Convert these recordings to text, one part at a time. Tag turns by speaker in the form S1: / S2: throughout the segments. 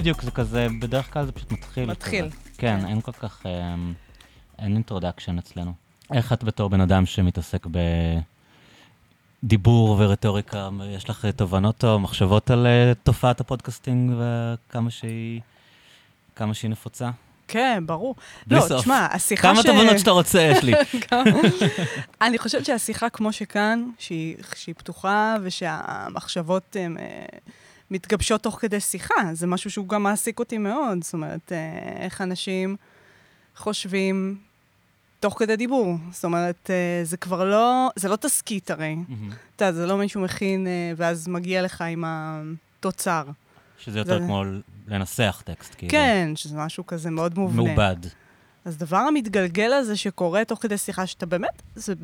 S1: אה, בדיוק, זה כזה, בדרך כלל זה פשוט מתחיל.
S2: מתחיל.
S1: כזה. כן,
S2: כן.
S1: אין כל כך, אה, אין introduction אצלנו. איך את בתור בן אדם שמתעסק בדיבור ורטוריקה, יש לך תובנות או מחשבות על אה, תופעת ה podcasting וכמה שהיא, כמה שהיא נפוצה?
S2: כן, ברור. לא,
S1: סוף.
S2: תשמע, השיחה
S1: כמה תובנות שאתה רוצה יש לי.
S2: אני חושבת שהשיחה כמו שכאן, שהיא, שהיא פתוחה ושהמחשבות הן אה, מתגבשות תוך כדי שיחה, זה משהו שהוא גם מעסיק אותי מאוד. זאת אומרת, אה, איך אנשים חושבים תוך כדי דיבור. זאת אומרת, אה, זה כבר לא, זה לא תסכית הרי.
S1: מהמם.
S2: אתה יודע, זה לא מישהו מכין אה, ואז מגיע לך עם התוצר.
S1: שזה יותר
S2: זה-
S1: כמו לנסח טקסט, כאילו.
S2: כן, שזה משהו כזה מאוד מובנה.
S1: מעובד.
S2: אז דבר המתגלגל הזה שקורה תוך כדי שיחה, שאתה באמת, זה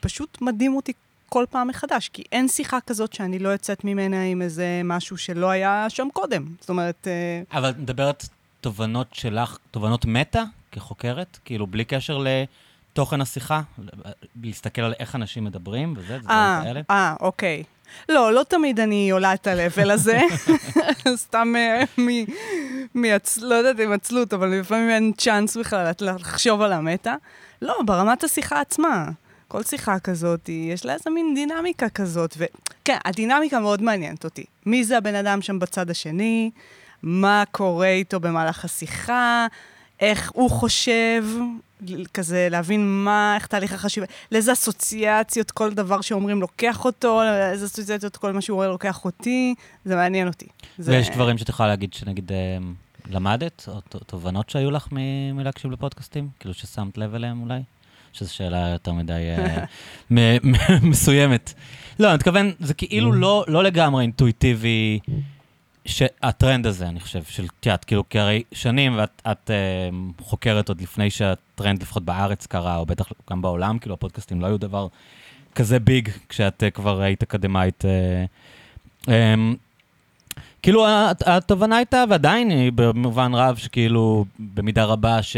S2: פשוט מדהים אותי כל פעם מחדש, כי אין שיחה כזאת שאני לא יוצאת ממנה עם איזה משהו שלא היה שם קודם. זאת אומרת, אה,
S1: אבל את מדברת תובנות שלך, תובנות מטה כחוקרת? כאילו, בלי קשר לתוכן השיחה? להסתכל על איך אנשים מדברים וזה, זה דברים
S2: אה,
S1: כאלה?
S2: אה, אוקיי. לא, לא תמיד אני עולה את ה-level הזה, סתם אה, מ... לא יודעת אם עצלות, אבל לפעמים אין צ'אנס בכלל לחשוב על המטה. לא, ברמת השיחה עצמה. כל שיחה כזאת, יש לה איזה מין דינמיקה כזאת. וכן, הדינמיקה מאוד מעניינת אותי. מי זה הבן אדם שם בצד השני? מה קורה איתו במהלך השיחה? איך הוא חושב? כזה להבין מה, איך תהליך החשיבה, לאיזה אסוציאציות כל דבר שאומרים לוקח אותו, לאיזה אסוציאציות כל מה שהוא אומר לוקח אותי, זה מעניין אותי. זה...
S1: ויש דברים שאת יכולה להגיד שנגיד אה, למדת, או תובנות שהיו לך מלהקשיב לפודקאסטים? כאילו ששמת לב אליהם אולי? שזו שאלה יותר מדי אה, מסוימת. לא, אני מתכוון, זה כאילו לא, לא לגמרי אינטואיטיבי, שהטרנד הזה, אני חושב, של, את יודעת, כאילו, כי הרי שנים, ואת את, אה, חוקרת עוד לפני שהטרנד, לפחות בארץ, קרה, או בטח גם בעולם, כאילו, הפודקאסטים לא היו דבר כזה big, כשאת אה, כבר היית אקדמאית. אה, אה, כאילו, הת- התובנה הייתה, ועדיין היא במובן רב, שכאילו, במידה רבה, ש...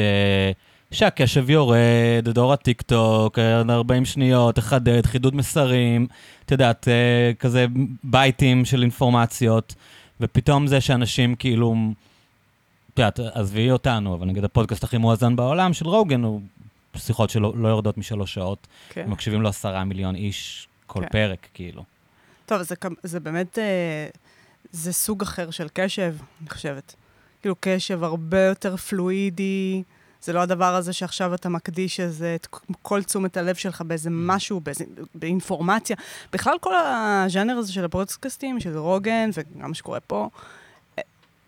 S1: שהקשב יורד, דור הטיקטוק, אה, 40 שניות, לחדד, חידוד מסרים, את יודעת, אה, כזה בייטים של אינפורמציות, ופתאום זה שאנשים כאילו, את יודעת, עזבי אותנו, אבל נגיד הפודקאסט הכי מואזן בעולם של רוגן, הוא שיחות שלא לא יורדות משלוש שעות,
S2: כן.
S1: מקשיבים לו עשרה מיליון איש כל
S2: כן.
S1: פרק, כאילו.
S2: טוב, זה, זה באמת, אה, זה סוג אחר של קשב, אני חושבת. כאילו, קשב הרבה יותר פלואידי, זה לא הדבר הזה שעכשיו אתה מקדיש איזה, את כל תשומת הלב שלך באיזה משהו, באיזה, באינפורמציה. בכלל, כל הז'אנר הזה של הפודקאסטים, של רוגן, וגם מה שקורה פה, אה,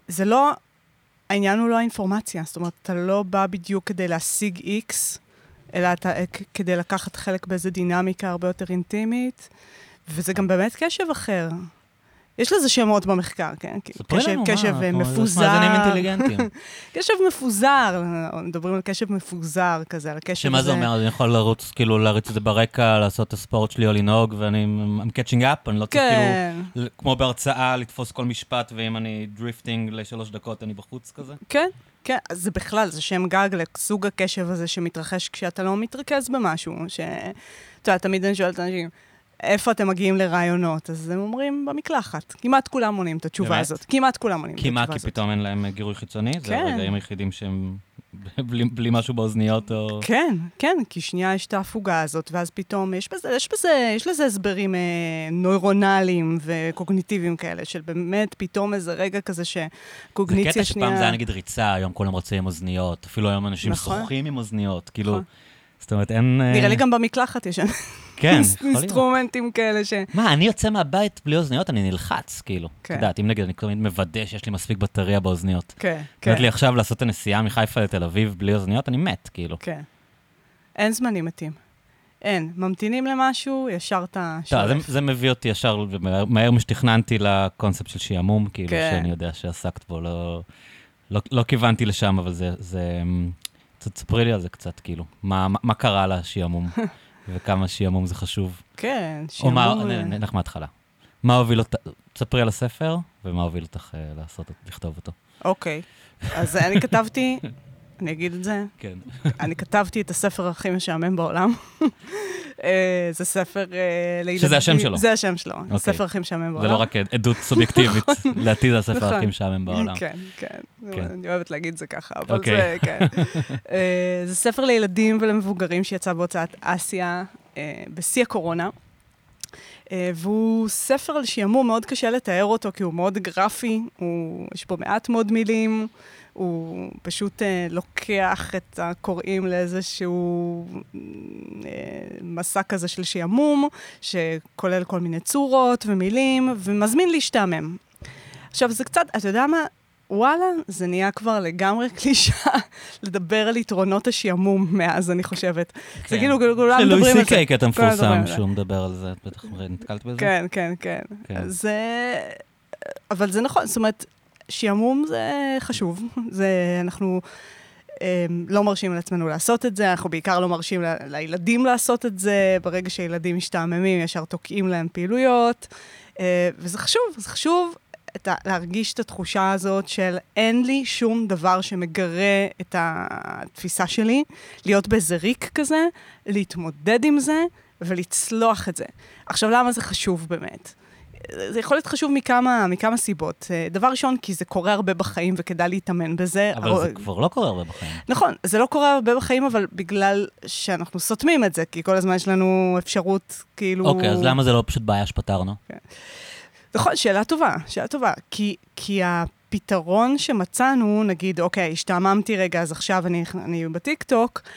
S2: זה לא, העניין הוא לא האינפורמציה. זאת אומרת, אתה לא בא בדיוק כדי להשיג איקס, אלא אתה אה, כדי לקחת חלק באיזה דינמיקה הרבה יותר אינטימית. וזה גם באמת קשב אחר. יש לזה שמות במחקר, כן? קשב,
S1: לנו,
S2: קשב
S1: מה,
S2: אה, מפוזר.
S1: מאזינים אינטליגנטים.
S2: קשב מפוזר, מדברים על קשב מפוזר כזה, על הקשב
S1: שמה זה אומר? אני יכול לרוץ, כאילו, להריץ את זה ברקע, לעשות את הספורט שלי או לנהוג, ואני I'm catching up, אני לא צריך
S2: כן,
S1: כאילו, ל- כמו בהרצאה, לתפוס כל משפט, ואם אני drifting לשלוש דקות, אני בחוץ כזה.
S2: כן, כן. זה בכלל, זה שם גג לסוג הקשב הזה שמתרחש כשאתה לא מתרכז במשהו. ש... אתה יודע, תמיד אני שואלת אנשים, איפה אתם מגיעים לרעיונות? אז הם אומרים, במקלחת. כמעט כולם עונים את התשובה
S1: באמת?
S2: הזאת. כמעט כולם עונים את
S1: כי מה,
S2: התשובה
S1: כי
S2: הזאת.
S1: פתאום אין להם גירוי חיצוני? זה
S2: כן.
S1: הרגעים היחידים שהם בלי- בלי משהו באוזניות, או...
S2: כן, כן, כי שנייה יש את ההפוגה הזאת, ואז פתאום יש בזה, יש בזה, יש לזה הסברים אה, נוירונליים וקוגניטיביים כאלה, של באמת פתאום איזה רגע כזה
S1: זה
S2: שקוגניציה
S1: קטע
S2: שנייה...
S1: שפעם זה היה נגיד ריצה, היום כולם רוצים עם אוזניות, אפילו היום אנשים
S2: נכון.
S1: שוחים עם אוזניות, כאילו,
S2: נכון.
S1: זאת אומרת, אין... אה,
S2: נראה לי גם במקלחת יש
S1: כן, יכול להיות.
S2: אינסטרומנטים כאלה ש...
S1: מה, אני יוצא מהבית בלי אוזניות, אני נלחץ, כאילו. את
S2: כן.
S1: יודעת, אם נגיד, אני תמיד מוודא שיש לי מספיק בטריה באוזניות.
S2: כן, כן,
S1: אומרת לי עכשיו לעשות את הנסיעה מחיפה לתל אביב בלי אוזניות, אני מת, כאילו.
S2: כן. אין זמנים מתים. אין. ממתינים למשהו, ישר אתה
S1: טוב, זה. זה מביא אותי ישר, מהר- משתכננתי לקונספט של שעמום, כאילו,
S2: כן.
S1: שאני יודע שעסקת בו, לא, לא, לא כיוונתי לשם, אבל זה, זה, אמ, תספרי לי על זה קצת, כאילו, מה, מה, מה קרה לשעמום, וכמה שעמום זה חשוב.
S2: כן,
S1: או מה,
S2: שעמום, אה,
S1: נלך מההתחלה. מה הוביל אותך, תספרי על הספר, ומה הוביל אותך אה, לעשות, לכתוב אותו.
S2: אוקיי. אז אני כתבתי אני אגיד את זה.
S1: כן.
S2: אני כתבתי את הספר הכי משעמם בעולם. אה, זה ספר אה, לילדים.
S1: שזה השם שלו.
S2: זה השם שלו,
S1: אוקיי.
S2: הספר הכי משעמם בעולם.
S1: זה לא רק עדות סובייקטיבית, לדעתי זה הספר
S2: נכון.
S1: הכי משעמם בעולם.
S2: כן, כן.
S1: כן.
S2: אני אוהבת להגיד זה ככה, אבל
S1: אוקיי.
S2: זה, כן. אה, זה ספר לילדים ולמבוגרים שיצא בהוצאת אסיה בשיא הקורונה. והוא ספר על שעמום, מאוד קשה לתאר אותו, כי הוא מאוד גרפי, הוא, יש בו מעט מאוד מילים, הוא פשוט אה, לוקח את הקוראים לאיזשהו אה, מסע כזה של שעמום, שכולל כל מיני צורות ומילים, ומזמין להשתעמם. עכשיו, זה קצת, אתה יודע מה? וואלה, זה נהיה כבר לגמרי קלישה לדבר על יתרונות השעמום מאז, אני חושבת. זה כאילו, כולם מדברים על זה.
S1: לואי סי.קיי קטע
S2: כולם מדברים
S1: מפורסם. שהוא מדבר על זה, את בטח נתקלת בזה?
S2: כן, כן, כן.
S1: כן.
S2: זה... אבל זה נכון, זאת אומרת, שעמום זה חשוב. זה, אנחנו אה, לא מרשים לעצמנו לעשות את זה, אנחנו בעיקר לא מרשים ל- לילדים לעשות את זה. ברגע שילדים משתעממים, ישר תוקעים להם פעילויות. אה, וזה חשוב, זה חשוב את ה- להרגיש את התחושה הזאת של אין לי שום דבר שמגרה את התפיסה שלי, להיות באיזה ריק כזה, להתמודד עם זה ולצלוח את זה. עכשיו, למה זה חשוב באמת? זה יכול להיות חשוב מכמה, מכמה סיבות. אה, דבר ראשון, כי זה קורה הרבה בחיים וכדאי להתאמן בזה.
S1: אבל זה כבר לא קורה הרבה בחיים.
S2: נכון, זה לא קורה הרבה בחיים, אבל בגלל שאנחנו סותמים את זה, כי כל הזמן יש לנו אפשרות, כאילו...
S1: אוקיי, אז למה זה לא פשוט בעיה שפתרנו?
S2: נכון, שאלה טובה, שאלה טובה. כי, כי הפתרון שמצאנו, נגיד, אוקיי, השתעממתי רגע, אז עכשיו אני, אני בטיקטוק, אה,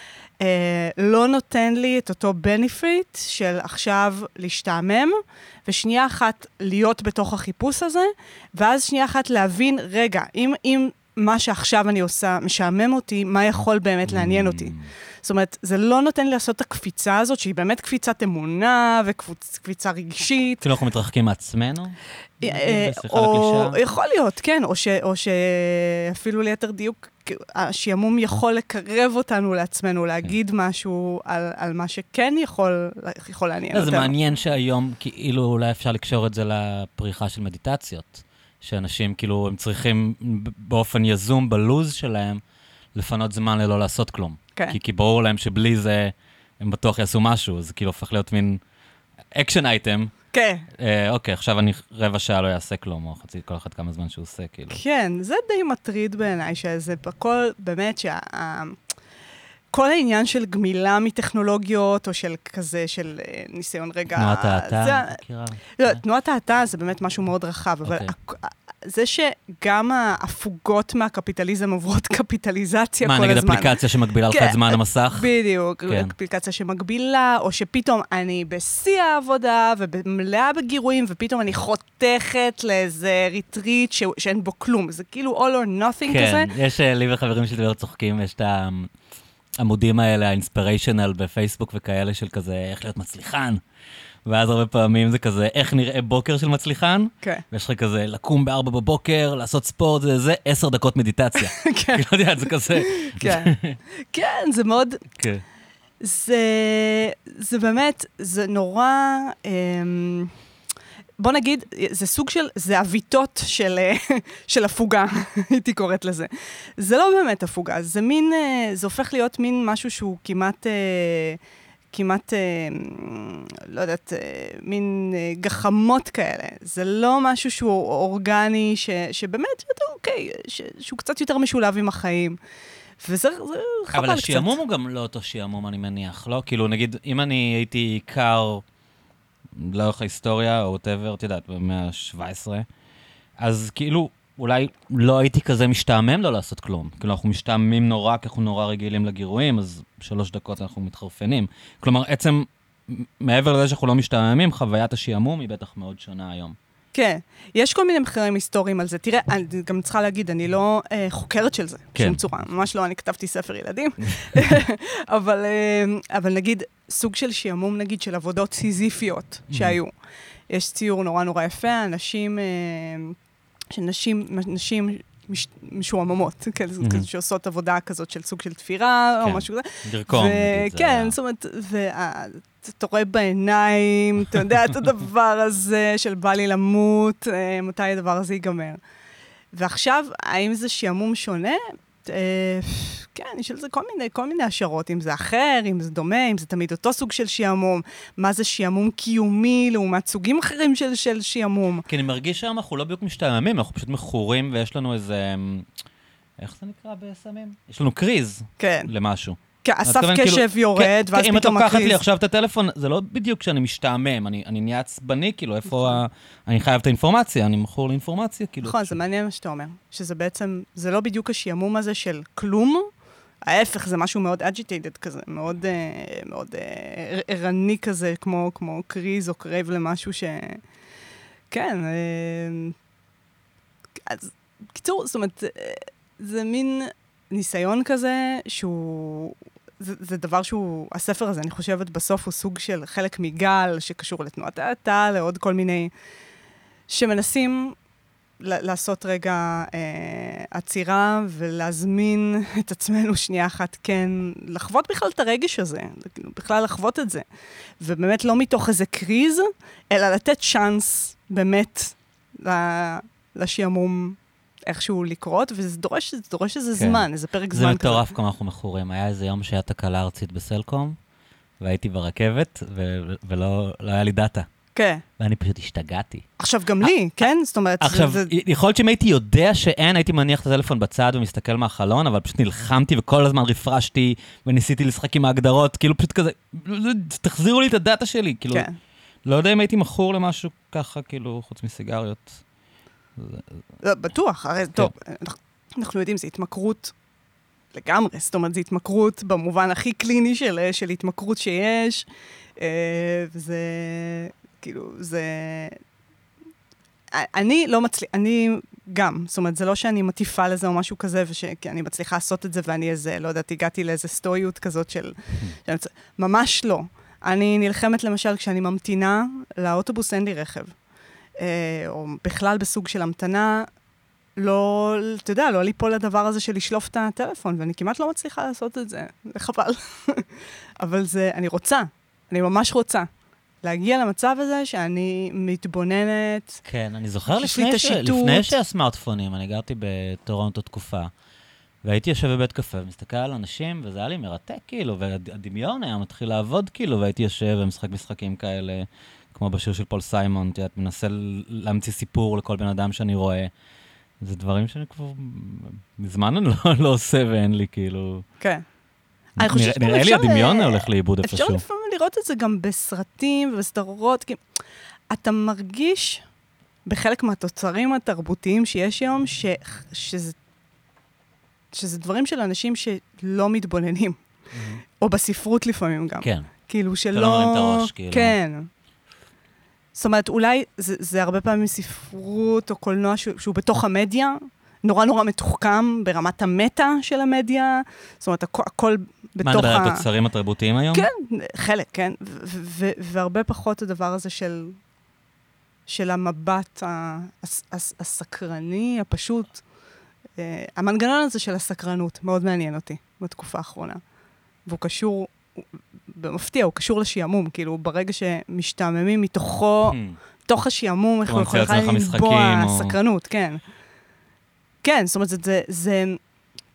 S2: לא נותן לי את אותו benefit של עכשיו להשתעמם, ושנייה אחת להיות בתוך החיפוש הזה, ואז שנייה אחת להבין, רגע, אם, אם מה שעכשיו אני עושה משעמם אותי, מה יכול באמת לעניין אותי? זאת אומרת, זה לא נותן לי לעשות את הקפיצה הזאת, שהיא באמת קפיצת אמונה וקפיצה רגשית.
S1: כאילו אנחנו מתרחקים מעצמנו?
S2: אה, או. יכול להיות, כן, או שאפילו ליתר דיוק, השעמום יכול לקרב אותנו לעצמנו, להגיד משהו על, על מה שכן יכול, יכול לעניין
S1: לא, זה
S2: אותנו.
S1: מעניין שהיום, כאילו, אולי אפשר לקשור את זה לפריחה של מדיטציות. שאנשים, כאילו, הם צריכים באופן יזום בלו"ז שלהם לפנות זמן ללא לעשות כלום.
S2: כן.
S1: כי, כי ברור להם שבלי זה הם בטוח יעשו משהו, זה כאילו הופך להיות מין action item.
S2: כן,
S1: אה, אוקיי, עכשיו אני רבע שעה לא אעשה כלום, או חצי, כל אחד כמה זמן שהוא עושה, כאילו.
S2: כן, זה די מטריד בעיניי, שזה הכל, באמת, שה... כל העניין של גמילה מטכנולוגיות, או של כזה, של אה, ניסיון רגע...
S1: תנועת האטה, מכירה?
S2: לא, תנועת האטה זה באמת משהו מאוד רחב, אבל
S1: אוקיי.
S2: זה שגם ההפוגות מהקפיטליזם עוברות קפיטליזציה
S1: מה,
S2: כל
S1: נגיד
S2: הזמן.
S1: אפליקציה שמגבילה לך
S2: כן,
S1: את זמן המסך?
S2: בדיוק,
S1: כן.
S2: אפליקציה שמגבילה, או שפתאום אני בשיא העבודה ומלאה בגירויים, ופתאום אני חותכת לאיזה retreat שאין בו כלום. זה כאילו all or nothing כזה.
S1: כן, יש אה, לי וחברים שלי מאוד צוחקים, יש את העמודים האלה, האינספיריישנל בפייסבוק וכאלה של כזה, איך להיות מצליחן. ואז הרבה פעמים זה כזה, איך נראה בוקר של מצליחן?
S2: כן,
S1: ויש לך כזה, לקום בארבע בבוקר, לעשות ספורט, זה זה, עשר דקות מדיטציה.
S2: כן,
S1: לא יודע, זה כזה...
S2: כן. כן, זה מאוד,
S1: כן.
S2: זה, זה באמת, זה נורא, אמ, בוא נגיד, זה סוג של, זה עוויתות של, של הפוגה, הייתי קוראת לזה. זה לא באמת הפוגה, זה מין, אה, זה הופך להיות מין משהו שהוא כמעט, אה, כמעט, אה, לא יודעת, מין גחמות כאלה. זה לא משהו שהוא אורגני, ש, שבאמת, אתה, אוקיי, ש, שהוא קצת יותר משולב עם החיים. וזה זה חבל
S1: אבל
S2: קצת.
S1: השעמום הוא גם לא אותו שעמום, אני מניח, לא? כאילו, נגיד, אם אני הייתי קר לאורך ההיסטוריה, או וואטאבר, את יודעת, במאה ה-17, אז כאילו, אולי לא הייתי כזה משתעמם לא לעשות כלום. כאילו, אנחנו משתעממים נורא, כי אנחנו נורא רגילים לגירויים, אז שלוש דקות אנחנו מתחרפנים. כלומר, עצם, מעבר לזה שאנחנו לא משתעממים, חוויית השעמום היא בטח מאוד שונה היום.
S2: כן, יש כל מיני מחקרים היסטוריים על זה. תראה, אני גם צריכה להגיד, אני לא אה, חוקרת של זה,
S1: כן.
S2: בשום צורה. ממש לא, אני כתבתי ספר ילדים. אבל, אה, אבל נגיד, סוג של שעמום, נגיד, של עבודות סיזיפיות שהיו. יש ציור נורא נורא יפה, אנשים, אה, שנשים, נשים מש, משועממות,
S1: Mhm.
S2: כזה שעושות עבודה כזאת של סוג של תפירה,
S1: כן.
S2: או משהו כזה.
S1: לרקום, זה
S2: כן,
S1: היה-
S2: זאת אומרת, ואתה רואה בעיניים, אתה יודע את הדבר הזה של בא לי למות, אה, מתי הדבר הזה ייגמר. ועכשיו, האם זה שעמום שונה? אה, כן, יש על זה כל מיני, כל מיני השערות, אם זה אחר, אם זה דומה, אם זה תמיד אותו סוג של שעמום, מה זה שעמום קיומי לעומת סוגים אחרים של, של שעמום.
S1: כי אני מרגיש שהיום אנחנו לא בדיוק משתעממים, אנחנו פשוט מכורים ויש לנו איזה... איך זה נקרא בסמים? יש לנו קריז
S2: כן.
S1: למשהו.
S2: הסף קשב כאילו, יורד, כן, ואז פתאום
S1: הקריז. אם את לוקחת לי עכשיו את הטלפון, זה לא בדיוק שאני משתעמם, אני, אני נהיה עצבני, כאילו, איפה ה... אני חייב את האינפורמציה, אני מכור לאינפורמציה, כאילו.
S2: נכון, זה מעניין מה שאתה אומר. שזה בעצם, זה לא בדיוק השעמום הזה של כלום, ההפך, זה משהו מאוד agitated כזה, מאוד, אה, מאוד אה, ערני כזה, כמו, כמו קריז או crave למשהו ש... כן, אה, אז קיצור, זאת אומרת, זה מין ניסיון כזה שהוא... זה, זה דבר שהוא, הספר הזה, אני חושבת, בסוף הוא סוג של חלק מגל שקשור לתנועת האטה, לעוד כל מיני... שמנסים לעשות רגע אה, עצירה ולהזמין את עצמנו שנייה אחת, כן, לחוות בכלל את הרגש הזה, בכלל לחוות את זה. ובאמת לא מתוך איזה קריז, אלא לתת צ'אנס באמת לשעמום איכשהו לקרות, וזה דורש, דורש איזה כן. זמן, איזה פרק זמן
S1: כזה. זה מטורף כמה אנחנו מכורים. היה איזה יום שהיה תקלה ארצית בסלקום, והייתי ברכבת, ולא לא היה לי דאטה.
S2: כן.
S1: ואני פשוט השתגעתי.
S2: עכשיו, גם לי, כן? זאת אומרת...
S1: עכשיו, זה... יכול להיות שאם הייתי יודע שאין, הייתי מניח את הטלפון בצד ומסתכל מהחלון, אבל פשוט נלחמתי וכל הזמן רפרשתי, וניסיתי לשחק עם ההגדרות, כאילו פשוט כזה, תחזירו לי את הדאטה שלי, כאילו... כן. לא יודע אם הייתי מכור למשהו ככה, כאילו, חוץ מסיגריות.
S2: לא, בטוח, הרי, כן. טוב, אנחנו יודעים, זו התמכרות לגמרי, זאת אומרת, זו התמכרות במובן הכי קליני של, של התמכרות שיש, אה, וזה, כאילו, זה... אני לא מצליח, אני גם, זאת אומרת, זה לא שאני מטיפה לזה או משהו כזה, כי אני מצליחה לעשות את זה ואני איזה, לא יודעת, הגעתי לאיזה סטואיות כזאת של... ממש לא. אני נלחמת למשל כשאני ממתינה לאוטובוס, אין לי רכב. אה, או בכלל בסוג של המתנה, לא, אתה יודע, לא ליפול לדבר הזה של לשלוף את הטלפון, ואני כמעט לא מצליחה לעשות את זה, זה חבל. אבל זה, אני רוצה, אני ממש רוצה. להגיע למצב הזה שאני מתבוננת.
S1: כן, אני זוכר לפני, ש... לפני שהסמארטפונים, אני גרתי בטורונטו תקופה, והייתי יושב בבית קפה ומסתכל על אנשים, וזה היה לי מרתק, כאילו, והדמיון היה מתחיל לעבוד, כאילו, והייתי יושב ומשחק משחקים כאלה, כמו בשיר של פול סיימון, את יודעת, מנסה להמציא סיפור לכל בן אדם שאני רואה. זה דברים שאני כבר מזמן אני לא, לא עושה ואין לי, כאילו...
S2: כן.
S1: נראה, נראה לי הדמיון הולך לאיבוד איפשהו.
S2: אפשר לפעמים לראות את זה גם בסרטים ובסדרות, כי אתה מרגיש בחלק מהתוצרים התרבותיים שיש היום, ש, שזה, שזה דברים של אנשים שלא מתבוננים. Mm-hmm. או בספרות לפעמים גם.
S1: כן.
S2: כאילו שלא...
S1: שלא מרים את הראש, כאילו.
S2: כן. זאת אומרת, אולי זה, זה הרבה פעמים ספרות או קולנוע שהוא, שהוא בתוך המדיה, נורא נורא מתוחכם ברמת המטה של המדיה, זאת אומרת, הכ- הכל בתוך ה...
S1: מה, נדבר על התוצרים התרבותיים היום?
S2: כן, חלק, כן. והרבה פחות הדבר הזה של, של המבט הסקרני, הפשוט. Uh, המנגנון הזה של הסקרנות מאוד מעניין אותי בתקופה האחרונה. והוא קשור, במפתיע, הוא קשור לשעמום, כאילו, ברגע שמשתעממים מתוכו, hmm. תוך השעמום, איך הוא יכול לנבוע סקרנות, כן. כן, זאת אומרת, זה, זה,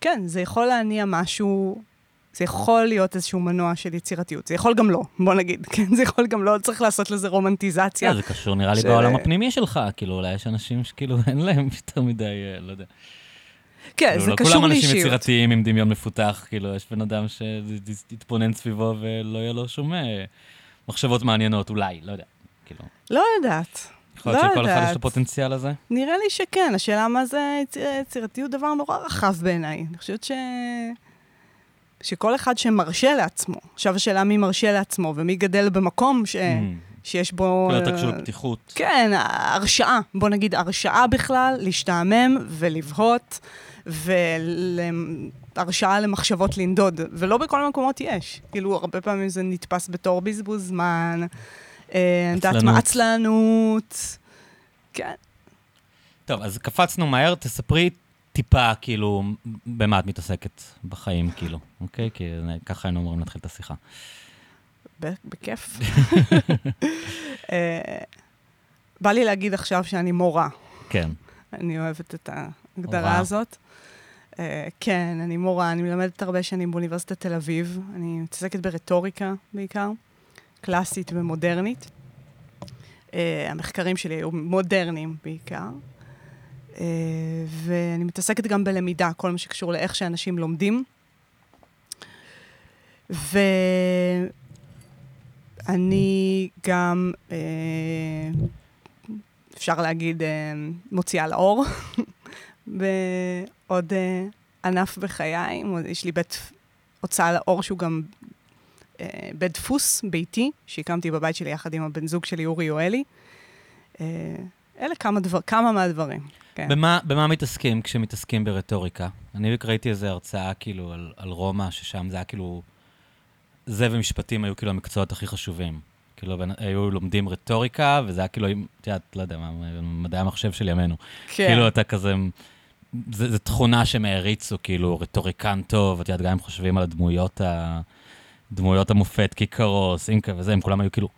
S2: כן, זה יכול להניע משהו, זה יכול להיות איזשהו מנוע של יצירתיות. זה יכול גם לא, בוא נגיד, כן? זה יכול גם לא, צריך לעשות לזה רומנטיזציה.
S1: Yeah, זה קשור נראה לי בעולם הפנימי שלך, כאילו, אולי יש אנשים שכאילו אין להם יותר מדי, אה, לא יודע.
S2: כן, כאילו, זה
S1: לא
S2: קשור לאישיות.
S1: לא כולם אנשים יצירתיים עם דמיון מפותח, כאילו, יש בן אדם שיתבונן סביבו ולא יהיה לו שום אה, מחשבות מעניינות, אולי, לא יודע, כאילו.
S2: לא יודעת.
S1: יכול להיות לא שכל אחד יש את הפוטנציאל הזה?
S2: נראה לי שכן, השאלה מה זה יצירתיות דבר נורא רחב בעיניי. אני חושבת ש... שכל אחד שמרשה לעצמו, עכשיו השאלה מי מרשה לעצמו ומי גדל במקום ש... Mm. שיש בו...
S1: כאילו אתה קשור לפתיחות.
S2: כן, הרשאה, בוא נגיד הרשאה בכלל, להשתעמם ולבהות, והרשאה למחשבות לנדוד, ולא בכל המקומות יש. כאילו, הרבה פעמים זה נתפס בתור בזבוז זמן, אה, מה, עצלנות. כן.
S1: טוב, אז קפצנו מהר, תספרי טיפה, כאילו, במה את מתעסקת בחיים, כאילו, אוקיי? כי ככה היינו אמורים להתחיל את השיחה.
S2: בכיף. אה, בא לי להגיד עכשיו שאני מורה.
S1: כן.
S2: אני אוהבת את ההגדרה הזאת. אה, כן, אני מורה, אני מלמדת הרבה שנים באוניברסיטת תל אביב. אני מתעסקת ברטוריקה בעיקר, קלאסית ומודרנית. אה, המחקרים שלי היו מודרניים בעיקר. אה, ואני מתעסקת גם בלמידה, כל מה שקשור לאיך שאנשים לומדים. ואני גם, אה, אפשר להגיד, אה, מוציאה לאור בעוד אה, ענף בחיי. יש לי בית הוצאה לאור שהוא גם אה, בית דפוס ביתי, שהקמתי בבית שלי יחד עם הבן זוג שלי, אורי יואלי. אה, אלה כמה, דבר, כמה מהדברים. כן.
S1: במה, במה מתעסקים כשמתעסקים ברטוריקה? אני ראיתי איזו הרצאה כאילו על, על רומא, ששם זה היה כאילו... זה ומשפטים היו כאילו המקצועות הכי חשובים. כאילו, היו לומדים רטוריקה, וזה היה כאילו, את יודעת, לא יודע, מדעי המחשב של ימינו. כן. כאילו, אתה כזה... זו תכונה שהם העריצו, כאילו, רטוריקן טוב, את יודעת, גם הם חושבים על הדמויות, ה, דמויות המופת, קיקרו, סנקה וזה, הם כולם היו כאילו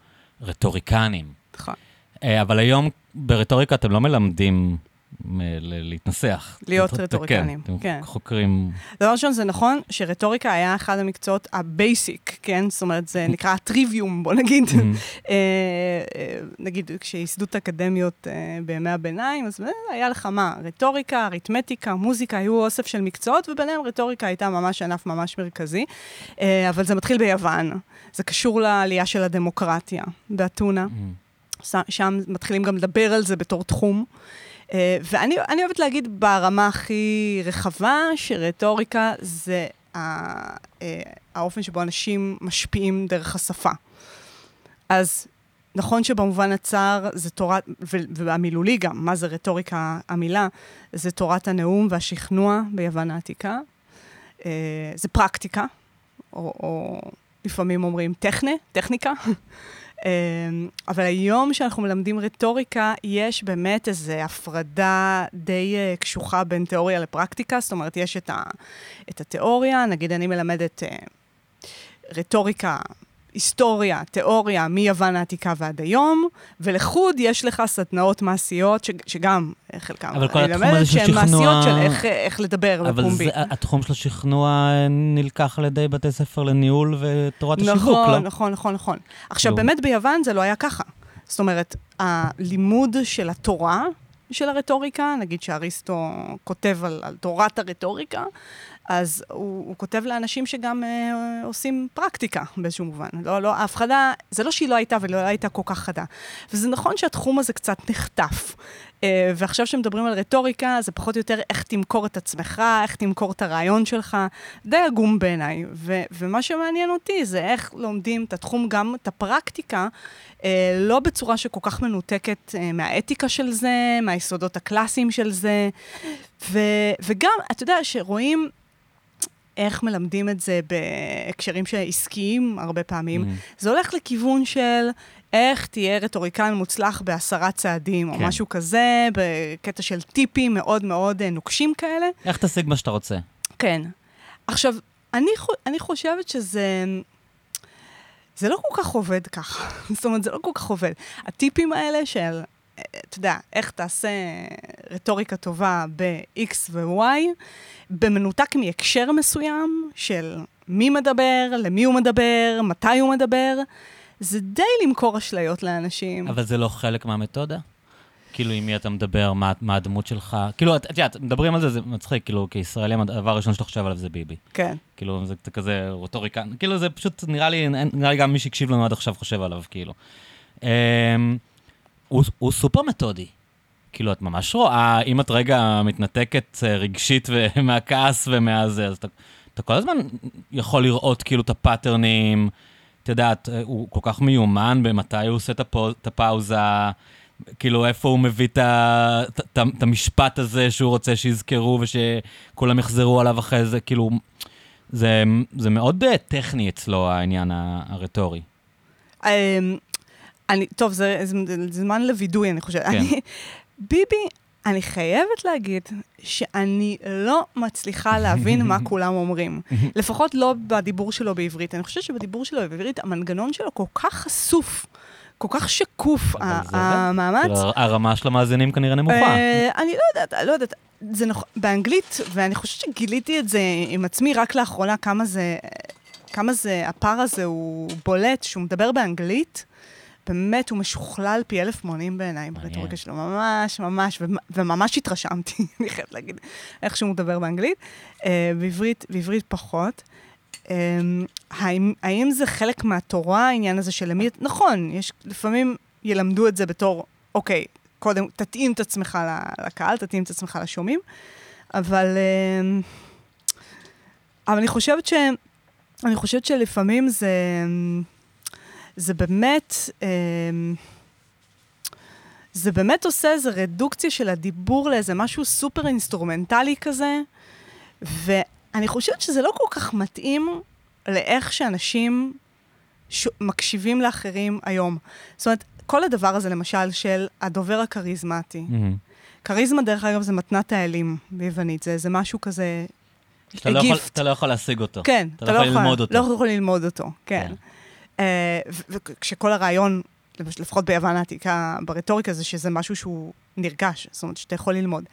S1: רטוריקנים.
S2: נכון.
S1: אה, אבל היום ברטוריקה אתם לא מלמדים להתנסח.
S2: להיות רטוריקנים, כן.
S1: כן. חוקרים...
S2: דבר ראשון, זה נכון שרטוריקה היה אחד המקצועות ה basic, כן? זאת אומרת, זה נקרא הטריוויום, בוא נגיד. Mm-hmm. אה, אה, נגיד, כשייסדו את האקדמיות אה, בימי הביניים, אז היה לך מה? רטוריקה, אריתמטיקה, מוזיקה, היו אוסף של מקצועות, וביניהם רטוריקה הייתה ממש ענף ממש מרכזי. אבל זה מתחיל ביוון. זה קשור לעלייה של הדמוקרטיה באתונה. Mm-hmm. שם מתחילים גם לדבר על זה בתור תחום. אה, ואני אוהבת להגיד ברמה הכי רחבה, שרטוריקה זה אה, האופן שבו אנשים משפיעים דרך השפה. אז נכון שבמובן הצר זה תורת, והמילולי גם, מה זה רטוריקה המילה? זה תורת הנאום והשכנוע ביוון העתיקה. אה, זה פרקטיקה, או, או לפעמים אומרים טכנה, טכניקה. אמ, אבל היום שאנחנו מלמדים רטוריקה, יש באמת איזו הפרדה די אה, קשוחה בין תיאוריה לפרקטיקה, זאת אומרת, יש את, ה, את התיאוריה, נגיד אני מלמדת אה, רטוריקה היסטוריה, תיאוריה, מיוון העתיקה ועד היום, ולחוד יש לך סדנאות מעשיות, ש, שגם חלקם,
S1: אבל כל התחום הזה של שכנוע... מעשיות
S2: של איך, איך לדבר בפומבי.
S1: אבל זה, התחום של השכנוע נלקח על ידי בתי ספר לניהול ותורת
S2: נכון,
S1: השיווק, לא?
S2: נכון, נכון, נכון. עכשיו, לא. באמת ביוון זה לא היה ככה. זאת אומרת, הלימוד של התורה, של הרטוריקה, נגיד שאריסטו כותב על, על תורת הרטוריקה, אז הוא, הוא כותב לאנשים שגם אה, עושים פרקטיקה באיזשהו מובן. לא, לא, ההפחדה, זה לא שהיא לא הייתה ולא הייתה כל כך חדה. וזה נכון שהתחום הזה קצת נחטף. אה, ועכשיו שמדברים על רטוריקה, זה פחות או יותר איך תמכור את עצמך, איך תמכור את הרעיון שלך. די עגום בעיניי. ו- ומה שמעניין אותי זה איך לומדים את התחום, גם את הפרקטיקה, אה, לא בצורה שכל כך מנותקת אה, מהאתיקה של זה, מהיסודות הקלאסיים של זה. ו- וגם, אתה יודע, שרואים... איך מלמדים את זה בהקשרים עסקיים הרבה פעמים. Mm. זה הולך לכיוון של איך תהיה רטוריקן מוצלח בעשרה צעדים, כן. או משהו כזה, בקטע של טיפים מאוד מאוד אה, נוקשים כאלה.
S1: איך תשיג מה שאתה רוצה.
S2: כן. עכשיו, אני, אני חושבת שזה... זה לא כל כך עובד ככה. זאת אומרת, זה לא כל כך עובד. הטיפים האלה של, אתה יודע, איך תעשה רטוריקה טובה ב-X ו-Y, במנותק מהקשר מסוים של מי מדבר, למי הוא מדבר, מתי הוא מדבר, זה די למכור אשליות לאנשים.
S1: אבל זה לא חלק מהמתודה? כאילו, עם מי אתה מדבר, מה, מה הדמות שלך? כאילו, את יודעת, מדברים על זה, זה מצחיק, כאילו, כישראלים, הדבר הראשון שאתה חושב עליו זה ביבי.
S2: כן.
S1: כאילו, זה כזה רוטוריקה, כאילו, זה פשוט, נראה לי, נראה לי גם מי שהקשיב לנו עד עכשיו חושב עליו, כאילו. הוא, הוא סופר מתודי. כאילו, את ממש רואה, אם את רגע מתנתקת אה, רגשית מהכעס ומהזה, אז אתה, אתה כל הזמן יכול לראות כאילו את ה pattern-ים, את יודעת, אה, הוא כל כך מיומן במתי הוא עושה את, הפו, את הפאוזה, כאילו איפה הוא מביא את, את, את, המשפט הזה שהוא רוצה שיזכרו ושכולם יחזרו עליו אחרי זה, כאילו, זה, זה מאוד אה, טכני אצלו העניין הרטורי.
S2: אני, טוב, זה, זה, זה זמן לווידוי, אני חושבת. כן. אני, ביבי, אני חייבת להגיד שאני לא מצליחה להבין מה כולם אומרים. לפחות לא בדיבור שלו בעברית. אני חושבת שבדיבור שלו בעברית, המנגנון שלו כל כך חשוף. כל כך שקוף. המאמץ.
S1: כאילו, הרמה של המאזינים כנראה נמוכה.
S2: אה, אני לא יודעת, לא יודעת. זה נכון, באנגלית, ואני חושבת שגיליתי את זה עם עצמי רק לאחרונה, כמה זה, כמה זה, הפער הזה הוא בולט, שהוא מדבר באנגלית, באמת הוא משוכלל פי אלף מונים בעיניי. ברטוריקה שלו, ממש, ממש, ומ- וממש התרשמתי, אני חייבת להגיד, איך שהוא מדבר באנגלית. אה, בעברית, בעברית פחות. אה, האם, האם זה חלק מהתורה, העניין הזה של למי... נכון, יש, לפעמים ילמדו את זה בתור, אוקיי, קודם, תתאים את עצמך לקהל, תתאים את עצמך לשומעים, אבל... אה, אבל אני חושבת ש... אני חושבת שלפעמים זה... זה באמת... אה, זה באמת עושה איזו רדוקציה של הדיבור לאיזה משהו סופר אינסטרומנטלי כזה, ואני חושבת שזה לא כל כך מתאים לאיך שאנשים ש... מקשיבים לאחרים היום. זאת אומרת, כל הדבר הזה, למשל, של הדובר הכריזמטי.
S1: מהמם.
S2: כריזמה, דרך אגב, זה מתנת האלים ביוונית, זה, זה משהו כזה...
S1: שאתה לא יכול-. אתה לא יכול להשיג אותו.
S2: כן,
S1: אתה לא יכול ללמוד אותו.
S2: לא יכול ללמוד אותו, כן.
S1: כן.
S2: אה, וכשכל הרעיון, לפחות ביוון העתיקה, ברטוריקה, זה שזה משהו שהוא נרגש, זאת אומרת, שאתה יכול ללמוד.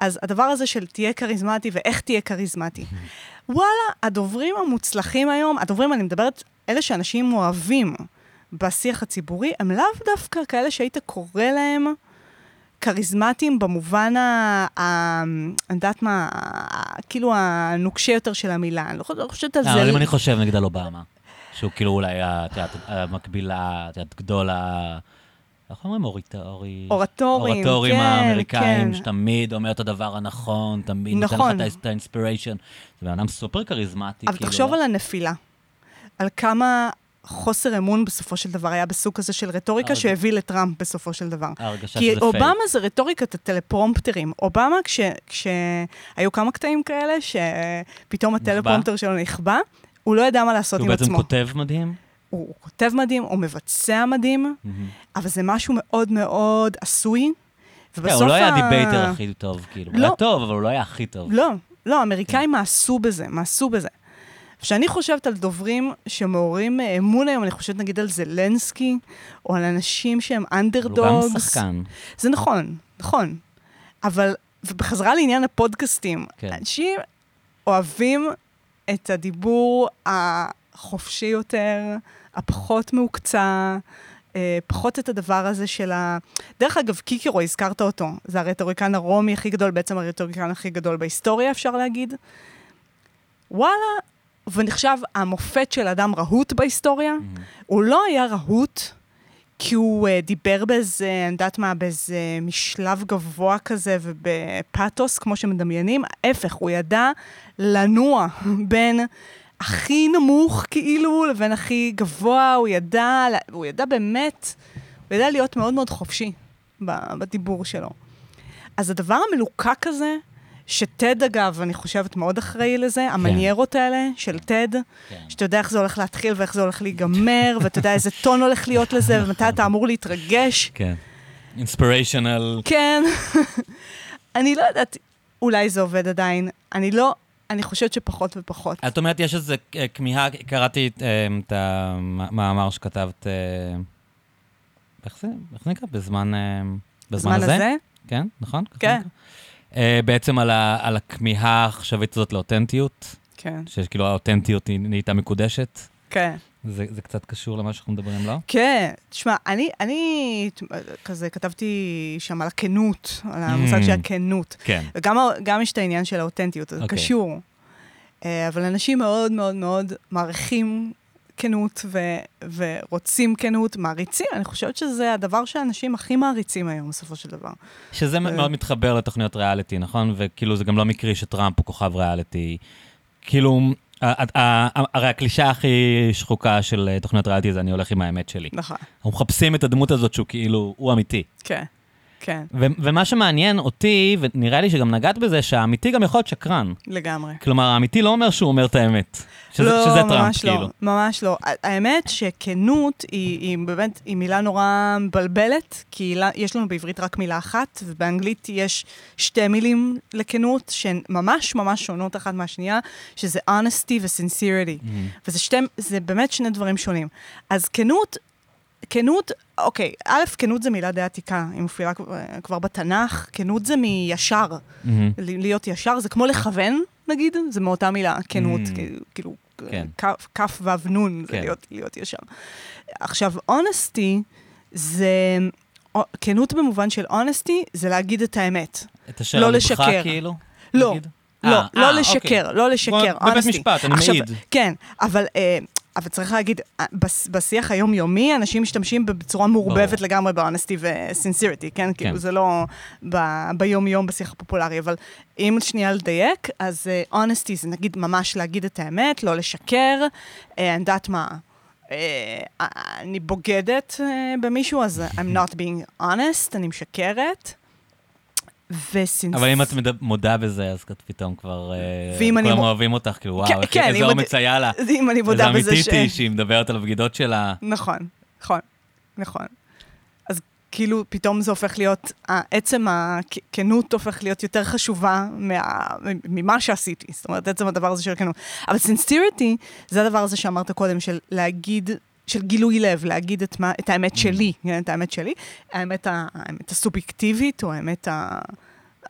S2: אז הדבר הזה של תהיה כריזמטי ואיך תהיה כריזמטי. וואלה, הדוברים המוצלחים היום, הדוברים, אני מדברת, אלה שאנשים אוהבים בשיח הציבורי, הם לאו דווקא כאלה שהיית קורא להם כריזמטיים במובן ה... אני יודעת מה, כאילו הנוקשה יותר של המילה. אני לא חושבת- לא על
S1: אה,
S2: זה.
S1: אבל אם אני חושב נגיד על אובמה, שהוא כאילו אולי, את יודעת, המקבילה, את יודעת, גדול ה... איך אומרים? אוריט- אורי...
S2: אורטורים,
S1: אורטורים
S2: כן,
S1: האמריקאים,
S2: כן.
S1: שתמיד אומר את הדבר הנכון, תמיד נותן
S2: נכון.
S1: לך את האינספיריישן. זה בן אדם סופר כריזמטי,
S2: אבל
S1: כאילו...
S2: תחשוב? על הנפילה. על כמה חוסר אמון בסופו של דבר היה בסוג הזה של רטוריקה
S1: אבל-
S2: שהביא לטראמפ בסופו של דבר.
S1: ההרגשה
S2: כי
S1: שזה פייק.
S2: אובמה זה רטוריקת ה teleprompter-ים. אובמה, כש- כשהיו כמה קטעים כאלה, שפתאום ה teleprompter שלו נכבה, הוא לא ידע מה לעשות
S1: הוא
S2: עם
S1: בעצם
S2: עצמו.
S1: כותב מדהים.
S2: הוא הוא כותב מדהים, הוא מבצע מדהים,
S1: מהמם.
S2: אבל זה משהו מאוד מאוד עשוי.
S1: כן,
S2: ובסוף
S1: הוא לא היה
S2: ה-
S1: ה debater הכי טוב, כאילו. הוא
S2: לא.
S1: היה טוב, אבל הוא לא היה הכי טוב.
S2: לא, לא, האמריקאים מאסו בזה, מאסו בזה. כשאני חושבת על דוברים שמעוררים אה, אמון היום, אני חושבת נגיד על זלנסקי, או על אנשים שהם
S1: אבל הוא
S2: אנדרדוגס.
S1: גם שחקן.
S2: זה נכון, נכון. אבל, ובחזרה לעניין הפודקאסטים,
S1: כן.
S2: אנשים אוהבים את הדיבור החופשי יותר, הפחות מהוקצע, אה, פחות את הדבר הזה של ה... דרך אגב, קיקרו, הזכרת אותו, זה הרטוריקן הרומי הכי גדול, בעצם הרטוריקן הכי גדול בהיסטוריה, אפשר להגיד. וואלה, ונחשב המופת של אדם רהוט בהיסטוריה.
S1: מהמם.
S2: הוא לא היה רהוט כי הוא uh, דיבר באיזה, אני יודעת מה, באיזה משלב גבוה כזה ובפתוס, כמו שמדמיינים. ההפך, הוא ידע לנוע בין הכי נמוך כאילו לבין הכי גבוה, הוא ידע, הוא ידע באמת, הוא ידע להיות מאוד מאוד חופשי בדיבור שלו. אז הדבר המלוקק הזה, שטד אגב, אני חושבת מאוד אחראי לזה, המניירות האלה של טד,
S1: כן.
S2: שאתה יודע איך זה הולך להתחיל ואיך זה הולך להיגמר, ואתה יודע איזה טון הולך להיות לזה, ומתי אתה אמור להתרגש.
S1: כן. אינספיריישנל.
S2: כן. אני לא יודעת, אולי זה עובד עדיין. אני לא, אני חושבת שפחות ופחות.
S1: את אומרת, יש איזו אה, כמיהה, קראתי אה, את המאמר שכתבת, אה, איך זה? איך נקרא? בזמן, בזמן
S2: בזמן
S1: הזה?
S2: הזה?
S1: כן, נכון?
S2: כן.
S1: אה, בעצם על ה- על הכמיהה העכשווית הזאת לאותנטיות,
S2: כן,
S1: שכאילו האותנטיות היא נהייתה מקודשת.
S2: כן.
S1: זה זה קצת קשור למה שאנחנו מדברים, לא?
S2: כן, תשמע, אני, אני כזה כתבתי שם על הכנות, על המושג
S1: Mm.
S2: של הכנות.
S1: כן.
S2: וגם גם יש את העניין של האותנטיות, זה
S1: אוקיי.
S2: קשור. אה, אבל אנשים מאוד מאוד מאוד מעריכים כנות ו- ורוצים כנות, מעריצים. אני חושבת שזה הדבר שאנשים הכי מעריצים היום, בסופו של דבר.
S1: שזה
S2: אה.
S1: מאוד מתחבר לתוכניות ריאליטי, נכון? וכאילו זה גם לא מקרי שטראמפ הוא כוכב ריאליטי. כאילו, הרי הקלישה הכי שחוקה של אה, תוכניות ריאליטי זה אני הולך עם האמת שלי.
S2: נכון,
S1: אנחנו מחפשים את הדמות הזאת שהוא כאילו, הוא אמיתי.
S2: כן, כן,
S1: ו- ומה שמעניין אותי, ונראה לי שגם נגעת בזה, שהאמיתי גם יכול להיות שקרן.
S2: לגמרי.
S1: כלומר, האמיתי לא אומר שהוא אומר את האמת. שזה,
S2: לא,
S1: שזה טראמפ,
S2: ממש
S1: כאילו.
S2: לא, ממש לא. האמת שכנות היא, היא באמת, היא מילה נורא מבלבלת, כי יש לנו בעברית רק מילה אחת, ובאנגלית יש שתי מילים לכנות, שהן ממש ממש שונות אחת מהשנייה, שזה honesty ו-sincerity.
S1: Mhm.
S2: וזה שתי, זה באמת שני דברים שונים. אז כנות, כנות, אוקיי, א', כנות זה מילה די עתיקה, היא מופיעה כבר- כבר בתנ"ך, כנות זה מישר. ל- להיות ישר, זה כמו לכוון, נגיד, זה מאותה מילה, כנות,
S1: Mm.
S2: כאילו-
S1: כן.
S2: כף- וו נון, זה
S1: כן.
S2: להיות, להיות ישר. עכשיו, honesty זה, כנות במובן של honesty, זה להגיד את האמת.
S1: את אשר
S2: לא לשקר.
S1: כאילו?
S2: לא,
S1: נגיד?
S2: לא,
S1: אה,
S2: לא
S1: אה,
S2: לשקר,
S1: אוקיי.
S2: לא לשקר,
S1: כמו בבית. משפט, אני
S2: עכשיו,
S1: מעיד.
S2: כן, אבל... אה, אבל צריך להגיד, אה, בשיח היומיומי, אנשים משתמשים בצורה מעורבבת. לגמרי ב-honesty ו-sincerity, כן? כאילו, זה לא ב- ביום-יום בשיח הפופולרי, אבל אם שנייה לדייק, אז uh, honesty זה נגיד ממש להגיד את האמת, לא לשקר, אני יודעת מה, אה, אני בוגדת אה, במישהו, אז I'm not being honest, אני משקרת. וסינס...
S1: אבל אם את מודה בזה, אז את פתאום כבר... אה, כולם אוהבים אותך, כאילו, וואו,
S2: כן,
S1: איך-
S2: כן,
S1: איזה אומץ היה לה.
S2: אם אני מודה בזה
S1: אמיתית
S2: ש...
S1: היא שהיא מדברת על הבגידות שלה.
S2: נכון, נכון, נכון. אז כאילו פתאום זה הופך להיות, עצם הכנות הופך להיות יותר חשובה מה, ממה שעשיתי. זאת אומרת, עצם הדבר הזה של הכנות. אבל sincerity זה הדבר הזה שאמרת קודם, של להגיד, של גילוי לב, להגיד את, מה, את האמת שלי, כן, את האמת שלי, האמת, ה- האמת הסובייקטיבית או האמת ה-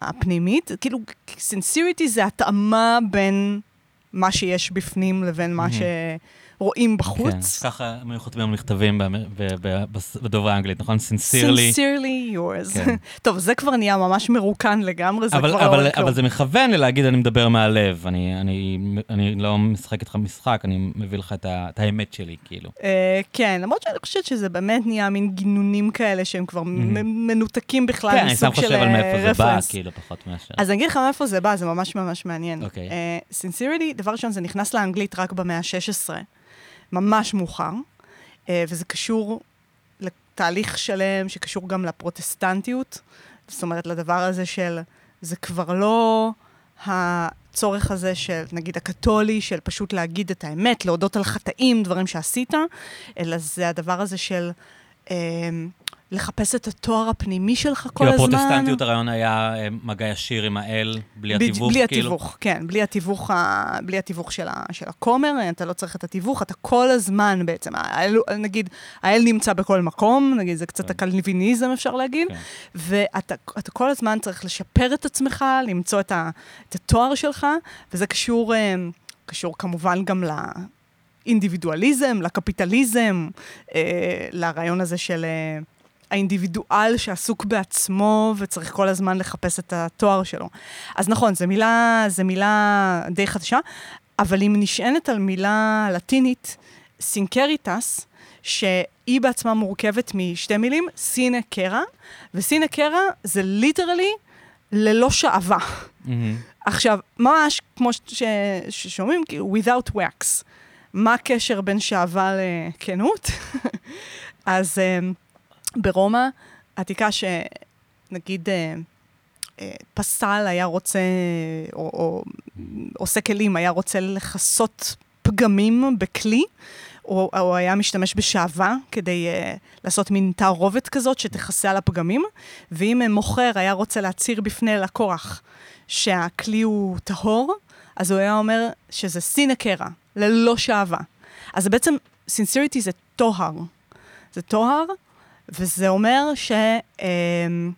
S2: הפנימית. כאילו, sincerity זה התאמה בין מה שיש בפנים לבין מה
S1: מהמם.
S2: שרואים בחוץ.
S1: כן, ככה הם היו חותמים על מכתבים באמר- ב- ב- בס- בדוברי האנגלית, נכון? sincerely.
S2: sincerely yours.
S1: כן.
S2: טוב, זה כבר נהיה ממש מרוקן לגמרי, זה
S1: אבל,
S2: כבר לא
S1: אבל,
S2: אומר כלום.
S1: אבל זה מכוון ללהגיד אני מדבר מהלב, אני, אני, אני לא משחק איתך משחק, אני מביא לך את, ה, את האמת שלי, כאילו.
S2: אה, כן, למרות שאני חושבת שזה באמת נהיה מין גינונים כאלה שהם כבר מנותקים בכלל
S1: כן, אני סתם
S2: מסוג של
S1: חושב על מאיפה זה בא,
S2: רפרנס.
S1: כאילו, פחות מאשר.
S2: אז אני אגיד לך מאיפה זה בא, זה ממש ממש מעניין.
S1: אוקיי.
S2: Uh, sincerity, דבר ראשון, זה נכנס לאנגלית רק במאה ה-16, ממש מאוחר, uh, וזה קשור לתהליך שלם שקשור גם לפרוטסטנטיות, זאת אומרת, לדבר הזה של, זה כבר לא הצורך הזה של, נגיד, הקתולי, של פשוט להגיד את האמת, להודות על חטאים, דברים שעשית, אלא זה הדבר הזה של... לחפש את התואר הפנימי שלך כל
S1: כאילו
S2: הזמן.
S1: הפרוטסטנטיות הרעיון היה אה, מגע ישיר עם האל, בלי התיווך,
S2: בלי
S1: כאילו.
S2: התיווך, כן, בלי התיווך, ה... בלי התיווך של, ה... של הכומר, אתה לא צריך את התיווך, אתה כל הזמן בעצם, האל, נגיד, האל נמצא בכל מקום, נגיד, זה קצת
S1: כן.
S2: הקלוויניזם אפשר להגיד,
S1: כן.
S2: ואתה אתה כל הזמן צריך לשפר את עצמך, למצוא את, ה... את התואר שלך, וזה קשור, אה, קשור כמובן גם לאינדיבידואליזם, לקפיטליזם, אה, לרעיון הזה של... אה, האינדיבידואל שעסוק בעצמו וצריך כל הזמן לחפש את התואר שלו. אז נכון, זו מילה, זו מילה די חדשה, אבל היא נשענת על מילה לטינית, sinceritas, שהיא בעצמה מורכבת משתי מילים, sine cera, ו sine cera זה literally ללא שעווה.
S1: מהמם.
S2: עכשיו, ממש כמו ש- ש- ששומעים, כאילו, without wax. מה הקשר בין שעווה לכנות? אז um, ברומא העתיקה, שנגיד uh, uh, פסל היה רוצה, או, או עושה כלים היה רוצה לכסות פגמים בכלי, או, או היה משתמש בשעווה כדי uh, לעשות מין תערובת כזאת שתכסה על הפגמים, ואם מוכר היה רוצה להצהיר בפני לקוח שהכלי הוא טהור, אז הוא היה אומר שזה סינא קרא, ללא שעווה. אז בעצם, sincerity זה טוהר. זה טוהר, וזה אומר ש... אמ,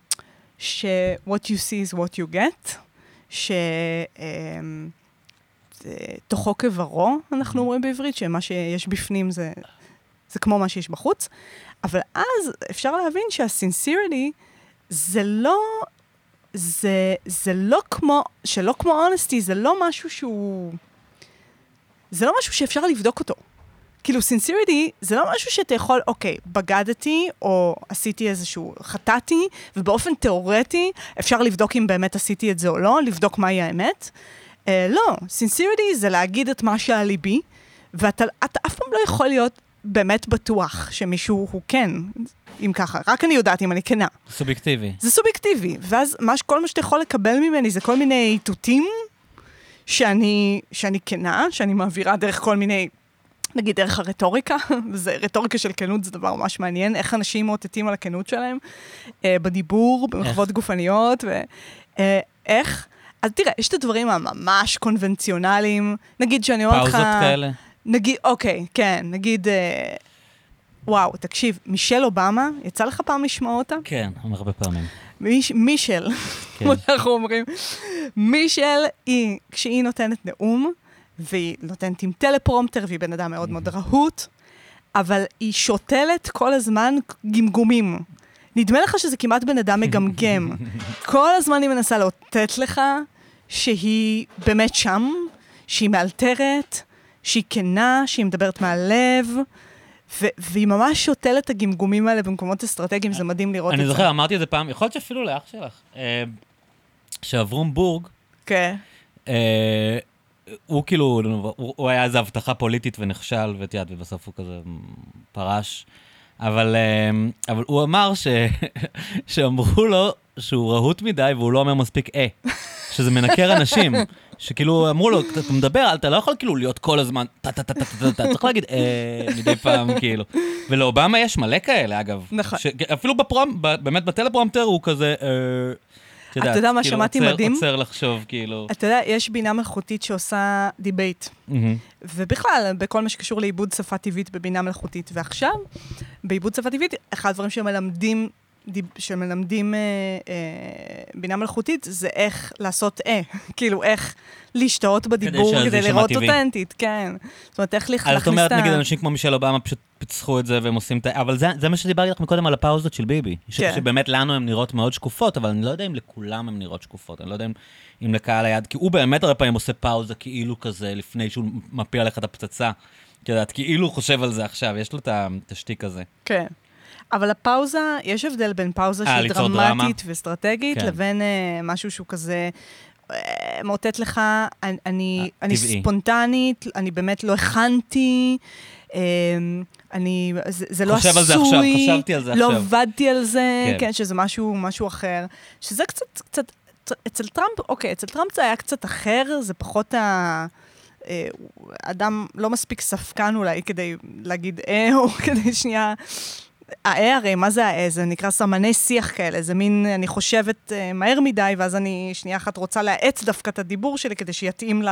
S2: ש- what you see is what you get, ש... אמ, תוכו כברו, אנחנו אומרים בעברית, שמה שיש בפנים זה, זה כמו מה שיש בחוץ. אבל אז אפשר להבין שהסינסריטי זה לא, זה, זה לא כמו, שלא כמו honesty, זה לא משהו שהוא, זה לא משהו שאפשר לבדוק אותו. כאילו, sincerity זה לא משהו שאתה יכול, אוקיי, בגדתי, או עשיתי איזשהו, חטאתי, ובאופן תיאורטי אפשר לבדוק אם באמת עשיתי את זה או לא, לבדוק מהי האמת. Uh, לא, sincerity זה להגיד את מה שעל ליבי, ואתה אתה אף פעם לא יכול להיות באמת בטוח שמישהו הוא כן, אם ככה, רק אני יודעת אם אני כנה.
S1: סובייקטיבי.
S2: זה סובייקטיבי, ואז מה, כל מה שאתה יכול לקבל ממני זה כל מיני איתותים שאני, שאני כנה, שאני מעבירה דרך כל מיני, נגיד דרך הרטוריקה, וזה רטוריקה של כנות זה דבר ממש מעניין, איך אנשים מאותתים על הכנות שלהם, אה, בדיבור, במחוות גופניות, ואיך. אז תראה, יש את הדברים הממש קונבנציונליים, נגיד שאני אומרת לך...
S1: פאוזות כאלה?
S2: נגיד, אוקיי, כן, נגיד, אה, וואו, תקשיב, מישל אובמה, יצא לך פעם לשמוע אותה?
S1: כן, הרבה פעמים.
S2: מיש, מישל,
S1: כן.
S2: כמו שאנחנו אומרים. מישל היא, כשהיא נותנת נאום, והיא נותנת עם טלפרומטר, והיא בן אדם מאוד מאוד רהוט, אבל היא שותלת כל הזמן גמגומים. נדמה לך שזה כמעט בן אדם מגמגם. כל הזמן היא מנסה לאותת לך שהיא באמת שם, שהיא מאלתרת, שהיא כנה, שהיא מדברת מהלב, ו- והיא ממש שותלת את הגמגומים האלה במקומות אסטרטגיים, זה מדהים לראות את זה.
S1: אני זוכר, אמרתי את זה פעם, יכול להיות שאפילו לאח שלך, אה, שאברום בורג,
S2: כן.
S1: אה, הוא כאילו, הוא, הוא היה איזו הבטחה פוליטית ונכשל, ואת יודעת, ובסוף הוא כזה פרש. אבל, אה, אבל הוא אמר ש, שאמרו לו שהוא רהוט מדי והוא לא אומר מספיק אה, שזה מנכר אנשים. שכאילו אמרו לו, אתה מדבר, אתה לא יכול כאילו להיות כל הזמן, טה טה טה טה טה טה, צריך להגיד אה, מדי פעם, כאילו. ולאובמה יש מלא כאלה, אגב.
S2: נכון.
S1: אפילו בפרום, ב- באמת בטלפרומפטר הוא כזה, אה, יודעת,
S2: אתה יודע מה
S1: כאילו,
S2: שמעתי
S1: עוצר-
S2: מדהים?
S1: עוצר לחשוב, כאילו.
S2: אתה יודע, יש בינה מלאכותית שעושה debate.
S1: מהמם.
S2: ובכלל, בכל מה שקשור לעיבוד שפה טבעית בבינה מלאכותית. ועכשיו, בעיבוד שפה טבעית, אחד הדברים שמלמדים, שמלמדים אה, אה, בינה מלאכותית זה איך לעשות אה, כאילו איך להשתאות בדיבור כדי לראות
S1: טבעי.
S2: אותנטית, כן. זאת אומרת, איך להכניס
S1: אומרת,
S2: את ה...
S1: נגיד, אנשים כמו מישל אובמה פשוט פיצחו את זה והם עושים את ה... אבל זה, זה מה שדיברתי לך מקודם על הפאוזות של ביבי. ש-
S2: כן.
S1: שבאמת לנו הן נראות מאוד שקופות, אבל אני לא יודע אם לכולם הן נראות שקופות. אני לא יודע אם, אם לקהל היד, כי הוא באמת הרבה פעמים עושה פאוזה כאילו כזה, לפני שהוא מפיל עליך את הפצצה. את יודעת, כאילו הוא חושב על זה עכשיו, יש לו את השטיק הזה.
S2: כן. אבל הפאוזה, יש הבדל בין פאוזה
S1: אה,
S2: שהיא דרמטית ואסטרטגית,
S1: כן.
S2: לבין אה, משהו שהוא כזה... אה, מאותת לך, אני, אני,
S1: אה,
S2: אני. ספונטנית, אני באמת לא הכנתי, אה, אני, זה, זה לא עשוי,
S1: חושב על זה עכשיו, חשבתי על זה
S2: לא
S1: עכשיו.
S2: עבדתי על זה,
S1: כן.
S2: כן. שזה משהו, משהו אחר. שזה קצת, קצת, אצל טראמפ, אוקיי, אצל טראמפ זה היה קצת אחר, זה פחות ה... אה, אדם לא מספיק ספקן אולי כדי להגיד אה, או כדי שנייה... האה הרי, מה זה האה? זה נקרא סמני שיח כאלה, זה מין, אני חושבת אה, מהר מדי, ואז אני שנייה אחת רוצה להאץ דווקא את הדיבור שלי כדי שיתאים ל...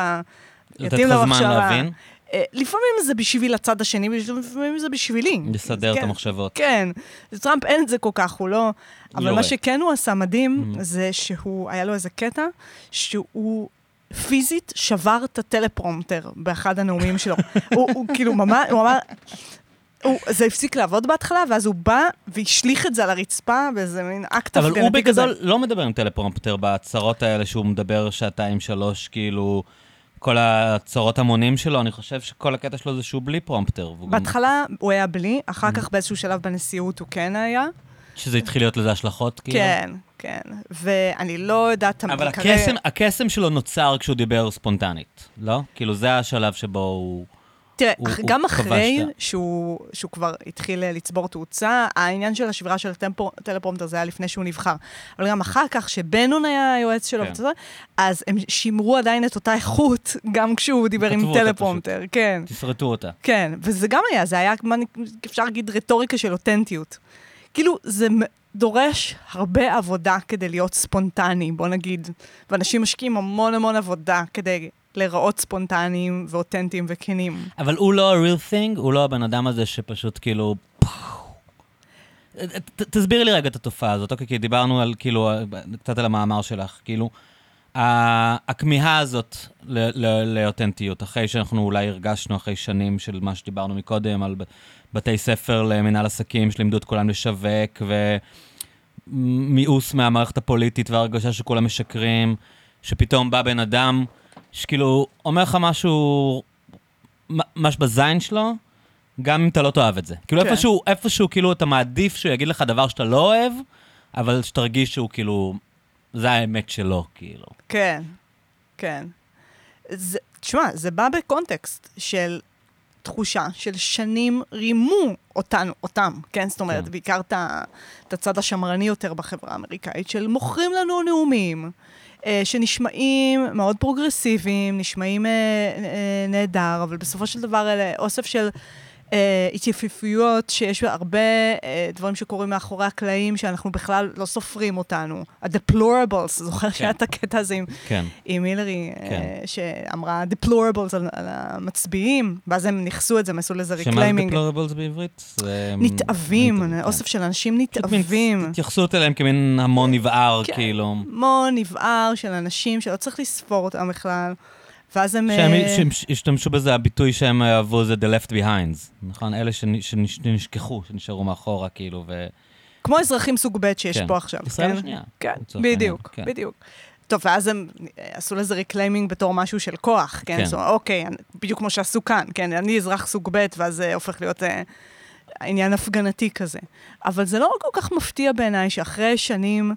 S1: לתת לך זמן. להבין,
S2: אה, לפעמים זה בשביל הצד השני, לפעמים זה בשבילי.
S1: לסדר את
S2: כן.
S1: המחשבות.
S2: כן, לטראמפ אין את זה כל כך, הוא לא... אבל
S1: יורה.
S2: מה שכן הוא עשה מדהים,
S1: Mhm.
S2: זה שהוא, היה לו איזה קטע, שהוא פיזית שבר את הטלפרומפטר באחד הנאומים שלו. הוא, הוא כאילו ממש, הוא אמר... הוא, זה הפסיק לעבוד בהתחלה, ואז הוא בא והשליך את זה על הרצפה באיזה מין אקט
S1: אבל הוא
S2: כזה.
S1: בגדול לא מדבר עם טלפרומפטר בהצהרות האלה שהוא מדבר שעתיים, שלוש, כאילו, כל הצהרות המונים שלו, אני חושב שכל הקטע שלו זה שהוא בלי פרומפטר. גם-
S2: בהתחלה הוא היה בלי, אחר
S1: Mhm.
S2: כך באיזשהו שלב בנשיאות הוא כן היה.
S1: שזה התחיל להיות לזה השלכות, כאילו.
S2: כן, כן. ואני לא יודעת...
S1: אבל הקסם, הקסם שלו נוצר כשהוא דיבר ספונטנית, לא? כאילו, זה השלב שבו הוא...
S2: תראה,
S1: הוא- הוא
S2: גם
S1: כבש
S2: אחרי שהוא, שהוא כבר התחיל אה, לצבור תאוצה, העניין של השבירה של הטלפרומטר זה היה לפני שהוא נבחר. אבל גם אחר כך, שבנון היה היועץ שלו,
S1: כן.
S2: אז הם שימרו עדיין את אותה איכות, גם כשהוא דיבר עם טלפרומטר. כן,
S1: תסרטו אותה.
S2: כן. וזה גם היה, זה היה, אפשר להגיד, רטוריקה של אותנטיות. כאילו, זה דורש הרבה עבודה כדי להיות ספונטני, בוא נגיד. ואנשים משקיעים המון המון עבודה כדי להיראות ספונטניים ואותנטיים וכנים.
S1: אבל הוא לא ה-real thing, הוא לא הבן אדם הזה שפשוט כאילו... ת- תסבירי לי רגע את התופעה הזאת, אוקיי? כי דיברנו על, כאילו, קצת על המאמר שלך, כאילו, הכמיהה הזאת לאותנטיות, אחרי שאנחנו אולי הרגשנו אחרי שנים של מה שדיברנו מקודם, על בתי ספר למנהל עסקים שלימדו את כולם לשווק, ומיאוס מהמערכת הפוליטית והרגשה שכולם משקרים, שפתאום בא בן אדם שכאילו אומר לך משהו, מ- משהו בזין שלו, גם אם אתה לא תאהב את זה. כאילו
S2: כן.
S1: איפשהו, איפשהו כאילו אתה מעדיף שהוא יגיד לך דבר שאתה לא אוהב, אבל שתרגיש שהוא כאילו, זה האמת שלו, כאילו.
S2: כן, כן. זה, תשמע, זה בא בקונטקסט של תחושה של שנים רימו אותנו, אותם, כן? זאת אומרת,
S1: כן.
S2: בעיקר את הצד השמרני יותר בחברה האמריקאית, של מוכרים לנו נאומים. אה, שנשמעים מאוד פרוגרסיביים, נשמעים אה, אה, נהדר, אבל בסופו של דבר אלה אוסף של התייפיפויות, שיש הרבה אה, דברים שקורים מאחורי הקלעים, שאנחנו בכלל לא סופרים אותנו. ה-deplorables, זוכר
S1: כן.
S2: שהיה את הקטע הזה עם,
S1: כן.
S2: עם הילרי, אה,
S1: כן.
S2: שאמרה deplorables על, על המצביעים, ואז הם ניכסו את זה, הם עשו לזה
S1: שמה זה
S2: reclaiming.
S1: deplorables בעברית?
S2: נתעבים,
S1: כן.
S2: אוסף של אנשים נתעבים.
S1: התייחסות אליהם כמין המון נבער,
S2: כן.
S1: כאילו.
S2: המון נבער של אנשים שלא צריך לספור אותם בכלל. ואז הם...
S1: שהם
S2: אה,
S1: השתמשו בזה, הביטוי שהם אהבו זה The Left Behinds, נכון? אלה שנ- שנש- שנשכחו, שנשארו מאחורה, כאילו, ו...
S2: כמו אזרחים סוג ב' שיש
S1: כן.
S2: פה עכשיו.
S1: ישראל
S2: כן?
S1: השנייה,
S2: כן, בדיוק,
S1: כן.
S2: בדיוק. טוב, ואז הם אה, עשו לזה reclaiming בתור משהו של כוח, כן?
S1: כן.
S2: זאת אומרת, אוקיי, בדיוק כמו שעשו כאן, כן? אני אזרח סוג ב', ואז זה הופך להיות אה, עניין הפגנתי כזה. אבל זה לא כל כך מפתיע בעיניי שאחרי שנים אה,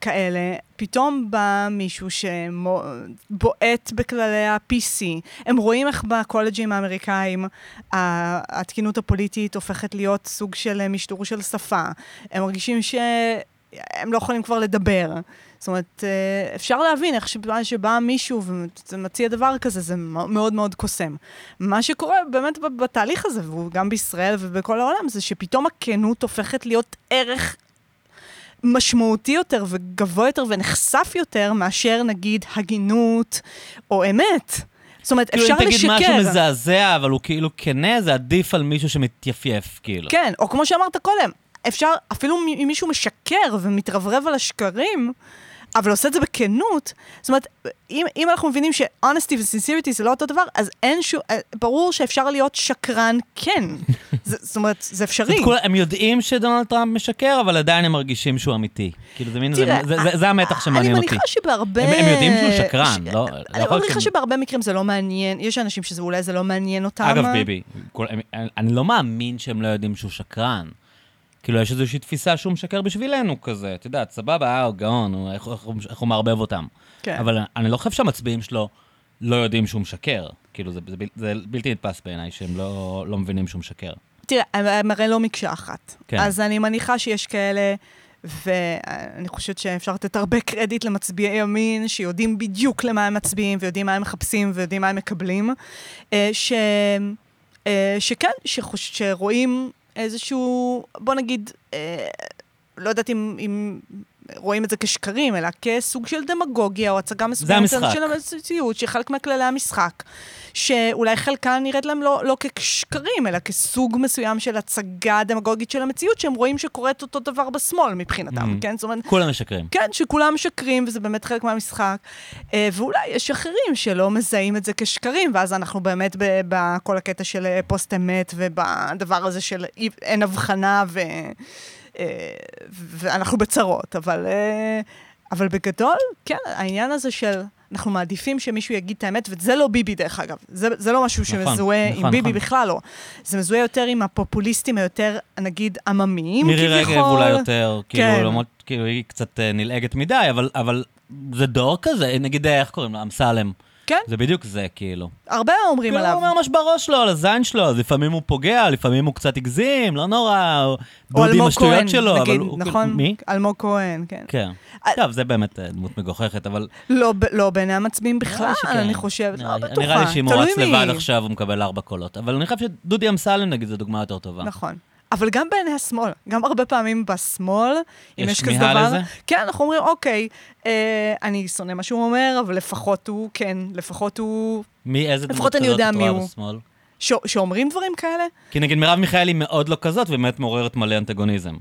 S2: כאלה, פתאום בא מישהו שבועט בכללי ה-PC. הם רואים איך בקולג'ים האמריקאים התקינות הפוליטית הופכת להיות סוג של אה, משטור של שפה. הם מרגישים שהם לא יכולים כבר לדבר. זאת אומרת, אה, אפשר להבין איך שבא, שבא מישהו ומציע דבר כזה, זה מאוד מאוד קוסם. מה שקורה באמת בתהליך הזה, והוא גם בישראל ובכל העולם, זה שפתאום הכנות הופכת להיות ערך משמעותי יותר וגבוה יותר ונחשף יותר מאשר נגיד הגינות או אמת. זאת אומרת,
S1: כאילו,
S2: אפשר
S1: אם תגיד משהו
S2: לשקר.
S1: מזעזע, אבל הוא כאילו כנה, זה עדיף על מישהו שמתייפייף, כאילו.
S2: כן, או כמו שאמרת קודם, אפשר, אפילו אם מישהו משקר ומתרברב על השקרים, אבל עושה את זה בכנות, זאת אומרת, אם, אם אנחנו מבינים ש-honesty ו-sincerity זה לא אותו דבר, אז אין שום, אה, ברור שאפשר להיות שקרן כן. זה, זאת אומרת, זה אפשרי.
S1: כולה- הם יודעים שדונלד טראמפ משקר, אבל עדיין הם מרגישים שהוא אמיתי. כאילו, זה מין, זה-
S2: תראה,
S1: זה- זה- זה המתח שמעניין
S2: אני
S1: אותי.
S2: מניחה שבהרבה...
S1: הם- הם יודעים שהוא שקרן,
S2: ש-
S1: לא-
S2: אני
S1: לא
S2: מניחה שבהרבה מקרים זה לא מעניין, יש אנשים שאולי זה לא מעניין אותם.
S1: אגב, ביבי, כל- הם- אני לא מאמין שהם לא יודעים שהוא שקרן. כאילו, יש איזושהי תפיסה שהוא משקר בשבילנו כזה, את יודעת, סבבה, אה, הוא גאון, איך איך איך הוא מערבב אותם.
S2: כן.
S1: אבל אני לא חושב שהמצביעים שלו לא יודעים שהוא משקר. כאילו, זה, זה, בל- זה בלתי נתפס בעיניי שהם לא, לא מבינים שהוא משקר.
S2: תראה, הם- הם הרי לא מקשה אחת.
S1: כן.
S2: אז אני מניחה שיש כאלה, ואני חושבת שאפשר לתת הרבה קרדיט למצביעי ימין, שיודעים בדיוק למה הם מצביעים, ויודעים מה הם מחפשים, ויודעים מה הם מקבלים, אה, ש... אה, שכן, שחוש... שרואים איזשהו, בוא נגיד, אה, לא יודעת אם, אם רואים את זה כשקרים, אלא כסוג של דמגוגיה או הצגה מסוימת. של המציאות, שחלק מכללי המשחק, שאולי חלקן נראית להם לא, לא כשקרים, אלא כסוג מסוים של הצגה דמגוגית של המציאות, שהם רואים שקורית אותו דבר בשמאל מבחינתם,
S1: Mhm.
S2: כן? זאת אומרת,
S1: כולם משקרים.
S2: כן, שכולם משקרים, וזה באמת חלק מהמשחק. אה, ואולי יש אחרים שלא מזהים את זה כשקרים, ואז אנחנו באמת ב- בכל הקטע של אה, פוסט אמת, ובדבר הזה של אי- אין הבחנה, ו... אה, ואנחנו בצרות. אבל, אה, אבל בגדול, כן, העניין הזה של... אנחנו מעדיפים שמישהו יגיד את האמת, וזה לא ביבי דרך אגב. זה, זה לא משהו
S1: נכון,
S2: שמזוהה
S1: נכון,
S2: עם ביבי
S1: נכון.
S2: בכלל לא. זה מזוהה יותר עם הפופוליסטים היותר, נגיד, עממיים
S1: מירי
S2: כביכול.
S1: רגב אולי יותר, כאילו,
S2: כן.
S1: למרות, כאילו, היא קצת אה, נלעגת מדי, אבל, אבל זה דור כזה, נגיד, איך קוראים לו? אמסלם.
S2: כן,
S1: זה בדיוק זה, כאילו.
S2: הרבה אומרים
S1: כאילו,
S2: עליו.
S1: הוא אומר ממש בראש שלו, על הזין שלו, אז לפעמים הוא פוגע, לפעמים הוא קצת הגזים, לא נורא,
S2: או
S1: דודי עם
S2: אלמוג
S1: השטויות
S2: כהן,
S1: שלו, אבל
S2: נגיד,
S1: הוא... כאילו-
S2: נכון?
S1: מי?
S2: אלמוג כהן, כן.
S1: כן.
S2: אה,
S1: טוב, זה באמת אה, דמות מגוחכת, אבל...
S2: לא, לא בעיני המצביעים בכלל,
S1: שכן.
S2: אני חושבת, לא בטוחה.
S1: נראה לי שאם הוא רץ. לבד עכשיו, הוא מקבל ארבע קולות. אבל אני חושב שדודי אמסלם, נגיד, זו דוגמה יותר טובה.
S2: נכון. אבל גם בעיני השמאל, גם הרבה פעמים בשמאל, אם
S1: יש
S2: יש כזה
S1: כמיהה
S2: דבר,
S1: לזה?
S2: כן, אנחנו אומרים, אוקיי, אה, אני שונא מה שהוא אומר, אבל לפחות הוא, כן, לפחות הוא,
S1: מי, איזה דמות
S2: לפחות אני
S1: כזאת
S2: יודע מי
S1: רואה
S2: הוא.
S1: בשמאל?
S2: ש- שאומרים דברים כאלה.
S1: כי נגיד מרב מיכאלי מאוד לא כזאת, ובאמת מעוררת מלא אנטגוניזם.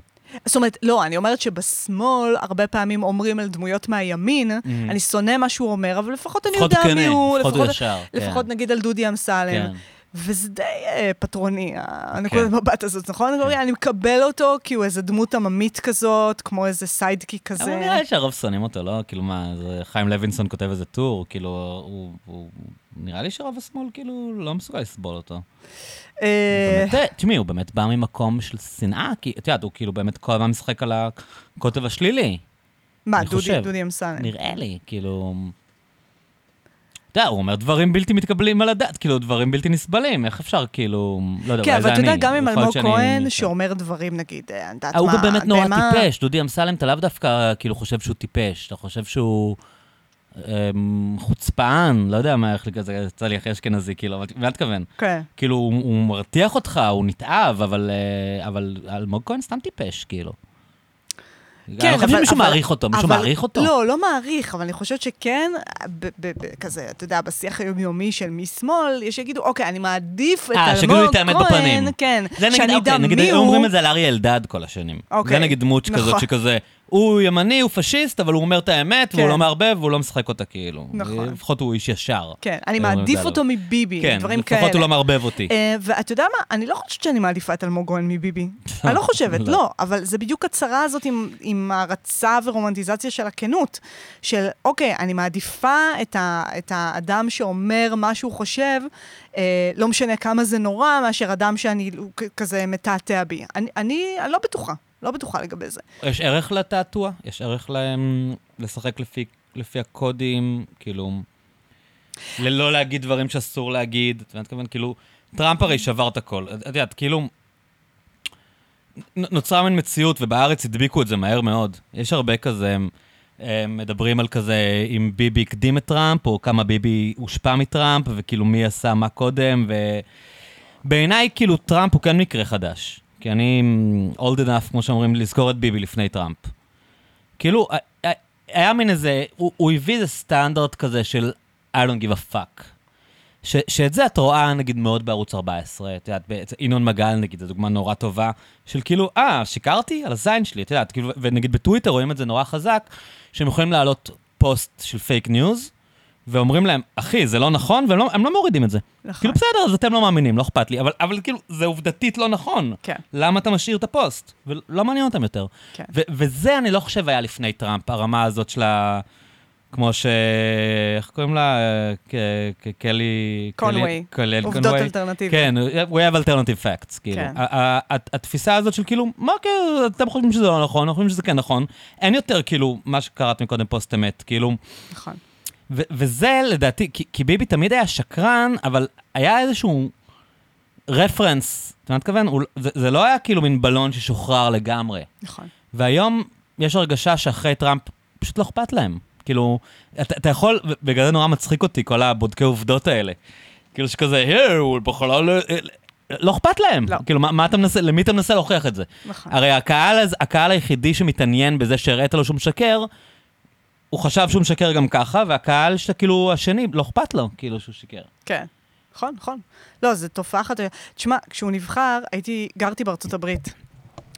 S2: זאת אומרת, לא, אני אומרת שבשמאל הרבה פעמים אומרים על דמויות מהימין, אני שונא מה שהוא אומר, אבל לפחות אני יודע
S1: הוא
S2: מי הוא,
S1: לפחות הוא ישר.
S2: לפחות
S1: כן.
S2: נגיד על דודי אמסלם.
S1: כן.
S2: וזה די אה, פטרוני, הנקודת מבט הזאת, נכון? אני מקבל אותו כי הוא איזה דמות עממית כזאת, כמו איזה sidekick כזה.
S1: אבל נראה לי שהרוב שונאים אותו, לא? כאילו מה, זה חיים לוינסון כותב איזה טור, כאילו, הוא... הוא- נראה לי שרוב השמאל כאילו לא מסוגל לסבול אותו.
S2: אה,
S1: באמת, תשמעי, הוא באמת בא ממקום של שנאה, כי את יודעת, הוא כאילו באמת כל הזמן משחק על הקוטב השלילי.
S2: מה, דודי-. דודי אמסלם.
S1: נראה לי, כאילו... אתה יודע, הוא אומר דברים בלתי מתקבלים על הדעת, כאילו, דברים בלתי נסבלים, איך אפשר, כאילו, לא יודע,
S2: כן,
S1: זה
S2: אבל. אתה יודע, גם עם אלמוג כהן. שאומר דברים, נגיד, אני יודעת
S1: אה, הוא
S2: מה,
S1: גם באמת נורא טיפש, דודי אמסלם, אתה לאו דווקא כאילו חושב שהוא טיפש, אתה חושב שהוא... אמ, חוצפן, לא יודע מה, איך כזה, יצא לי הכי אשכנזי, כאילו, אבל מה אתכוון?
S2: כן.
S1: כאילו, הוא, הוא מרתיח אותך, הוא נתעב, אה, אבל אלמוג כהן סתם טיפש, כאילו.
S2: כן,
S1: אני חושב שמישהו מעריך אותו, מישהו מעריך אותו.
S2: לא, לא מעריך, אבל אני חושבת שכן, כזה, אתה יודע, בשיח היומיומי של משמאל, יש שיגידו, אוקיי, אני מעדיף את
S1: אה,
S2: אלמוג כהן,
S1: בפנים.
S2: כן,
S1: זה נגיד,
S2: שאני
S1: אוקיי,
S2: אדע
S1: נגיד,
S2: מי
S1: היו
S2: הוא.
S1: אומרים את זה על אריה אלדד כל השנים.
S2: אוקיי,
S1: זה נגיד דמות
S2: נכון.
S1: כזאת שכזה, הוא ימני, הוא פשיסט, אבל הוא אומר את האמת, והוא
S2: כן.
S1: לא מערבב, והוא לא משחק אותה כאילו.
S2: נכון.
S1: לפחות הוא איש ישר.
S2: כן, אני
S1: את
S2: מעדיף אותו. מביבי,
S1: כן,
S2: דברים כאלה.
S1: לפחות הוא לא מערבב אותי.
S2: אה, ואתה יודע מה? אני לא חושבת שאני מעדיפה את אלמוג כהן מביבי. אני לא חושבת,
S1: לא.
S2: לא. אבל זה בדיוק הצרה הזאת עם- עם הערצה ורומנטיזציה של הכנות. של, אוקיי, אני מעדיפה את ה- את האדם שאומר מה שהוא חושב, אה, לא משנה כמה זה נורא, מאשר אדם שאני כזה מתעתע בי. אני- אני אני לא בטוחה, לא בטוחה לגבי זה.
S1: יש ערך לתעתוע? יש ערך להם לשחק לפי, לפי הקודים, כאילו, ללא להגיד דברים שאסור להגיד, אתה מתכוון, כאילו, טראמפ הרי שבר את הכל. את יודעת, כאילו, נוצרה מין מציאות, ובארץ הדביקו את זה מהר מאוד. יש הרבה כזה, הם, הם מדברים על כזה, אם ביבי הקדים את טראמפ, או כמה ביבי הושפע מטראמפ, וכאילו מי עשה מה קודם, ובעיניי, כאילו, טראמפ הוא כן מקרה חדש. כי אני mm, old enough, כמו שאומרים, לזכור את ביבי לפני טראמפ. כאילו, היה מין איזה, הוא, הוא הביא איזה סטנדרט כזה של I don't give a fuck. ש, שאת זה את רואה נגיד מאוד בערוץ 14, את יודעת, ינון מגל נגיד, זו דוגמה נורא טובה, של כאילו, אה, שיקרתי? על הזין שלי, את יודעת, כאילו, ונגיד בטוויטר רואים את זה נורא חזק, שהם יכולים להעלות פוסט של פייק ניוז, ואומרים להם, אחי, זה לא נכון, והם לא, לא מורידים את זה.
S2: נכון.
S1: כאילו, בסדר, אז אתם לא מאמינים, לא אכפת לי, אבל, אבל כאילו, זה עובדתית לא נכון.
S2: כן.
S1: למה אתה משאיר את הפוסט? ולא מעניין אותם יותר.
S2: כן.
S1: וזה אני לא חושב היה לפני טראמפ, הרמה הזאת של ה... כמו ש... איך קוראים לה? קלי...
S2: קונווי.
S1: קלי-
S2: עובדות
S1: קונווי.
S2: אלטרנטיביות.
S1: כן, we have alternative facts, כאילו.
S2: כן.
S1: התפיסה הזאת של כאילו, מה כאילו, אתם חושבים שזה לא נכון, אנחנו חושבים שזה כן נכון. אין יותר כאילו, מה שקראת מקודם פוסט אמת, כאילו...
S2: נכון.
S1: וזה לדעתי, כי, כי ביבי תמיד היה שקרן, אבל היה איזשהו רפרנס, אתה מתכוון? זה לא היה כאילו מין בלון ששוחרר לגמרי.
S2: נכון.
S1: והיום יש הרגשה שאחרי טראמפ פשוט לא אכפת להם. כאילו, אתה, אתה יכול, בגלל זה נורא מצחיק אותי, כל הבודקי עובדות האלה. כאילו שכזה, הוא בכלל לא... לא אכפת להם.
S2: לא.
S1: כאילו, מה, מה אתה מנסה, למי אתה מנסה להוכיח את זה?
S2: נכון.
S1: הרי הקהל, הקהל היחידי שמתעניין בזה שהראית לו שהוא משקר, הוא חשב שהוא משקר גם ככה, והקהל שאתה כאילו השני, לא אכפת לו, כאילו שהוא שיקר.
S2: כן. נכון, נכון. לא, זו תופעה אחת. תשמע, כשהוא נבחר, הייתי, גרתי בארצות הברית,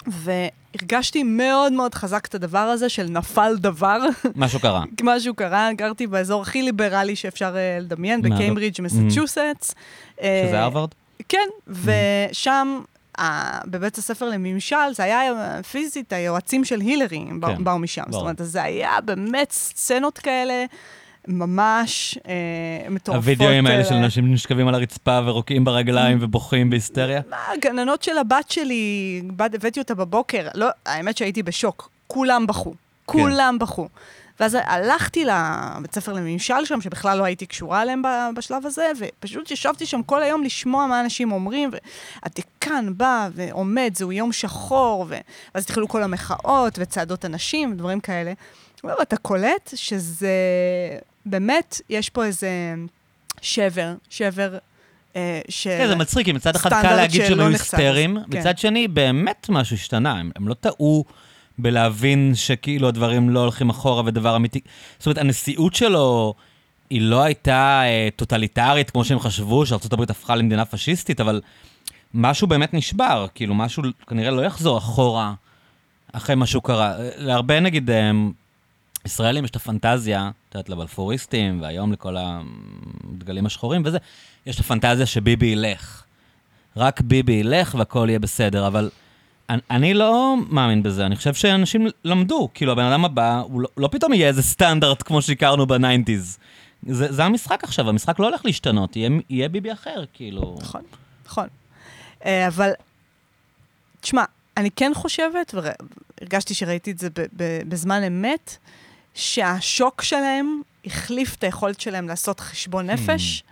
S2: והרגשתי מאוד מאוד חזק את הדבר הזה של נפל דבר.
S1: משהו קרה.
S2: משהו קרה, גרתי באזור הכי ליברלי שאפשר אה, לדמיין,
S1: מה,
S2: בקיימברידג', מסצ'וסטס. אה,
S1: שזה הרווארד?
S2: כן, ושם, ה- בבית הספר לממשל, זה היה אה, פיזית, היועצים של הילרי
S1: כן,
S2: באו משם. זאת
S1: ברור.
S2: אומרת, אז זה היה באמת סצנות כאלה, ממש אה, מטורפות.
S1: הווידאוים האלה
S2: אה,
S1: של אנשים נשכבים על הרצפה ורוקעים ברגליים ובוכים בהיסטריה?
S2: מה, הגננות של הבת שלי, בת, הבאתי אותה בבוקר, לא, האמת שהייתי בשוק, כולם בכו, כולם בכו. ואז הלכתי לבית ספר לממשל שם, שבכלל לא הייתי קשורה אליהם בשלב הזה, ופשוט ישבתי שם כל היום לשמוע מה אנשים אומרים, והדיקן בא ועומד, זהו יום שחור, ו... ואז התחילו כל המחאות וצעדות הנשים ודברים כאלה. ואתה קולט שזה באמת, יש פה איזה שבר, שבר אה, של...
S1: כן, זה מצחיק, כי מצד אחד קל להגיד שהם היו. היסטריים,
S2: כן.
S1: מצד שני, באמת משהו השתנה. הם הם לא טעו בלהבין שכאילו הדברים לא הולכים אחורה ודבר אמיתי. זאת אומרת, הנשיאות שלו... היא לא הייתה אה, טוטליטרית כמו שהם חשבו, שארה"ב הפכה למדינה פשיסטית, אבל משהו באמת נשבר, כאילו משהו כנראה לא יחזור אחורה אחרי מה שהוא קרה. אה, להרבה נגיד אה, ישראלים יש את הפנטזיה, את יודעת, לבלפוריסטים, והיום לכל הדגלים השחורים וזה, יש את הפנטזיה שביבי ילך. רק ביבי ילך והכל יהיה בסדר, אבל אני, אני לא מאמין בזה, אני חושב שאנשים למדו, כאילו הבן אדם הבא, הוא לא, לא פתאום יהיה איזה סטנדרט כמו שהכרנו ב nineties. זה, זה המשחק עכשיו, המשחק לא הולך להשתנות, יהיה, יהיה ביבי אחר, כאילו.
S2: נכון, נכון. אה, אבל, תשמע, אני כן חושבת, והרגשתי שראיתי את זה בזמן אמת, שהשוק שלהם החליף את היכולת שלהם לעשות חשבון נפש,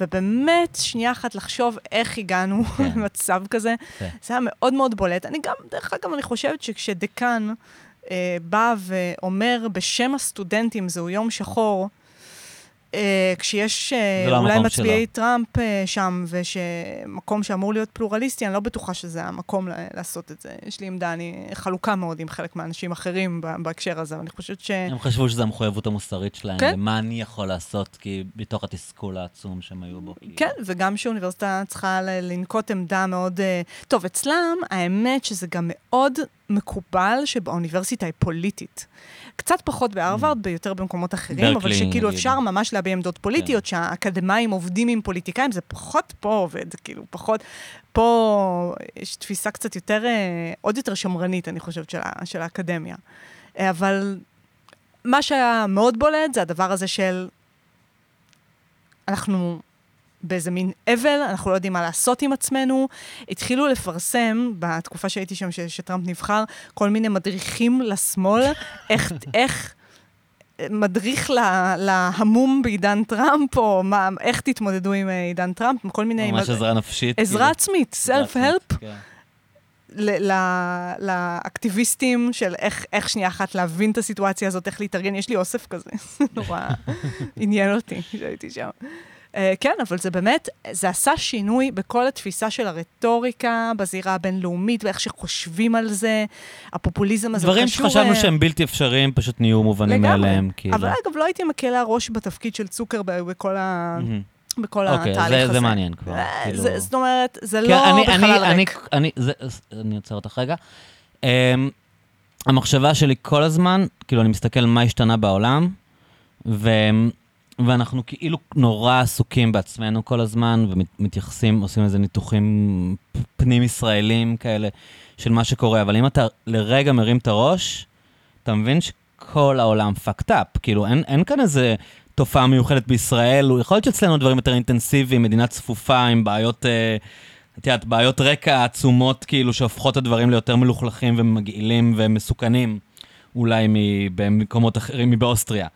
S2: ובאמת, שנייה אחת לחשוב איך הגענו
S1: כן.
S2: למצב כזה.
S1: כן.
S2: זה היה מאוד מאוד בולט. אני גם, דרך אגב, אני חושבת שכשדיקן אה, בא ואומר בשם הסטודנטים, זהו יום שחור, כשיש אה,
S1: לא
S2: אולי מצביעי
S1: שלו.
S2: טראמפ אה, שם, ומקום שאמור להיות פלורליסטי, אני לא בטוחה שזה המקום ל- לעשות את זה. יש לי עמדה, אני חלוקה מאוד עם חלק מהאנשים אחרים בהקשר הזה, אבל אני חושבת ש...
S1: הם חשבו שזו המחויבות המוסרית שלהם,
S2: כן.
S1: למה אני יכול לעשות, כי בתוך התסכול העצום שהם היו בו.
S2: כן, וגם שאוניברסיטה צריכה ל- לנקוט עמדה מאוד... אה, טוב, אצלם, האמת שזה גם מאוד מקובל שבאוניברסיטה היא פוליטית. קצת פחות בהרווארד, ביותר במקומות אחרים, אבל שכאילו. אפשר ממש להביע עמדות פוליטיות, שהאקדמאים עובדים עם פוליטיקאים, זה פחות פה עובד, כאילו, פחות... פה יש תפיסה קצת יותר, אה, עוד יותר שמרנית, אני חושבת, של, של האקדמיה. אה, אבל מה שהיה מאוד בולט זה הדבר הזה של... אנחנו באיזה מין אבל, אנחנו לא יודעים מה לעשות עם עצמנו. התחילו לפרסם, בתקופה שהייתי שם, ש- שטראמפ נבחר, כל מיני מדריכים לשמאל, איך, איך מדריך לה, להמום בעידן טראמפ, או מה, איך תתמודדו עם אה, עידן טראמפ, כל מיני...
S1: ממש עזרה נפשית.
S2: עזרה
S1: כאילו.
S2: עצמית, self-help,
S1: כן.
S2: ל- ל- לאקטיביסטים של איך, איך שנייה אחת להבין את הסיטואציה הזאת, איך להתארגן. יש לי אוסף כזה, נורא עניין אותי כשהייתי שם. Uh, כן, אבל זה באמת, זה עשה שינוי בכל התפיסה של הרטוריקה בזירה הבינלאומית, ואיך שחושבים על זה, הפופוליזם הזה
S1: דברים
S2: קשור,
S1: שחשבנו
S2: אה,
S1: שהם בלתי אפשריים פשוט נהיו מובנים. מאליהם, כאילו.
S2: אבל אגב, לא הייתי מקלה ראש בתפקיד של צוקרברג בכל, ה... בכל
S1: אוקיי,
S2: התהליך
S1: זה-
S2: הזה.
S1: זה מעניין כבר,
S2: אה,
S1: כאילו.
S2: זה- זאת אומרת, זה
S1: כן,
S2: לא
S1: אני-
S2: בחלל
S1: אני- אני-
S2: ריק.
S1: אני, זה- אני עוצר אותך רגע. אמ, המחשבה שלי כל הזמן, כאילו, אני מסתכל מה השתנה בעולם, ו... ואנחנו כאילו נורא עסוקים בעצמנו כל הזמן, ומתייחסים, עושים איזה ניתוחים פנים-ישראלים כאלה של מה שקורה, אבל אם אתה לרגע מרים את הראש, אתה מבין שכל העולם fucked up. כאילו, אין, אין כאן איזה תופעה מיוחדת בישראל, יכול להיות שאצלנו דברים יותר אינטנסיביים, מדינה צפופה עם בעיות, אה, את יודעת, בעיות רקע עצומות, כאילו, שהופכות את הדברים ליותר מלוכלכים ומגעילים ומסוכנים, אולי במקומות אחרים, מבאוסטריה.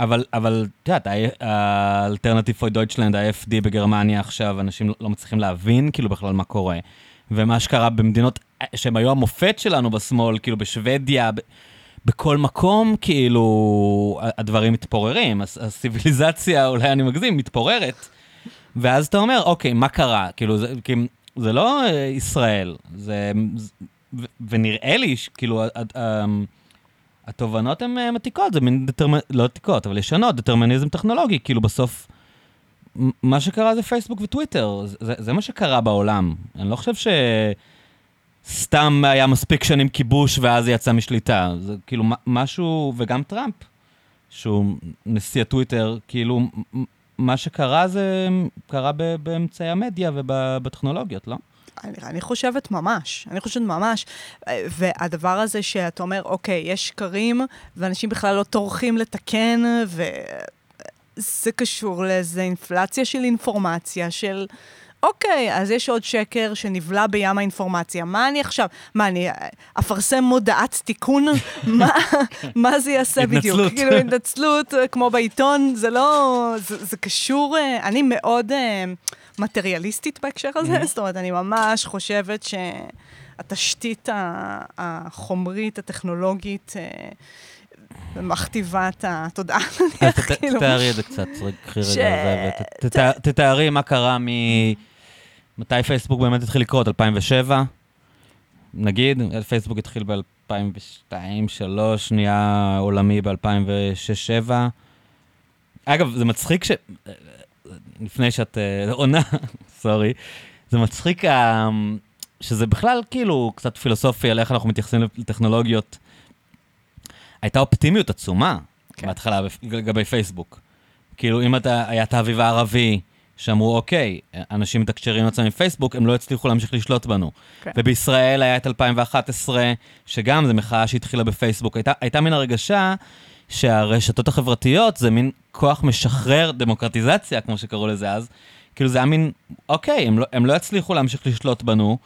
S1: אבל, אבל, את יודעת, האלטרנטיב פוי דויטשלנד, ה-FD בגרמניה עכשיו, אנשים לא מצליחים להבין כאילו בכלל מה קורה. ומה שקרה במדינות שהם היו המופת שלנו בשמאל, כאילו בשוודיה, ב- בכל מקום, כאילו, הדברים מתפוררים. הס- הסיביליזציה, אולי אני מגזים, מתפוררת. ואז אתה אומר, אוקיי, מה קרה? כאילו, זה, כי זה לא אה, ישראל, זה... ו- ונראה לי, כאילו, ה- התובנות הן אה, מתיקות, זה מין דטרמנ... לא עתיקות, אבל ישנות, דטרמיניזם טכנולוגי, כאילו בסוף, מה שקרה זה פייסבוק וטוויטר, זה, זה מה שקרה בעולם. אני לא חושב שסתם היה מספיק שנים כיבוש ואז זה יצא משליטה. זה כאילו משהו, וגם טראמפ, שהוא נשיא הטוויטר, כאילו, מה שקרה זה קרה באמצעי המדיה ובטכנולוגיות, לא?
S2: אני, אני חושבת ממש, אני חושבת ממש. אה, והדבר הזה שאתה אומר, אוקיי, יש שקרים, ואנשים בכלל לא טורחים לתקן, וזה קשור לאיזו אינפלציה של אינפורמציה, של... אוקיי, אז יש עוד שקר שנבלע בים האינפורמציה. מה אני עכשיו? מה, אני אה, אפרסם מודעת תיקון? מה, מה זה יעשה בדיוק?
S1: התנצלות.
S2: כאילו, התנצלות, אה, כמו בעיתון, זה לא... זה, זה קשור... אני מאוד מטריאליסטית בהקשר הזה, זאת אומרת, אני ממש חושבת שהתשתית החומרית, הטכנולוגית, אה, מכתיבה את התודעה, נניח, כאילו.
S1: תתארי את זה קצת, קחי רגע זה, ותתארי מה קרה מ... מתי פייסבוק באמת התחיל לקרות? 2007? נגיד, פייסבוק התחיל ב-2002, 2003, נהיה עולמי ב-2006-2007. אגב, זה מצחיק ש... לפני שאת אה, עונה, סורי, זה מצחיק אה, שזה בכלל כאילו קצת פילוסופי על איך אנחנו מתייחסים לטכנולוגיות. הייתה אופטימיות עצומה
S2: כן.
S1: בהתחלה לגבי פייסבוק. כאילו, אם אתה, היה את האביב הערבי, שאמרו, אוקיי, אנשים מתקשרים עם עצמם עם פייסבוק, הם לא הצליחו להמשיך לשלוט בנו.
S2: כן.
S1: ובישראל היה את 2011, שגם זו מחאה שהתחילה בפייסבוק. הייתה, הייתה מן הרגשה שהרשתות החברתיות זה מין כוח משחרר דמוקרטיזציה, כמו שקראו לזה אז. כאילו זה היה מין, אוקיי, הם לא, הם לא יצליחו להמשיך לשלוט בנו.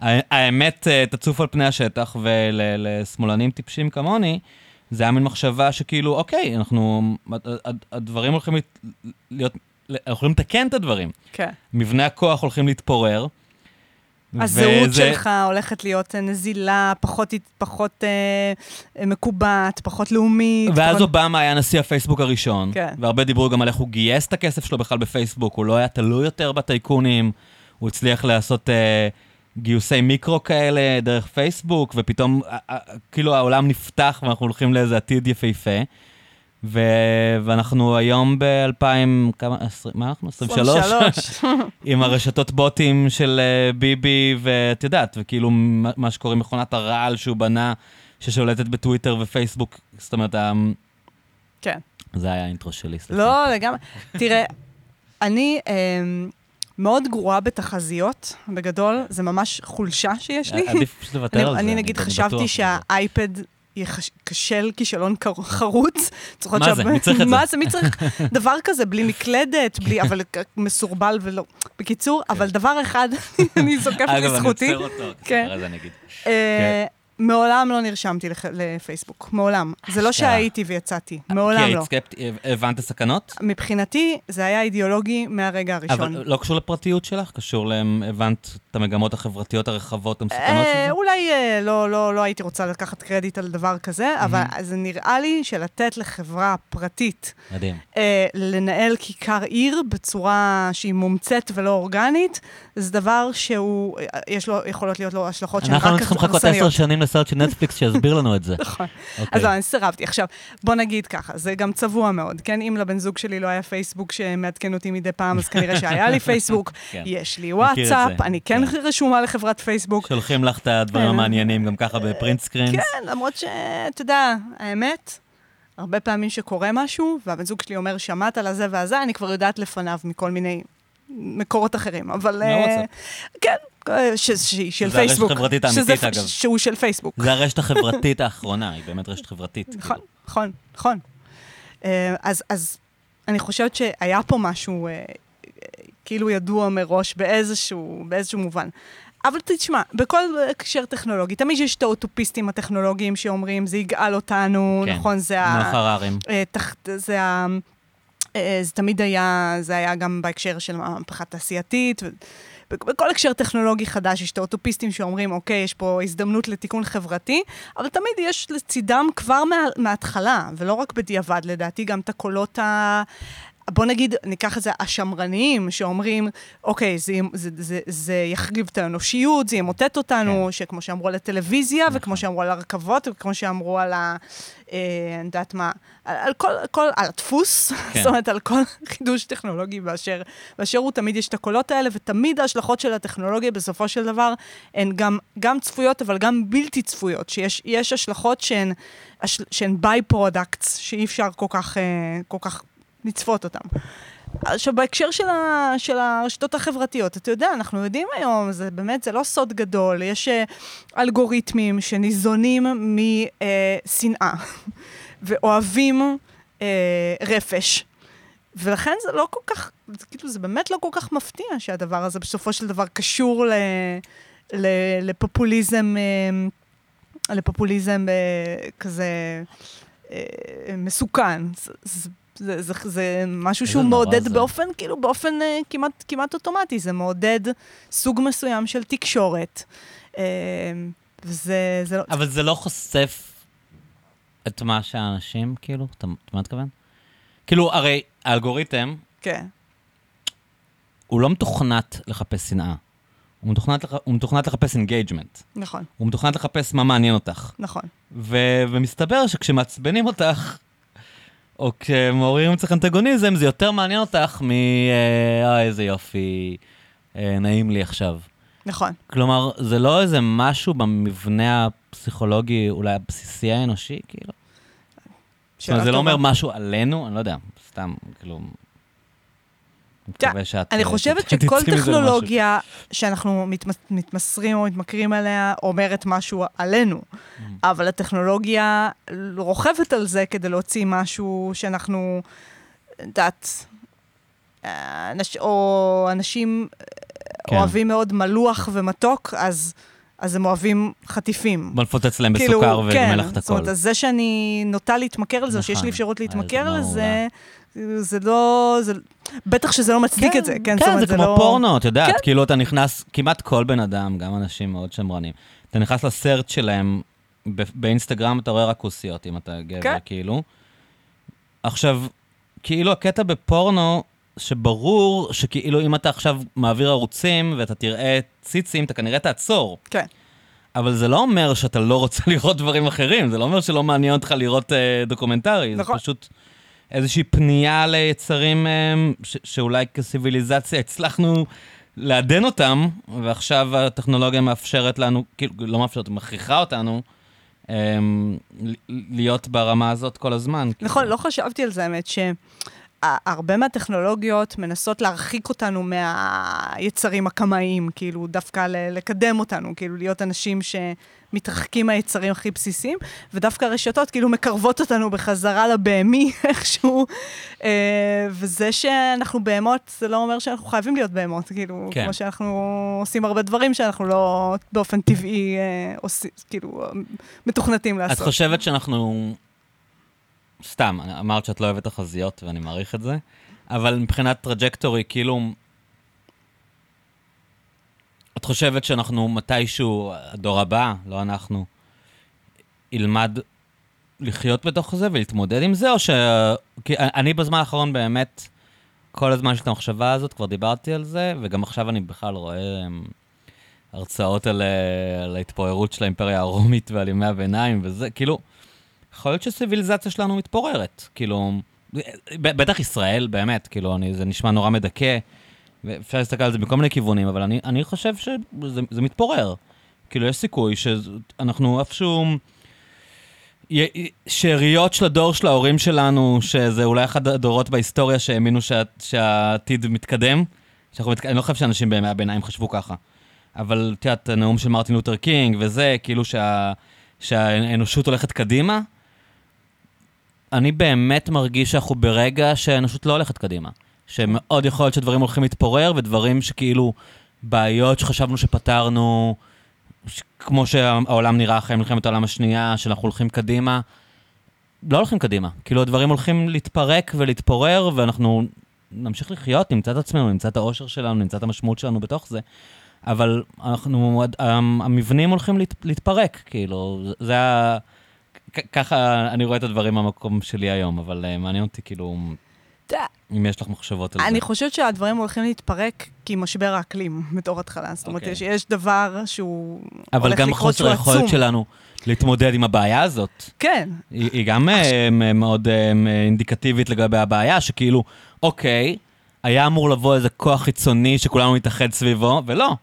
S1: האמת אה, תצוף על פני השטח, ולשמאלנים טיפשים כמוני, זה היה מין מחשבה שכאילו, אוקיי, אנחנו, הד- הד- הדברים הולכים להיות, להיות אנחנו יכולים לתקן את הדברים.
S2: כן.
S1: מבנה הכוח הולכים להתפורר,
S2: הזהות
S1: וזה-
S2: שלך הולכת להיות אה, נזילה, פחות, פחות אה, מקובעת, פחות לאומית.
S1: ואז
S2: פחות...
S1: אובמה היה נשיא הפייסבוק הראשון,
S2: כן.
S1: והרבה דיברו גם על איך הוא גייס את הכסף שלו בכלל בפייסבוק, הוא לא היה תלוי יותר בטייקונים, הוא הצליח לעשות אה, גיוסי מיקרו כאלה דרך פייסבוק, ופתאום אה, אה, כאילו העולם נפתח ואנחנו הולכים לאיזה עתיד יפהפה. ו... ואנחנו היום ב-2000, כמה, 20, מה אנחנו? 23?
S2: 23.
S1: עם הרשתות בוטים של אה, ביבי, ואת יודעת, וכאילו מה שקורה מכונת הרעל שהוא בנה, ששולטת בטוויטר ופייסבוק, זאת אומרת,
S2: כן.
S1: זה היה האינטרו שלי, סליחה.
S2: לא, לגמרי. תראה, אני אמ, מאוד גרועה בתחזיות, בגדול, זה ממש חולשה שיש לי.
S1: עדיף פשוט לוותר על זה.
S2: אני נגיד חשבתי. שהאייפד ייכשל כישלון חרוץ.
S1: מה זה? מי צריך את זה?
S2: מה זה? מי צריך דבר כזה, בלי מקלדת, בלי, אבל כ- מסורבל ולא. בקיצור, אבל דבר אחד, אני זוקפת
S1: כן. אגב, אני
S2: לזכותי.
S1: עוצר אותו,
S2: כן.
S1: אחרי זה אני אגיד.
S2: מעולם לא נרשמתי לח- לפייסבוק, מעולם. זה לא. שהייתי ויצאתי, מעולם
S1: כי
S2: לא.
S1: היית סקפטי, הבנת סכנות?
S2: מבחינתי, זה היה אידיאולוגי מהרגע הראשון.
S1: אבל לא קשור לפרטיות שלך? קשור ל... הבנת את המגמות החברתיות הרחבות המסוכנות של
S2: אה,
S1: זה?
S2: אולי אה, לא, לא, לא הייתי רוצה לקחת קרדיט על דבר כזה, אבל זה נראה לי שלתת לחברה פרטית
S1: מדהים.
S2: אה, לנהל כיכר עיר בצורה שהיא מומצאת ולא אורגנית, זה דבר שהוא, יש לו, יכולות להיות לו השלכות שהן רק
S1: אנחנו צריכים לחכות
S2: הרסניות.
S1: עשר שנים לסרט של נטפליקס שיסביר לנו את זה.
S2: נכון.
S1: אוקיי.
S2: אז לא, אני סירבתי. עכשיו, בוא נגיד ככה, זה גם צבוע מאוד, כן? אם לבן זוג שלי לא היה פייסבוק שמעדכן אותי מדי פעם, אז כנראה שהיה לי פייסבוק,
S1: כן.
S2: יש לי וואטסאפ, אני כן
S1: כן.
S2: רשומה לחברת פייסבוק.
S1: שולחים לך את הדברים
S2: כן.
S1: המעניינים גם ככה בפרינט סקרינס.
S2: כן, למרות שאתה יודע, האמת, הרבה פעמים שקורה משהו, והבן זוג שלי אומר, שמעת על הזה והזה, אני כבר יודעת לפניו מכל מיני מקורות אחרים, אבל...
S1: מהוואטסאפ.
S2: כן, אה, ש- שהיא של
S1: שזה הרשת
S2: פייסבוק.
S1: החברתית האמיתית, אגב.
S2: שהוא של פייסבוק.
S1: זה הרשת החברתית האחרונה, היא באמת רשת חברתית.
S2: נכון,
S1: כאילו.
S2: נכון, נכון. אה, אז, אז אני חושבת שהיה פה משהו אה, כאילו ידוע מראש באיזשהו, באיזשהו מובן. אבל תשמע, בכל הקשר טכנולוגי, תמיד יש את האוטופיסטים הטכנולוגיים שאומרים, זה יגאל אותנו,
S1: כן,
S2: נכון? זה ה...
S1: החררים.
S2: אה, תחת, זה ה... אה, זה תמיד היה, זה היה גם בהקשר של המהפכה התעשייתית. בכל הקשר טכנולוגי חדש יש את האוטופיסטים שאומרים, אוקיי, יש פה הזדמנות לתיקון חברתי, אבל תמיד יש לצידם כבר מה, מההתחלה, ולא רק בדיעבד, לדעתי גם את הקולות ה... בוא נגיד, ניקח את זה השמרניים, שאומרים, אוקיי, זה, זה, זה, זה יחריב את האנושיות, זה ימוטט אותנו,
S1: כן.
S2: שכמו שאמרו על הטלוויזיה,
S1: נכון.
S2: וכמו שאמרו על הרכבות, וכמו שאמרו על ה... אה, אני יודעת מה, על, על כל, כל, על הדפוס,
S1: כן.
S2: זאת אומרת, על כל חידוש טכנולוגי באשר, באשר הוא, תמיד יש את הקולות האלה, ותמיד ההשלכות של הטכנולוגיה בסופו של דבר הן גם, גם צפויות, אבל גם בלתי צפויות, שיש יש השלכות שהן, שהן by-products, שאי אפשר כל כך, אה, כל כך לצפות אותם. עכשיו, בהקשר של, ה, של הרשתות החברתיות, אתה יודע, אנחנו יודעים היום, זה באמת, זה לא סוד גדול, יש אה, אלגוריתמים שניזונים משנאה, ואוהבים אה, רפש. ולכן זה לא כל כך, זה, כאילו, זה באמת לא כל כך מפתיע שהדבר הזה בסופו של דבר קשור ל, ל, לפופוליזם, אה, לפופוליזם אה, כזה אה, מסוכן. זה, זה, זה, זה, זה משהו שהוא מעודד
S1: זה.
S2: באופן, כאילו, באופן אה, כמעט, כמעט אוטומטי. זה מעודד סוג מסוים של תקשורת. אה, וזה, זה לא...
S1: אבל זה לא חושף את מה שהאנשים, כאילו, אתה אתה מה מתכוון? כאילו, הרי האלגוריתם,
S2: כן,
S1: הוא לא מתוכנת לחפש שנאה. הוא מתוכנת, לח... הוא מתוכנת לחפש engagement.
S2: נכון,
S1: הוא מתוכנת לחפש מה מעניין אותך.
S2: נכון.
S1: ו... ומסתבר שכשמעצבנים אותך, או כשמעוררים אצלך אנטגוניזם, זה יותר מעניין אותך מ... אה, אה, איזה יופי, אה, נעים לי עכשיו.
S2: נכון.
S1: כלומר, זה לא איזה משהו במבנה הפסיכולוגי, אולי הבסיסי האנושי, כאילו? זאת אומרת, זה לא אומר משהו עלינו, אני לא יודע, סתם, כאילו... אני אה,
S2: חושבת שכל. טכנולוגיה שאנחנו מתמס- מתמסרים או מתמכרים אליה, אומרת משהו עלינו.
S1: Mm.
S2: אבל הטכנולוגיה רוכבת על זה כדי להוציא משהו שאנחנו, יודעת, אה, אנש, או אנשים
S1: כן.
S2: אוהבים מאוד מלוח ומתוק, אז אז הם אוהבים חטיפים.
S1: בוא נפוצץ להם
S2: כאילו,
S1: בסוכר
S2: כן,
S1: ומלח את
S2: זאת אומרת. אז זה שאני נוטה להתמכר לזה, או שיש
S1: נכון.
S2: לי אפשרות
S1: אז
S2: להתמכר
S1: לא
S2: לזה, זה לא... זה, בטח שזה לא מצדיק את זה, כן? זאת
S1: כן,
S2: אומרת,
S1: זה כמו
S2: לא...
S1: פורנו, את יודעת,
S2: כן.
S1: כאילו אתה נכנס, כמעט כל בן אדם, גם אנשים מאוד שמרנים, אתה נכנס לסרט שלהם, באינסטגרם אתה רואה רק כוסיות, אם אתה גבר,
S2: כן.
S1: כאילו. עכשיו, כאילו הקטע בפורנו, שברור שכאילו אם אתה עכשיו מעביר ערוצים ואתה תראה ציצים, אתה כנראה תעצור.
S2: כן.
S1: אבל זה לא אומר שאתה לא רוצה לראות דברים אחרים, זה לא אומר שלא מעניין אותך לראות אה, דוקומנטרי,
S2: נכון.
S1: זה פשוט איזושהי פנייה ליצרים אה, ש- שאולי כסיביליזציה הצלחנו לעדן אותם, ועכשיו הטכנולוגיה מאפשרת לנו, כאילו, לא מאפשרת, מכריחה אותנו אה, להיות ברמה הזאת כל הזמן.
S2: נכון,
S1: כאילו.
S2: לא חשבתי על זה, האמת, שהרבה מהטכנולוגיות מנסות להרחיק אותנו מהיצרים הקמאיים, כאילו, דווקא לקדם אותנו, כאילו, להיות אנשים שמתרחקים מהיצרים הכי בסיסיים, ודווקא הרשתות כאילו מקרבות אותנו בחזרה לבהמי איכשהו, אה, וזה שאנחנו בהמות, זה לא אומר שאנחנו חייבים להיות בהמות, כאילו,
S1: כן.
S2: כמו שאנחנו עושים הרבה דברים שאנחנו לא באופן טבעי אה, עושים, כאילו, מתוכנתים לעשות.
S1: את חושבת שאנחנו... סתם, אמרת שאת לא אוהבת תחזיות, ואני מעריך את זה, אבל מבחינת trajectory, כאילו... את חושבת שאנחנו מתישהו, הדור הבא, לא אנחנו, ילמד לחיות בתוך זה ולהתמודד עם זה, או ש... כי אני בזמן האחרון באמת, כל הזמן יש את המחשבה הזאת, כבר דיברתי על זה, וגם עכשיו אני בכלל רואה אמ, הרצאות על, אה, על ההתפוררות של האימפריה הרומית ועל ימי הביניים וזה, כאילו, יכול להיות שסיביליזציה שלנו מתפוררת, כאילו, בטח ישראל, באמת, כאילו, אני, זה נשמע נורא מדכא, ואפשר להסתכל על זה מכל מיני כיוונים, אבל אני, אני חושב שזה זה מתפורר. כאילו, יש סיכוי שאנחנו איפשהו... שאריות של הדור של ההורים שלנו, שזה אולי אחד הדורות בהיסטוריה שהאמינו שה, שהעתיד מתקדם. שאנחנו. אני לא חושב שאנשים בימי הביניים חשבו ככה. אבל את יודעת, הנאום של מרטין לותר קינג וזה, כאילו שה... שהאנושות הולכת קדימה. אני באמת מרגיש שאנחנו ברגע שהאנושות לא הולכת קדימה. שמאוד יכול להיות שדברים הולכים להתפורר, ודברים שכאילו, בעיות שחשבנו שפתרנו, ש- כמו שהעולם נראה אחרי מלחמת העולם השנייה, שאנחנו הולכים קדימה, לא הולכים קדימה. כאילו, הדברים הולכים להתפרק ולהתפורר, ואנחנו נמשיך לחיות, נמצא את עצמנו, נמצא את האושר שלנו, נמצא את המשמעות שלנו בתוך זה. אבל אנחנו, המ- המבנים הולכים להת, להתפרק, כאילו, זה- ה... ככה אני רואה את הדברים מהמקום שלי היום, אבל uh, מעניין אותי, כאילו, אם יש לך מחשבות על
S2: אני
S1: זה.
S2: חושבת שהדברים הולכים להתפרק כי משבר האקלים בתור התחלה. זאת אומרת,
S1: אוקיי.
S2: יש, דבר שהוא
S1: אבל
S2: הולך
S1: גם
S2: לקרות
S1: חוסר
S2: שהוא
S1: היכולת
S2: עצום.
S1: שלנו להתמודד עם הבעיה הזאת.
S2: כן,
S1: היא, גם אה, מאוד אה, אינדיקטיבית לגבי הבעיה, שכאילו, אוקיי, היה אמור לבוא איזה כוח חיצוני שכולנו נתאחד סביבו, ולא.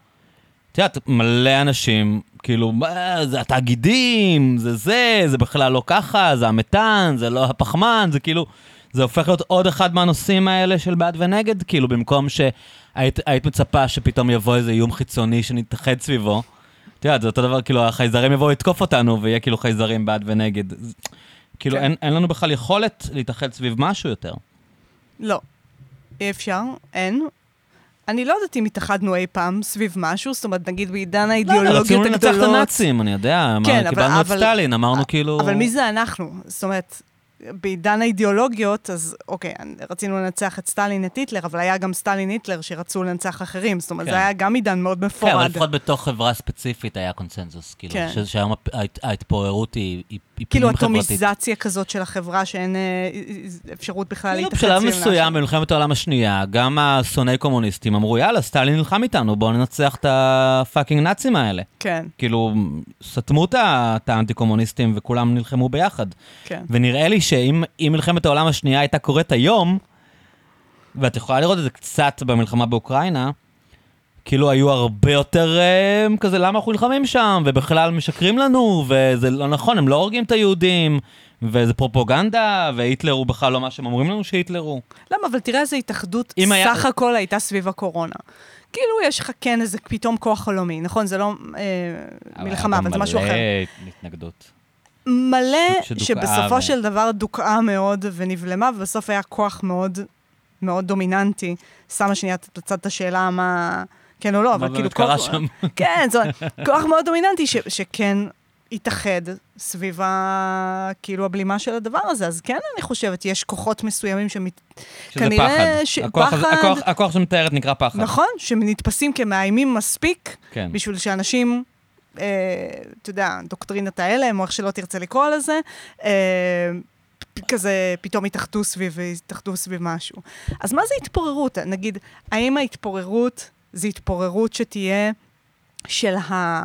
S1: את יודעת, מלא אנשים, כאילו, "מה, זה התאגידים, זה זה, זה בכלל לא ככה, זה המתאן, זה לא הפחמן, זה כאילו, זה הופך להיות עוד אחד מהנושאים האלה של בעד ונגד, כאילו, במקום שהיית היית מצפה שפתאום יבוא איזה איום חיצוני שנתאחד סביבו. את יודעת, זה אותו דבר, כאילו, החייזרים יבואו לתקוף אותנו, ויהיה כאילו חייזרים בעד ונגד. כאילו,
S2: כן.
S1: אין, אין לנו בכלל יכולת להתאחד סביב משהו יותר.
S2: לא. אי אפשר, אין. אני לא יודעת אם התאחדנו אי פעם סביב משהו, זאת אומרת, נגיד בעידן
S1: לא,
S2: האידיאולוגיות
S1: רצינו לנצח את
S2: הגדולות.
S1: הנאצים, אני יודע,
S2: כן,
S1: מה,
S2: אבל-
S1: קיבלנו את
S2: אבל-
S1: סטלין, אמרנו כאילו...
S2: אבל מי זה אנחנו? זאת אומרת, בעידן האידיאולוגיות, אז אוקיי, רצינו לנצח את סטלין, את היטלר, אבל היה גם סטלין, היטלר, שרצו לנצח אחרים. זאת אומרת,
S1: כן.
S2: זה היה גם עידן מאוד
S1: כן,
S2: מפורד.
S1: אבל לפחות בתוך חברה ספציפית היה קונצנזוס, כאילו,
S2: כן.
S1: ש- שהיום ההתפוררות היא- היא
S2: כאילו. אטומיזציה כזאת של החברה, שאין אה, אפשרות בכלל
S1: כאילו
S2: להתאחד
S1: בשלב
S2: סביב
S1: מסוים,
S2: משהו.
S1: במלחמת העולם השנייה, גם השונאי קומוניסטים אמרו, יאללה, סטלין נלחם איתנו, בואו ננצח את הפאקינג נאצים האלה.
S2: כן,
S1: כאילו, סתמו את האנטי-קומוניסטים וכולם נלחמו ביחד.
S2: כן.
S1: ונראה לי שאם אם מלחמת העולם השנייה הייתה קורית היום, ואת יכולה לראות את זה קצת במלחמה באוקראינה, כאילו היו הרבה יותר אה, כזה, למה אנחנו נלחמים שם, ובכלל משקרים לנו, וזה לא נכון, הם לא הורגים את היהודים, וזה פרופוגנדה, והיטלר הוא בכלל לא מה שהם אומרים לנו שהיטלר הוא.
S2: למה? אבל תראה איזה התאחדות
S1: אם היה-
S2: סך הכל הייתה סביב הקורונה. כאילו יש לך כן איזה פתאום כוח עולמי, נכון? זה לא אה, מלחמה, אבל זה משהו אחר.
S1: מלא התנגדות.
S2: מלא
S1: ש-
S2: שבסופו
S1: ו-
S2: של דבר דוכאה מאוד ונבלמה, ובסוף היה כוח מאוד מאוד דומיננטי. שמה שנייה בצד את השאלה מה... כן או לא, אבל כאילו...
S1: באמת קרה
S2: כוח-
S1: שם?
S2: כן, זאת אומרת, כוח מאוד דומיננטי ש, שכן התאחד סביב ה, כאילו הבלימה של הדבר הזה. אז כן, אני חושבת, יש כוחות מסוימים שמת...
S1: שזה
S2: כנראה
S1: פחד.
S2: ש-
S1: הכוח
S2: פחד-
S1: הכוח- הכוח שמתארת נקרא פחד.
S2: נכון, שנתפסים כמאיימים מספיק
S1: כן.
S2: בשביל שאנשים, אה, אתה יודע, דוקטרינת ההלם, או איך שלא תרצה לקרוא לזה, אה, כזה פתאום יתאחדו סביב, יתאחדו סביב משהו. אז מה זה התפוררות? נגיד, האם ההתפוררות זה התפוררות שתהיה של ה...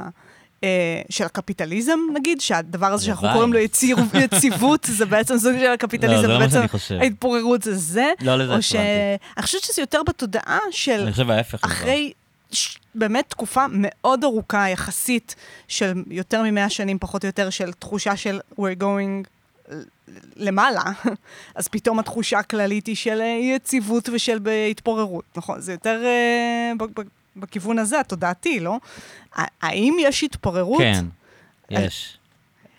S2: אה, של הקפיטליזם, נגיד, שהדבר הזה שאנחנו. קוראים לו יציבות, זה בעצם סוג של
S1: לא,
S2: הקפיטליזם,
S1: זה לא מה
S2: ובעצם. ההתפוררות זה זה,
S1: לא לזה. התכוונתי.
S2: אני חושבת שזה יותר בתודעה של
S1: אני חושב ההפך.
S2: אחרי ש... באמת תקופה מאוד ארוכה יחסית של יותר ממאה שנים, פחות או יותר, של תחושה של we're going למעלה, אז פתאום התחושה הכללית היא של אה, אי-יציבות ושל התפוררות, נכון? זה יותר ב- בכיוון הזה, התודעתי, לא? האם יש התפוררות?
S1: כן, יש.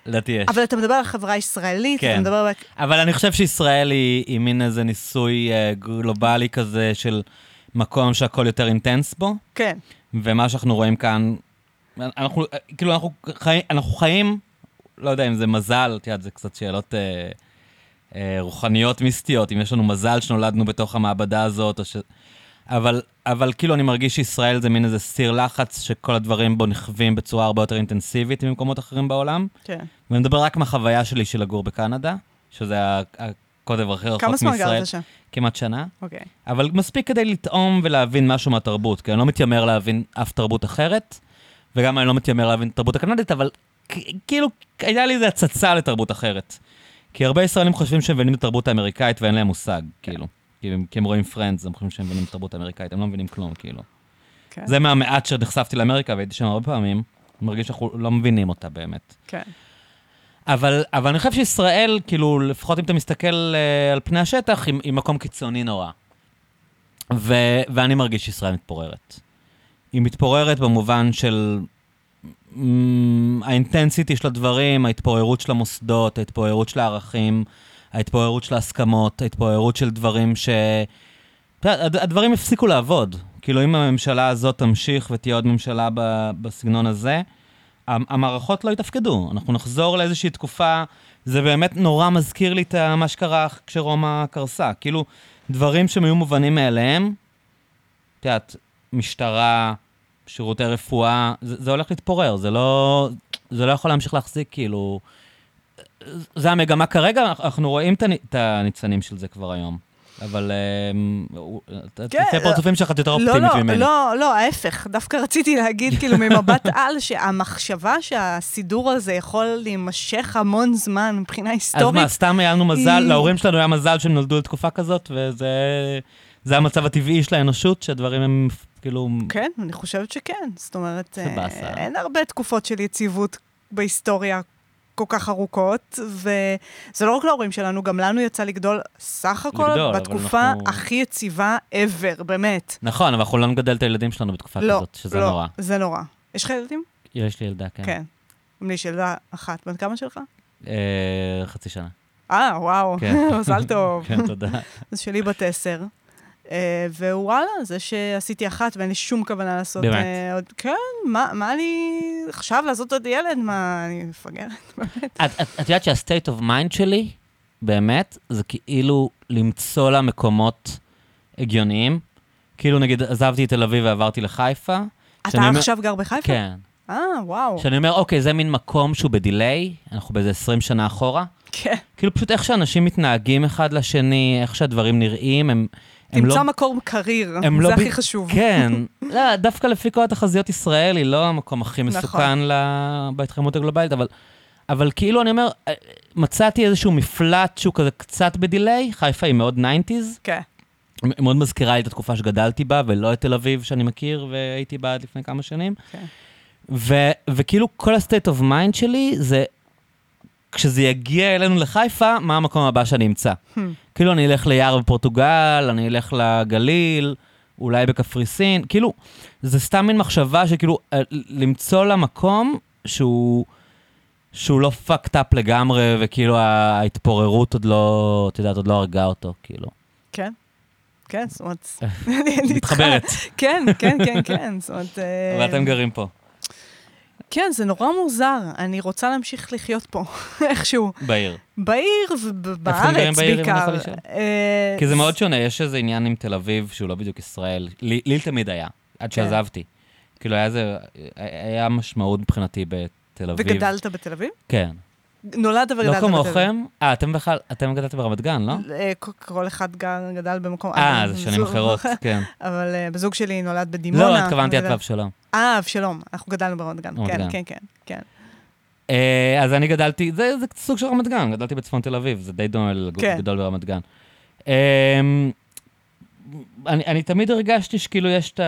S1: לדעתי יש.
S2: אבל אתה מדבר על החברה הישראלית,
S1: כן.
S2: אתה מדבר על...
S1: אבל אני חושב שישראל היא, היא מין איזה ניסוי אה, גלובלי כזה של מקום שהכל יותר אינטנס בו,
S2: כן,
S1: ומה שאנחנו רואים כאן, אנחנו, כאילו, אנחנו, חי, אנחנו חיים, לא יודע אם זה מזל, את יודעת, זה קצת שאלות אה, אה, רוחניות מיסטיות, אם יש לנו מזל שנולדנו בתוך המעבדה הזאת, או ש... אבל, אבל כאילו אני מרגיש שישראל זה מין איזה סיר לחץ שכל הדברים בו נכווים בצורה הרבה יותר אינטנסיבית ממקומות אחרים בעולם.
S2: כן.
S1: ואני מדבר רק מהחוויה שלי של לגור בקנדה, שזה ה- הקוטב הכי רחוק
S2: כמה זמן
S1: מישראל.
S2: גרת שם?
S1: כמעט שנה.
S2: אוקיי.
S1: אבל מספיק כדי לטעום ולהבין משהו מהתרבות, כי אני לא מתיימר להבין אף תרבות אחרת, וגם אני לא מתיימר להבין את התרבות הקנדית, אבל כאילו, הייתה לי איזו הצצה לתרבות אחרת. כי הרבה ישראלים חושבים שהם מבינים את התרבות האמריקאית ואין להם מושג, כאילו. כי הם, כי הם רואים פרנדס, הם חושבים שהם מבינים את התרבות האמריקאית, הם לא מבינים כלום, כאילו.
S2: כן.
S1: זה מהמעט שנחשפתי לאמריקה והייתי שם הרבה פעמים, אני מרגיש שאנחנו לא מבינים אותה באמת.
S2: כן.
S1: אבל, אבל אני חושב שישראל, כאילו, לפחות אם אתה מסתכל uh, על פני השטח, היא, היא מקום קיצוני נורא. ו, ואני מרגיש שישראל מתפוררת. היא מתפוררת במובן של האינטנסיטי של הדברים, ההתפוררות של המוסדות, ההתפוררות של הערכים, ההתפוררות של ההסכמות, ההתפוררות של דברים ש... הדברים הפסיקו לעבוד. כאילו, אם הממשלה הזאת תמשיך ותהיה עוד ממשלה בסגנון הזה, המ- המערכות לא יתפקדו. אנחנו נחזור לאיזושהי תקופה, זה באמת נורא מזכיר לי את מה שקרה כשרומא קרסה. כאילו, דברים שהם היו מובנים מאליהם, את יודעת, משטרה, שירותי רפואה, זה, זה הולך להתפורר, זה לא, זה לא יכול להמשיך להחזיק, כאילו... זה המגמה כרגע, אנחנו רואים את הנ- את הניצנים של זה כבר היום. אבל אמ,
S2: כן,
S1: לפי הפרצופים שלך יותר
S2: לא,
S1: אופטימית
S2: לא,
S1: ממני.
S2: לא, לא, ההפך. דווקא רציתי להגיד, כאילו, ממבט על, שהמחשבה שהסידור הזה יכול להימשך המון זמן מבחינה
S1: אז
S2: היסטורית,
S1: מה, סתם היה לנו מזל, להורים שלנו היה מזל שהם נולדו לתקופה כזאת, וזה זה המצב הטבעי של האנושות, שהדברים הם כאילו...
S2: כן, אני חושבת שכן. זאת אומרת, אה. אין הרבה תקופות של יציבות בהיסטוריה כל כך ארוכות, וזה לא רק להורים שלנו, גם לנו יצא לגדול סך הכל
S1: לגדול,
S2: בתקופה
S1: אנחנו-
S2: הכי יציבה ever, באמת.
S1: נכון, אבל אנחנו לא נגדל את הילדים שלנו בתקופה
S2: לא,
S1: כזאת, שזה
S2: לא,
S1: נורא.
S2: זה נורא. יש לך ילדים?
S1: יש לי ילדה, כן.
S2: כן. לי יש ילדה אחת. בת כמה שלך?
S1: אה, חצי שנה.
S2: אה, וואו,
S1: כן.
S2: מזל טוב.
S1: כן, תודה.
S2: אז שלי בת עשר. אה, ווואלה, זה שעשיתי אחת ואין לי שום כוונה לעשות
S1: באמת?
S2: אה, עוד... כן, מה, מה לי עכשיו לעשות עוד ילד? מה, אני מפגרת? באמת.
S1: את, את, את יודעת שה-state of mind שלי, באמת, זה כאילו למצוא לה מקומות הגיוניים. כאילו, נגיד, עזבתי את תל אביב ועברתי לחיפה.
S2: אתה
S1: שאני אומר-
S2: עכשיו גר בחיפה?
S1: כן.
S2: אה, וואו.
S1: שאני אומר, אוקיי, זה מין מקום שהוא בדיליי, אנחנו באיזה 20 שנה אחורה.
S2: כן.
S1: כאילו, פשוט איך שאנשים מתנהגים אחד לשני, איך שהדברים נראים, הם, הם לא...
S2: תמצא מקום קריר,
S1: הם
S2: זה
S1: לא
S2: הכי
S1: ב-
S2: חשוב.
S1: כן, לא, דווקא לפי כל התחזיות ישראל היא לא המקום הכי
S2: נכון.
S1: מסוכן ל- בהתחממות הגלובלית, אבל, אבל כאילו אני אומר, אה, מצאתי איזשהו מפלט שהוא כזה קצת בדיליי, חיפה היא מאוד 90's,
S2: כן.
S1: מאוד מזכירה לי את התקופה שגדלתי בה, ולא את תל אביב שאני מכיר והייתי בה עד לפני כמה שנים.
S2: כן.
S1: ו- וכאילו כל ה-state of mind שלי זה, כשזה יגיע אלינו לחיפה, מה המקום הבא שאני אמצא.
S2: Hmm.
S1: כאילו, אני אלך ליער בפורטוגל, אני אלך לגליל, אולי בקפריסין, כאילו, זה סתם מין מחשבה שכאילו, אה, למצוא לה מקום שהוא, שהוא לא fucked up לגמרי, וכאילו ההתפוררות עוד לא, את יודעת, עוד לא הרגה אותו, כאילו.
S2: כן. כן, זאת אומרת...
S1: מתחברת.
S2: כן, כן, כן, כן, זאת אומרת... אה,
S1: אבל אתם גרים פה,
S2: כן, זה נורא מוזר. אני רוצה להמשיך לחיות פה, איכשהו.
S1: בעיר.
S2: בעיר ובארץ בעיקר. אה,
S1: כי זה מאוד שונה, יש איזה עניין עם תל אביב שהוא לא בדיוק ישראל. לי תמיד היה, עד
S2: כן.
S1: שעזבתי. כאילו איזה, היה משמעות מבחינתי בתל אביב.
S2: וגדלת בתל אביב?
S1: כן.
S2: נולדת וגדלת
S1: לא
S2: בתל אביב.
S1: כמוכם? אה, אתם בכלל, אתם גדלתם ברמת גן, לא?
S2: אה, כל- אחד גדל במקום...
S1: אה,
S2: אבל
S1: זה שנים אחרות, כן.
S2: אבל אה, בזוג שלי נולד בדימונה.
S1: לא, התכוונתי
S2: וגדל-
S1: ואבשלום.
S2: אה, אבשלום. אנחנו גדלנו ברמת גן. כן. כן, כן, כן.
S1: אה, אז אני גדלתי, זה זה סוג של רמת גן, גדלתי בצפון תל אביב, זה די דומה
S2: כן.
S1: לגדול ברמת גן. אה, אני אני תמיד הרגשתי שכאילו את.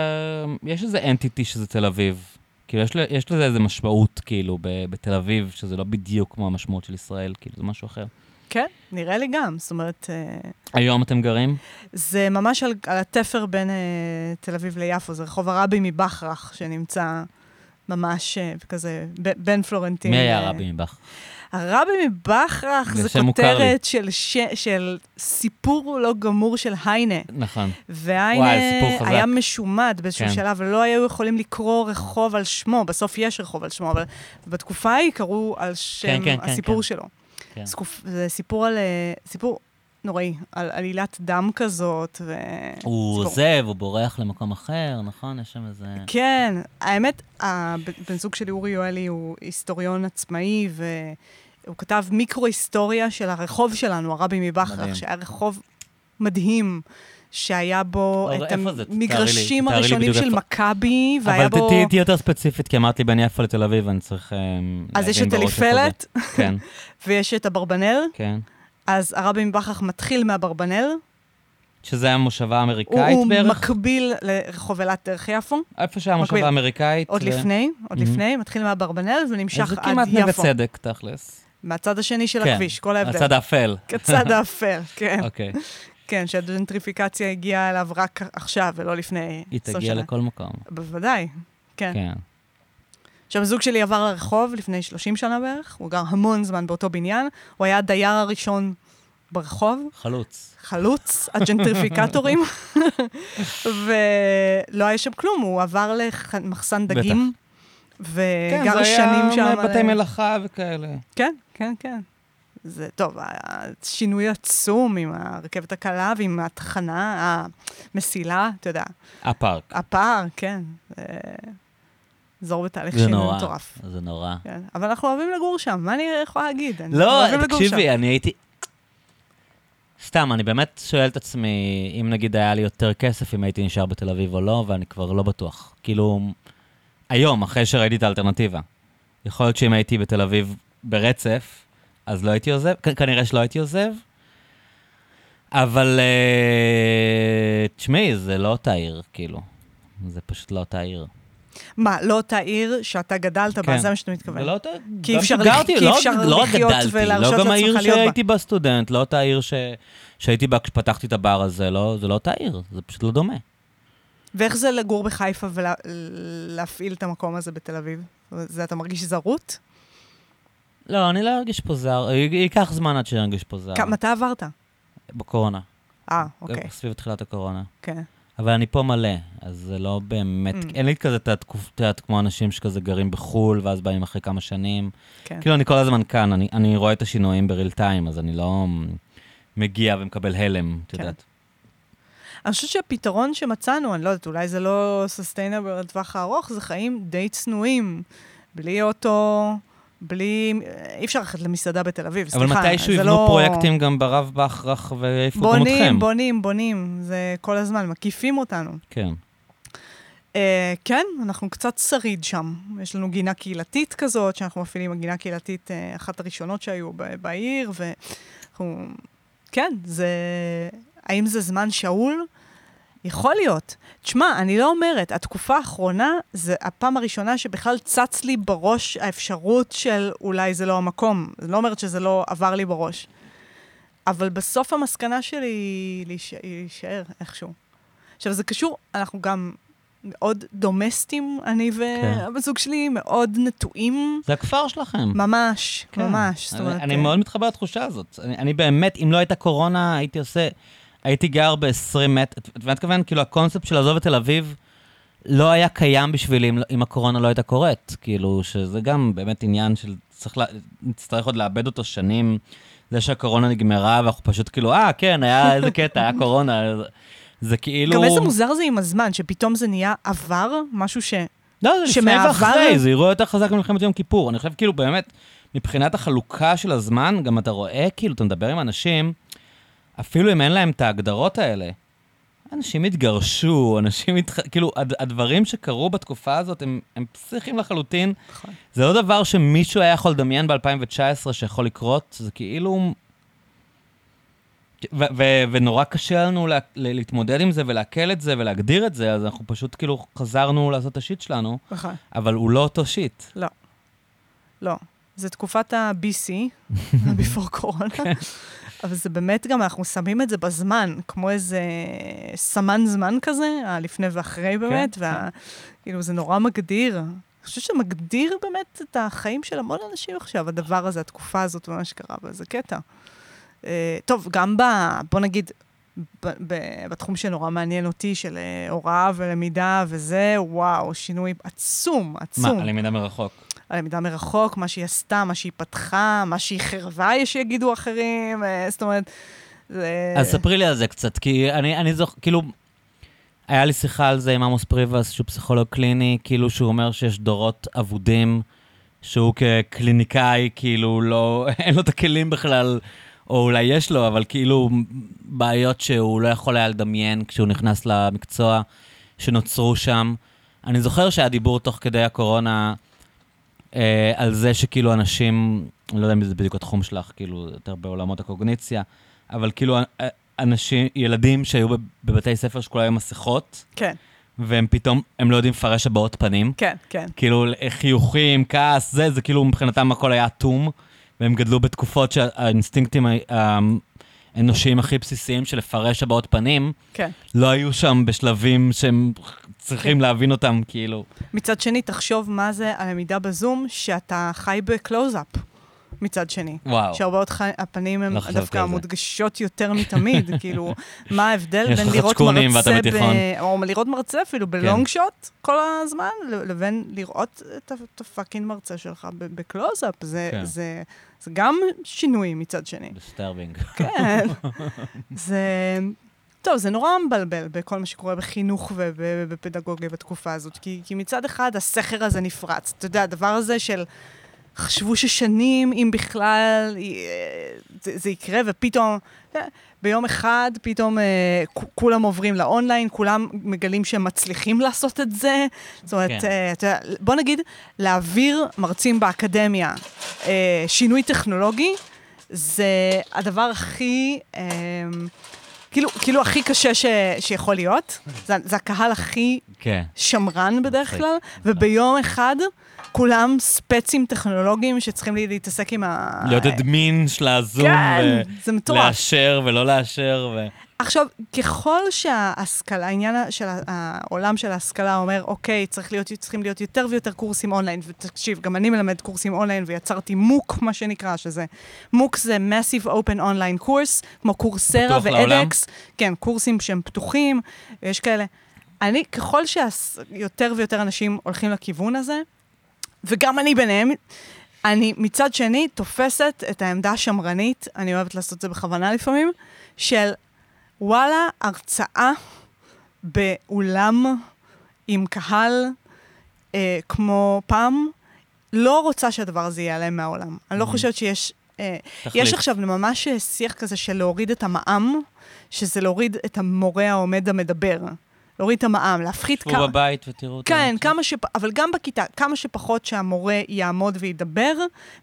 S1: יש איזה אנטיטי שזה תל אביב. כאילו, יש יש לזה איזה משמעות, כאילו, ב- בתל אביב, שזה לא בדיוק כמו המשמעות של ישראל, כאילו, זה משהו אחר.
S2: כן, נראה לי גם. זאת אומרת, אה,
S1: היום אתם גרים?
S2: זה ממש על, על התפר בין אה, תל אביב ליפו, זה רחוב הרבי מבכרך, שנמצא ממש אה, כזה בין פלורנטין.
S1: מי היה הרבי מבך?
S2: הרבי מבכרך
S1: זה.
S2: כותרת של, ש... של סיפור לא גמור של היינה.
S1: נכון.
S2: והיינה
S1: וואי.
S2: היה משומד באיזשהו
S1: כן.
S2: שלב, ולא היו יכולים לקרוא רחוב על שמו. בסוף יש רחוב על שמו, אבל בתקופה ההיא קראו על שם
S1: כן, כן, כן,
S2: הסיפור
S1: כן.
S2: שלו.
S1: כן.
S2: סקופ... זה סיפור על... אה, סיפור נוראי, על עלילת דם כזאת, ו...
S1: הוא
S2: סיפור.
S1: עוזב, הוא בורח למקום אחר, נכון? יש שם איזה...
S2: כן, האמת, הבן זוג שלי, אורי יואלי, הוא היסטוריון עצמאי, והוא כתב מיקרו-היסטוריה של הרחוב שלנו, הרבי. מבכרך, שהיה רחוב מדהים, שהיה בו
S1: אבל
S2: את
S1: זה?
S2: המגרשים הראשונים של. מכבי, והיה
S1: אבל
S2: בו...
S1: תהיי תהיי יותר ספציפית, כי אמרת לי בין יפו לתל אביב, אני צריך אה,
S2: אז יש את
S1: זה.
S2: אליפלת,
S1: כן,
S2: ויש את אברבנל,
S1: כן.
S2: אז הרבי מבכרך מתחיל מאברבנל,
S1: שזה המושבה
S2: הוא
S1: האמריקאית
S2: הוא
S1: בערך?
S2: מקביל לרחוב אילת דרך יפו,
S1: איפה שהמושבה
S2: מקביל.
S1: האמריקאית.
S2: עוד
S1: ו-
S2: לפני, עוד. לפני, מתחיל מאברבנל ונמשך
S1: אז זה
S2: עד
S1: כמעט נגד
S2: יפו.
S1: צדק, תכלס.
S2: מהצד השני של
S1: כן,
S2: הכביש, כל ההבדל.
S1: הצד האפל.
S2: כצד האפל, כן.
S1: אוקיי.
S2: כן, שהג'נטריפיקציה הגיעה אליו רק עכשיו ולא לפני
S1: היא תגיע
S2: שנה.
S1: לכל מקום.
S2: בוודאי, כן.
S1: כן.
S2: עכשיו, הזוג שלי עבר לרחוב לפני 30 שנה בערך, הוא גר המון זמן באותו בניין, הוא היה הדייר הראשון ברחוב,
S1: חלוץ.
S2: חלוץ, הג'נטריפיקטורים, ולא היה שם כלום, הוא עבר למחסן
S1: בטח.
S2: דגים,
S1: כן,
S2: וגר
S1: זה
S2: שנים שם.
S1: היה בתי מלאכה וכאלה.
S2: כן, כן, כן. זה טוב, שינוי עצום עם הרכבת הקלה ועם התחנה, המסילה, אתה יודע,
S1: הפארק.
S2: הפער, כן. זה אזור בתהליך
S1: זה
S2: שינוי
S1: נורא.
S2: מטורף.
S1: זה נורא.
S2: כן. אבל אנחנו אוהבים לגור שם, מה אני יכולה להגיד?
S1: לא. תקשיבי, אני הייתי... סתם, אני באמת שואל את עצמי, אם נגיד היה לי יותר כסף, אם הייתי נשאר בתל אביב או לא, ואני כבר לא בטוח. כאילו, היום, אחרי שראיתי את האלטרנטיבה. יכול להיות שאם הייתי בתל אביב ברצף, אז לא הייתי עוזב, כ- כנראה שלא הייתי עוזב. אבל אה, תשמעי, זה לא אותה עיר, כאילו. זה פשוט לא אותה עיר.
S2: מה, לא אותה עיר שאתה גדלת בה,
S1: כן.
S2: זה מה שאתה מתכוון.
S1: זה לא אותה...
S2: כי
S1: גם
S2: אפשר
S1: שגרתי,
S2: לח- כי
S1: לא-
S2: אפשר
S1: לא
S2: לחיות
S1: גדלתי,
S2: ולהרשות
S1: לא גם העיר
S2: לעצמך להיות בה.
S1: שהייתי בה סטודנט, לא אותה עיר ש... שהייתי בה כשפתחתי את הבר הזה, לא, זה לא אותה עיר, זה פשוט לא דומה.
S2: ואיך זה לגור בחיפה ולהפעיל את המקום הזה בתל אביב? זה אתה מרגיש זרות?
S1: לא, אני לא ארגיש פה זר, ייקח זמן עד שאני ארגיש פה זר.
S2: מתי עברת?
S1: בקורונה.
S2: אה, אוקיי,
S1: סביב תחילת הקורונה.
S2: כן.
S1: אבל אני פה מלא, אז זה לא באמת,
S2: Mm.
S1: אין לי כזה את יודעת, כמו אנשים שכזה גרים בחו"ל, ואז באים אחרי כמה שנים.
S2: כן.
S1: כאילו, אני כל הזמן כאן, אני, אני רואה את השינויים בריל טיים, אז אני לא מגיע ומקבל הלם, את
S2: כן.
S1: יודעת.
S2: אני חושבת שהפתרון שמצאנו, אני לא יודעת, אולי זה לא סוסטיינבל לטווח הארוך, זה חיים די צנועים, בלי אוטו, בלי... אי אפשר ללכת למסעדה בתל אביב,
S1: אבל
S2: סליחה.
S1: מתישהו
S2: זה
S1: יבנו
S2: לא-
S1: פרויקטים גם ברב בכרך ויעיפו גם אתכם.
S2: בונים, בונים, בונים, זה כל הזמן, מקיפים אותנו.
S1: כן.
S2: Uh, כן, אנחנו קצת שריד שם. יש לנו גינה קהילתית כזאת, שאנחנו מפעילים, הגינה קהילתית, uh, אחת הראשונות שהיו בעיר, ואנחנו... כן, זה... האם זה זמן שאול? יכול להיות. תשמע, אני לא אומרת, התקופה האחרונה זה הפעם הראשונה שבכלל צץ לי בראש האפשרות של אולי זה לא המקום. אני לא אומרת שזה לא עבר לי בראש. אבל בסוף המסקנה שלי היא להישאר, היא להישאר איכשהו. עכשיו, זה קשור, אנחנו גם מאוד דומסטים, אני
S1: כן.
S2: והבן זוג שלי, מאוד נטועים.
S1: זה הכפר שלכם.
S2: ממש,
S1: כן.
S2: ממש. זאת
S1: אני-
S2: אומרת,
S1: אני
S2: אה,
S1: מאוד מתחבר לתחושה הזאת. אני, אני באמת, אם לא הייתה קורונה, הייתי עושה... הייתי גר ב-20 מטר, את מתכוון, כאילו הקונספט של לעזוב את תל אביב לא היה קיים בשבילי אם, אם הקורונה לא הייתה קורית. כאילו, שזה גם באמת עניין של, צריך, לה, נצטרך עוד לאבד אותו שנים. זה שהקורונה נגמרה, ואנחנו פשוט כאילו, אה, כן, היה איזה קטע, היה קורונה. זה כאילו...
S2: גם איזה מוזר זה עם הזמן, שפתאום זה נהיה עבר, משהו ש...
S1: לא, זה לפני ואחרי, זה אירוע יותר חזק ממלחמת יום כיפור. אני חושב כאילו באמת, מבחינת החלוקה של הזמן, גם אתה רואה, כאילו, אתה מדבר עם אנשים, אפילו אם אין להם את ההגדרות האלה. אנשים התגרשו, אנשים התח... כאילו, הד... הדברים שקרו בתקופה הזאת הם, הם פסיכיים לחלוטין.
S2: נכון.
S1: זה לא דבר שמישהו היה יכול לדמיין ב-2019 שיכול לקרות, זה כאילו... ו- ו- ונורא קשה לנו לה- ל- להתמודד עם זה ולעכל את זה ולהגדיר את זה, אז אנחנו פשוט כאילו חזרנו לעשות את השיט שלנו,
S2: נכון.
S1: אבל הוא לא אותו שיט.
S2: לא. לא. זה תקופת ה-BC, before corona, אבל זה באמת גם, אנחנו שמים את זה בזמן, כמו איזה סמן זמן כזה, הלפני ואחרי באמת,
S1: כן.
S2: וה... כאילו, זה נורא מגדיר. אני חושבת שמגדיר באמת את החיים של המון אנשים עכשיו, הדבר הזה, התקופה הזאת ומה שקרה, וזה קטע. אה, טוב, גם ב... בוא נגיד, ב, ב, בתחום שנורא מעניין אותי, של אה, הוראה ולמידה וזה, וואו, שינוי עצום, עצום.
S1: מה, הלמידה מרחוק?
S2: הלמידה מרחוק, מה שהיא עשתה, מה שהיא פתחה, מה שהיא חירבה, יש שיגידו אחרים, אה, זאת אומרת, זה...
S1: אז ספרי לי על זה קצת, כי אני, אני זוכר, כאילו, היה לי שיחה על זה עם עמוס פריבס, שהוא פסיכולוג קליני, כאילו שהוא אומר שיש דורות אבודים, שהוא כקליניקאי, כאילו, לא, אין לו את הכלים בכלל, או אולי יש לו, אבל כאילו, בעיות שהוא לא יכול היה לדמיין כשהוא נכנס למקצוע, שנוצרו שם. אני זוכר שהיה דיבור תוך כדי הקורונה על זה שכאילו אנשים, אני לא יודע אם זה בדיוק התחום שלך, כאילו, יותר בעולמות הקוגניציה, אבל כאילו אה, אנשים, ילדים שהיו בב- בבתי ספר שכולם היו מסכות,
S2: כן,
S1: והם פתאום, הם לא יודעים לפרש הבעות פנים.
S2: כן, כן.
S1: כאילו חיוכים, כעס, זה, זה כאילו מבחינתם הכל היה אטום, והם גדלו בתקופות שהאינסטינקטים האנושיים הכי בסיסיים של לפרש הבעות פנים,
S2: כן.
S1: לא היו שם בשלבים שהם צריכים להבין אותם, כאילו.
S2: מצד שני, תחשוב מה זה הלמידה בזום, שאתה חי בקלוז-אפ. מצד שני.
S1: וואו.
S2: חי- הפנים הן
S1: לא
S2: דווקא
S1: על זה.
S2: מודגשות יותר מתמיד, כאילו, מה ההבדל בין לראות מרצה. ב... או לראות מרצה אפילו ב long shot כל הזמן, לבין לראות את ה fucking מרצה שלך בקלוז-אפ. זה,
S1: כן.
S2: זה, זה גם שינוי מצד שני.
S1: disturbing.
S2: כן. זה... טוב, זה נורא מבלבל בכל מה שקורה בחינוך ובפדגוגיה בתקופה הזאת, כי, כי מצד אחד הסכר הזה נפרץ. אתה יודע, הדבר הזה של חשבו ששנים, אם בכלל, אה, זה, זה יקרה, ופתאום, אה, ביום אחד, פתאום אה, כולם עוברים לאונליין, כולם מגלים שהם מצליחים לעשות את זה. זאת אומרת,
S1: כן.
S2: אתה יודע, בוא נגיד, להעביר מרצים באקדמיה שינוי טכנולוגי, זה הדבר הכי, כאילו, כאילו הכי קשה ש, שיכול להיות. זה, זה הקהל הכי
S1: כן.
S2: שמרן בדרך כלל. וביום אחד כולם ספצים טכנולוגיים שצריכים לי- להתעסק עם ה...
S1: להיות אדמין של הזום,
S2: כן, זה מטורף.
S1: ולאשר ולא לאשר, ו...
S2: עכשיו, ככל שההשכלה, העניין של העולם של ההשכלה אומר, אוקיי, צריך להיות, צריכים להיות יותר ויותר קורסים אונליין, ותקשיב, גם אני מלמד קורסים אונליין ויצרתי מוק, מה שנקרא, שזה, מוק זה Massive Open Online Course, כמו קורסרה? ואדקס, כן, קורסים שהם פתוחים, יש כאלה. אני, ככל שיותר ויותר אנשים הולכים לכיוון הזה, וגם אני ביניהם, אני מצד שני תופסת את העמדה השמרנית, אני אוהבת לעשות את זה בכוונה לפעמים, של וואלה, הרצאה באולם עם קהל אה, כמו פעם, לא רוצה שהדבר הזה ייעלם מהעולם. אני לא
S1: Mhm.
S2: חושבת שיש... אה,
S1: תחליט.
S2: יש עכשיו ממש שיח כזה של להוריד את המע"מ, שזה להוריד את המורה העומד המדבר. להוריד את המע"מ, להפחית כמה...
S1: בבית ותראו אותם.
S2: כן, כמה שפ... אבל גם בכיתה, כמה שפחות שהמורה יעמוד וידבר,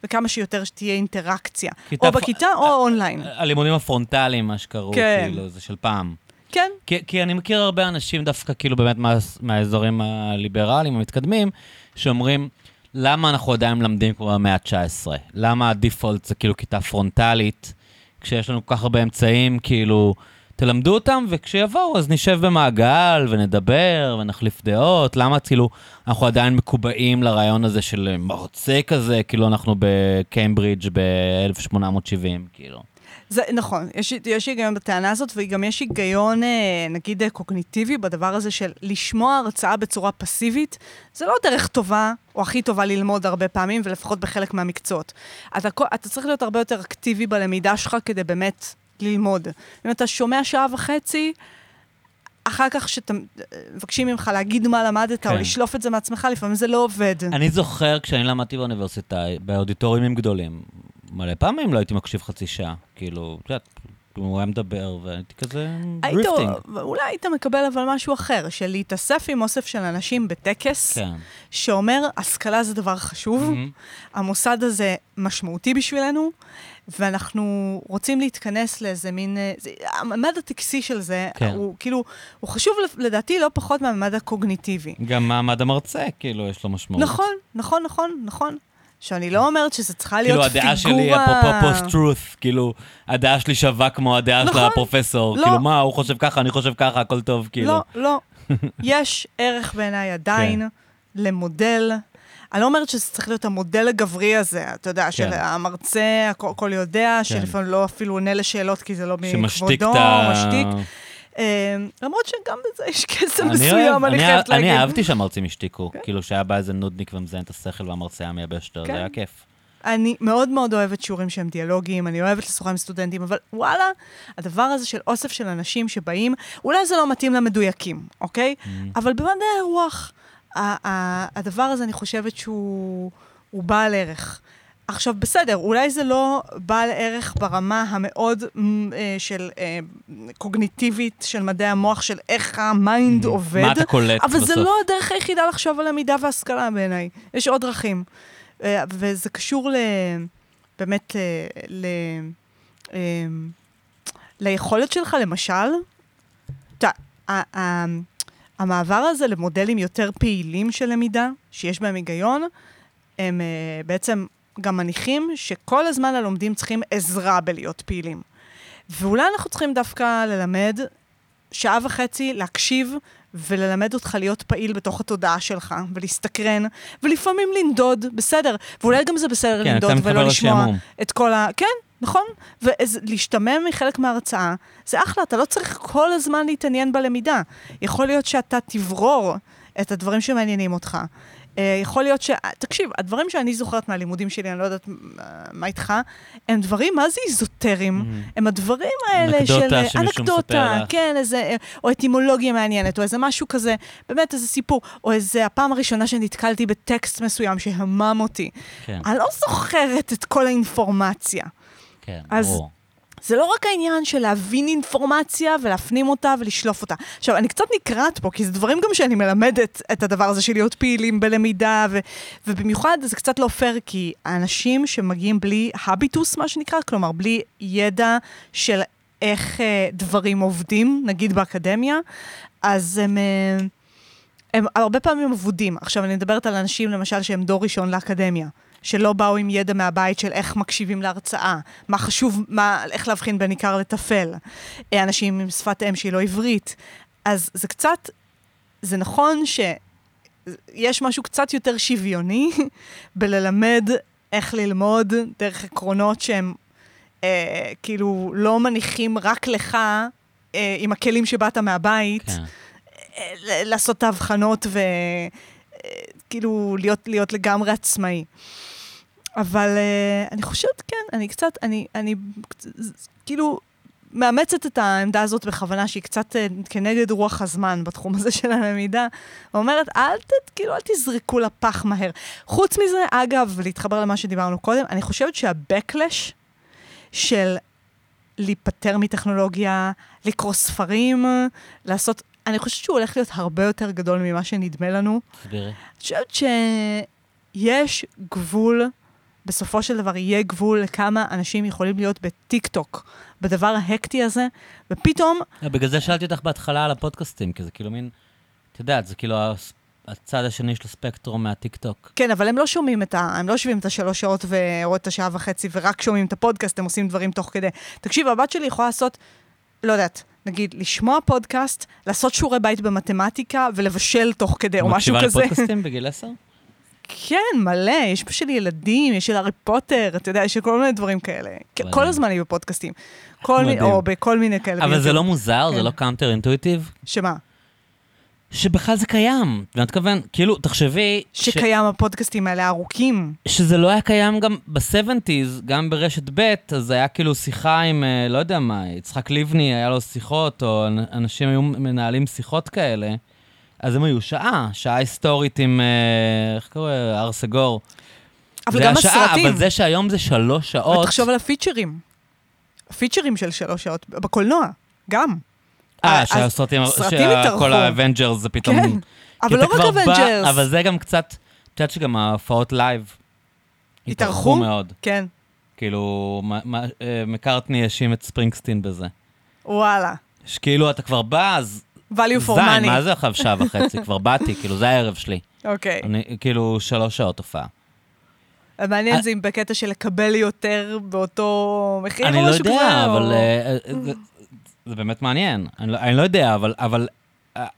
S2: וכמה שיותר שתהיה אינטראקציה.
S1: כיתה
S2: או בכיתה או אונליין.
S1: הלימודים הפרונטליים, מה שקראו,
S2: כן.
S1: כאילו, זה של פעם.
S2: כן,
S1: כי, כי אני מכיר הרבה אנשים דווקא, כאילו, באמת מה, מהאזורים הליברליים, המתקדמים, שאומרים, למה אנחנו עדיין מלמדים כמו במאה ה-19? למה הדיפולט זה כאילו כיתה פרונטלית, כשיש לנו כל כך הרבה אמצעים, כאילו, תלמדו אותם, וכשיבואו אז נשב במעגל ונדבר ונחליף דעות. למה כאילו אנחנו עדיין מקובעים לרעיון הזה של מרצה כזה, כאילו אנחנו בקיימברידג' ב-1870, כאילו.
S2: זה נכון, יש, יש היגיון בטענה הזאת, וגם יש היגיון, אה, נגיד, אה, קוגניטיבי בדבר הזה של לשמוע הרצאה בצורה פסיבית, זה לא דרך טובה, או הכי טובה ללמוד הרבה פעמים, ולפחות בחלק מהמקצועות. אתה, אתה צריך להיות הרבה יותר אקטיבי בלמידה שלך כדי באמת ללמוד. אם אתה שומע שעה וחצי, אחר כך שמבקשים ממך להגיד מה למדת, כן. או לשלוף את זה מעצמך, לפעמים זה לא עובד.
S1: אני זוכר כשאני למדתי באוניברסיטה, באודיטוריונים גדולים, מלא פעמים לא הייתי מקשיב חצי שעה. כאילו, את יודעת, הוא היה מדבר, והייתי כזה drifting.
S2: אולי היית מקבל אבל משהו אחר, של להתאסף עם אוסף של אנשים בטקס, כן. שאומר, השכלה זה דבר חשוב, mm-hmm. המוסד הזה משמעותי בשבילנו, ואנחנו רוצים להתכנס לאיזה מין... אה, זה, הממד הטקסי של זה, כן. הוא כאילו, הוא חשוב לדעתי לא פחות מהממד הקוגניטיבי.
S1: גם מעמד המרצה, כאילו, יש לו משמעות.
S2: נכון, נכון, נכון, נכון. שאני לא אומרת שזה צריכה להיות
S1: פיגורה... כאילו, הדעה שלי, אפרופו פוסט-טרוth, כאילו, הדעה שלי שווה כמו הדעה נכון, של הפרופסור. לא. כאילו, מה, הוא חושב ככה, אני חושב ככה, הכל טוב, כאילו.
S2: לא, לא. יש ערך בעיניי עדיין כן. למודל. אני לא אומרת שזה צריך להיות המודל הגברי הזה, אתה יודע, כן. של המרצה, הכל, הכל יודע, כן. שלפעמים לא אפילו עונה לשאלות כי זה לא מכבודו.
S1: משתיק.
S2: אמ, למרות שגם בזה יש קסם מסוים, אני חייבת להגיד.
S1: אני אהבתי שהמרצים השתיקו, כן. כאילו שהיה בא איזה נודניק ומזיין את השכל והמרצה היה מייבש אותו, זה היה כן. כיף.
S2: אני מאוד מאוד אוהבת שיעורים שהם דיאלוגיים, אני אוהבת לשוחח עם סטודנטים, אבל וואלה, הדבר הזה של אוסף של אנשים שבאים, אולי זה לא מתאים למדויקים, אוקיי? Mm. אבל במדעי הרוח, הדבר הזה, אני חושבת שהוא בעל ערך. עכשיו, בסדר, אולי זה לא בעל ערך ברמה המאוד אה, של אה, קוגניטיבית של מדעי המוח, של איך ה mind mm, עובד.
S1: מה אתה קולט
S2: בסוף? אבל זה לא הדרך היחידה לחשוב על למידה והשכלה בעיניי. יש עוד דרכים. אה, וזה קשור ל... באמת אה, ל... אה, ליכולת שלך, למשל, אתה, המעבר הזה למודלים יותר פעילים של למידה, שיש בהם היגיון, הם בעצם גם מניחים שכל הזמן הלומדים צריכים עזרה בלהיות פעילים. ואולי אנחנו צריכים דווקא ללמד שעה וחצי להקשיב וללמד אותך להיות פעיל בתוך התודעה שלך, ולהסתקרן, ולפעמים לנדוד, בסדר. ואולי גם זה בסדר כן, לנדוד ולא לשמוע את כל ה... כן, נכון? ולהשתמם מחלק מההרצאה, זה אחלה, אתה לא צריך כל הזמן להתעניין בלמידה. יכול להיות שאתה תברור את הדברים שמעניינים אותך. אה, יכול להיות ש... תקשיב, הדברים שאני זוכרת מהלימודים שלי, אני לא יודעת מה איתך, הם דברים, מה זה איזוטריים? Mm-hmm. הם הדברים האלה
S1: אנקדוטה של... אנקדוטה,
S2: כן, איזה... או אטימולוגיה מעניינת, או איזה משהו כזה, באמת איזה סיפור, או איזה הפעם הראשונה שנתקלתי בטקסט מסוים שהמם אותי. כן. אני לא זוכרת את כל האינפורמציה.
S1: כן, אז, ברור.
S2: זה לא רק העניין של להבין אינפורמציה ולהפנים אותה ולשלוף אותה. עכשיו, אני קצת נקרעת פה, כי זה דברים גם שאני מלמדת את הדבר הזה של להיות פעילים בלמידה, ו- ובמיוחד זה קצת לא פייר, כי האנשים שמגיעים בלי הביטוס, מה שנקרא, כלומר, בלי ידע של איך אה, דברים עובדים, נגיד באקדמיה, אז הם... אה, הם הרבה פעמים אבודים. עכשיו, אני מדברת על אנשים, למשל, שהם דור ראשון לאקדמיה. שלא באו עם ידע מהבית של איך מקשיבים להרצאה, מה חשוב, מה, איך להבחין בין עיקר לטפל. אה, אנשים עם שפת אם שהיא לא עברית. אז זה קצת, זה נכון שיש משהו קצת יותר שוויוני בללמד איך ללמוד דרך עקרונות שהם אה, כאילו לא מניחים רק לך אה, עם הכלים שבאת מהבית, כן. אה, לעשות את ההבחנות וכאילו אה, להיות, להיות לגמרי עצמאי. אבל uh, אני חושבת, כן, אני קצת, אני, אני כאילו מאמצת את העמדה הזאת בכוונה, שהיא קצת uh, כנגד רוח הזמן בתחום הזה של הלמידה, ואומרת, אל ת, כאילו, אל תזרקו לפח מהר. חוץ מזה, אגב, להתחבר למה שדיברנו קודם, אני חושבת שהבקלש של להיפטר מטכנולוגיה, לקרוא ספרים, לעשות... אני חושבת שהוא הולך להיות הרבה יותר גדול ממה שנדמה לנו.
S1: תסבירי. אני
S2: חושבת שיש גבול בסופו של דבר יהיה גבול לכמה אנשים יכולים להיות בטיק-טוק, בדבר ההקטי הזה, ופתאום...
S1: אה, בגלל זה שאלתי אותך בהתחלה על הפודקאסטים, כי זה כאילו מין, את יודעת, זה כאילו הצד השני של הספקטרום מהטיק-טוק.
S2: כן, אבל הם לא שומעים את ה... הם לא יושבים את השלוש שעות ורואים את השעה וחצי ורק שומעים את הפודקאסט, הם עושים דברים תוך כדי. תקשיב, הבת שלי יכולה לעשות, לא יודעת, נגיד, לשמוע פודקאסט, לעשות שיעורי בית במתמטיקה ולבשל תוך כדי, או משהו כזה.
S1: מקשיבה לפודקאסטים בגיל עשר?
S2: כן, מלא, יש פה של ילדים, יש של הארי פוטר, אתה יודע, יש של כל מיני דברים כאלה. כן. כל הזמן היו בפודקאסטים. כל
S1: מדהים.
S2: או בכל מיני כאלה.
S1: אבל זה. לא מוזר, זה
S2: כן.
S1: לא counter intuitive?
S2: שמה?
S1: שבכלל זה קיים. ואני מתכוון, כאילו, תחשבי... ש-
S2: שקיים הפודקאסטים האלה ארוכים.
S1: שזה לא היה קיים גם ב-70's, גם ברשת ב', אז היה כאילו שיחה עם, אה, לא יודע מה, יצחק לבני, היה לו שיחות, או אנ- אנשים היו מנהלים שיחות כאלה, אז הם היו שעה, שעה היסטורית עם, אה, איך קורא, הר סגור.
S2: אבל גם
S1: היה שעה,
S2: הסרטים.
S1: אבל זה שהיום זה שלוש שעות...
S2: תחשוב על ה features. ה features של שלוש שעות, בקולנוע, גם.
S1: אה, שהסרטים. שכל ה Avengers זה פתאום...
S2: כן, אבל לא רק Avengers.
S1: אבל זה גם קצת, את יודעת שגם ההופעות live?
S2: התארכו
S1: מאוד.
S2: כן,
S1: כאילו, אה, מקארטני האשים את ספרינגסטין בזה.
S2: וואלה.
S1: שכאילו, אתה כבר בא, אז
S2: value for
S1: זין,
S2: money.
S1: מה זה עכשיו שעה וחצי? כבר באתי, כאילו, זה הערב שלי.
S2: אוקיי.
S1: אני, כאילו, שלוש שעות הופעה.
S2: מעניין
S1: אה,
S2: זה אם בקטע של לקבל יותר באותו מחיר או
S1: אני
S2: משהו
S1: לא
S2: כזה.
S1: יודע,
S2: או-
S1: אבל אה, אה, זה- באמת מעניין. אני לא- אני לא יודע, אבל-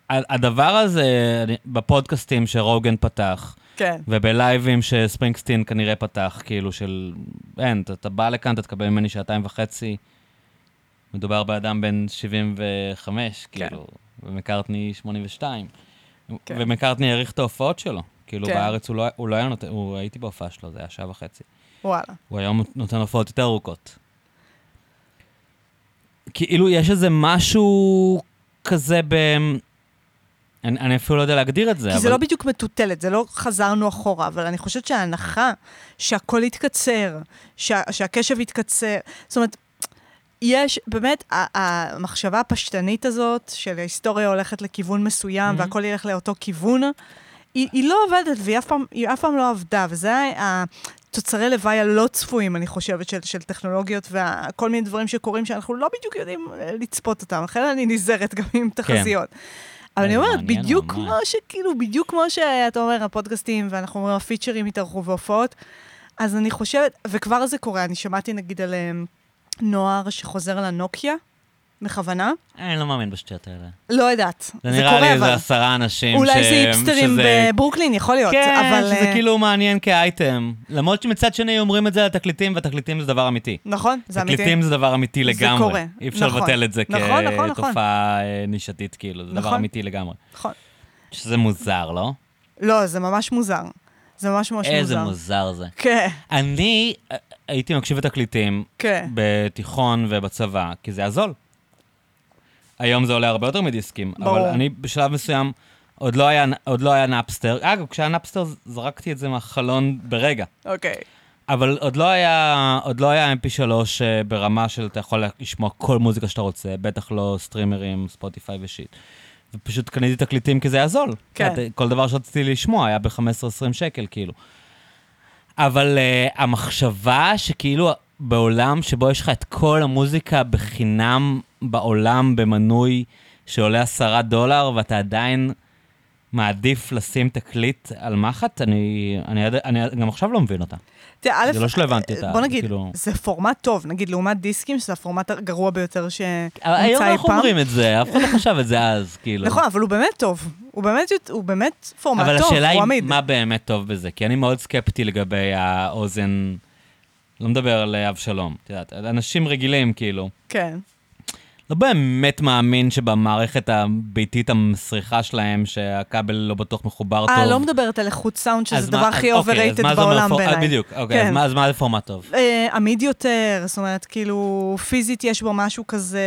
S1: הדבר הזה, אני- בפודקאסטים שרוגן פתח,
S2: כן,
S1: ובלייבים שספרינגסטין כנראה פתח, כאילו של... אין, אתה, אתה בא לכאן, אתה תקבל ממני שעתיים וחצי. מדובר באדם בן 75,
S2: כן.
S1: כאילו, ומקארטני 82.
S2: כן.
S1: ומקארטני העריך את ההופעות שלו. כאילו,
S2: כן.
S1: בארץ הוא לא, הוא לא היה נותן, הוא, הייתי בהופעה שלו, זה היה שעה וחצי.
S2: וואלה.
S1: הוא היום נותן הופעות יותר ארוכות. כאילו, יש איזה משהו כזה ב... אני, אני אפילו לא יודע להגדיר את זה,
S2: כי
S1: אבל...
S2: זה לא בדיוק מטוטלת, זה לא חזרנו אחורה, אבל אני חושבת שההנחה שהכל יתקצר, שה, שהקשב יתקצר, זאת אומרת, יש, באמת, המחשבה הפשטנית הזאת של ההיסטוריה הולכת לכיוון מסוים
S1: Mhm.
S2: והכל ילך לאותו כיוון, היא, היא לא עובדת והיא אף פעם, אף פעם לא עבדה, וזה התוצרי לוואי הלא צפויים, אני חושבת, של, של טכנולוגיות וכל מיני דברים שקורים שאנחנו לא בדיוק יודעים אה, לצפות אותם, לכן אני נזהרת גם עם תחזיות. אבל אני
S1: זה
S2: אומרת, בדיוק. כמו שכאילו, בדיוק כמו שאתה אומר, הפודקאסטים, ואנחנו אומרים, הפיצ'רים התארחו והופעות, אז אני חושבת, וכבר זה קורה, אני שמעתי נגיד על אמ, נוער שחוזר לנוקיה, בכוונה,
S1: אני לא מאמין בשטויות האלה.
S2: לא יודעת,
S1: זה
S2: זה
S1: נראה
S2: קורה
S1: לי
S2: אבל.
S1: איזה עשרה אנשים
S2: אולי
S1: ש-
S2: זה היפסטרים
S1: שזה-
S2: בברוקלין, יכול להיות,
S1: כן,
S2: אבל...
S1: שזה
S2: אה,
S1: כאילו מעניין כאייטם. למרות שמצד שני אומרים את זה על תקליטים, והתקליטים זה דבר אמיתי.
S2: נכון, זה אמיתי.
S1: תקליטים זה דבר אמיתי
S2: זה
S1: לגמרי.
S2: קורה.
S1: אי אפשר
S2: נכון.
S1: לבטל את זה
S2: נכון, נכון, נכון.
S1: כתופעה אה, נישתית, כאילו. זה דבר
S2: נכון.
S1: אמיתי לגמרי.
S2: נכון.
S1: שזה מוזר, לא?
S2: לא, זה ממש מוזר. זה ממש ממש מוזר.
S1: איזה מוזר זה.
S2: כן,
S1: אני אה, הייתי מקשיב לתקליטים
S2: כן.
S1: בתיכון ובצבא, כי זה היה זול. היום זה עולה הרבה יותר מדיסקים,
S2: ברור.
S1: אבל אני בשלב מסוים, עוד לא היה, עוד לא היה נאפסטר. אגב, כשהיה נאפסטר זרקתי את זה מהחלון ברגע.
S2: אוקיי.
S1: אבל עוד לא היה, עוד לא היה mp3 אה, ברמה של אתה יכול לשמוע כל מוזיקה שאתה רוצה, בטח לא סטרימרים, Spotify ו shit. ופשוט קניתי תקליטים כי זה היה זול.
S2: כן.
S1: כל דבר שרציתי לשמוע היה ב-15-20 שקל, כאילו. אבל uh, המחשבה שכאילו בעולם שבו יש לך את כל המוזיקה בחינם בעולם במנוי שעולה עשרה דולר, ואתה עדיין מעדיף לשים תקליט על מחט, אני, אני, עד- אני גם עכשיו לא מבין אותה.
S2: תראה, א',
S1: זה לא שלא הבנתי את ה-
S2: בוא נגיד,
S1: כאילו-
S2: זה פורמט טוב, נגיד, לעומת דיסקים, שזה הפורמט הגרוע ביותר שנמצא
S1: אבל היום
S2: אי
S1: אנחנו
S2: פעם.
S1: אומרים את זה, אף אחד לא חשב את זה אז, כאילו.
S2: נכון, אבל הוא באמת טוב. הוא באמת, הוא באמת פורמט
S1: אבל
S2: טוב,
S1: השאלה
S2: הוא
S1: היא,
S2: עמיד.
S1: מה באמת טוב בזה? כי אני מאוד סקפטי לגבי האוזן, לא מדבר על אבשלום, את יודעת, אנשים רגילים, כאילו.
S2: כן.
S1: לא באמת מאמין שבמערכת הביתית המסריחה שלהם, שהכבל לא בטוח מחובר טוב.
S2: אה, לא מדברת על איכות סאונד, שזה הדבר הכי
S1: אומר
S2: בעולם
S1: אה,
S2: בעיניי.
S1: בדיוק, אוקיי, אז
S2: כן.
S1: מה- אז מה זה פורמט טוב?
S2: אה, עמיד יותר, זאת אומרת, כאילו, פיזית יש בו משהו כזה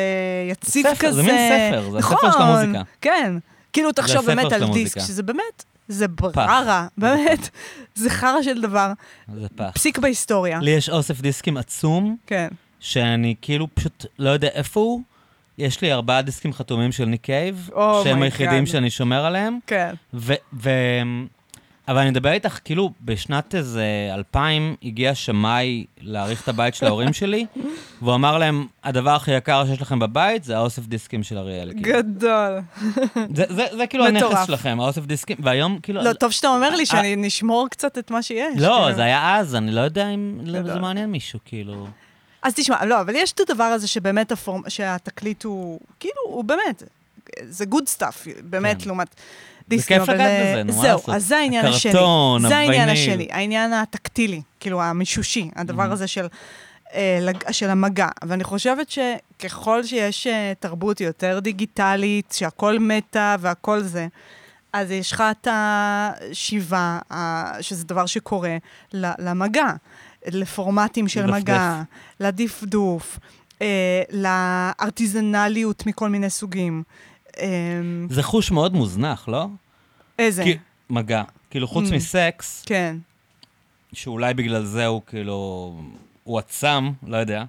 S2: יציב
S1: ספר,
S2: כזה.
S1: זה מין ספר, זה
S2: נכון,
S1: הספר של המוזיקה.
S2: כן. כאילו, תחשוב באמת על. דיסק, שזה באמת, זה. בררה, באמת, זה חרא של דבר,
S1: זה פח.
S2: פסיק בהיסטוריה.
S1: לי יש אוסף דיסקים עצום,
S2: כן.
S1: שאני כאילו פשוט לא יודע איפה הוא. יש לי ארבעה דיסקים חתומים של ניק קייב,
S2: Oh
S1: שהם היחידים
S2: God.
S1: שאני שומר עליהם.
S2: כן.
S1: ו... ו... אבל אני מדבר איתך, כאילו, בשנת איזה 2000 הגיע שמאי להעריך את הבית של ההורים שלי, והוא אמר להם, הדבר הכי יקר שיש לכם בבית זה האוסף דיסקים של אריאל. כאילו.
S2: גדול.
S1: זה, זה, זה כאילו. הנכס שלכם, האוסף דיסקים, והיום כאילו...
S2: לא, טוב שאתה אומר לי שאני נשמור קצת את מה שיש.
S1: לא,
S2: כאילו.
S1: זה היה אז, אני לא יודע אם. זה מעניין מישהו, כאילו.
S2: אז תשמע, לא, אבל יש את הדבר הזה שבאמת הform, שהתקליט הוא, כאילו, הוא באמת, זה good stuff, באמת,
S1: כן.
S2: לעומת
S1: זה
S2: דיסקים.
S1: כיף לגעת
S2: אה,
S1: בזה, נו, מה
S2: זהו,
S1: לעשות?
S2: אז זה העניין השני.
S1: הקרטון,
S2: זה העניין. השני, העניין הטקטילי, כאילו המישושי, הדבר. הזה של, אה, של המגע. ואני חושבת שככל שיש אה, תרבות יותר דיגיטלית, שהכל מטא והכל זה, אז יש לך את השיבה, שזה דבר שקורה, למגע, לפורמטים של. מגע, לדפדוף, אה, לארטיזנליות מכל מיני סוגים. אה,
S1: זה חוש מאוד מוזנח, לא?
S2: איזה?
S1: כי- מגע. כאילו, חוץ
S2: Mm.
S1: מסקס,
S2: כן.
S1: שאולי בגלל זה הוא כאילו, הוא עצם, לא יודע.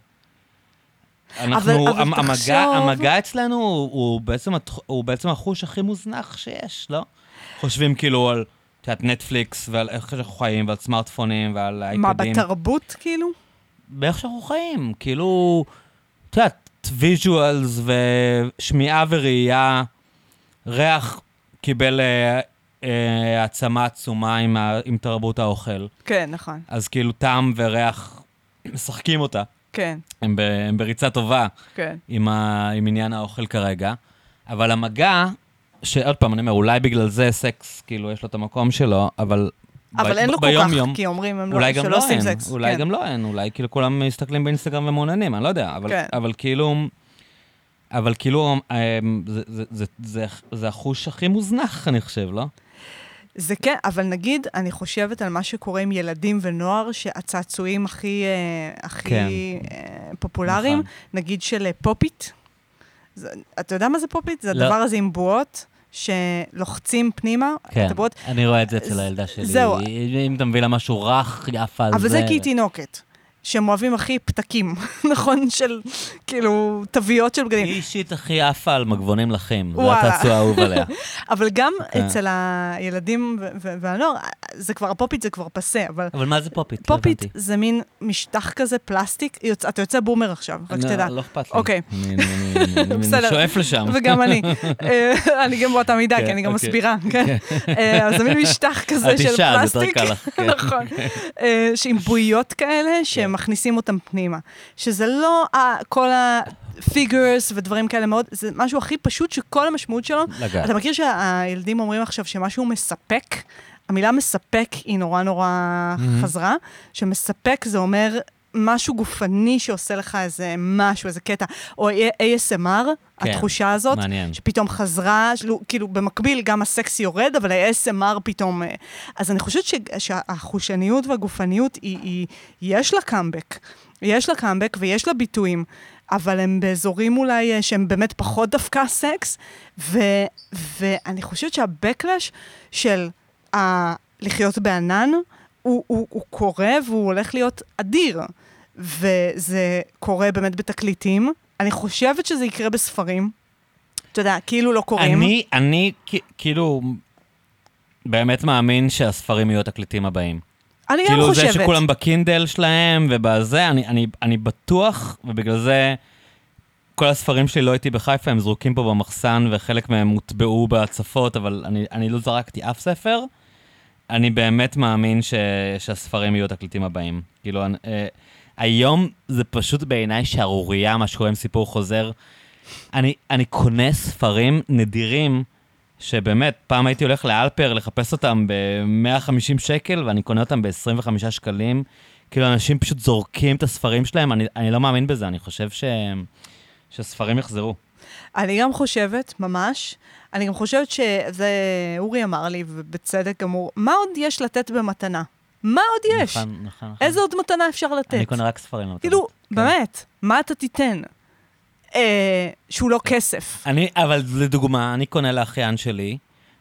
S2: אבל
S1: אנחנו, המ- המגע,
S2: תחשוב-
S1: המגע אצלנו הוא, הוא, בעצם, הוא בעצם החוש הכי מוזנח שיש, לא? חושבים כאילו על, את יודעת, נטפליקס ועל איך שאנחנו חיים ועל סמארטפונים ועל אייפדים.
S2: מה, בתרבות, כאילו?
S1: באיך שאנחנו חיים, כאילו, את יודעת, visuals ושמיעה וראייה, ריח קיבל אה, אה, העצמה עצומה עם, ה, עם תרבות האוכל.
S2: כן, נכון.
S1: אז כאילו טעם וריח משחקים אותה.
S2: כן,
S1: הם, ב, הם בריצה טובה
S2: כן.
S1: עם, ה, עם עניין האוכל כרגע. אבל המגע, שעוד פעם, אני אומר, אולי בגלל זה סקס, כאילו, יש לו את המקום שלו, אבל...
S2: אבל
S1: ב-
S2: אין לו כל כך,
S1: יום,
S2: כי אומרים הם לא,
S1: גם
S2: שלא
S1: לא
S2: עושים סקס.
S1: אולי
S2: כן.
S1: גם לא אין, אולי כאילו כולם מסתכלים באינסטגרם ומעוניינים, אני לא יודע, אבל,
S2: כן.
S1: אבל כאילו, אבל כאילו, אמ, זה, זה, זה, זה, זה החוש הכי מוזנח, אני חושב, לא?
S2: זה כן, אבל נגיד, אני חושבת על מה שקורה עם ילדים ונוער, שהצעצועים הכי, אה, הכי
S1: כן.
S2: אה, פופולריים,
S1: נכון.
S2: נגיד של אה, pop it. זה, אתה יודע מה זה pop it? זה
S1: לא.
S2: הדבר הזה עם בועות, שלוחצים פנימה,
S1: כן,
S2: את הבועות.
S1: אני רואה את זה אצל הילדה שלי.
S2: זהו.
S1: אם אתה מביא לה משהו רך, יפה על זה.
S2: אבל זה כי היא תינוקת. שהם אוהבים הכי פתקים, נכון? של, כאילו, תוויות של בגדים.
S1: היא אישית הכי עפה על מגבונים לחים. זה
S2: וואלה.
S1: הצעצוע האהוב עליה.
S2: אבל גם
S1: כן.
S2: אצל הילדים והנוער, זה כבר, הפופית זה כבר פסה, אבל
S1: אבל מה זה פופית? לא
S2: פופית
S1: הבנתי.
S2: זה מין משטח כזה פלסטיק, יוצא- אתה יוצא בומר עכשיו, רק
S1: אני-
S2: שתדע.
S1: לא אכפת לי.
S2: אוקיי.
S1: אני-. שואף לשם.
S2: וגם אני. אה, אני גם באותה מידה,
S1: כן,
S2: כי אני גם
S1: אוקיי.
S2: מסבירה, כן? אה, אז זה מין משטח כזה
S1: את
S2: של
S1: אישה, אז יותר
S2: פלסטיק.
S1: קל לך. כן.
S2: נכון. אה, שעם בועיות כאלה, שמכניסים אותם פנימה. שזה לא ה- כל הפיגורס ודברים כאלה מאוד, זה משהו הכי פשוט שכל המשמעות שלו
S1: לגעת.
S2: אתה מכיר שהילדים אומרים עכשיו שמשהו מספק? המילה מספק היא נורא נורא
S1: מהמם.
S2: חזרה, שמספק זה אומר משהו גופני שעושה לך איזה משהו, איזה קטע, או ASMR,
S1: כן,
S2: התחושה הזאת,
S1: מעניין.
S2: שפתאום חזרה, שלו- כאילו במקביל גם הסקס יורד, אבל ה-ASMR פתאום... אה, אז אני חושבת ש- שהחושניות והגופניות, היא, היא, יש לה קאמבק. יש לה קאמבק ויש לה ביטויים, אבל הם באזורים אולי אה, שהם באמת פחות דווקא סקס, ו, ואני חושבת שהבקלאש של ה- לחיות בענן, הוא, הוא, הוא קורה והוא הולך להיות אדיר. וזה קורה באמת בתקליטים. אני חושבת שזה יקרה בספרים. אתה יודע, כאילו לא קוראים.
S1: אני, אני כאילו, באמת מאמין שהספרים יהיו התקליטים הבאים.
S2: אני גם
S1: כאילו
S2: חושבת.
S1: זה שכולם בקינדל שלהם ובזה, אני, אני, אני בטוח, ובגלל זה כל הספרים שלי לא הייתי בחיפה, הם זרוקים פה במחסן, וחלק מהם הוטבעו בהצפות, אבל אני, אני לא זרקתי אף ספר. אני באמת מאמין ש, שהספרים יהיו התקליטים הבאים. כאילו, אני, אה, היום זה פשוט בעיניי שערורייה, מה שקורה עם סיפור חוזר. אני, אני קונה ספרים נדירים, שבאמת, פעם הייתי הולך לאלפר לחפש אותם ב-150 שקל, ואני קונה אותם ב-25 שקלים. כאילו, אנשים פשוט זורקים את הספרים שלהם, אני, אני לא מאמין בזה, אני חושב ש... שהספרים יחזרו.
S2: אני גם חושבת, ממש, אני גם חושבת שזה, אורי אמר לי, ובצדק גמור, מה עוד יש לתת במתנה? מה עוד יש?
S1: נכון, נכון, נכון.
S2: איזה עוד מתנה אפשר לתת?
S1: אני קונה רק ספרים.
S2: כאילו,
S1: כן.
S2: באמת, מה אתה תיתן? אה, שהוא לא כסף.
S1: אני, אבל לדוגמה, אני קונה לאחיין שלי,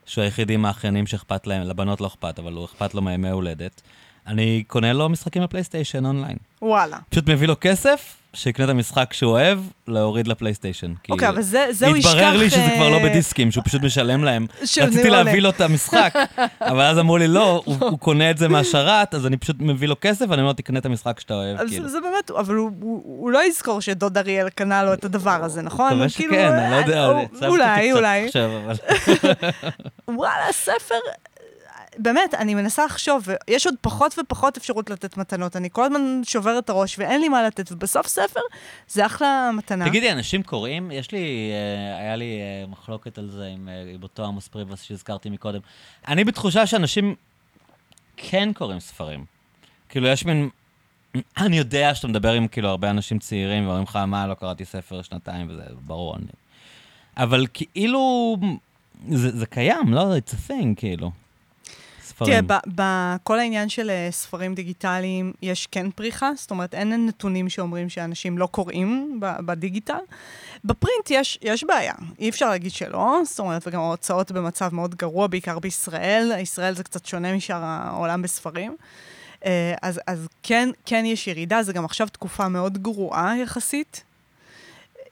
S1: שהוא היחידי מהאחיינים שאכפת להם, לבנות לא אכפת, אבל הוא אכפת לו מימי הולדת. אני קונה לו משחקים לפלייסטיישן אונליין.
S2: וואלה.
S1: פשוט מביא לו כסף, שיקנה את המשחק שהוא אוהב, להוריד לפלייסטיישן.
S2: אוקיי, אבל זה, זה הוא ישכח...
S1: התברר לי שזה כבר לא
S2: אה,
S1: בדיסקים, שהוא פשוט משלם להם. רציתי. להביא לו את המשחק, אבל אז אמרו לי, לא, הוא הוא קונה את זה מהשרת, אז אני פשוט מביא לו כסף, ואני אומר, תקנה את המשחק שאתה אוהב,
S2: אז
S1: כאילו.
S2: זה באמת, אבל הוא, הוא, הוא לא יזכור שדוד אריאל קנה לו את הדבר הזה, נכון?
S1: מקווה
S2: כאילו,
S1: שכן, אני לא יודע,
S2: הוא-
S1: אני
S2: אולי, אולי.
S1: עכשיו, אבל...
S2: וואלה, ספר, באמת, אני מנסה לחשוב, ויש עוד פחות ופחות אפשרות לתת מתנות. אני כל הזמן שוברת את הראש ואין לי מה לתת, ובסוף ספר זה אחלה מתנה.
S1: תגידי, אנשים קוראים? יש לי, אה, היה לי אה, מחלוקת על זה עם, אה, עם אותו עמוס פריבס שהזכרתי מקודם. אני בתחושה שאנשים כן קוראים ספרים. כאילו, יש מין... אני יודע שאתה מדבר עם כאילו הרבה אנשים צעירים ואומרים לך, מה, לא קראתי ספר שנתיים, וזה ברור. אני... אבל כאילו, זה, זה קיים, לא? It's a thing, כאילו. ספרים.
S2: תראה, בכל העניין של אה, ספרים דיגיטליים יש כן פריחה, זאת אומרת, אין נתונים שאומרים שאנשים לא קוראים בדיגיטל. בפרינט יש, יש בעיה, אי אפשר להגיד שלא, זאת אומרת, וגם ההוצאות במצב מאוד גרוע, בעיקר בישראל. ישראל זה קצת שונה משאר העולם בספרים. אה, אז, אז כן, כן יש ירידה, זה גם עכשיו תקופה מאוד גרועה יחסית.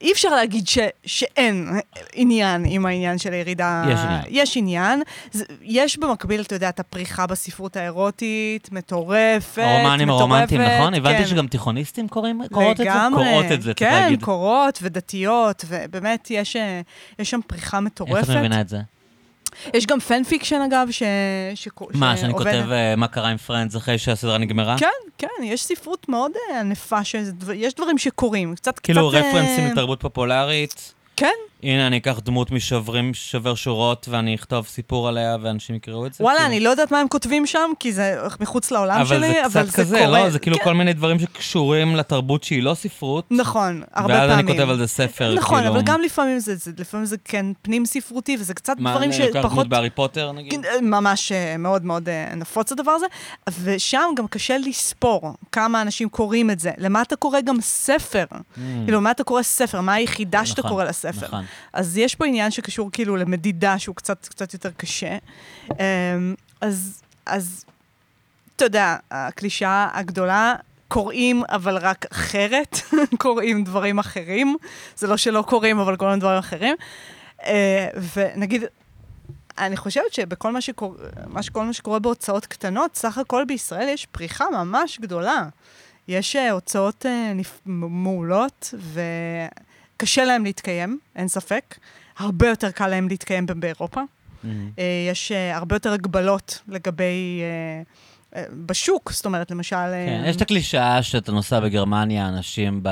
S2: אי אפשר להגיד ש, שאין עניין עם העניין של הירידה.
S1: יש עניין.
S2: יש עניין. זה, יש במקביל, אתה יודע, את הפריחה בספרות האירוטית, מטורפת,
S1: הרומנים. הרומנטיים, נכון?
S2: כן.
S1: הבנתי שגם תיכוניסטים קוראים, קוראות את זה?
S2: לגמרי.
S1: קוראות את זה, צריך
S2: כן,
S1: להגיד.
S2: קורות ודתיות, ובאמת יש, אה, יש שם פריחה מטורפת.
S1: איך את מבינה את זה?
S2: יש גם fan fiction, אגב, ש... ש...
S1: מה, שאני
S2: שעובד-
S1: כותב אה, מה קרה עם Friends אחרי שהסדרה נגמרה?
S2: כן, כן, יש ספרות מאוד אה, ענפה, שיש דברים שקורים, קצת,
S1: כאילו
S2: קצת... אה,
S1: רפרנסים לתרבות פופולרית.
S2: כן,
S1: הנה, אני אקח דמות משוברים, שובר שורות, ואני אכתוב סיפור עליה, ואנשים יקראו את זה.
S2: וואלה,
S1: כאילו.
S2: אני לא יודעת מה הם כותבים שם, כי זה מחוץ לעולם
S1: אבל
S2: שלי,
S1: זה
S2: אבל
S1: קצת
S2: זה
S1: כזה,
S2: קורה.
S1: לא? זה כאילו
S2: כן,
S1: כל מיני דברים שקשורים לתרבות שהיא לא ספרות.
S2: נכון, הרבה
S1: ואז
S2: פעמים.
S1: אני כותב על זה ספר,
S2: נכון,
S1: כאילו...
S2: אבל גם לפעמים זה, זה, לפעמים זה כן פנים ספרותי, וזה קצת
S1: מה,
S2: דברים
S1: אני לוקח
S2: שפחות...
S1: דמות בהארי פוטר, נגיד?
S2: כן, ממש אה, מאוד מאוד אה, נפוץ הדבר הזה, ושם גם קשה לספור כמה אנשים קוראים את זה. למה אתה קורא גם ספר? כאילו, למה אתה קורא ספר? מה היחידה שאתה
S1: נכון,
S2: קורא לספר?
S1: נכון.
S2: אז יש פה עניין שקשור כאילו למדידה שהוא קצת, קצת יותר קשה. אמ, אז, אז, אתה יודע, הקלישאה הגדולה, קוראים, אבל רק אחרת, קוראים דברים אחרים. זה לא שלא קוראים, אבל קוראים דברים אחרים. אה, ונגיד, אני חושבת שבכל מה, שקור... מה, שכל מה שקורה בהוצאות קטנות, סך הכל בישראל יש פריחה ממש גדולה. יש uh, הוצאות נפ... מעולות, וקשה להם להתקיים, אין ספק. הרבה יותר קל להם להתקיים באירופה.
S1: Mm.
S2: Uh, יש uh, הרבה יותר הגבלות לגבי... Uh, בשוק, זאת אומרת, למשל...
S1: כן, יש את הקלישאה שאתה נוסע בגרמניה, אנשים ב...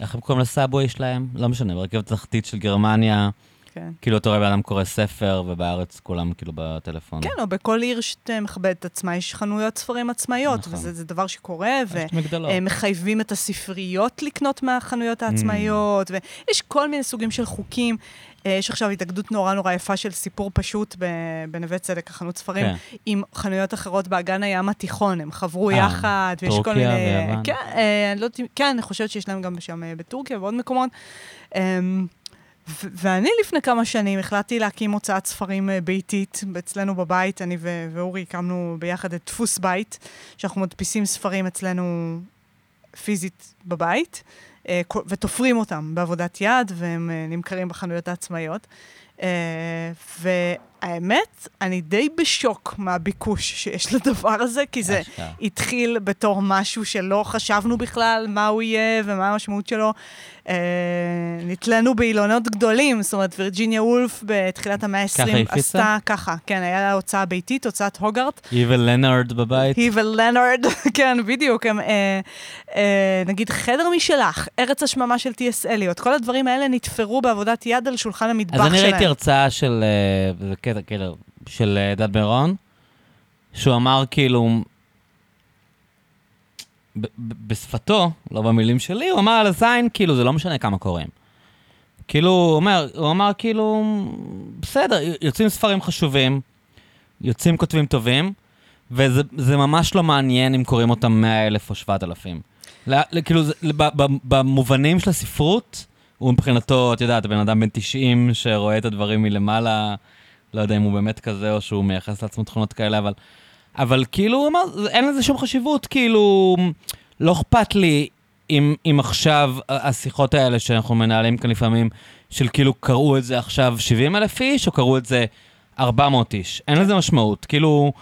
S1: איך הם קוראים לסאבווי שלהם? לא משנה, ברכבת התחתית של גרמניה,
S2: כן.
S1: כאילו אתה רואה בן אדם קורא ספר, ובארץ כולם כאילו בטלפון.
S2: כן, או בכל עיר שמכבדת את עצמה, יש חנויות ספרים עצמאיות,
S1: נכון.
S2: וזה זה דבר שקורה, ו...
S1: יש מגדלות.
S2: אה, את הספריות לקנות מהחנויות העצמאיות, ויש כל מיני סוגים של חוקים. אה, יש עכשיו התאגדות נורא נורא יפה של סיפור פשוט בנווה צדק, החנות ספרים,
S1: כן.
S2: עם חנויות אחרות באגן הים התיכון, הם חברו
S1: אה,
S2: יחד, ויש כל
S1: טורקיה
S2: מיני...
S1: ויוון.
S2: כן, אה, אני לא כן, אני חושבת שיש להם גם שם בטורקיה ועוד מקומות. ו- ואני לפני כמה שנים החלטתי להקים הוצאת ספרים אה, ביתית אצלנו בבית, אני ו- ואורי הקמנו ביחד את דפוס בית, שאנחנו מדפיסים ספרים אצלנו פיזית בבית, אה, ותופרים אותם בעבודת יד, והם אה, נמכרים בחנויות העצמאיות. והאמת, אני די בשוק מהביקוש שיש לדבר הזה, כי זה. התחיל בתור משהו שלא חשבנו בכלל מה הוא יהיה ומה המשמעות שלו. אה, נתלינו באילונות גדולים, זאת אומרת, וירג'יניה וולף בתחילת המאה ה-20
S1: ככה היא הפיצה?
S2: עשתה ככה, כן, היה לה הוצאה ביתית, הוצאת הוגארט,
S1: איבל לנארד בבית.
S2: היא ולנארד, כן, בדיוק, הם, אה, אה, נגיד חדר משלך, ארץ השממה של טי.אס אליוט, כל הדברים האלה נתפרו בעבודת יד על שולחן המטבח
S1: אז
S2: שלהם.
S1: אני ראיתי הרצאה של, אה, זה קטע, כאילו, של אה, דד מירון, שהוא אמר כאילו, בשפתו, לא במילים שלי, הוא אמר על הזין, כאילו, זה לא משנה כמה קוראים. כאילו, הוא אומר, הוא אמר כאילו, בסדר, יוצאים ספרים חשובים, יוצאים כותבים טובים, וזה זה ממש לא מעניין אם קוראים אותם 100 אלף או 7,000. לא, לא, כאילו, במובנים של הספרות, הוא מבחינתו, את יודעת, בן אדם בן 90 שרואה את הדברים מלמעלה, לא יודע אם הוא באמת כזה או שהוא מייחס לעצמו תכונות כאלה, אבל, אבל כאילו, אין לזה שום חשיבות, כאילו, לא אכפת לי אם, אם עכשיו השיחות האלה שאנחנו מנהלים כאן לפעמים, של כאילו קראו את זה עכשיו 70 אלף איש, או קראו את זה 400 איש. אין לזה משמעות. כאילו,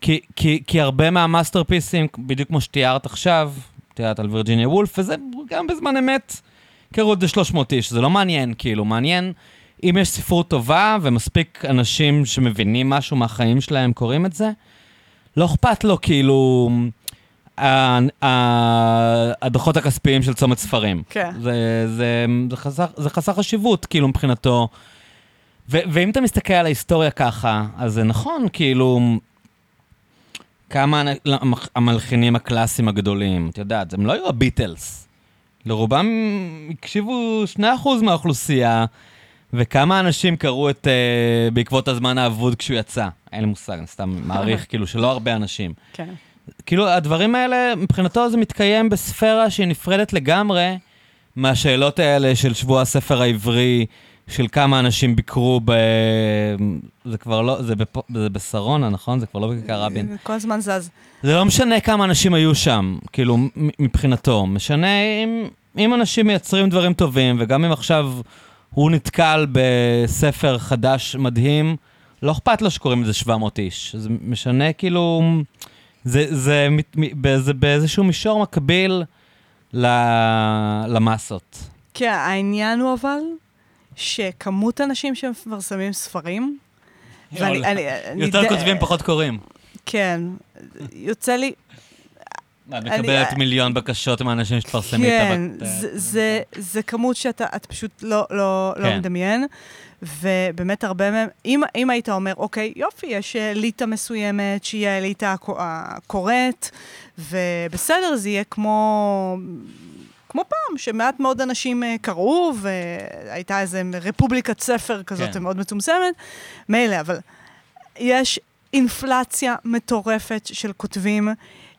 S1: כי, כי, כי הרבה מהמאסטרפיסים, בדיוק כמו שתיארת עכשיו, יודעת, על וירג'יניה וולף, וזה גם בזמן אמת, קראו את זה 300 איש, זה לא מעניין, כאילו, מעניין אם יש ספרות טובה ומספיק אנשים שמבינים משהו מהחיים שלהם קוראים את זה, לא אכפת לו כאילו הדוחות הכספיים של צומת ספרים.
S2: כן.
S1: זה, זה, זה, חסר, זה חסר חשיבות, כאילו, מבחינתו. ו, ואם אתה מסתכל על ההיסטוריה ככה, אז זה נכון, כאילו, כמה המלחינים הקלאסיים הגדולים, את יודעת, הם לא היו הביטלס. לרובם הקשיבו 2% מהאוכלוסייה, וכמה אנשים קראו את uh, בעקבות הזמן האבוד כשהוא יצא. אין לי מושג, אני סתם מעריך, כאילו, שלא הרבה אנשים.
S2: כן.
S1: כאילו, הדברים האלה, מבחינתו זה מתקיים בספירה שהיא נפרדת לגמרי מהשאלות האלה של שבוע הספר העברי, של כמה אנשים ביקרו ב... זה כבר לא, זה, בפ... זה בשרונה, נכון? זה כבר לא בכיכר רבין.
S2: כל הזמן זז.
S1: זה לא משנה כמה אנשים היו שם, כאילו, מבחינתו. משנה אם, אם אנשים מייצרים דברים טובים, וגם אם עכשיו הוא נתקל בספר חדש מדהים, לא אכפת לו שקוראים לזה 700 איש. זה משנה כאילו, זה, זה, זה באיזשהו מישור מקביל ל, למסות.
S2: כן, העניין הוא אבל, שכמות אנשים שמפרסמים ספרים, ואני... אני- אני
S1: יותר
S2: די-
S1: כותבים, פחות קוראים.
S2: כן. יוצא לי...
S1: את
S2: אני-
S1: מקבלת מיליון בקשות מאנשים שתפרסמי את
S2: כן,
S1: הבת...
S2: זה- זה- זה כמות שאתה את פשוט לא- לא לא
S1: כן.
S2: מדמיין. ובאמת הרבה מהם, אם, אם היית אומר, אוקיי, יופי, יש אליטה מסוימת שהיא האליטה הקו- הקוראת, ובסדר, זה יהיה כמו, כמו פעם, שמעט מאוד אנשים אה, קראו, והייתה איזו רפובליקת ספר כזאת
S1: כן.
S2: מאוד מצומצמת. מילא, אבל יש אינפלציה מטורפת של כותבים.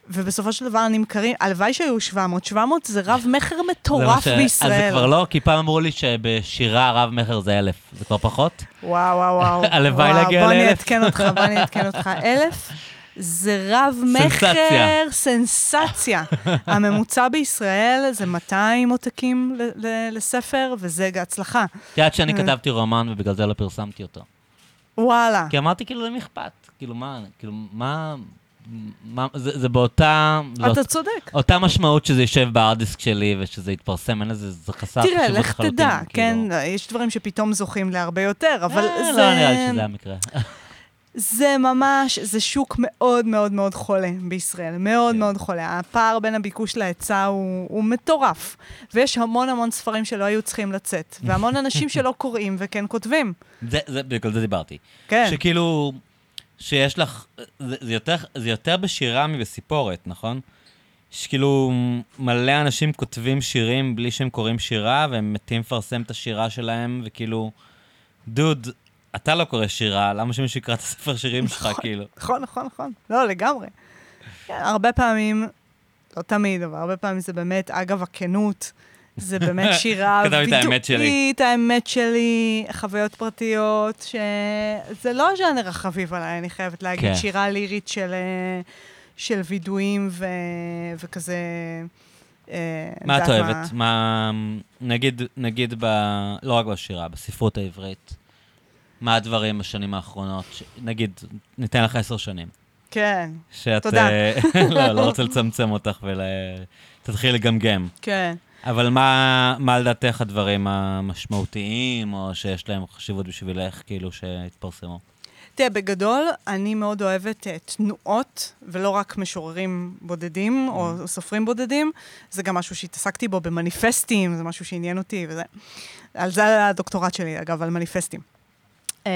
S2: ובסופו של דבר נמכרים, הלוואי שהיו 700, 700 זה רב מכר
S1: זה
S2: מטורף
S1: ש- אז
S2: בישראל.
S1: זה כבר לא, כי פעם אמרו לי שבשירה רב-מכר זה אלף. זה כבר פחות?
S2: וואו, וואו, וואו.
S1: הלוואי להגיע
S2: בוא אני
S1: לאלף.
S2: אעדכן אותך, בוא אני אעדכן אותך. אלף זה רב מכר,
S1: סנסציה.
S2: סנסציה. הממוצע בישראל זה 200 עותקים ל- ל- לספר, וזה הצלחה.
S1: את יודעת שאני
S2: אה.
S1: כתבתי רומן ובגלל זה לא פרסמתי אותו.
S2: וואלה.
S1: כי אמרתי, כאילו, למי אכפת? כאילו, מה, כאילו, מה, מה, זה זה באותה,
S2: אתה
S1: אות-
S2: צודק.
S1: אותה משמעות שזה יישב בארדיסק שלי ושזה יתפרסם, אין לזה, זה חסר חשיבות
S2: תראה. לך תדע, כן?
S1: כאילו.
S2: יש דברים שפתאום זוכים להרבה יותר, אבל
S1: אה,
S2: זה...
S1: לא נראה לי שזה המקרה.
S2: זה ממש, זה שוק מאוד מאוד מאוד חולה בישראל, מאוד
S1: כן.
S2: מאוד חולה. הפער בין הביקוש להיצע הוא, הוא מטורף, ויש המון המון ספרים שלא היו צריכים לצאת, והמון אנשים שלא קוראים וכן כותבים.
S1: זה, זה, בגלל זה דיברתי.
S2: כן,
S1: שכאילו, שיש לך, זה, זה, יותר, זה יותר בשירה מבסיפורת, נכון? שכאילו מלא אנשים כותבים שירים בלי שהם קוראים שירה, והם מתים לפרסם את השירה שלהם, וכאילו, דוד, אתה לא קורא שירה, למה שמישהו יקרא את הספר שירים שלך, כאילו?
S2: נכון, נכון, נכון. לא, לגמרי. כן, הרבה פעמים, לא תמיד, אבל הרבה פעמים זה באמת, אגב, הכנות. זה באמת שירה
S1: את האמת שלי.
S2: חוויות פרטיות, שזה לא הז'אנר החביב עליי, אני חייבת להגיד.
S1: כן.
S2: שירה לירית של, אה, של וידויים ו, וכזה... אה,
S1: מה את אוהבת? מה, נגיד, נגיד ב... לא רק בשירה, בספרות העברית. מה הדברים בשנים האחרונות? ש... נגיד, ניתן לך עשר שנים.
S2: כן,
S1: שאת...
S2: תודה.
S1: אה, לא, לא רוצה לצמצם אותך ותתחיל לגמגם.
S2: כן.
S1: אבל מה, מה לדעתך הדברים המשמעותיים, או שיש להם חשיבות בשבילך, כאילו, שהתפרסמו?
S2: תראה, בגדול, אני מאוד אוהבת uh, תנועות, ולא רק משוררים בודדים או סופרים בודדים. זה גם משהו שהתעסקתי בו במניפסטים, זה משהו שעניין אותי וזה. על זה הדוקטורט שלי, אגב, על מניפסטים. Uh,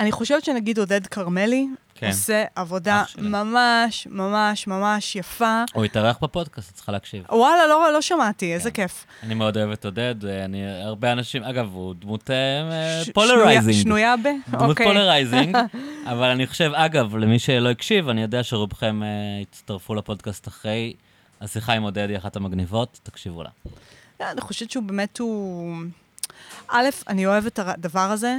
S2: אני חושבת שנגיד עודד כרמלי
S1: כן.
S2: עושה עבודה. ממש, ממש, ממש יפה.
S1: הוא התארח בפודקאסט, צריכה להקשיב.
S2: וואלה, לא, לא שמעתי, איזה
S1: כן.
S2: כיף.
S1: אני מאוד אוהב את עודד, אה, אני, הרבה אנשים, אגב, הוא דמות
S2: ש-
S1: polarizing.
S2: שנויה- שנויה ב?
S1: דמות
S2: אוקיי.
S1: polarizing, אבל אני חושב, אגב, למי שלא הקשיב, אני יודע שרובכם אה, הצטרפו לפודקאסט אחרי השיחה עם עודד, היא אחת המגניבות, תקשיבו לה.
S2: אני חושבת שהוא באמת, הוא... א', אני אוהבת את הדבר הזה,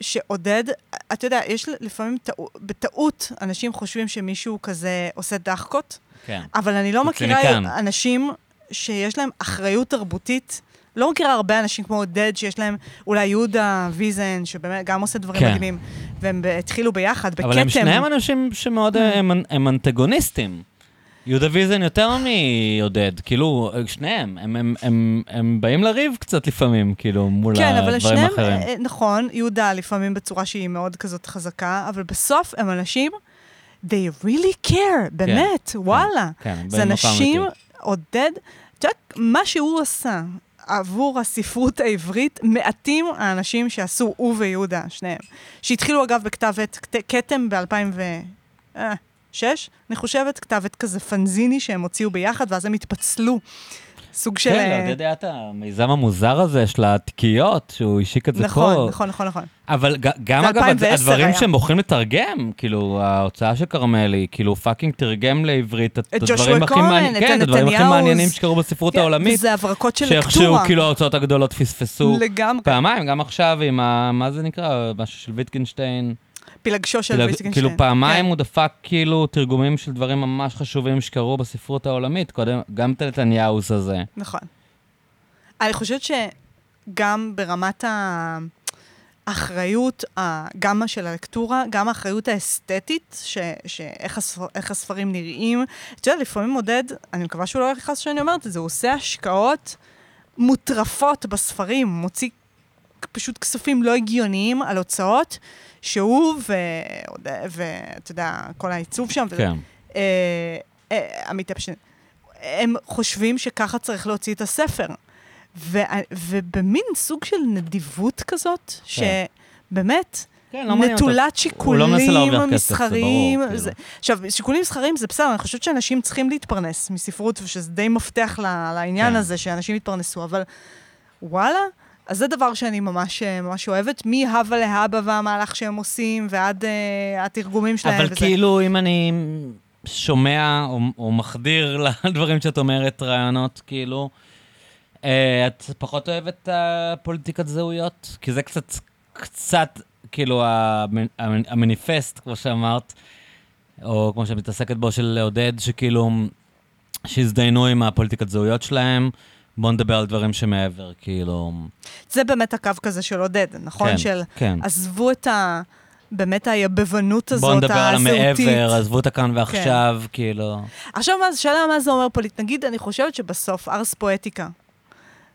S2: שעודד, אתה יודע, יש לפעמים טעו, בטעות אנשים חושבים שמישהו כזה עושה דחקות,
S1: כן.
S2: אבל אני לא מכירה
S1: ציניקן.
S2: אנשים שיש להם אחריות תרבותית. לא מכירה הרבה אנשים כמו עודד, שיש להם, אולי יהודה ויזן, שבאמת גם עושה דברים
S1: כן.
S2: מדהימים, והם התחילו ביחד, בכתם.
S1: אבל הם שניהם אנשים שמאוד, אה, הם, הם אנטגוניסטים. יהודה ויזן יותר מעודד, כאילו, שניהם, הם, הם, הם, הם באים לריב קצת לפעמים, כאילו, מול
S2: כן, אבל
S1: הדברים
S2: שניהם,
S1: האחרים.
S2: אה, נכון, יהודה לפעמים בצורה שהיא מאוד כזאת חזקה, אבל בסוף הם אנשים, they really care, באמת, וואלה.
S1: כן, הם
S2: זה אנשים. עודד, את יודעת, מה שהוא עשה עבור הספרות העברית, מעטים האנשים שעשו, הוא ויהודה, שניהם. שהתחילו אגב בכתב עת כת- כתם ב-2006, אני חושבת, כתב עת כזה פנזיני שהם הוציאו ביחד, ואז הם התפצלו. סוג של...
S1: כן,
S2: אה,
S1: לעודד היה את המיזם המוזר הזה של התיקיות, שהוא השיק את זה פה.
S2: נכון, נכון, נכון, נכון.
S1: אבל גם,
S2: זה
S1: אגב,
S2: 2010
S1: הדברים. שהם בוחרים לתרגם, כאילו, ההוצאה של כרמל, כאילו, fucking תרגם לעברית את הדברים הכי מעניינים, כן, את הדברים הכי מעניינים שקרו בספרות
S2: כן,
S1: העולמית,
S2: וזה הברקות של
S1: שאיכשהו,
S2: לקטורה.
S1: כאילו, ההוצאות הגדולות פספסו
S2: לגמרי.
S1: פעמיים, גם עכשיו עם ה... מה זה נקרא? משהו של ויטקנשטיין.
S2: פילגשו של ויטגנשטיין.
S1: כאילו פעמיים
S2: כן.
S1: הוא דפק כאילו תרגומים של דברים ממש חשובים שקרו בספרות העולמית, קודם, גם את הנתניהוס הזה.
S2: נכון. אני חושבת שגם ברמת האחריות, גם של הלקטורה, גם האחריות האסתטית, ש- שאיך הספר, הספרים נראים. את יודעת, לפעמים עודד, אני מקווה שהוא לא יכעס שאני אומרת את זה, הוא עושה השקעות מוטרפות בספרים, מוציא פשוט כספים לא הגיוניים על הוצאות, שהוא ואתה יודע, כל העיצוב שם,
S1: כן.
S2: אה, אה, עמית אפשטיין, הם חושבים שככה צריך להוציא את הספר. ו- ובמין סוג של נדיבות כזאת, שבאמת,
S1: כן, לא.
S2: נטולת
S1: הוא לא
S2: שיקולים
S1: להרוויח כסף, זה ברור,
S2: מסחריים.
S1: כאילו.
S2: זה- עכשיו, שיקולים מסחריים זה בסדר, אני חושבת שאנשים צריכים להתפרנס מספרות, ושזה די מפתח לעניין
S1: כן.
S2: הזה, שאנשים יתפרנסו, אבל וואלה, אז זה דבר שאני ממש, אה, ממש אוהבת, מהווה להבא והמהלך שהם עושים, ועד אה, התרגומים שלהם.
S1: אבל
S2: וזה.
S1: כאילו, אם אני שומע או, או מחדיר לדברים שאת אומרת, רעיונות, כאילו, אה, את פחות אוהבת את הפוליטיקת זהויות? כי זה קצת, קצת, כאילו, המ- המ- המניפסט, כמו שאמרת, או כמו שאת מתעסקת בו, של לעודד, שכאילו, שהזדיינו עם הפוליטיקת זהויות שלהם. בואו נדבר על דברים שמעבר, כאילו...
S2: זה באמת הקו כזה של עודד, נכון?
S1: כן,
S2: של
S1: כן.
S2: עזבו את ה... באמת היבבנות הזאת,
S1: בואו נדבר על
S2: הזהותית.
S1: המעבר, עזבו את הכאן ועכשיו, כאילו...
S2: עכשיו, מה- השאלה מה זה אומר פוליט. נגיד, אני חושבת שבסוף ארס פואטיקה,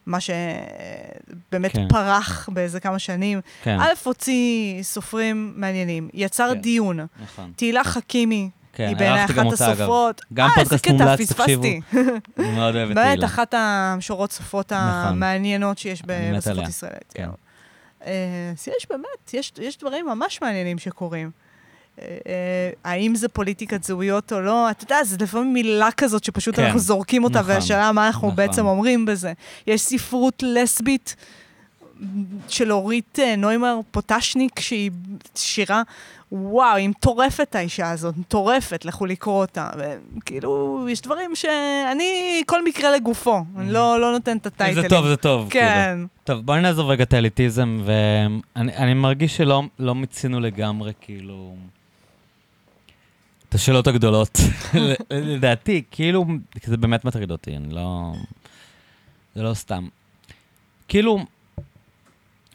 S2: מה שבאמת
S1: כן.
S2: פרח באיזה כמה שנים,
S1: כן,
S2: א', הוציא סופרים מעניינים, יצר
S1: כן.
S2: דיון.
S1: נכון.
S2: תהילה חכימי,
S1: כן,
S2: היא בעיניי אחת
S1: גם אותה, אגב.
S2: הסופרות.
S1: גם
S2: אה, איזה
S1: פודקאסט
S2: קטע,
S1: מומלץ, תקשיבו.
S2: פספסתי.
S1: אני מאוד אוהב את
S2: באמת,
S1: תהילה.
S2: אחת המשורות סופרות
S1: נכון.
S2: המעניינות שיש ב-
S1: אני מת
S2: בספרות
S1: עליה.
S2: ישראלית.
S1: כן.
S2: אה, יש באמת, יש, יש דברים ממש מעניינים שקורים. אה, אה, האם זה פוליטיקת זהויות או לא, אתה יודע, זה לפעמים מילה כזאת שפשוט
S1: כן,
S2: אנחנו זורקים אותה,
S1: נכון,
S2: והשאלה מה אנחנו
S1: נכון.
S2: בעצם אומרים בזה. יש ספרות לסבית של אורית אה, נוימר פוטשניק, שהיא שירה, וואו, היא מטורפת האישה הזאת, מטורפת, לכו לקרוא אותה. וכאילו, יש דברים שאני, כל מקרה לגופו, אני לא, לא נותנת את הטייטלים.
S1: זה טוב, זה טוב.
S2: כן.
S1: כאילו. טוב, בואי נעזוב רגע את האליטיזם, ואני אני מרגיש שלא לא מיצינו לגמרי, כאילו... את השאלות הגדולות. לדעתי, כאילו, זה באמת מטריד אותי, אני לא... זה לא סתם. כאילו,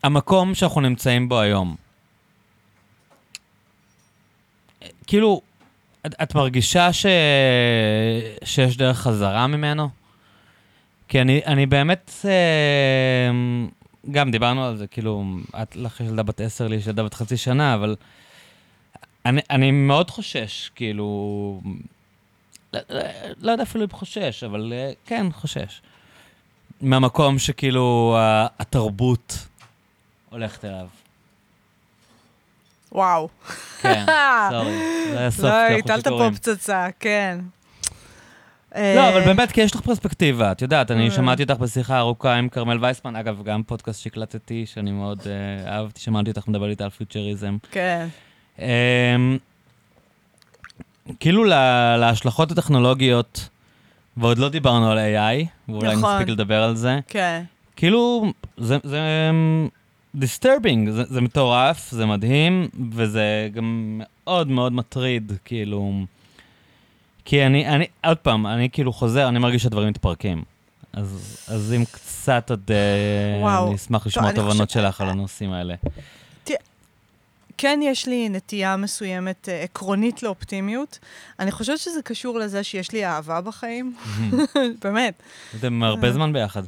S1: המקום שאנחנו נמצאים בו היום, כאילו, את, את מרגישה ש... שיש דרך חזרה ממנו? כי אני, אני באמת, אה, גם דיברנו על זה, כאילו, את לך יש ילדה בת עשר, לי יש ילדה בת חצי שנה, אבל אני, אני מאוד חושש, כאילו, לא, לא, לא יודע אפילו אם חושש, אבל אה, כן, חושש. מהמקום שכאילו התרבות הולכת אליו.
S2: וואו.
S1: כן, סורי.
S2: לא,
S1: כשאנחנו
S2: הטלת פה. פצצה, כן.
S1: לא, אבל
S2: אה,
S1: באמת, כי יש לך פרספקטיבה, את יודעת, אני
S2: אה.
S1: שמעתי אותך בשיחה ארוכה עם כרמל וייסמן, אגב, גם פודקאסט שהקלטתי, שאני מאוד אה, אהבתי, שמעתי אותך מדבר איתה על פיוטריזם.
S2: כן.
S1: אמ, כאילו להשלכות הטכנולוגיות, ועוד לא דיברנו על AI, ואולי
S2: נכון.
S1: נספיק לדבר על זה,
S2: כן.
S1: כאילו, זה, disturbing, זה, זה מטורף, זה מדהים, וזה גם מאוד מאוד מטריד, כאילו... כי אני, אני, עוד פעם, אני כאילו חוזר, אני מרגיש שהדברים מתפרקים. אז, אז אם קצת עוד, אה,
S2: וואו.
S1: אני אשמח לשמוע תובנות
S2: חושב-
S1: שלך על הנושאים האלה.
S2: כן יש לי נטייה מסוימת אה, עקרונית לאופטימיות. אני חושבת שזה קשור לזה שיש לי אהבה בחיים, באמת.
S1: אתם הרבה זמן ביחד.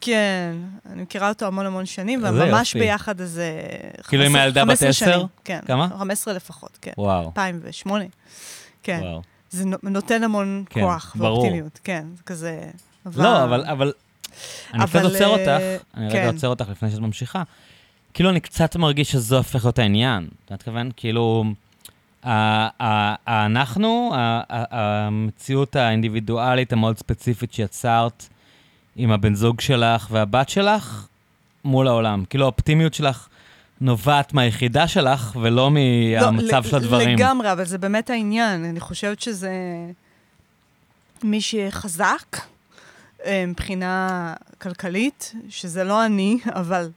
S2: כן, אני מכירה אותו המון המון שנים, וממש. ביחד איזה...
S1: כאילו עם
S2: 15
S1: הילדה בת
S2: 15
S1: עשר?
S2: כן.
S1: כמה?
S2: 15 לפחות, כן.
S1: וואו,
S2: 2008. כן.
S1: וואו.
S2: זה נו- נותן המון
S1: כן,
S2: כוח
S1: ברור.
S2: ואופטימיות, כן, זה כזה...
S1: לא, אבל, אבל... אני קצת
S2: אבל,
S1: עוצר
S2: אה,
S1: אותך, אני רגע
S2: כן.
S1: עוצר אותך לפני שאת ממשיכה. כאילו, אני קצת מרגיש שזה הופך להיות העניין. אתה מתכוון? כאילו, אנחנו, המציאות האינדיבידואלית המאוד ספציפית שיצרת עם הבן זוג שלך והבת שלך, מול העולם. כאילו, האופטימיות שלך נובעת מהיחידה שלך, ולא מהמצב
S2: לא,
S1: של הדברים.
S2: לגמרי, אבל זה באמת העניין. אני חושבת שזה מי שחזק אה, מבחינה כלכלית, שזה לא אני, אבל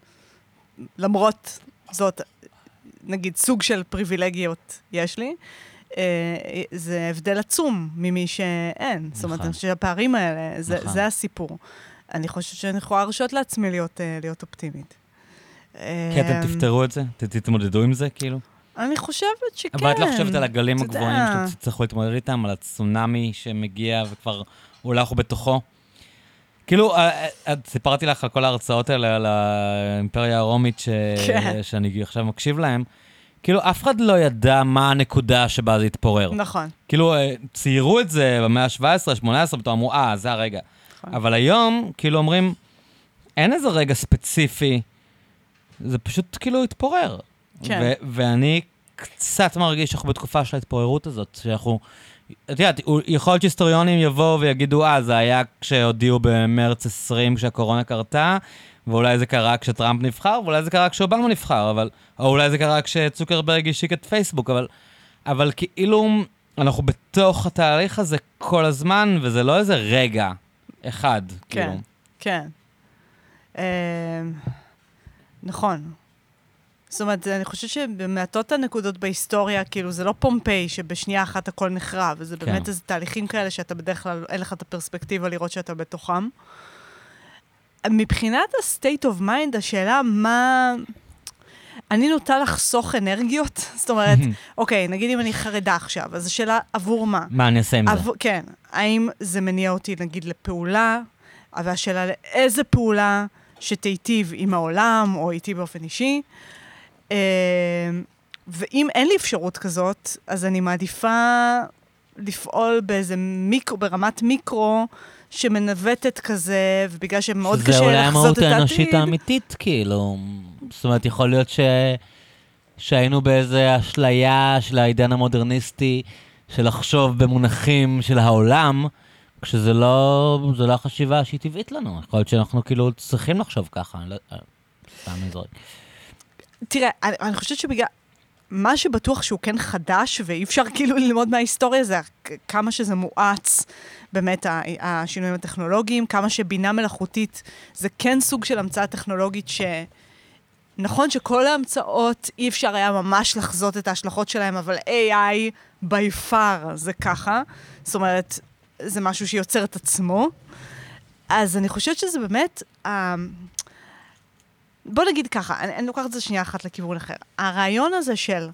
S2: למרות זאת, נגיד, סוג של פריבילגיות יש לי. אה, זה הבדל עצום ממי שאין. זאת אומרת,
S1: נכון.
S2: שהפערים האלה, זה,
S1: נכון.
S2: זה הסיפור. אני חושבת שאני יכולה להרשות לעצמי להיות, אה, להיות אופטימית.
S1: כי אתם
S2: אמ,
S1: תפתרו את זה? תתמודדו עם זה, כאילו?
S2: אני חושבת שכן.
S1: אבל את לא חושבת על הגלים. הגבוהים שאתם תצטרכו להתמודד איתם, על הצונאמי שמגיע וכבר אולי אנחנו בתוכו? כאילו, אה, אה, סיפרתי לך על כל ההרצאות האלה, על האימפריה הרומית, ש...
S2: כן.
S1: שאני עכשיו מקשיב להם. כאילו, אף אחד לא ידע מה הנקודה שבה זה התפורר.
S2: נכון.
S1: כאילו, ציירו את זה במאה ה-17, ה-18, פתאום אמרו, אה, זה הרגע.
S2: נכון.
S1: אבל היום, כאילו אומרים, אין איזה רגע ספציפי, זה פשוט כאילו התפורר.
S2: כן.
S1: ואני קצת מרגיש שאנחנו בתקופה של ההתפוררות הזאת, שאנחנו... את יודעת, יכול להיות שהיסטוריונים יבואו ויגידו, אה, זה היה כשהודיעו במרץ 20 כשהקורונה קרתה, ואולי זה קרה כשטראמפ נבחר, ואולי זה קרה כשאובמה נבחר, אבל... או אולי זה קרה כשצוקרברג השיק את פייסבוק, אבל... אבל כאילו, אנחנו בתוך התהליך הזה כל הזמן, וזה לא איזה רגע אחד,
S2: כן.
S1: כאילו.
S2: כן. אמ, נכון. זאת אומרת, אני חושבת שבמעטות הנקודות בהיסטוריה, כאילו, זה לא פומפיי שבשנייה אחת הכל נחרב, זה
S1: כן.
S2: באמת איזה תהליכים כאלה שאתה בדרך כלל, אין לך את הפרספקטיבה לראות שאתה בתוכם. מבחינת ה-state of mind, השאלה מה... אני נוטה לחסוך אנרגיות, זאת אומרת, אוקיי, נגיד אם אני חרדה עכשיו, אז השאלה עבור מה?
S1: מה אני אעשה עם זה?
S2: כן, האם זה מניע אותי, נגיד, לפעולה, והשאלה לאיזה פעולה שתיטיב עם העולם, או איתי באופן אישי. אה, ואם אין לי אפשרות כזאת, אז אני מעדיפה לפעול באיזה מיקרו, ברמת מיקרו, שמנווטת כזה, ובגלל שמאוד קשה
S1: שזה אולי
S2: לחזות
S1: המהות
S2: את העתיד.
S1: האנושית האמיתית, כאילו. זאת אומרת, יכול להיות ש... שהיינו באיזה אשליה של העידן המודרניסטי, של לחשוב במונחים של העולם, כשזה לא, זה לא החשיבה שהיא טבעית לנו. יכול להיות שאנחנו כאילו צריכים לחשוב ככה, אני לא... אה, סתם נזרוק.
S2: תראה, אני, אני חושבת שבגלל... מה שבטוח שהוא כן חדש, ואי אפשר כאילו ללמוד מההיסטוריה, זה כמה שזה מואץ, באמת, השינויים הטכנולוגיים, כמה שבינה מלאכותית זה כן סוג של המצאה טכנולוגית ש... נכון שכל ההמצאות, אי אפשר היה ממש לחזות את ההשלכות שלהם, אבל AI by far זה ככה. זאת אומרת, זה משהו שיוצר את עצמו. אז אני חושבת שזה באמת... אה, בוא נגיד ככה, אני, אני לוקחת את זה שנייה אחת לכיוון אחר. הרעיון הזה של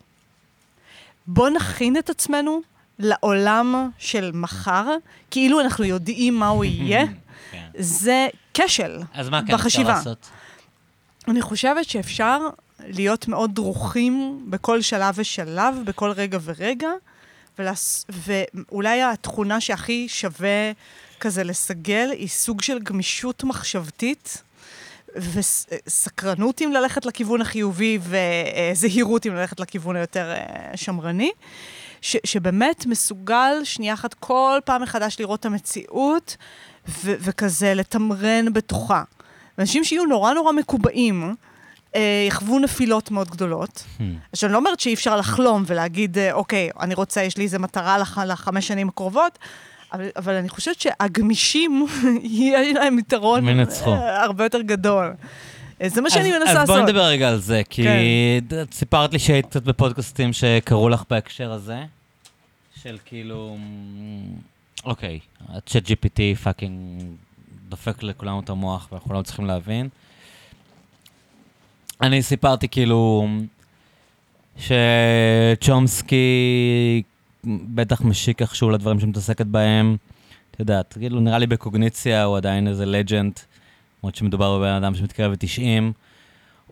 S2: בוא נכין את עצמנו לעולם של מחר, כאילו אנחנו יודעים מה הוא יהיה,
S1: כן.
S2: זה כשל
S1: אז מה כן אפשר
S2: בחשיבה.
S1: לעשות?
S2: אני חושבת שאפשר להיות מאוד דרוכים בכל שלב ושלב, בכל רגע ורגע, ולס... ואולי התכונה שהכי שווה כזה לסגל היא סוג של גמישות מחשבתית. וסקרנות אם ללכת לכיוון החיובי וזהירות אם ללכת לכיוון היותר אה, שמרני, ש, שבאמת מסוגל שנייה אחת כל פעם מחדש לראות את המציאות ו, וכזה לתמרן בתוכה. אנשים שיהיו נורא נורא מקובעים, אה, יחוו נפילות מאוד גדולות.
S1: Hmm.
S2: עכשיו, אני לא אומרת שאי אפשר לחלום ולהגיד, אה, אוקיי, אני רוצה, יש לי איזה מטרה לח, לחמש שנים הקרובות, אבל, אבל אני חושבת שהגמישים, יהיה להם יתרון
S1: הם ינצחו.
S2: אה, הרבה יותר גדול. אה, זה מה שאני
S1: אז-
S2: מנסה
S1: אז
S2: לעשות.
S1: בואי נדבר רגע על זה, כי
S2: כן.
S1: סיפרת לי שהיית קצת בפודקאסטים שקראו לך בהקשר הזה, של כאילו, אוקיי, הצ'אט GPT פאקינג דופק לכולנו את המוח ואנחנו לא צריכים להבין. אני סיפרתי כאילו שצ'ומסקי בטח משיק איכשהו לדברים שמתעסקת בהם. את יודעת, כאילו, נראה לי בקוגניציה הוא עדיין איזה legend, למרות שמדובר בבן אדם שמתקרב ל-90.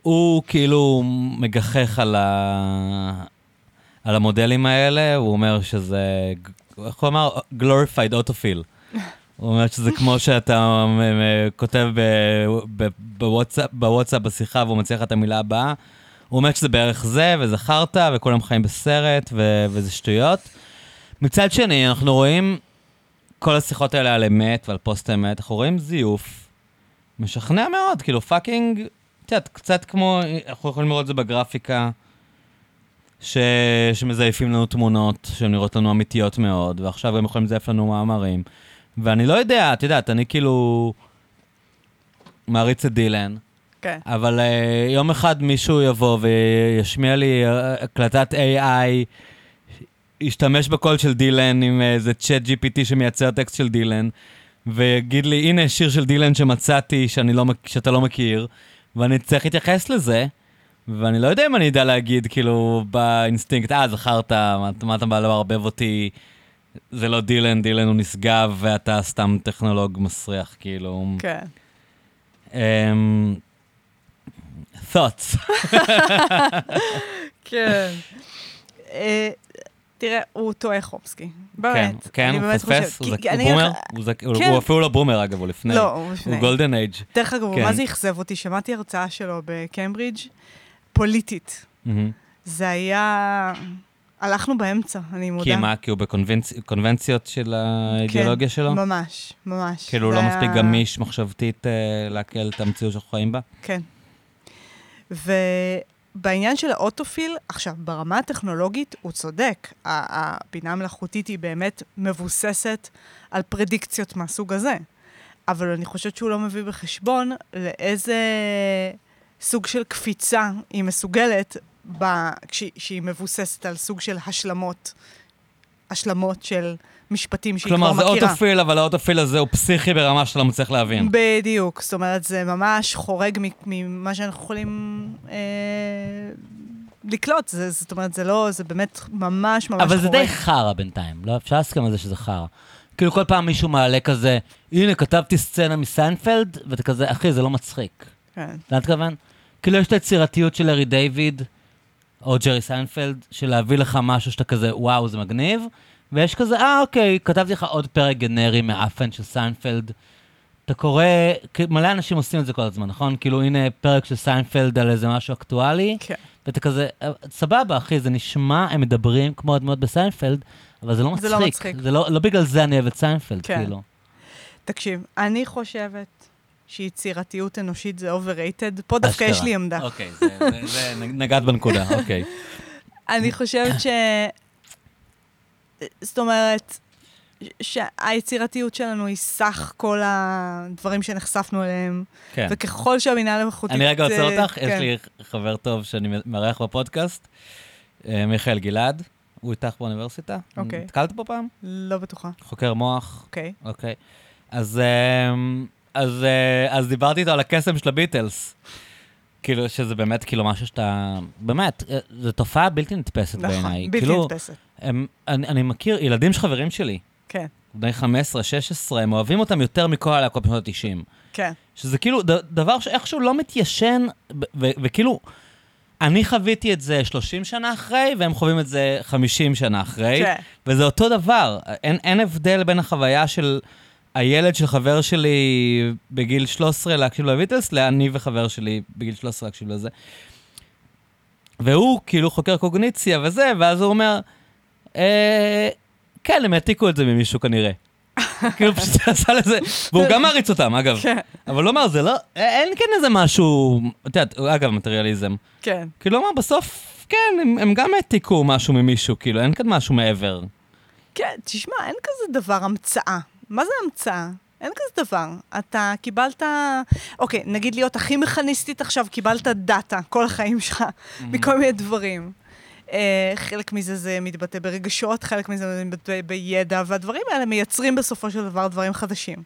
S1: הוא כאילו מגחך על, ה... על המודלים האלה, הוא אומר שזה, איך הוא אמר? glorified autofill. הוא אומר שזה כמו שאתה כותב בוואטסאפ, בוואטסאפ בשיחה והוא לך את המילה הבאה. הוא אומר שזה בערך זה, וזה חרטא, וכולם חיים בסרט, ו- וזה שטויות. מצד שני, אנחנו רואים כל השיחות האלה על אמת ועל פוסט אמת, אנחנו רואים זיוף משכנע מאוד, כאילו fucking, את יודעת, קצת כמו, אנחנו יכולים לראות את זה בגרפיקה, ש... שמזייפים לנו תמונות שהן נראות לנו אמיתיות מאוד, ועכשיו הם יכולים לזייף לנו מאמרים. ואני לא יודע, את יודעת, אני כאילו מעריץ את דילן,
S2: כן.
S1: אבל uh, יום אחד מישהו יבוא וישמיע לי uh, הקלטת AI, ישתמש בקול של דילן עם איזה צ'אט GPT שמייצר טקסט של דילן, ויגיד לי, הנה שיר של דילן שמצאתי שאני לא, שאתה לא מכיר, ואני צריך להתייחס לזה, ואני לא יודע אם אני אדע להגיד, כאילו, באינסטינקט, אה, זכרת, מה, מה אתה בא לערבב אותי? זה לא דילן, דילן הוא נשגב, ואתה סתם טכנולוג מסריח, כאילו.
S2: כן.
S1: Um, thoughts.
S2: כן. אה, תראה, הוא טועה חומסקי. באמת.
S1: כן,
S2: אני
S1: הוא פספס. הוא בומר,
S2: כן.
S1: הוא אפילו לא בומר אגב, הוא לפני.
S2: לא, הוא לפני.
S1: הוא גולדן אייג'.
S2: דרך אגב,
S1: כן.
S2: מה זה אכזב אותי? שמעתי הרצאה שלו בקיימברידג', פוליטית. זה היה... הלכנו באמצע, אני מודה.
S1: כי מה, כי הוא בקונבנציות של האידיאולוגיה שלו?
S2: כן, ממש, ממש.
S1: כאילו הוא לא
S2: היה-
S1: מספיק גמיש מחשבתית אה, לעכל את המציאות שאנחנו חיים בה?
S2: כן. ובעניין של האוטופיל, עכשיו, ברמה הטכנולוגית, הוא צודק. הבינה המלאכותית היא באמת מבוססת על פרדיקציות מהסוג הזה. אבל אני חושבת שהוא לא מביא בחשבון לאיזה סוג של קפיצה היא מסוגלת ב... כשהיא, שהיא מבוססת על סוג של השלמות, השלמות של משפטים שהיא
S1: כלומר,
S2: כבר
S1: זה
S2: מכירה.
S1: אוטופיל, אבל האוטופיל הזה הוא פסיכי ברמה שאתה לא מצליח להבין.
S2: בדיוק, זאת אומרת, זה ממש חורג ממה שאנחנו יכולים אה, לקלוט. זה, זאת אומרת, זה לא, זה באמת ממש ממש חורג.
S1: אבל זה די חרא בינתיים, לא? אפשר להסכים על זה שזה חרא. כאילו כל פעם מישהו מעלה כזה, הנה, כתבתי סצנה מסיינפלד, ואתה כזה, אחי, זה לא מצחיק.
S2: כן,
S1: אתה מתכוון? כאילו יש את היצירתיות של לארי דיוויד, או ג'רי סיינפלד, של להביא לך משהו שאתה כזה, וואו, זה מגניב, ויש כזה, אה, אוקיי, כתבתי לך עוד פרק גנרי מעפן של סיינפלד. אתה קורא, מלא אנשים עושים את זה כל הזמן, נכון? כאילו, הנה פרק של סיינפלד על איזה משהו אקטואלי,
S2: כן.
S1: ואתה כזה, "אה, סבבה, אחי, זה נשמע, הם מדברים כמו הדמות בסיינפלד, אבל זה לא מצחיק.
S2: זה לא מצחיק.
S1: זה לא, לא בגלל זה אני אוהב את סיינפלד,
S2: כן.
S1: כאילו.
S2: תקשיב, אני חושבת שיצירתיות אנושית זה overrated. פה דווקא. יש לי עמדה.
S1: אוקיי, זה, זה, זה נגעת בנקודה, אוקיי.
S2: אני חושבת ש... זאת אומרת, שהיצירתיות שלנו היא סך כל הדברים שנחשפנו אליהם,
S1: כן.
S2: וככל שהבינה המלאכותית...
S1: אני רגע עוצר אותך, יש
S2: כן.
S1: לי חבר טוב שאני מארח בפודקאסט, אה, מיכאל גלעד, הוא איתך באוניברסיטה.
S2: אוקיי.
S1: נתקלת בו פעם?
S2: לא בטוחה,
S1: חוקר מוח,
S2: אוקיי.
S1: אוקיי. אז, אמ, אז, אה, אז דיברתי איתו על הקסם של הביטלס. כאילו, שזה באמת כאילו משהו שאתה... באמת, אה, זו תופעה בלתי נתפסת בעיניי.
S2: נכון, בלתי
S1: כאילו,
S2: נתפסת.
S1: הם, אני, אני מכיר ילדים של חברים שלי,
S2: כן,
S1: בני 15, 16, הם אוהבים אותם יותר מכל הלהקות בשנות ה-90.
S2: כן.
S1: שזה כאילו ד, דבר שאיכשהו לא מתיישן, ו- ו- וכאילו, אני חוויתי את זה 30 שנה אחרי, והם חווים את זה 50 שנה אחרי,
S2: כן.
S1: וזה אותו דבר. אין, אין הבדל בין החוויה של הילד של חבר שלי בגיל 13 להקשיב לביטלס, לאני וחבר שלי בגיל 13 להקשיב לזה. והוא כאילו חוקר קוגניציה וזה, ואז הוא אומר, אה, כן, הם העתיקו את זה ממישהו כנראה. כאילו פשוט עשה לזה, והוא גם מעריץ אותם, אגב.
S2: כן,
S1: אבל הוא אמר, זה לא, אין כאן איזה משהו, את יודעת, אגב, מטריאליזם.
S2: כן.
S1: כאילו, אמר, בסוף, כן, הם, הם גם העתיקו משהו ממישהו, כאילו, אין כאן משהו מעבר.
S2: כן, תשמע, אין כזה דבר המצאה. מה זה המצאה? אין כזה דבר. אתה קיבלת, אוקיי, נגיד להיות הכי מכניסטית עכשיו, קיבלת דאטה כל החיים שלך, מכל מיני דברים. אה, חלק מזה זה מתבטא ברגשות, חלק מזה זה מתבטא בידע, והדברים האלה מייצרים בסופו של דבר דברים חדשים.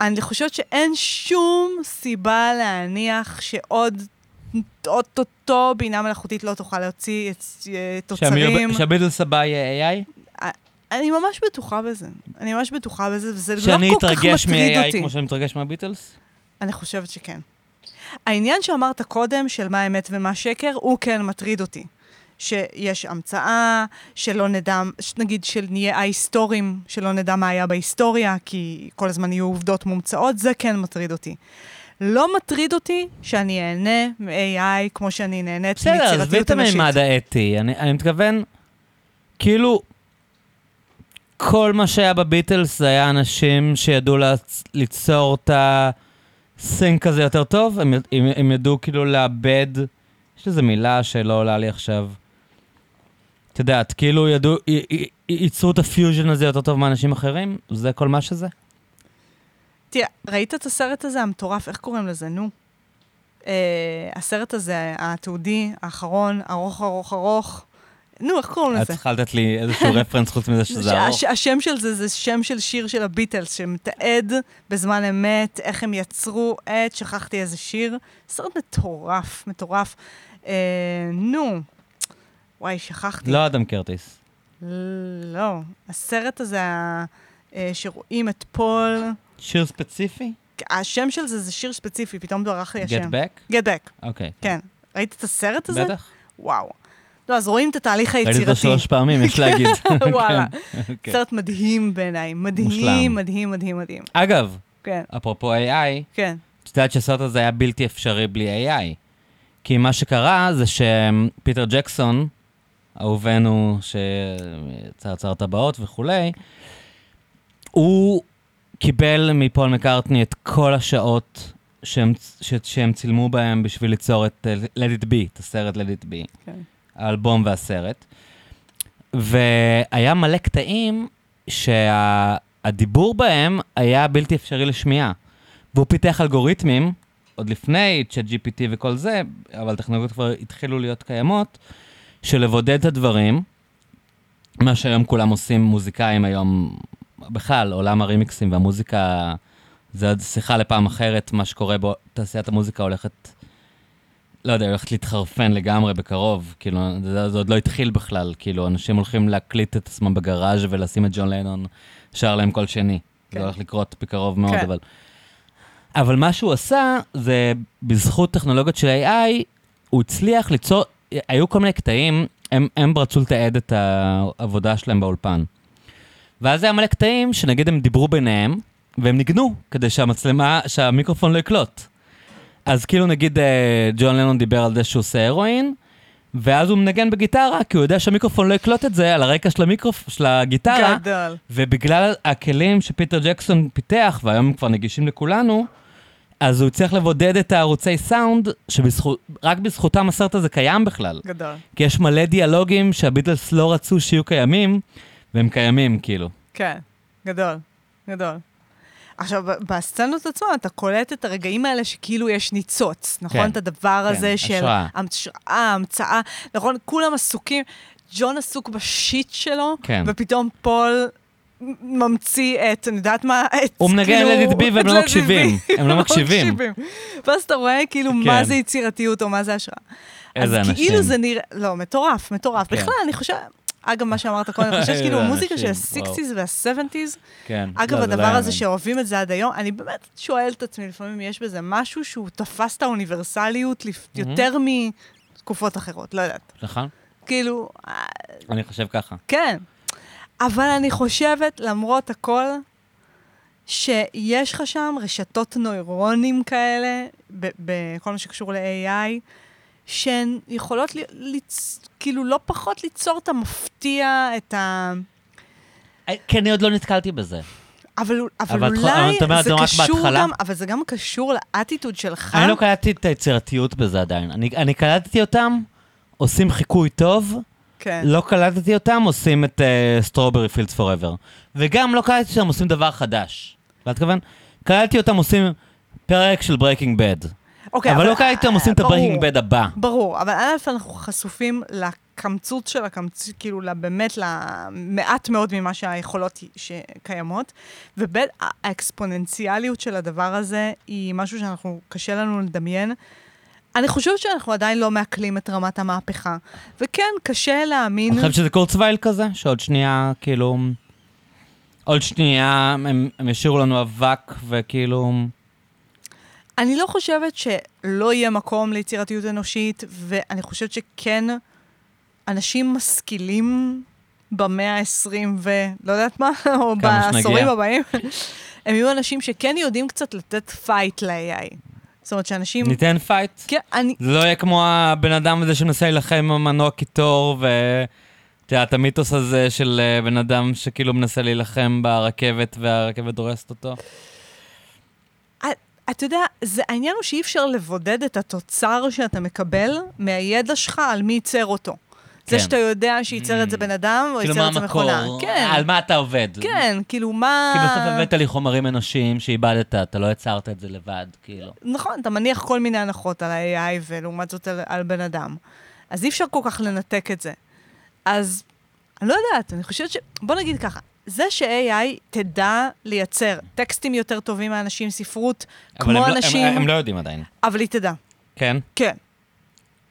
S2: אני חושבת שאין שום סיבה להניח שעוד אוטוטו בינה מלאכותית לא תוכל להוציא את- אה, תוצרים.
S1: שהביטלס הבא יהיה AI?
S2: אני ממש בטוחה בזה. אני ממש בטוחה בזה, וזה לא
S1: שאני
S2: כל כך
S1: אתרגש
S2: מטריד
S1: מ-AI
S2: אותי.
S1: כמו שאני מתרגש מהביטלס?
S2: אני חושבת שכן. העניין שאמרת קודם, של מה אמת ומה שקר, הוא כן מטריד אותי. שיש המצאה, שלא נדע, נגיד שנהיה ההיסטוריים, שלא נדע מה היה בהיסטוריה, כי כל הזמן יהיו עובדות מומצאות, זה כן מטריד אותי. לא מטריד אותי שאני אהנה מ-AI כמו שאני נהנית
S1: בסדר, עזבי
S2: מיצירתיות
S1: את
S2: אנושית.
S1: המימד האתי. אני, אני מתכוון, כאילו, כל מה שהיה בביטלס זה היה אנשים שידעו ליצור את ה-sync הזה יותר טוב, הם, הם, הם ידעו כאילו לאבד, יש איזו מילה שלא עולה לי עכשיו. את יודעת, כאילו ידעו, י, י, ייצרו את ה-fusion הזה יותר טוב מאנשים אחרים? זה כל מה שזה?
S2: תראה, ראית את הסרט הזה המטורף, איך קוראים לזה? נו. אה, הסרט הזה, התיעודי, האחרון, ארוך, ארוך, ארוך. נו, איך קוראים
S1: את
S2: לזה?
S1: צריכה לתת לי איזשהו רפרנס חוץ מזה שזה ארוך.
S2: הש- השם של זה זה שם של שיר של הביטלס, שמתעד בזמן אמת איך הם יצרו את, שכחתי איזה שיר. סרט מטורף, מטורף. אה, נו, וואי, שכחתי.
S1: לא אדם קרטיס.
S2: לא. הסרט הזה, אה, שרואים את פול,
S1: שיר ספציפי?
S2: השם של זה זה שיר ספציפי, פתאום ברח לי
S1: Get
S2: השם.
S1: back?
S2: Get Back,
S1: אוקיי.
S2: כן. ראית את הסרט הזה?
S1: בטח.
S2: וואו. לא, אז רואים את התהליך
S1: ראיתי אותו
S2: היצירתי.
S1: שלוש פעמים, יש להגיד.
S2: וואלה.
S1: כן, כן.
S2: סרט מדהים בעיניי. מדהים. מדהים, מדהים, מדהים.
S1: אגב,
S2: כן,
S1: אפרופו AI,
S2: כן.
S1: את יודעת שהסרט הזה היה בלתי אפשרי בלי AI. כי מה שקרה זה שפיטר ג'קסון, אהובנו שיצר הצהרת טבעות וכולי, הוא קיבל מפול מקארטני את כל השעות שהם, ש, שהם צילמו בהם בשביל ליצור את אה, Let It Be, את הסרט Let It Be.
S2: כן.
S1: האלבום והסרט. והיה מלא קטעים שהדיבור בהם היה בלתי אפשרי לשמיעה. והוא פיתח אלגוריתמים, עוד לפני צ'אט GPT וכל זה, אבל טכנולוגיות כבר התחילו להיות קיימות, של לבודד את הדברים, מה שהיום כולם עושים, מוזיקאים היום, בכלל, עולם הרימיקסים והמוזיקה, זה עוד שיחה לפעם אחרת, מה שקורה בו, תעשיית המוזיקה הולכת לא יודע, הולכת להתחרפן לגמרי בקרוב, כאילו, זה, זה עוד לא התחיל בכלל, כאילו, אנשים הולכים להקליט את עצמם בגראז' ולשים את ג'ון לנון שר להם כל שני.
S2: כן.
S1: זה הולך לקרות בקרוב מאוד,
S2: כן.
S1: אבל... אבל מה שהוא עשה, זה בזכות טכנולוגיות של AI, הוא הצליח ליצור, היו כל מיני קטעים, הם, הם רצו לתעד את העבודה שלהם באולפן. ואז היה מלא קטעים שנגיד הם דיברו ביניהם, והם ניגנו, כדי שהמצלמה, שהמיקרופון לא יקלוט. אז כאילו נגיד אה, ג'ון לנון דיבר על זה שהוא עושה הרואין, ואז הוא מנגן בגיטרה, כי הוא יודע שהמיקרופון לא יקלוט את זה על הרקע של, המיקרופ... של הגיטרה,
S2: גדול.
S1: ובגלל הכלים שפיטר ג'קסון פיתח, והיום הם כבר נגישים לכולנו, אז הוא הצליח לבודד את הערוצי סאונד, שרק בזכותם הסרט הזה קיים בכלל.
S2: גדול.
S1: כי יש מלא דיאלוגים שהביטלס לא רצו שיהיו קיימים, והם קיימים, כאילו.
S2: כן, גדול, גדול. עכשיו, בסצנות עצמן אתה קולט את הרגעים האלה שכאילו יש ניצוץ, נכון?
S1: כן,
S2: את הדבר
S1: כן,
S2: הזה של
S1: השראה.
S2: השראה, המצאה, נכון? כולם עסוקים, ג'ון עסוק ב-shit שלו,
S1: כן.
S2: ופתאום פול ממציא את, אני יודעת מה, את,
S1: הוא מנגן
S2: כאילו,
S1: It Be והם לא מקשיבים. הם לא מקשיבים.
S2: ואז אתה רואה כאילו
S1: כן.
S2: מה זה יצירתיות או מה זה השראה.
S1: איזה
S2: אז
S1: אנשים.
S2: כאילו זה נראה, לא, מטורף, מטורף.
S1: כן.
S2: בכלל, אני חושבת, אגב, מה שאמרת קודם, אני חושבת שכאילו
S1: איזה
S2: המוזיקה של
S1: אנשים, וואו.
S2: ה-60's וה-70's,
S1: כן.
S2: אגב,
S1: לא,
S2: הדבר
S1: לא
S2: הזה. שאוהבים את זה עד היום, אני באמת שואלת את עצמי, לפעמים יש בזה משהו שהוא תפס את האוניברסליות יותר מתקופות אחרות, לא יודעת.
S1: נכון?
S2: כאילו,
S1: אני חושב ככה.
S2: כן. אבל אני חושבת, למרות הכל, שיש לך שם רשתות נוירונים כאלה, בכל מה שקשור ל-AI, שהן יכולות ל-. כאילו לא פחות ליצור את המפתיע, את ה...
S1: אה, כי אני עוד לא נתקלתי בזה.
S2: אבל, אבל,
S1: אבל
S2: אולי
S1: את אומרת,
S2: זה
S1: זה
S2: קשור
S1: בהתחלה?
S2: גם, אבל זה גם קשור לאטיטוד שלך.
S1: אני לא קלטתי את היצירתיות בזה עדיין. אני, אני קלטתי אותם, עושים חיקוי טוב,
S2: כן.
S1: לא קלטתי אותם, עושים את Strawberry Fields Forever. וגם לא קלטתי אותם, עושים דבר חדש. אתה מתכוון? קלטתי אותם, עושים פרק של Breaking Bad.
S2: אוקיי,
S1: אבל לא קלטתי אותם, עושים את
S2: ברור.
S1: Bad הבא.
S2: ברור, אבל א', אנחנו חשופים לקמצוץ של הקמצוץ, כאילו, באמת, למעט מאוד ממה שהיכולות שקיימות, וב', האקספוננציאליות של הדבר הזה היא משהו שאנחנו, קשה לנו לדמיין. אני חושבת שאנחנו עדיין לא מעכלים את רמת המהפכה. וכן, קשה להאמין...
S1: אני חושב שזה קורצווייל כזה, שעוד שנייה, כאילו... עוד שנייה הם, הם ישאירו לנו אבק, וכאילו...
S2: אני לא חושבת שלא יהיה מקום ליצירתיות אנושית, ואני חושבת שכן, אנשים משכילים במאה ה-20 ולא יודעת מה, או בעשורים. הבאים, הם יהיו אנשים שכן יודעים קצת לתת fight ל-AI. זאת אומרת שאנשים...
S1: ניתן fight?
S2: כן, אני...
S1: זה לא יהיה כמו הבן אדם הזה שמנסה להילחם עם המנוע קיטור, ו... את יודעת, המיתוס הזה של אה, בן אדם שכאילו מנסה להילחם ברכבת והרכבת דורסת אותו.
S2: אתה יודע, זה, העניין הוא שאי אפשר לבודד את התוצר שאתה מקבל מהידע שלך על מי ייצר אותו. זה
S1: כן.
S2: שאתה יודע שייצר את זה
S1: Mm.
S2: בן אדם, או
S1: כאילו,
S2: ייצר
S1: מה
S2: את זה מכונה.
S1: המקור?
S2: כן,
S1: על מה אתה עובד?
S2: כן, כאילו מה...
S1: כי בסוף הבאת לי חומרים אנושיים שאיבדת, אתה לא יצרת את זה לבד, כאילו.
S2: נכון, אתה מניח כל מיני הנחות על ה-AI ולעומת זאת על, על בן אדם. אז אי אפשר כל כך לנתק את זה. אז אני לא יודעת, אני חושבת ש... בוא נגיד ככה, זה ש-AI תדע לייצר טקסטים יותר טובים מאנשים, ספרות,
S1: אבל
S2: כמו
S1: הם לא-
S2: אנשים,
S1: הם, הם לא יודעים עדיין.
S2: אבל היא תדע.
S1: כן?
S2: כן.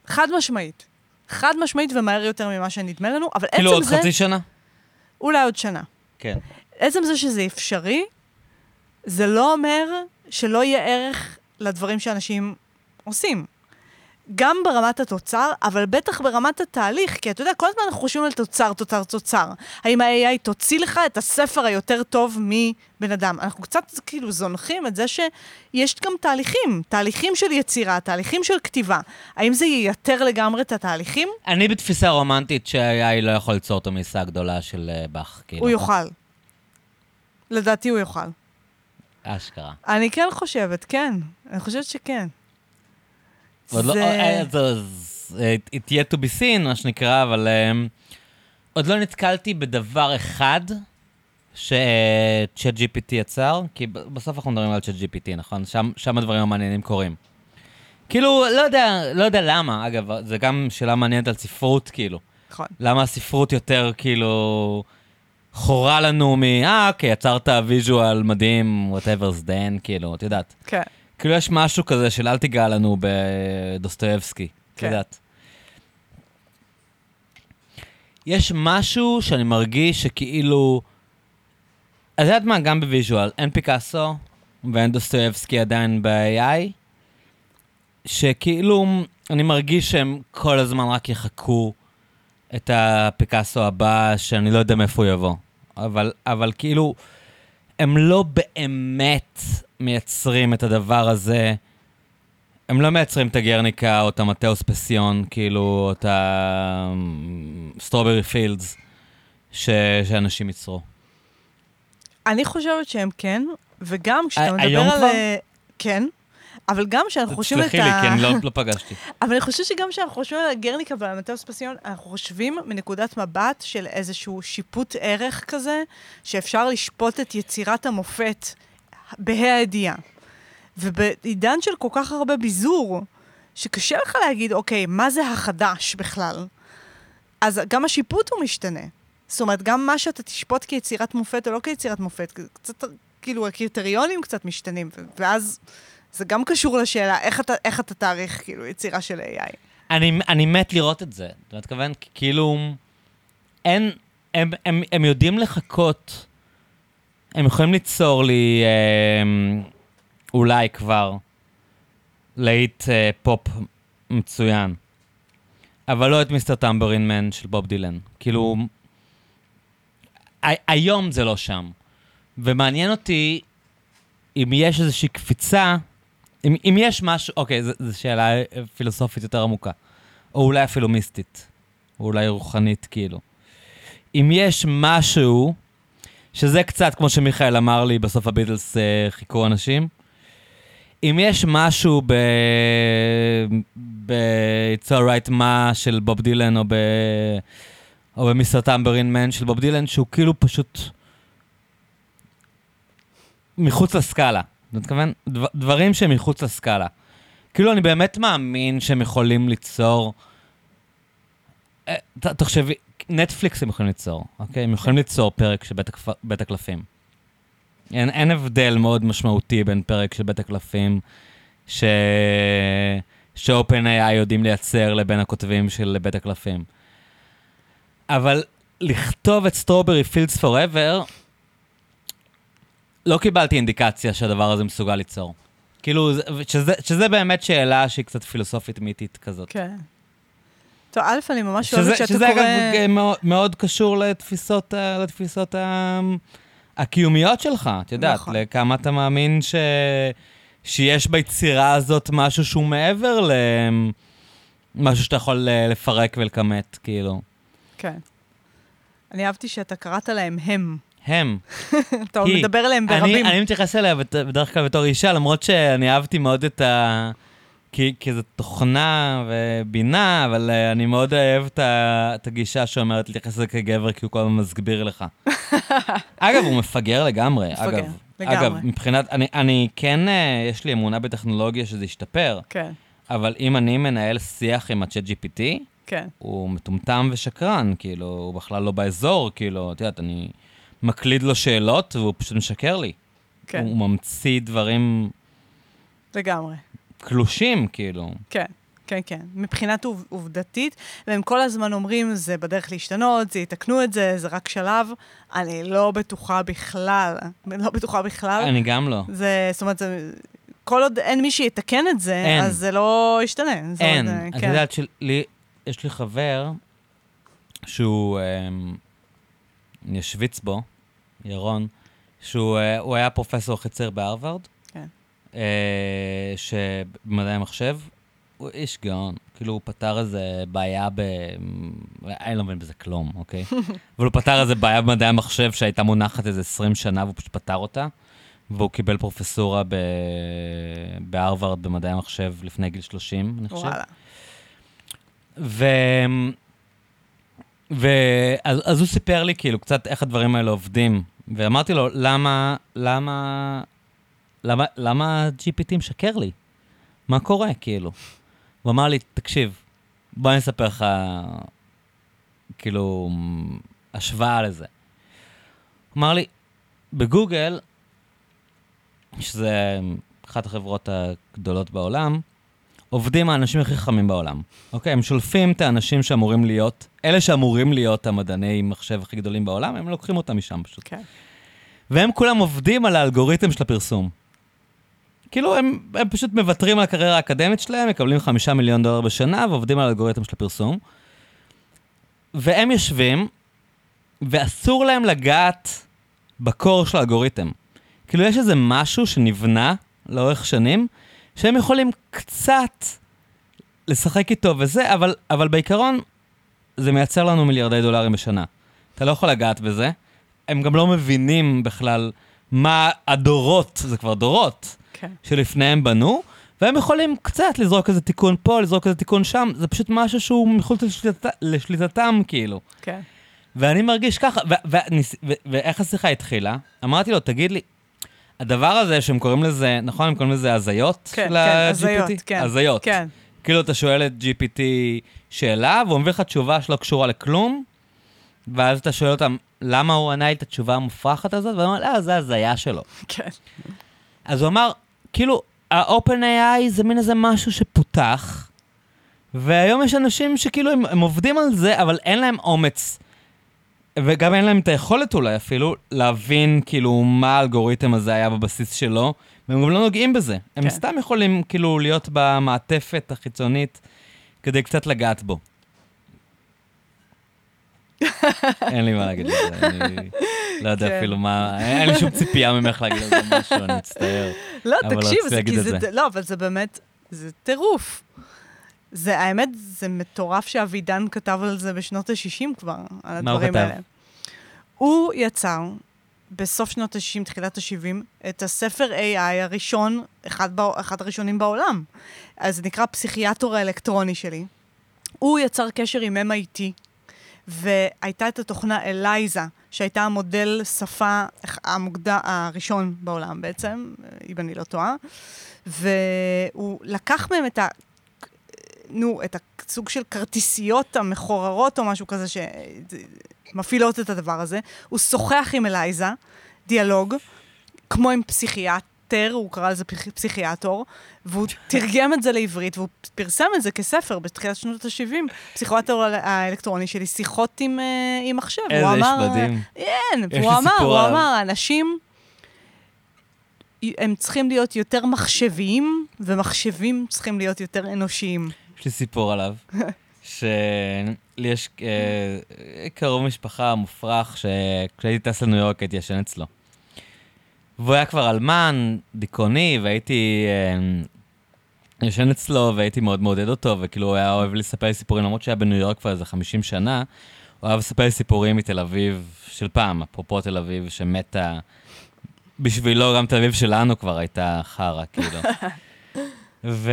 S2: חד משמעית. חד משמעית ומהר יותר ממה שנדמה לנו, אבל
S1: כאילו
S2: עצם
S1: עוד
S2: זה,
S1: חצי שנה?
S2: אולי עוד שנה.
S1: כן.
S2: עצם זה שזה אפשרי, זה לא אומר שלא יהיה ערך לדברים שאנשים עושים. גם ברמת התוצר, אבל בטח ברמת התהליך, כי אתה יודע, כל הזמן אנחנו חושבים על תוצר, תוצר, תוצר. האם ה-AI תוציא לך את הספר היותר טוב מבן אדם? אנחנו קצת כאילו זונחים את זה שיש גם תהליכים, תהליכים של יצירה, תהליכים של כתיבה. האם זה ייתר לגמרי את התהליכים?
S1: אני בתפיסה רומנטית שה-AI לא יכול ליצור את המיסה הגדולה של אה, באך, כאילו.
S2: הוא יוכל. לדעתי הוא יוכל.
S1: אשכרה.
S2: אני כן חושבת, כן. אני חושבת שכן.
S1: עוד לא, אה, זה- זה- it yet to be seen, מה שנקרא, אבל אה, עוד לא נתקלתי בדבר אחד ש-chat GPT יצר, כי בסוף אנחנו מדברים על chat GPT, נכון? שם, שם הדברים המעניינים קורים. כאילו, לא יודע, לא יודע למה, אגב, זה גם שאלה מעניינת על ספרות, כאילו.
S2: נכון.
S1: למה הספרות יותר, כאילו, חורה לנו מ... אה, אוקיי, יצרת visual מדהים, whatever's then, כאילו, את יודעת.
S2: כן.
S1: כאילו יש משהו כזה של אל תיגע לנו בדוסטויבסקי, את
S2: כן.
S1: יודעת. יש משהו שאני מרגיש שכאילו... את יודעת מה? גם ב-visual. אין פיקאסו ואין דוסטויבסקי עדיין ב-AI, שכאילו אני מרגיש שהם כל הזמן רק יחקו את הפיקאסו הבא, שאני לא יודע מאיפה הוא יבוא. אבל, אבל כאילו, הם לא באמת מייצרים את הדבר הזה. הם לא מייצרים את הגרניקה או את המתאוס פסיון, כאילו, או את ה-Strawberry Fields שאנשים ייצרו.
S2: אני חושבת שהם כן, וגם כשאתה מדבר
S1: היום
S2: על...
S1: כבר?
S2: אה, כן. אבל גם כשאנחנו חושבים את ה...
S1: תסלחי לי, כי אני לא, לא פגשתי.
S2: אבל אני חושבת שגם כשאנחנו חושבים על הגרניקה ועל המטאוס פסיון, אנחנו חושבים מנקודת מבט של איזשהו שיפוט ערך כזה, שאפשר לשפוט את יצירת המופת בה"א הידיעה. ובעידן של כל כך הרבה ביזור, שקשה לך להגיד, אוקיי, מה זה החדש בכלל? אז גם השיפוט הוא משתנה. זאת אומרת, גם מה שאתה תשפוט כיצירת מופת או לא כיצירת מופת, קצת, כאילו, הקריטריונים קצת משתנים, ואז זה גם קשור לשאלה איך אתה, איך אתה תעריך, כאילו, יצירה של AI.
S1: אני, אני מת לראות את זה. אתה מתכוון? כאילו, אין, הם, הם, הם יודעים לחכות, הם יכולים ליצור לי אה, אולי כבר להיט אה, פופ מצוין, אבל לא את מיסטר טמברין מן של בוב דילן. כאילו, היום זה לא שם. ומעניין אותי אם יש איזושהי קפיצה, אם, אם יש משהו, אוקיי, זו שאלה פילוסופית יותר עמוקה. או אולי אפילו מיסטית. או אולי רוחנית, כאילו. אם יש משהו, שזה קצת כמו שמיכאל אמר לי, בסוף הביטלס אה, חיכו אנשים, אם יש משהו ב... ב... It's alright מה של בוב דילן, או ב... או במיסטר טמברין מן של בוב דילן, שהוא כאילו פשוט מחוץ לסקאלה. אתה מתכוון? דבר, דברים שהם מחוץ לסקאלה. כאילו, אני באמת מאמין שהם יכולים ליצור... אה, ת- תחשבי, נטפליקס הם יכולים ליצור, אוקיי? הם יכולים ליצור פרק של בית הקלפים. אין, אין הבדל מאוד משמעותי בין פרק של בית הקלפים, ש... ש-OpenAI יודעים לייצר לבין הכותבים של בית הקלפים. אבל לכתוב את Strawberry Fields Forever, לא קיבלתי אינדיקציה שהדבר הזה מסוגל ליצור. כאילו, זה- שזה, שזה באמת שאלה שהיא קצת פילוסופית מיתית כזאת.
S2: כן. טוב, א', אני ממש
S1: שזה,
S2: אוהבת שאתה
S1: שזה
S2: קורא...
S1: אגב מאוד, מאוד קשור לתפיסות, ה- לתפיסות ה- הקיומיות שלך, את יודעת,
S2: נכון.
S1: לכמה אתה מאמין ש... שיש ביצירה הזאת משהו שהוא מעבר למשהו שאתה יכול אה, לפרק ולכמת, כאילו.
S2: כן. אני אהבתי שאתה קראת להם הם.
S1: הם.
S2: אתה
S1: היא.
S2: מדבר אליהם
S1: אני,
S2: ברבים.
S1: אני מתייחס אליה בדרך כלל בתור אישה, למרות שאני אהבתי מאוד את ה... כי, כי זו תוכנה ובינה, אבל uh, אני מאוד אוהב את, את הגישה שאומרת להתייחס לזה כגבר, כי הוא כל הזמן מסביר לך. אגב, הוא מפגר לגמרי.
S2: מפגר,
S1: אגב,
S2: לגמרי.
S1: אגב, מבחינת, אני, אני כן, uh, יש לי אמונה בטכנולוגיה שזה ישתפר,
S2: כן,
S1: אבל אם אני מנהל שיח עם הצ'אט GPT,
S2: כן.
S1: הוא מטומטם ושקרן, כאילו, הוא בכלל לא באזור, כאילו, את יודעת, אני מקליד לו שאלות והוא פשוט משקר לי.
S2: כן,
S1: הוא ממציא דברים
S2: לגמרי.
S1: קלושים, כאילו.
S2: כן, כן, כן. מבחינת עוב- עובדתית, והם כל הזמן אומרים, זה בדרך להשתנות, זה יתקנו את זה, זה רק שלב. אני לא בטוחה בכלל, לא בטוחה בכלל.
S1: אני גם לא.
S2: זה, זאת אומרת, זה, כל עוד אין מי שיתקן את זה,
S1: אין.
S2: אז זה לא ישתנה.
S1: אין.
S2: אומרת,
S1: את
S2: כן.
S1: יודעת שלי, יש לי חבר שהוא, אמ, אני אשוויץ בו, ירון, שהוא אה, היה פרופסור חצר בהרווארד,
S2: כן.
S1: אה, שבמדעי המחשב, הוא איש גאון. כאילו, הוא פתר איזה בעיה ב... אני לא מבין בזה כלום, אוקיי? אבל הוא פתר איזה בעיה במדעי המחשב שהייתה מונחת איזה 20 שנה, והוא פשוט פתר אותה. והוא קיבל פרופסורה ב... בהרווארד במדעי המחשב לפני גיל 30, אני חושב.
S2: וואלה.
S1: ו... ו... אז, אז הוא סיפר לי כאילו קצת איך הדברים האלה עובדים, ואמרתי לו, למה, למה, למה, למה GPT משקר לי? מה קורה, כאילו? הוא אמר לי, תקשיב, בוא אני אספר לך, כאילו, השוואה לזה. הוא אמר לי, בגוגל, שזה אחת החברות הגדולות בעולם, עובדים האנשים הכי חכמים בעולם. אוקיי? הם שולפים את האנשים שאמורים להיות, אלה שאמורים להיות המדעני מחשב הכי גדולים בעולם, הם לוקחים אותם משם פשוט.
S2: כן.
S1: והם כולם עובדים על האלגוריתם של הפרסום. כאילו, הם, הם פשוט מוותרים על הקריירה האקדמית שלהם, מקבלים חמישה מיליון דולר בשנה ועובדים על האלגוריתם של הפרסום. והם יושבים, ואסור להם לגעת בקור של האלגוריתם. כאילו, יש איזה משהו שנבנה לאורך שנים, שהם יכולים קצת לשחק איתו וזה, אבל, אבל בעיקרון זה מייצר לנו מיליארדי דולרים בשנה. אתה לא יכול לגעת בזה. הם גם לא מבינים בכלל מה הדורות, זה כבר דורות,
S2: כן.
S1: שלפניהם בנו, והם יכולים קצת לזרוק איזה תיקון פה, לזרוק איזה תיקון שם, זה פשוט משהו שהוא מחוץ לשליטת, לשליטתם, כאילו.
S2: כן.
S1: ואני מרגיש ככה, ואיך השיחה התחילה? אמרתי לו, תגיד לי, הדבר הזה שהם קוראים לזה, נכון, הם קוראים לזה הזיות?
S2: כן, כן? הזיות, כן.
S1: הזיות.
S2: כן.
S1: כאילו, אתה שואל את GPT שאלה, והוא מביא לך תשובה שלא קשורה לכלום, ואז אתה שואל אותם, למה הוא ענה לי את התשובה המופרכת הזאת? והוא אומר, לא, זה הזיה שלו.
S2: כן.
S1: אז הוא אמר, כאילו, ה-OpenAI זה מין איזה משהו שפותח, והיום יש אנשים שכאילו הם, הם עובדים על זה, אבל אין להם אומץ, וגם אין להם את היכולת אולי אפילו, להבין כאילו מה האלגוריתם הזה היה בבסיס שלו, והם גם לא נוגעים בזה. הם
S2: כן.
S1: סתם יכולים כאילו להיות במעטפת החיצונית כדי קצת לגעת בו. אין לי מה להגיד על זה, אני לא יודע
S2: כן.
S1: אפילו מה, אין לי שום ציפייה ממך להגיד על זה משהו, אני מצטער.
S2: לא, תקשיב, זה, כי זה,
S1: זה.
S2: לא, אבל זה באמת, זה טירוף. זה, האמת, זה מטורף שאבידן כתב על זה בשנות ה-60 כבר, על
S1: מה הוא
S2: הדברים
S1: כתב?
S2: הוא יצר, בסוף שנות ה-60, תחילת ה-70, את הספר AI הראשון, אחד, בע- אחד הראשונים בעולם. אז זה נקרא פסיכיאטור האלקטרוני שלי. הוא יצר קשר עם MIT, והייתה את התוכנה אלייזה, שהייתה המודל שפה המוקד... הראשון בעולם בעצם, אם אני לא טועה, והוא לקח מהם את ה... נו, את הסוג של כרטיסיות המחוררות או משהו כזה שמפעילות את הדבר הזה. הוא שוחח עם אלייזה, דיאלוג, כמו עם פסיכיאט, פסיכיאטר, הוא קרא לזה פסיכ- פסיכיאטור, והוא תרגם את זה לעברית, והוא פרסם את זה כספר בתחילת שנות ה-70, פסיכואטר האלקטרוני שלי, שיחות עם, אה, עם מחשב.
S1: איזה
S2: הוא
S1: איש מדהים.
S2: כן, והוא
S1: לי
S2: אמר, הוא. אמר, אנשים, הם צריכים להיות יותר מחשביים, ומחשבים צריכים להיות יותר אנושיים.
S1: יש לי סיפור עליו, שלי יש אה, קרוב משפחה מופרך, שכשהייתי טס לניו יורק הייתי ישן אצלו. והוא היה כבר אלמן, דיכאוני, והייתי אה, ישן אצלו, והייתי מאוד מעודד אותו, וכאילו הוא היה אוהב לספר לי סיפורים, למרות שהיה בניו יורק כבר איזה 50 שנה, הוא אהב לספר לי סיפורים מתל אביב של פעם, אפרופו תל אביב, שמתה... בשבילו גם תל אביב שלנו כבר הייתה חרא, כאילו. ו...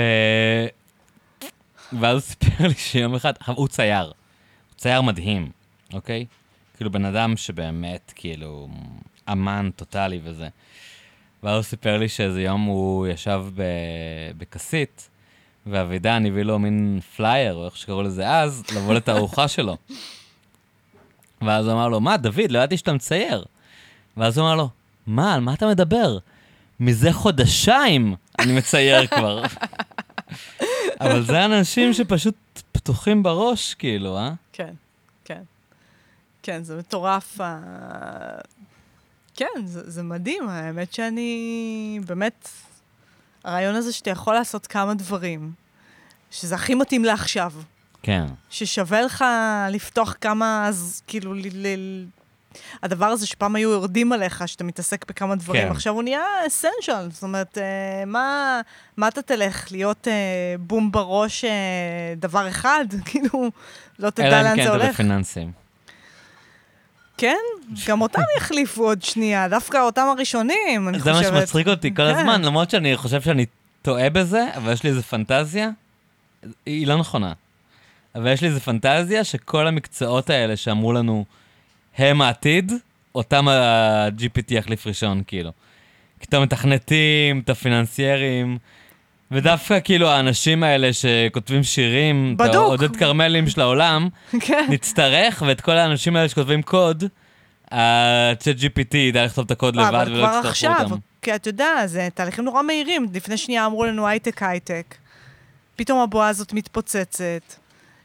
S1: ואז הוא סיפר לי שיום אחד, הוא צייר. הוא צייר מדהים, אוקיי? כאילו, בן אדם שבאמת, כאילו, אמן טוטאלי וזה. ואז הוא סיפר לי שאיזה יום הוא ישב. בכסית, ואבידן הביא לו מין פלייר, או איך שקראו לזה אז, לבוא לתערוכה שלו. ואז הוא אמר לו, מה, דוד, לא ידעתי שאתה מצייר. ואז הוא אמר לו, מה, על מה אתה מדבר? מזה חודשיים אני מצייר כבר. אבל זה אנשים שפשוט פתוחים בראש, כאילו, אה?
S2: כן, כן. כן, זה מטורף. ה- כן, זה, זה מדהים. האמת שאני... באמת, הרעיון הזה שאתה יכול לעשות כמה דברים, שזה הכי מתאים לעכשיו.
S1: כן.
S2: ששווה לך לפתוח כמה, אז כאילו, ל, ל, הדבר הזה שפעם היו יורדים עליך, שאתה מתעסק בכמה דברים,
S1: כן.
S2: עכשיו הוא נהיה אסנשל. זאת אומרת, אה, מה, מה אתה תלך? להיות אה, בום בראש אה, דבר אחד? כאילו, לא תדע
S1: אלא אם
S2: לאן
S1: כן
S2: זה
S1: אתה
S2: הולך.
S1: בפיננסים.
S2: כן, גם אותם יחליפו עוד שנייה, דווקא אותם הראשונים, אני
S1: זה
S2: חושבת.
S1: מה שמצחיק אותי כל
S2: כן.
S1: הזמן, למרות שאני חושב שאני טועה בזה, אבל יש לי איזו פנטזיה, היא לא נכונה. אבל יש לי איזו פנטזיה שכל המקצועות האלה שאמרו לנו, הם העתיד, אותם ה-GPT יחליף ראשון, כאילו. כי את המתכנתים, את הפיננסיירים, ודווקא כאילו האנשים האלה שכותבים שירים, את
S2: בדוק.
S1: העודד כרמלים של העולם,
S2: כן,
S1: נצטרך, ואת כל האנשים האלה שכותבים קוד, ה-chat GPT ידע לכתוב את הקוד לבד
S2: אבל
S1: ולא
S2: כבר
S1: יצטרכו
S2: עכשיו,
S1: אותם.
S2: כי אתה יודע, זה תהליכים נורא מהירים. לפני שנייה אמרו לנו הייטק הייטק. פתאום הבועה הזאת מתפוצצת.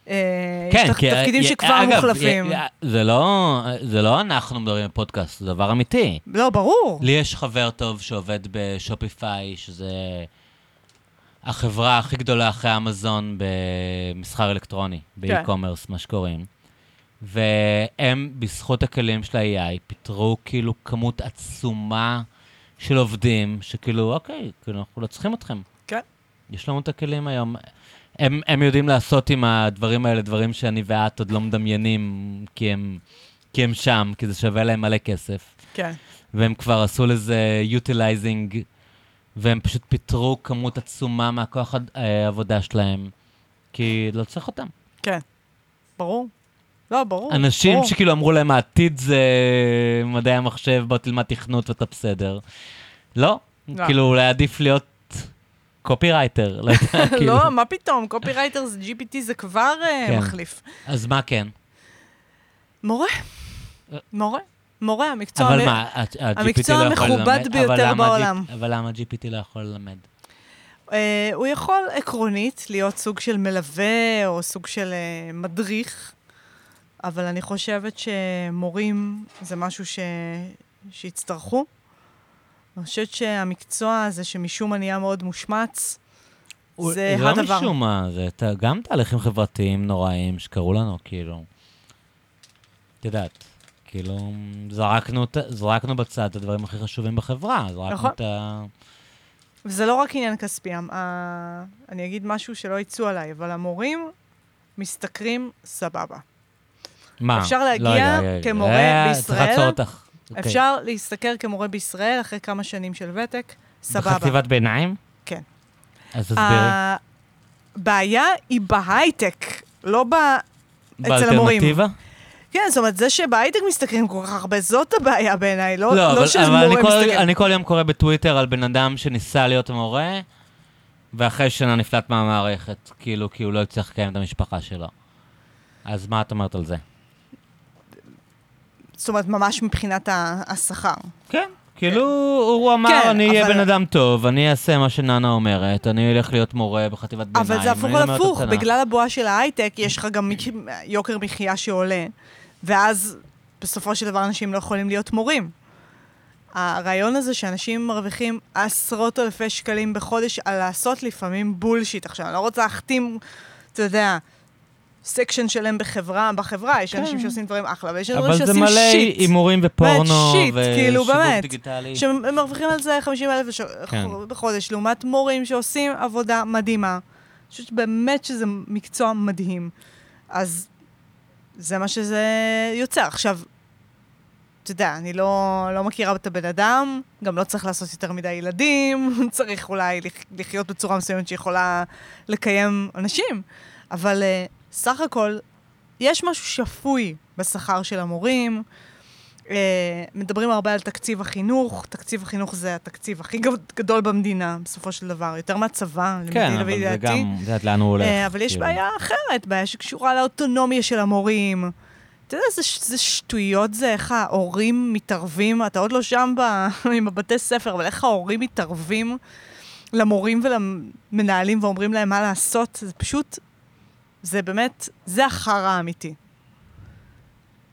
S2: אה, יש תפ- תפקידים
S1: י-
S2: שכבר
S1: אגב,
S2: מוחלפים.
S1: י- י- זה לא, זה לא אנחנו מדברים בפודקאסט, זה דבר אמיתי.
S2: לא, ברור.
S1: לי יש חבר טוב שעובד בשופיפיי, שזה החברה הכי גדולה אחרי אמזון במסחר אלקטרוני, באי-קומרס, מה שקוראים. והם, בזכות הכלים של ה-AI, פיטרו כאילו כמות עצומה של עובדים, שכאילו, אוקיי, כאילו, אנחנו לא צריכים אתכם.
S2: כן.
S1: יש לנו את הכלים היום. הם, הם יודעים לעשות עם הדברים האלה דברים שאני ואת עוד לא מדמיינים, כי הם, כי הם שם, כי זה שווה להם מלא כסף.
S2: כן.
S1: והם כבר עשו לזה utilizing, והם פשוט פיטרו כמות עצומה מהכוח הד- אה, העבודה שלהם, כי לא צריך אותם.
S2: כן. ברור. לא, ברור.
S1: אנשים
S2: ברור.
S1: שכאילו אמרו להם, העתיד זה מדעי המחשב, בוא תלמד תכנות ואתה בסדר. לא,
S2: לא.
S1: כאילו אולי עדיף להיות קופירייטר, לא יודע, כאילו.
S2: לא, מה פתאום? קופירייטר זה GPT זה כבר אה,
S1: כן.
S2: מחליף.
S1: אז מה כן?
S2: מורה. מורה. מורה, המקצוע...
S1: אבל מה, לא
S2: המכובד ביותר בעולם.
S1: אבל למה GPT לא יכול ללמד?
S2: אה, הוא יכול עקרונית להיות סוג של מלווה או סוג של אה, מדריך, אבל אני חושבת שמורים זה משהו ש... שיצטרכו. אני חושבת שהמקצוע הזה, שמשום מה נהיה מאוד מושמץ,
S1: הוא-
S2: זה
S1: לא
S2: הדבר.
S1: משום מה, זה ת- גם תהליכים חברתיים נוראים שקרו לנו, כאילו. את יודעת, כאילו, זרקנו, זרקנו בצד את הדברים הכי חשובים בחברה, זרקנו
S2: נכון.
S1: את ה...
S2: וזה לא רק עניין כספי. ה- אני אגיד משהו שלא יצאו עליי, אבל המורים משתכרים סבבה.
S1: מה?
S2: אפשר
S1: לא
S2: להגיע
S1: יודע, רגע,
S2: כמורה
S1: אה,
S2: בישראל?
S1: צריך לעצור אותך. אוקיי.
S2: אפשר להשתכר כמורה בישראל אחרי כמה שנים של ותק, סבבה.
S1: בחטיבת ביניים?
S2: כן.
S1: אז תסבירי.
S2: הבעיה היא בהייטק, לא ב... אצל המורים.
S1: באלטרנטיבה?
S2: כן, זאת אומרת, זה שבהייטק משתכרים כל כך הרבה, זאת הבעיה בעיניי, לא,
S1: לא,
S2: לא
S1: אבל,
S2: שזה
S1: אבל
S2: מורה
S1: אני, כל,
S2: משתכר.
S1: אני כל יום קורא בטוויטר על בן אדם שניסה להיות מורה, ואחרי שנה נפלט מהמערכת, כאילו, כי הוא לא הצליח לקיים את המשפחה שלו. אז מה את אומרת על זה?
S2: זאת אומרת, ממש מבחינת השכר.
S1: כן, כאילו, הוא אמר,
S2: כן,
S1: אני אהיה
S2: אבל-
S1: בן אדם טוב, אני אעשה מה שננה אומרת, אני אלך להיות מורה בחטיבת ביניים.
S2: אבל זה הפוך על הפוך. בגלל הבועה של ההייטק, יש לך גם יוקר מחיה שעולה, ואז בסופו של דבר אנשים לא יכולים להיות מורים. הרעיון הזה שאנשים מרוויחים עשרות אלפי שקלים בחודש על לעשות לפעמים bullshit. עכשיו, אני לא רוצה להכתים, אתה יודע, section שלם בחברה, בחברה, יש אנשים
S1: כן.
S2: שעושים דברים אחלה, ויש אנשים
S1: אבל זה
S2: שעושים
S1: מלא
S2: shit.
S1: הימורים ופורנו,
S2: shit, כאילו,
S1: ושיווק
S2: באמת.
S1: דיגיטלי.
S2: שהם הם מרוויחים על זה 50 אלף.
S1: כן.
S2: בחודש, לעומת מורים שעושים עבודה מדהימה. אני חושבת באמת שזה מקצוע מדהים. אז זה מה שזה יוצר. עכשיו, אתה יודע, אני לא, לא מכירה את הבן אדם, גם לא צריך לעשות יותר מדי ילדים, צריך אולי לח- לחיות בצורה מסוימת שיכולה לקיים אנשים, אבל uh, סך הכל, יש משהו שפוי בשכר של המורים. Uh, מדברים הרבה על תקציב החינוך, תקציב החינוך זה התקציב הכי גד- גדול במדינה, בסופו של דבר, יותר מהצבא,
S1: כן, אבל זה. גם, את יודעת לאן הוא הולך.
S2: אה, אבל יש
S1: כאילו.
S2: בעיה אחרת, בעיה שקשורה לאוטונומיה של המורים. אתה יודע ש- איזה שטויות זה, איך ההורים מתערבים, אתה עוד לא שם ב, עם הבתי ספר, אבל איך ההורים מתערבים למורים ולמנהלים ואומרים להם מה לעשות, זה פשוט, זה באמת, זה החרא האמיתי.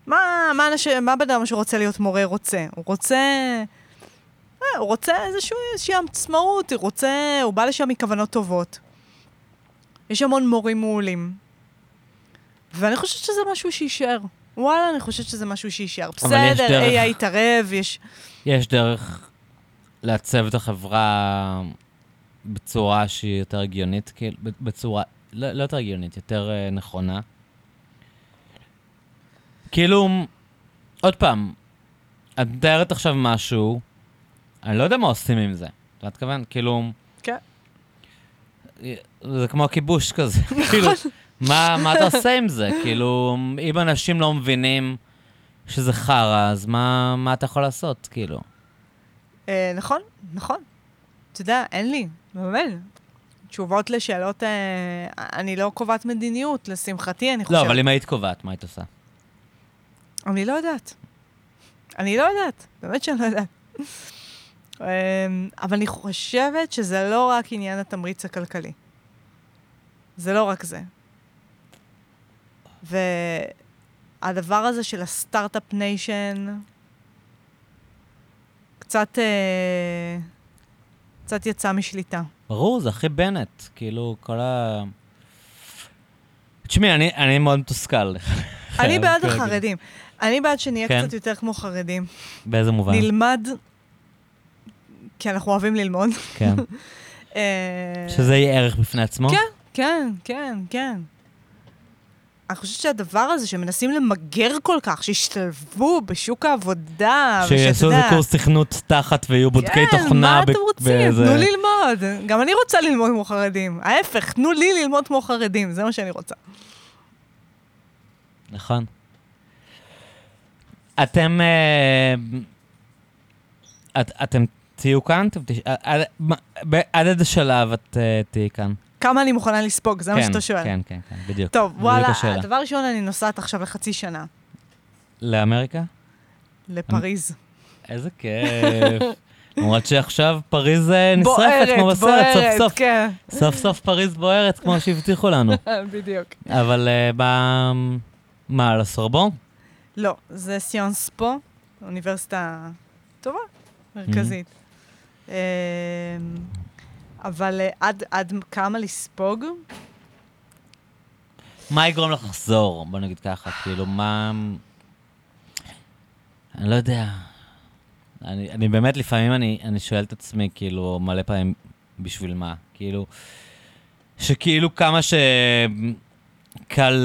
S2: מה, מה, אנשים, מה בן שרוצה להיות מורה רוצה? הוא רוצה... אה, הוא רוצה איזשהו, איזושהי עצמאות, הוא רוצה, הוא בא לשם מכוונות טובות. יש המון מורים מעולים. ואני חושבת שזה משהו שיישאר. וואלה, אני חושבת שזה משהו שיישאר. בסדר,
S1: דרך-
S2: AI יתערב, יש...
S1: יש דרך לעצב את החברה בצורה שהיא יותר הגיונית, כאילו, בצורה, לא, לא יותר הגיונית, יותר uh, נכונה. כאילו, עוד פעם, את מתארת עכשיו משהו, אני לא יודע מה עושים עם זה. אתה מתכוון? כאילו...
S2: כן.
S1: זה כמו הכיבוש כזה. כאילו, מה, מה אתה עושה עם זה? כאילו, אם אנשים לא מבינים שזה חרא, אז מה, מה אתה יכול לעשות? כאילו.
S2: אה, נכון, נכון. אתה יודע, אין לי, באמת. תשובות לשאלות, אה, אני לא קובעת מדיניות, לשמחתי, אני חושבת.
S1: לא, אבל אם היית קובעת, מה היית עושה?
S2: אני לא יודעת. אני לא יודעת, באמת שאני לא יודעת. אמ, אבל אני חושבת שזה לא רק עניין התמריץ הכלכלי. זה לא רק זה. והדבר הזה של הסטארט-אפ ניישן, קצת, אה, קצת יצא משליטה.
S1: ברור, זה הכי בנט. כאילו, כל ה... תשמעי, אני, אני מאוד מתוסכל.
S2: אני בעד
S1: להגיד.
S2: החרדים. אני בעד שנהיה
S1: כן?
S2: קצת יותר כמו חרדים.
S1: באיזה מובן?
S2: נלמד, כי אנחנו אוהבים ללמוד.
S1: כן.
S2: אה,
S1: שזה יהיה ערך בפני עצמו?
S2: כן, כן, כן, כן. אני חושבת שהדבר הזה שמנסים למגר כל כך, שישתלבו בשוק העבודה,
S1: שיעשו איזה קורס תכנות תחת ויהיו בודקי תוכנה.
S2: כן, מה אתם רוצים?
S1: באיזה-
S2: תנו ללמוד. גם אני רוצה ללמוד כמו חרדים. ההפך, תנו לי ללמוד כמו חרדים, זה מה שאני רוצה.
S1: נכון. אתם... אה, את, אתם תהיו כאן? אתם. עד, עד, מה- ב- עד איזה שלב את אה, תהיי כאן?
S2: כמה אני מוכנה לספוג, זה מה
S1: כן,
S2: שאתה שואל.
S1: כן, כן, כן, בדיוק.
S2: טוב,
S1: בדיוק
S2: וואלה,
S1: השאלה.
S2: דבר ראשון, אני נוסעת עכשיו לחצי שנה,
S1: לאמריקה?
S2: לפריז.
S1: איזה כיף. למרות שעכשיו פריז אה, נשרפת כמו בסרט, סוף
S2: בוערת,
S1: סוף.
S2: כן.
S1: סוף סוף פריז בוערת כמו שהבטיחו לנו.
S2: בדיוק.
S1: אבל אה, ב... מה, על הסורבון?
S2: לא, זה סיונס פה, אוניברסיטה טובה, מרכזית. אמ, אבל אה, עד, עד כמה לספוג?
S1: מה יגרום לך לחזור? בוא נגיד ככה, כאילו, מה... אני לא יודע. אני, אני באמת, לפעמים אני, אני שואל את עצמי, כאילו, מלא פעמים, בשביל מה? כאילו, שכאילו כמה שקל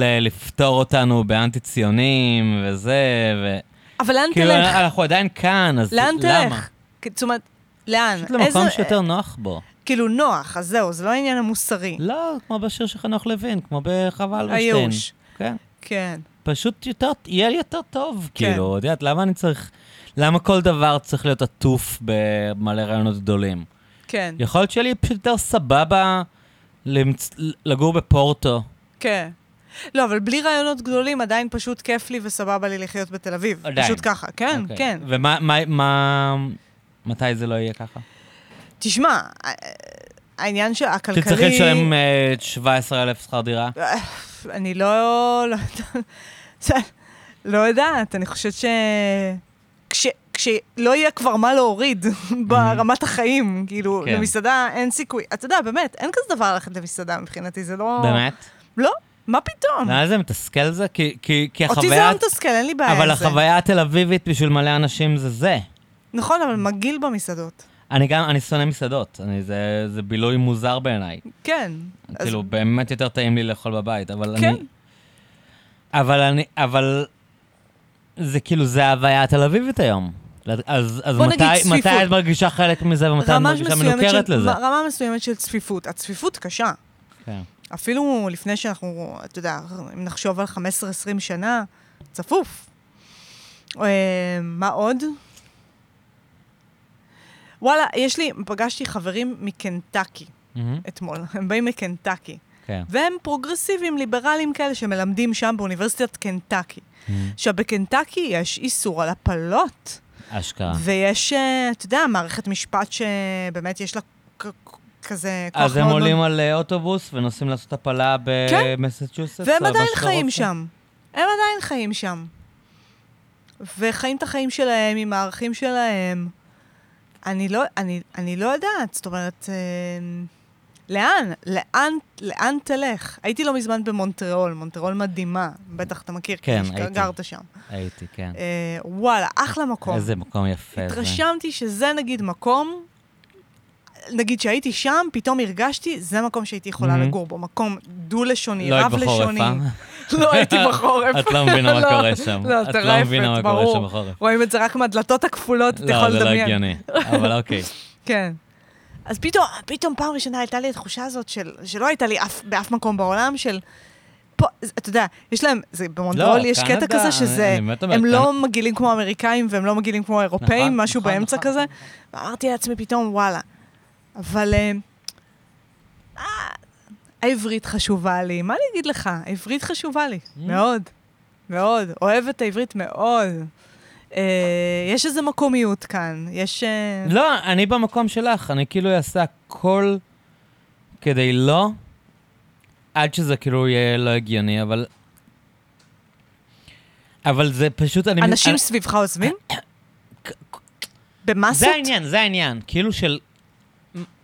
S1: אה, לפתור אותנו באנטי-ציונים וזה, ו...
S2: אבל לאן
S1: כאילו,
S2: תלך?
S1: אנחנו עדיין כאן, אז
S2: לאן
S1: למה?
S2: תלך? כי- זאת אומרת, לאן?
S1: פשוט למקום שיותר נוח בו.
S2: כאילו נוח, אז זהו, זה לא העניין המוסרי.
S1: לא, כמו בשיר של חנוך לוין, כמו בחווה אלברשטיין.
S2: הייאוש.
S1: כן.
S2: כן.
S1: פשוט יותר, יהיה לי יותר טוב,
S2: כן.
S1: כאילו, את יודעת, למה אני צריך, למה כל דבר צריך להיות עטוף במלא רעיונות גדולים?
S2: כן,
S1: יכול להיות שיהיה לי פשוט יותר סבבה למצ... לגור בפורטו.
S2: כן. לא, אבל בלי רעיונות גדולים, עדיין פשוט כיף לי וסבבה לי לחיות בתל אביב.
S1: עדיין.
S2: פשוט ככה, כן,
S1: אוקיי.
S2: כן.
S1: ומה, מה, מה, מתי זה לא יהיה ככה?
S2: תשמע, העניין שהכלכלי...
S1: תצטרכי לשלם אה, 17,000 שכר דירה?
S2: אני לא... לא יודעת. לא יודעת, אני חושבת ש... כש, כשלא יהיה כבר מה להוריד ברמת החיים, כאילו,
S1: כן.
S2: למסעדה אין סיכוי. אתה יודע, באמת, אין כזה דבר ללכת למסעדה מבחינתי, זה לא...
S1: באמת?
S2: לא, מה פתאום?
S1: לי זה מתסכל זה? כי, כי, כי
S2: אותי זה
S1: החוויה...
S2: לא מתסכל, אין לי בעיה עם
S1: אבל
S2: זה.
S1: החוויה התל אביבית בשביל מלא אנשים זה זה.
S2: נכון, אבל מגעיל במסעדות.
S1: אני גם, אני שונא מסעדות. אני, זה, זה בילוי מוזר בעיניי.
S2: כן. אז-
S1: כאילו, באמת יותר טעים לי לאכול בבית, אבל
S2: כן.
S1: אני... אבל אני... אבל... זה כאילו, זה ההוויה התל אביבית היום. אז, אז מתי. מתי את מרגישה חלק מזה ומתי את מרגישה מנוכרת
S2: של-
S1: לזה?
S2: רמה מסוימת של צפיפות. הצפיפות קשה.
S1: כן.
S2: אפילו לפני שאנחנו, אתה יודע, אם נחשוב על 15-20 שנה, צפוף. אה, מה עוד? וואלה, יש לי, פגשתי חברים מקנטקי
S1: מהמם,
S2: אתמול, הם באים מקנטקי.
S1: כן.
S2: והם פרוגרסיביים, ליברליים כאלה, שמלמדים שם באוניברסיטת קנטקי. עכשיו, בקנטקי יש איסור על הפלות,
S1: אשכרה.
S2: ויש, אה, אתה יודע, מערכת משפט שבאמת יש לה כזה מאוד
S1: אז הם
S2: מאוד
S1: עולים על אה, אוטובוס ונוסעים לעשות הפלה
S2: כן.
S1: במסצ'וסטס?
S2: והם
S1: או
S2: עדיין חיים
S1: רוצה?
S2: שם. הם עדיין חיים שם. וחיים את החיים שלהם עם הערכים שלהם. אני לא, אני, אני לא יודעת, זאת אומרת, אה, לאן? לאן, לאן תלך? הייתי לא מזמן במונטריאול, מונטריאול מדהימה, בטח אתה מכיר,
S1: כן,
S2: כי
S1: הייתי.
S2: גרת שם.
S1: הייתי, כן.
S2: אה, וואלה, אחלה מקום.
S1: איזה מקום יפה זה.
S2: התרשמתי שזה נגיד מקום, נגיד שהייתי שם, פתאום הרגשתי, זה מקום שהייתי יכולה
S1: מהמם.
S2: לגור בו, מקום דו-לשוני,
S1: לא
S2: רב-לשוני. לא הייתי בחורף.
S1: את לא מבינה מה
S2: לא,
S1: קורה שם.
S2: לא,
S1: את לא מבינה מה קורה. שם בחורף.
S2: רואים את זה רק מהדלתות הכפולות, אתה
S1: לא,
S2: יכול
S1: זה לא
S2: לדמיין.
S1: הגיוני. אבל אוקיי.
S2: כן. אז פתאום, פתאום פעם ראשונה הייתה לי התחושה הזאת של, שלא הייתה לי אף, באף מקום בעולם, של... פה, אתה יודע, יש להם, זה, במונטריאול
S1: לא,
S2: יש קטע
S1: קנדה,
S2: כזה שזה,
S1: אני אומר,
S2: הם
S1: קנ-
S2: לא מגעילים כמו האמריקאים והם לא מגעילים כמו האירופאים,
S1: נכון,
S2: משהו
S1: נכון,
S2: באמצע
S1: נכון.
S2: כזה. ואמרתי לעצמי פתאום, וואלה. אבל אה, העברית חשובה לי, מה אני אגיד לך? העברית חשובה לי,
S1: Mm.
S2: מאוד, מאוד. אוהבת את העברית מאוד. אה, יש איזו מקומיות כאן, יש... אה,
S1: לא, אני במקום שלך, אני כאילו אעשה הכל כדי לא, עד שזה כאילו יהיה לא הגיוני, אבל... אבל זה פשוט, אני...
S2: אנשים
S1: אני-
S2: סביבך עוזבים? במסות?
S1: זה העניין, זה העניין. כאילו של...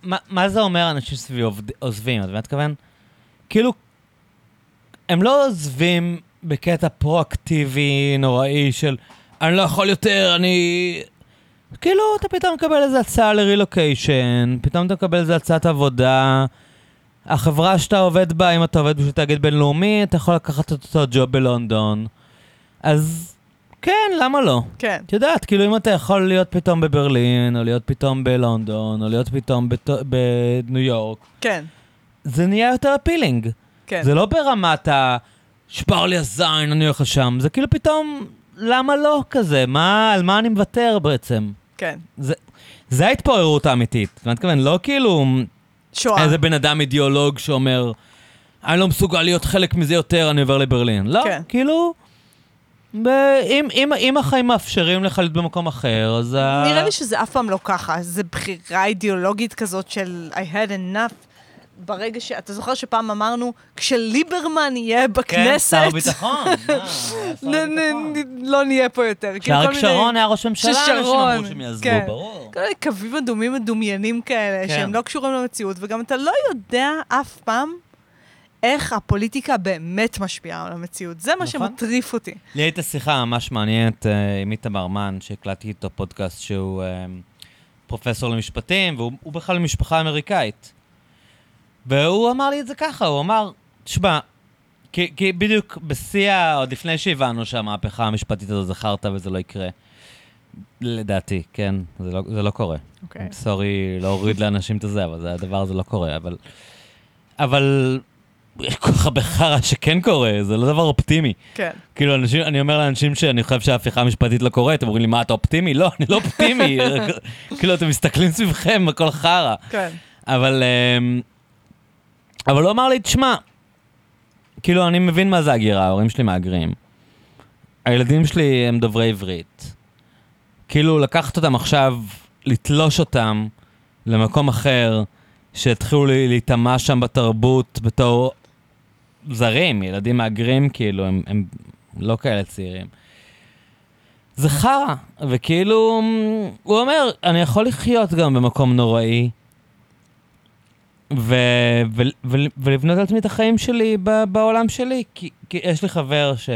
S1: מה, מה זה אומר אנשים סביבי עוזבים? את מבינה מתכוון? כאילו, הם לא עוזבים בקטע פרואקטיבי נוראי של אני לא יכול יותר, אני... כאילו, אתה פתאום מקבל איזה הצעה לרילוקיישן, פתאום אתה מקבל איזה הצעת עבודה. החברה שאתה עובד בה, אם אתה עובד בשביל תאגיד בינלאומי, אתה יכול לקחת את אותו ג'וב בלונדון. אז כן, למה לא?
S2: כן.
S1: את יודעת, כאילו אם אתה יכול להיות פתאום בברלין, או להיות פתאום בלונדון, או להיות פתאום בת... בניו יורק,
S2: כן,
S1: זה נהיה יותר אפילינג.
S2: כן.
S1: זה לא ברמת ה... שבר לי הזין, אני הולך לשם. זה כאילו פתאום, למה לא כזה? מה, על מה אני מוותר בעצם?
S2: כן.
S1: זה, זה ההתפוררות האמיתית. אני מתכוון, לא כאילו
S2: שואה.
S1: איזה בן אדם אידיאולוג שאומר, אני לא מסוגל להיות חלק מזה יותר, אני עובר לברלין. לא,
S2: כן.
S1: כאילו, ב- אם, אם, אם החיים מאפשרים לך להיות במקום אחר, אז... ה-
S2: נראה לי שזה אף פעם לא ככה, זה בחירה אידיאולוגית כזאת של I had enough. ברגע ש... אתה זוכר שפעם אמרנו, כשליברמן יהיה
S1: כן,
S2: בכנסת,
S1: היה שר ביטחון.
S2: נ- לא נהיה פה יותר. כאילו, מיני-
S1: שרון היה ראש ממשלה,
S2: ששרון,
S1: אמרו שהם יעזבו,
S2: כן.
S1: ברור.
S2: כל מיני קווים אדומים מדומיינים כאלה,
S1: כן.
S2: שהם לא קשורים למציאות, וגם אתה לא יודע אף פעם איך הפוליטיקה באמת משפיעה על המציאות. זה מה
S1: נכון.
S2: שמטריף אותי.
S1: לי הייתה שיחה ממש מעניינת אה, עם איתמר מן, שהקלטתי איתו פודקאסט שהוא אה, פרופסור למשפטים, והוא הוא בכלל ממשפחה אמריקאית. והוא אמר לי את זה ככה, הוא אמר, תשמע, כי, כי בדיוק בשיא, עוד לפני שהבנו שהמהפכה המשפטית הזו זה חרטא וזה לא יקרה. לדעתי, כן, זה לא, זה לא קורה.
S2: אוקיי.
S1: סורי להוריד לאנשים את הזה, אבל זה, הדבר הזה לא קורה. אבל, אבל יש כל כך הרבה חרא שכן קורה, זה לא דבר אופטימי.
S2: כן.
S1: כאילו, אנשים, אני אומר לאנשים שאני חושב שההפיכה המשפטית לא קורית, הם אומרים לי, מה, אתה אופטימי? לא, אני לא אופטימי. כאילו, אתם מסתכלים סביבכם, הכל חרא.
S2: כן.
S1: אבל, אמ, אבל הוא אמר לי, תשמע, כאילו, אני מבין מה זה הגירה, ההורים שלי מהגרים. הילדים שלי הם דוברי עברית. כאילו, לקחת אותם עכשיו לתלוש אותם למקום אחר, שהתחילו לי- להיטמע שם בתרבות בתור זרים, ילדים מהגרים, כאילו, הם, הם לא כאלה צעירים. זה חרא, וכאילו, הוא אומר, אני יכול לחיות גם במקום נוראי, ו- ו- ו- ולבנות לעצמי את החיים שלי ב- בעולם שלי. כי, כי יש לי חבר ש...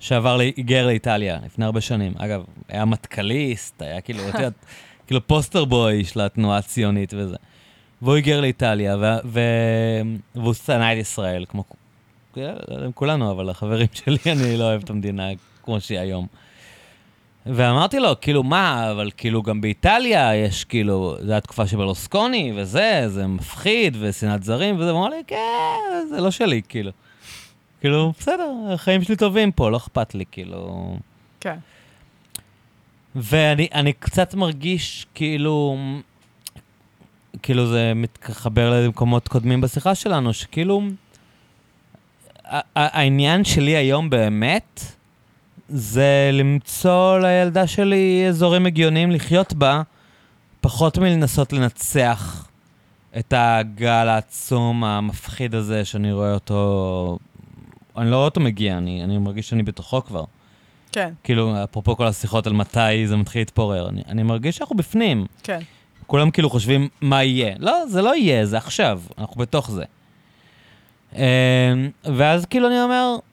S1: שעבר, היגר לאיטליה לפני הרבה שנים. אגב, היה מטכליסט, היה כאילו, את יודעת, כאילו פוסטר בוי של התנועה הציונית וזה. והוא היגר לאיטליה, ו- ו- והוא שנא את ישראל, כמו כולנו, אבל החברים שלי, אני לא אוהב את המדינה כמו שהיא היום. ואמרתי לו, כאילו, מה, אבל כאילו גם באיטליה יש כאילו, זו התקופה של ברלוסקוני וזה, זה מפחיד, ושנאת זרים וזה, והוא אמר לי, כן, זה לא שלי, כאילו. כאילו, בסדר, החיים שלי טובים פה, לא אכפת לי, כאילו...
S2: כן.
S1: ואני אני קצת מרגיש כאילו, כאילו זה מתחבר למקומות קודמים בשיחה שלנו, שכאילו, העניין שלי היום באמת, זה למצוא לילדה שלי אזורים הגיוניים לחיות בה, פחות מלנסות לנצח את הגל העצום, המפחיד הזה, שאני רואה אותו, אני לא רואה אותו מגיע, אני, אני מרגיש שאני בתוכו כבר.
S2: כן,
S1: כאילו, אפרופו כל השיחות על מתי זה מתחיל להתפורר, אני, אני מרגיש שאנחנו בפנים.
S2: כן.
S1: כולם כאילו חושבים מה יהיה. לא, זה לא יהיה, זה עכשיו, אנחנו בתוך זה. אמ, ואז כאילו אני אומר, "מ,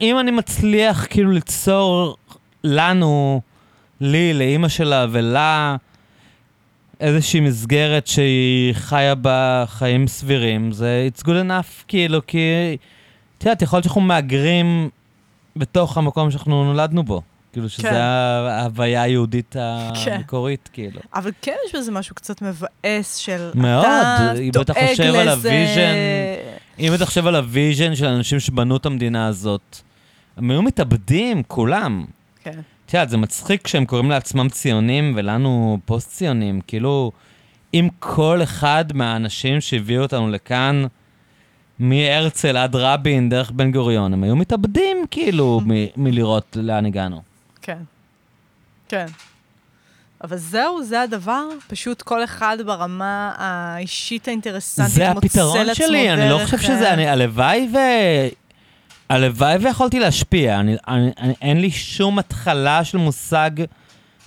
S1: אם אני מצליח כאילו ליצור לנו, לי, לאימא שלה ולה, איזושהי מסגרת שהיא חיה בה חיים סבירים, זה it's good enough, כאילו, כי, את יודעת, יכול להיות שאנחנו מהגרים בתוך המקום שאנחנו נולדנו בו. כאילו, שזה
S2: כן.
S1: ההוויה היהודית
S2: כן.
S1: המקורית, כאילו.
S2: אבל כן יש בזה משהו קצת מבאס של...
S1: מאוד,
S2: אתה
S1: בטח
S2: דואג
S1: חושב על
S2: לזה-
S1: ה vision. אם אתה חושב על ה vision של האנשים שבנו את המדינה הזאת, הם היו מתאבדים, כולם.
S2: כן,
S1: את יודעת, זה מצחיק כשהם קוראים לעצמם ציונים ולנו פוסט-ציונים. כאילו, אם כל אחד מהאנשים שהביאו אותנו לכאן, מהרצל עד רבין, דרך בן גוריון, הם היו מתאבדים, כאילו, מ- מלראות לאן הגענו.
S2: כן. כן. אבל זהו, זה הדבר? פשוט כל אחד ברמה האישית האינטרסנטית
S1: זה
S2: מוצא
S1: הפתרון
S2: לעצמו
S1: שלי, אני לא
S2: דרך,
S1: חושב שזה,
S2: אה,
S1: אני, הלוואי ו... הלוואי ויכולתי להשפיע, אני, אני, אני, אין לי שום התחלה של מושג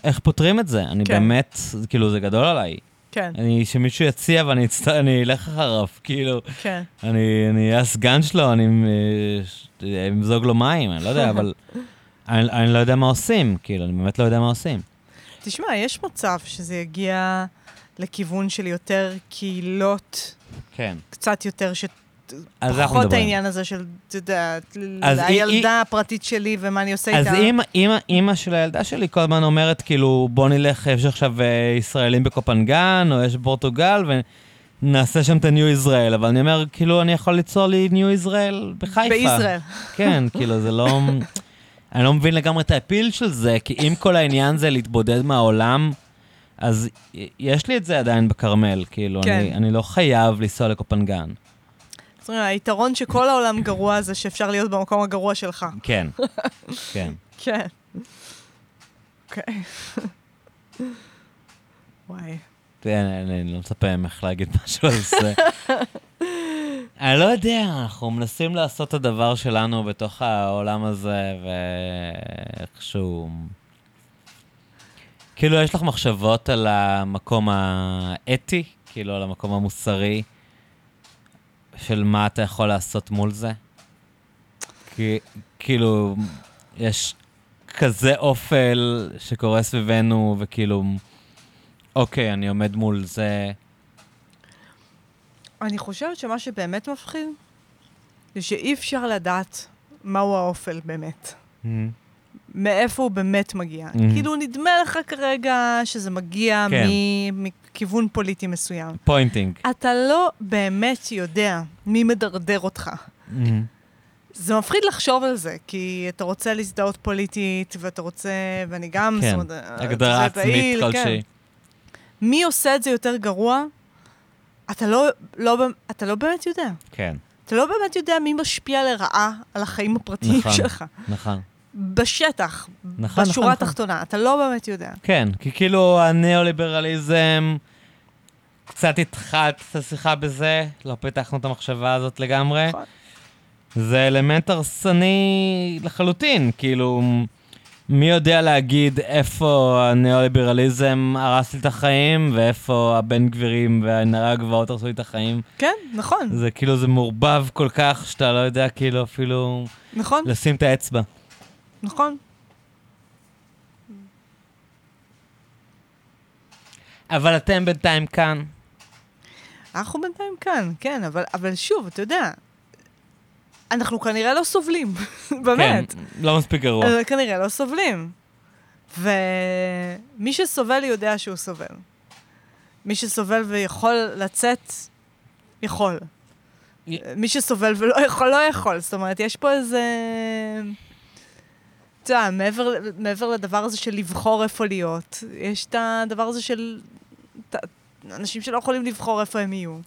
S1: איך פותרים את זה. אני
S2: כן.
S1: באמת, זה- כאילו, זה גדול עליי.
S2: כן,
S1: אני, שמישהו יציע ואני אצט... אני אלך אחריו, כאילו,
S2: כן.
S1: אני אהיה הסגן שלו, אני אה, אמזוג לו מים, אני לא יודע, אבל אני, אני לא יודע מה עושים, כאילו, אני באמת לא יודע מה עושים.
S2: תשמע, יש מצב שזה יגיע לכיוון של יותר קהילות,
S1: כן.
S2: קצת יותר ש...
S1: אז אנחנו
S2: פחות
S1: מדברים.
S2: העניין הזה של, אתה יודע,
S1: אז היא-
S2: הילדה הפרטית שלי ומה אני עושה
S1: אז
S2: איתה.
S1: אימא, אימא, אימא של הילדה שלי כל הזמן אומרת, כאילו, בוא נלך, יש עכשיו אה, ישראלים בקופנגן, או יש בפורטוגל, ונעשה שם את ה-New Israel, אבל אני אומר, כאילו, אני יכול ליצור לי New Israel בחיפה.
S2: בישראל.
S1: כן, כאילו, זה לא... אני לא מבין לגמרי את האפיל של זה, כי אם כל העניין זה להתבודד מהעולם, אז יש לי את זה עדיין בכרמל, כאילו,
S2: כן.
S1: אני, אני לא חייב לנסוע לקופנגן.
S2: זאת אומרת, היתרון שכל העולם גרוע זה שאפשר להיות במקום הגרוע שלך.
S1: כן, כן.
S2: כן. אוקיי. וואי.
S1: אני, אני לא מצפה ממך להגיד משהו על זה. אני לא יודע, אנחנו מנסים לעשות את הדבר שלנו בתוך העולם הזה, ואיכשהו... כאילו, יש לך מחשבות על המקום האתי, כאילו, על המקום המוסרי, של מה אתה יכול לעשות מול זה? כאילו, יש כזה אופל שקורה סביבנו, וכאילו, אוקיי, אני עומד מול זה.
S2: אני חושבת שמה שבאמת מפחיד, זה שאי אפשר לדעת מהו האופל באמת. מאיפה הוא באמת מגיע.
S1: Mhm.
S2: כאילו, נדמה לך כרגע שזה מגיע
S1: כן.
S2: מכיוון פוליטי מסוים.
S1: pointing.
S2: אתה לא באמת יודע מי מדרדר אותך. זה מפחיד לחשוב על זה, כי אתה רוצה להזדהות פוליטית, ואתה רוצה, ואני גם...
S1: כן,
S2: זאת אומרת,
S1: הגדרה עצמית
S2: פעיל, כן.
S1: כלשהי.
S2: מי עושה את זה יותר גרוע? אתה לא, לא, אתה לא באמת יודע.
S1: כן,
S2: אתה לא באמת יודע מי משפיע לרעה על החיים הפרטיים
S1: נכון.
S2: שלך.
S1: נכון.
S2: בשטח,
S1: נכון,
S2: בשורה
S1: נכון.
S2: התחתונה. אתה לא באמת יודע.
S1: כן, כי כאילו הניאו-ליברליזם, קצת התחלת את השיחה בזה, לא פיתחנו את המחשבה הזאת לגמרי.
S2: נכון.
S1: זה אלמנט הרסני לחלוטין, כאילו, מי יודע להגיד איפה הניאו-ליברליזם הרס לי את החיים, ואיפה הבן גבירים והנערי הגבעות הרסו לי את החיים.
S2: כן, נכון,
S1: זה כאילו, זה מעורבב כל כך, שאתה לא יודע כאילו אפילו
S2: נכון,
S1: לשים את האצבע.
S2: נכון.
S1: אבל אתם בינתיים כאן.
S2: אנחנו בינתיים כאן, כן, אבל, אבל שוב, אתה יודע, אנחנו כנראה לא סובלים, באמת.
S1: כן, לא מספיק גרוע.
S2: אבל כנראה לא סובלים. ומי שסובל יודע שהוא סובל. מי שסובל ויכול לצאת, יכול.
S1: י-
S2: מי שסובל ולא יכול, לא יכול. זאת אומרת, יש פה איזה... אתה יודע, מעבר, מעבר לדבר הזה של לבחור איפה להיות, יש את הדבר הזה של... אנשים שלא יכולים לבחור איפה הם יהיו.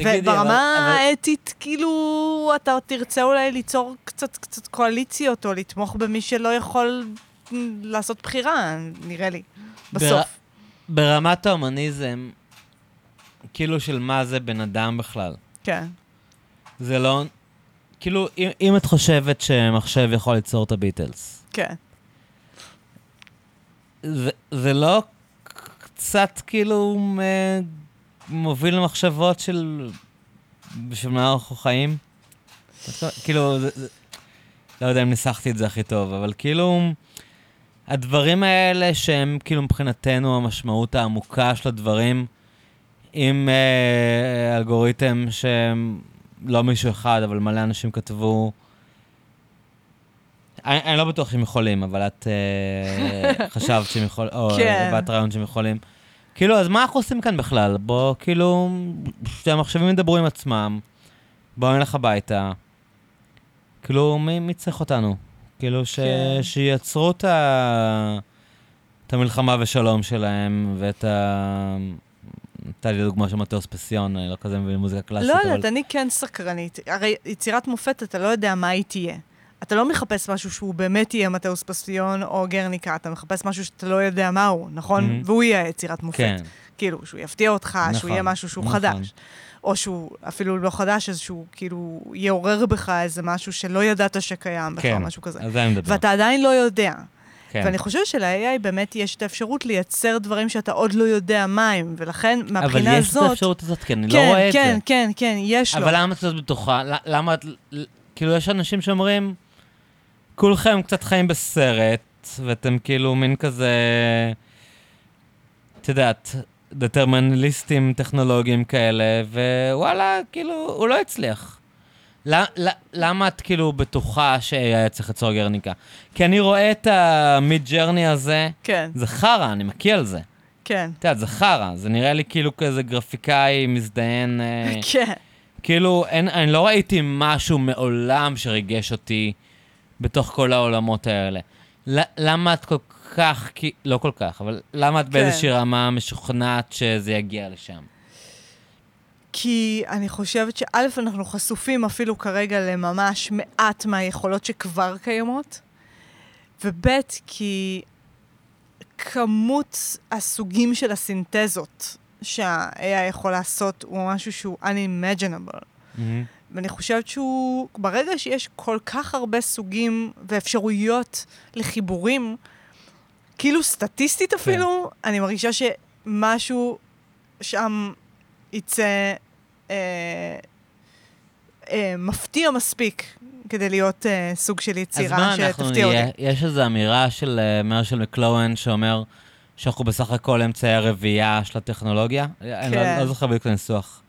S2: וברמה
S1: אבל- אבל-
S2: האתית, כאילו, אתה תרצה אולי ליצור קצת, קצת קואליציות, או לתמוך במי שלא יכול לעשות בחירה, נראה לי, בסוף.
S1: ברמת ההומניזם, כאילו של מה זה בן אדם בכלל.
S2: כן.
S1: זה לא... כאילו, אם, אם את חושבת שמחשב יכול ליצור את הביטלס,
S2: כן.
S1: זה, זה לא קצת כאילו מוביל למחשבות של בשביל מה אנחנו חיים? כאילו, זה, זה, לא יודע אם ניסחתי את זה הכי טוב, אבל כאילו, הדברים האלה שהם כאילו מבחינתנו המשמעות העמוקה של הדברים, עם אה, אלגוריתם שהם לא מישהו אחד, אבל מלא אנשים כתבו, אני, אני לא בטוח שהם יכולים, אבל את אה, חשבת שהם יכולים, או
S2: כן.
S1: הבאת רעיון שהם יכולים. כאילו, אז מה אנחנו עושים כאן בכלל? בוא, כאילו, שהמחשבים ידברו עם עצמם, בואו נלך הביתה. כאילו, מי, מי צריך אותנו? כאילו, ש,
S2: כן.
S1: שייצרו את, ה, את המלחמה ושלום שלהם, ואת ה... הייתה לי דוגמה של מטאוס פסיון, אני לא כזה מבין מוזיקה קלאסית,
S2: לא
S1: אבל...
S2: יודעת, אני כן סקרנית. הרי יצירת מופת, אתה לא יודע מה היא תהיה. אתה לא מחפש משהו שהוא באמת יהיה מתאוס פסטיון או גרניקה, אתה מחפש משהו שאתה לא יודע מהו, נכון?
S1: Mhm.
S2: והוא יהיה יצירת מופת.
S1: כן,
S2: כאילו, שהוא יפתיע אותך,
S1: נכון,
S2: שהוא יהיה משהו שהוא
S1: נכון.
S2: חדש. או שהוא אפילו לא חדש, אז שהוא כאילו יעורר בך איזה משהו שלא ידעת שקיים בכלל,
S1: כן,
S2: משהו כזה.
S1: על זה אני מדבר.
S2: ואתה עדיין לא יודע.
S1: כן.
S2: ואני חושבת של-AI באמת יש את האפשרות לייצר דברים שאתה עוד לא יודע מה הם, ולכן מהבחינה
S1: אבל יש את
S2: הזאת...
S1: האפשרות הזאת, כי אני
S2: כן,
S1: לא רואה את
S2: כן,
S1: זה.
S2: כן, כן, יש לו.
S1: אבל למה את זאת בטוחה? ל- למה את... כאילו, יש אנשים שאומרים, כולכם קצת חיים בסרט, ואתם כאילו מין כזה... את יודעת, דטרמנליסטים טכנולוגיים כאלה, ווואלה, כאילו, הוא לא הצליח. למה את כאילו בטוחה שהיה צריך ליצור גרניקה? כי אני רואה את המיד ג'רני הזה,
S2: כן,
S1: זה חרא, אני מקיא על זה.
S2: כן,
S1: את יודעת, זה חרא, זה נראה לי כאילו כזה גרפיקאי מזדיין. אה,
S2: כן.
S1: כאילו, אין, אני לא ראיתי משהו מעולם שריגש אותי בתוך כל העולמות האלה. למה את כל כך, כי, לא כל כך, אבל למה את באיזושהי רמה משוכנעת שזה יגיע לשם?
S2: כי אני חושבת שא', אנחנו חשופים אפילו כרגע לממש מעט מהיכולות שכבר קיימות, וב', כי כמות הסוגים של הסינתזות שה-AI יכול לעשות הוא משהו שהוא unimaginable. ואני חושבת שהוא, ברגע שיש כל כך הרבה סוגים ואפשרויות לחיבורים, כאילו סטטיסטית אפילו, כן. אני מרגישה שמשהו שם יצא אה, אה, מפתיע מספיק כדי להיות אה, סוג של
S1: אז
S2: יצירה
S1: מה אנחנו
S2: שתפתיע
S1: נהיה?
S2: אותי.
S1: יש איזו אמירה של אה, מרשל מקלואן שאומר שאנחנו בסך הכל אמצעי הרביעייה של הטכנולוגיה? אני לא,
S2: כן.
S1: לא זוכר בדיוק את הניסוח.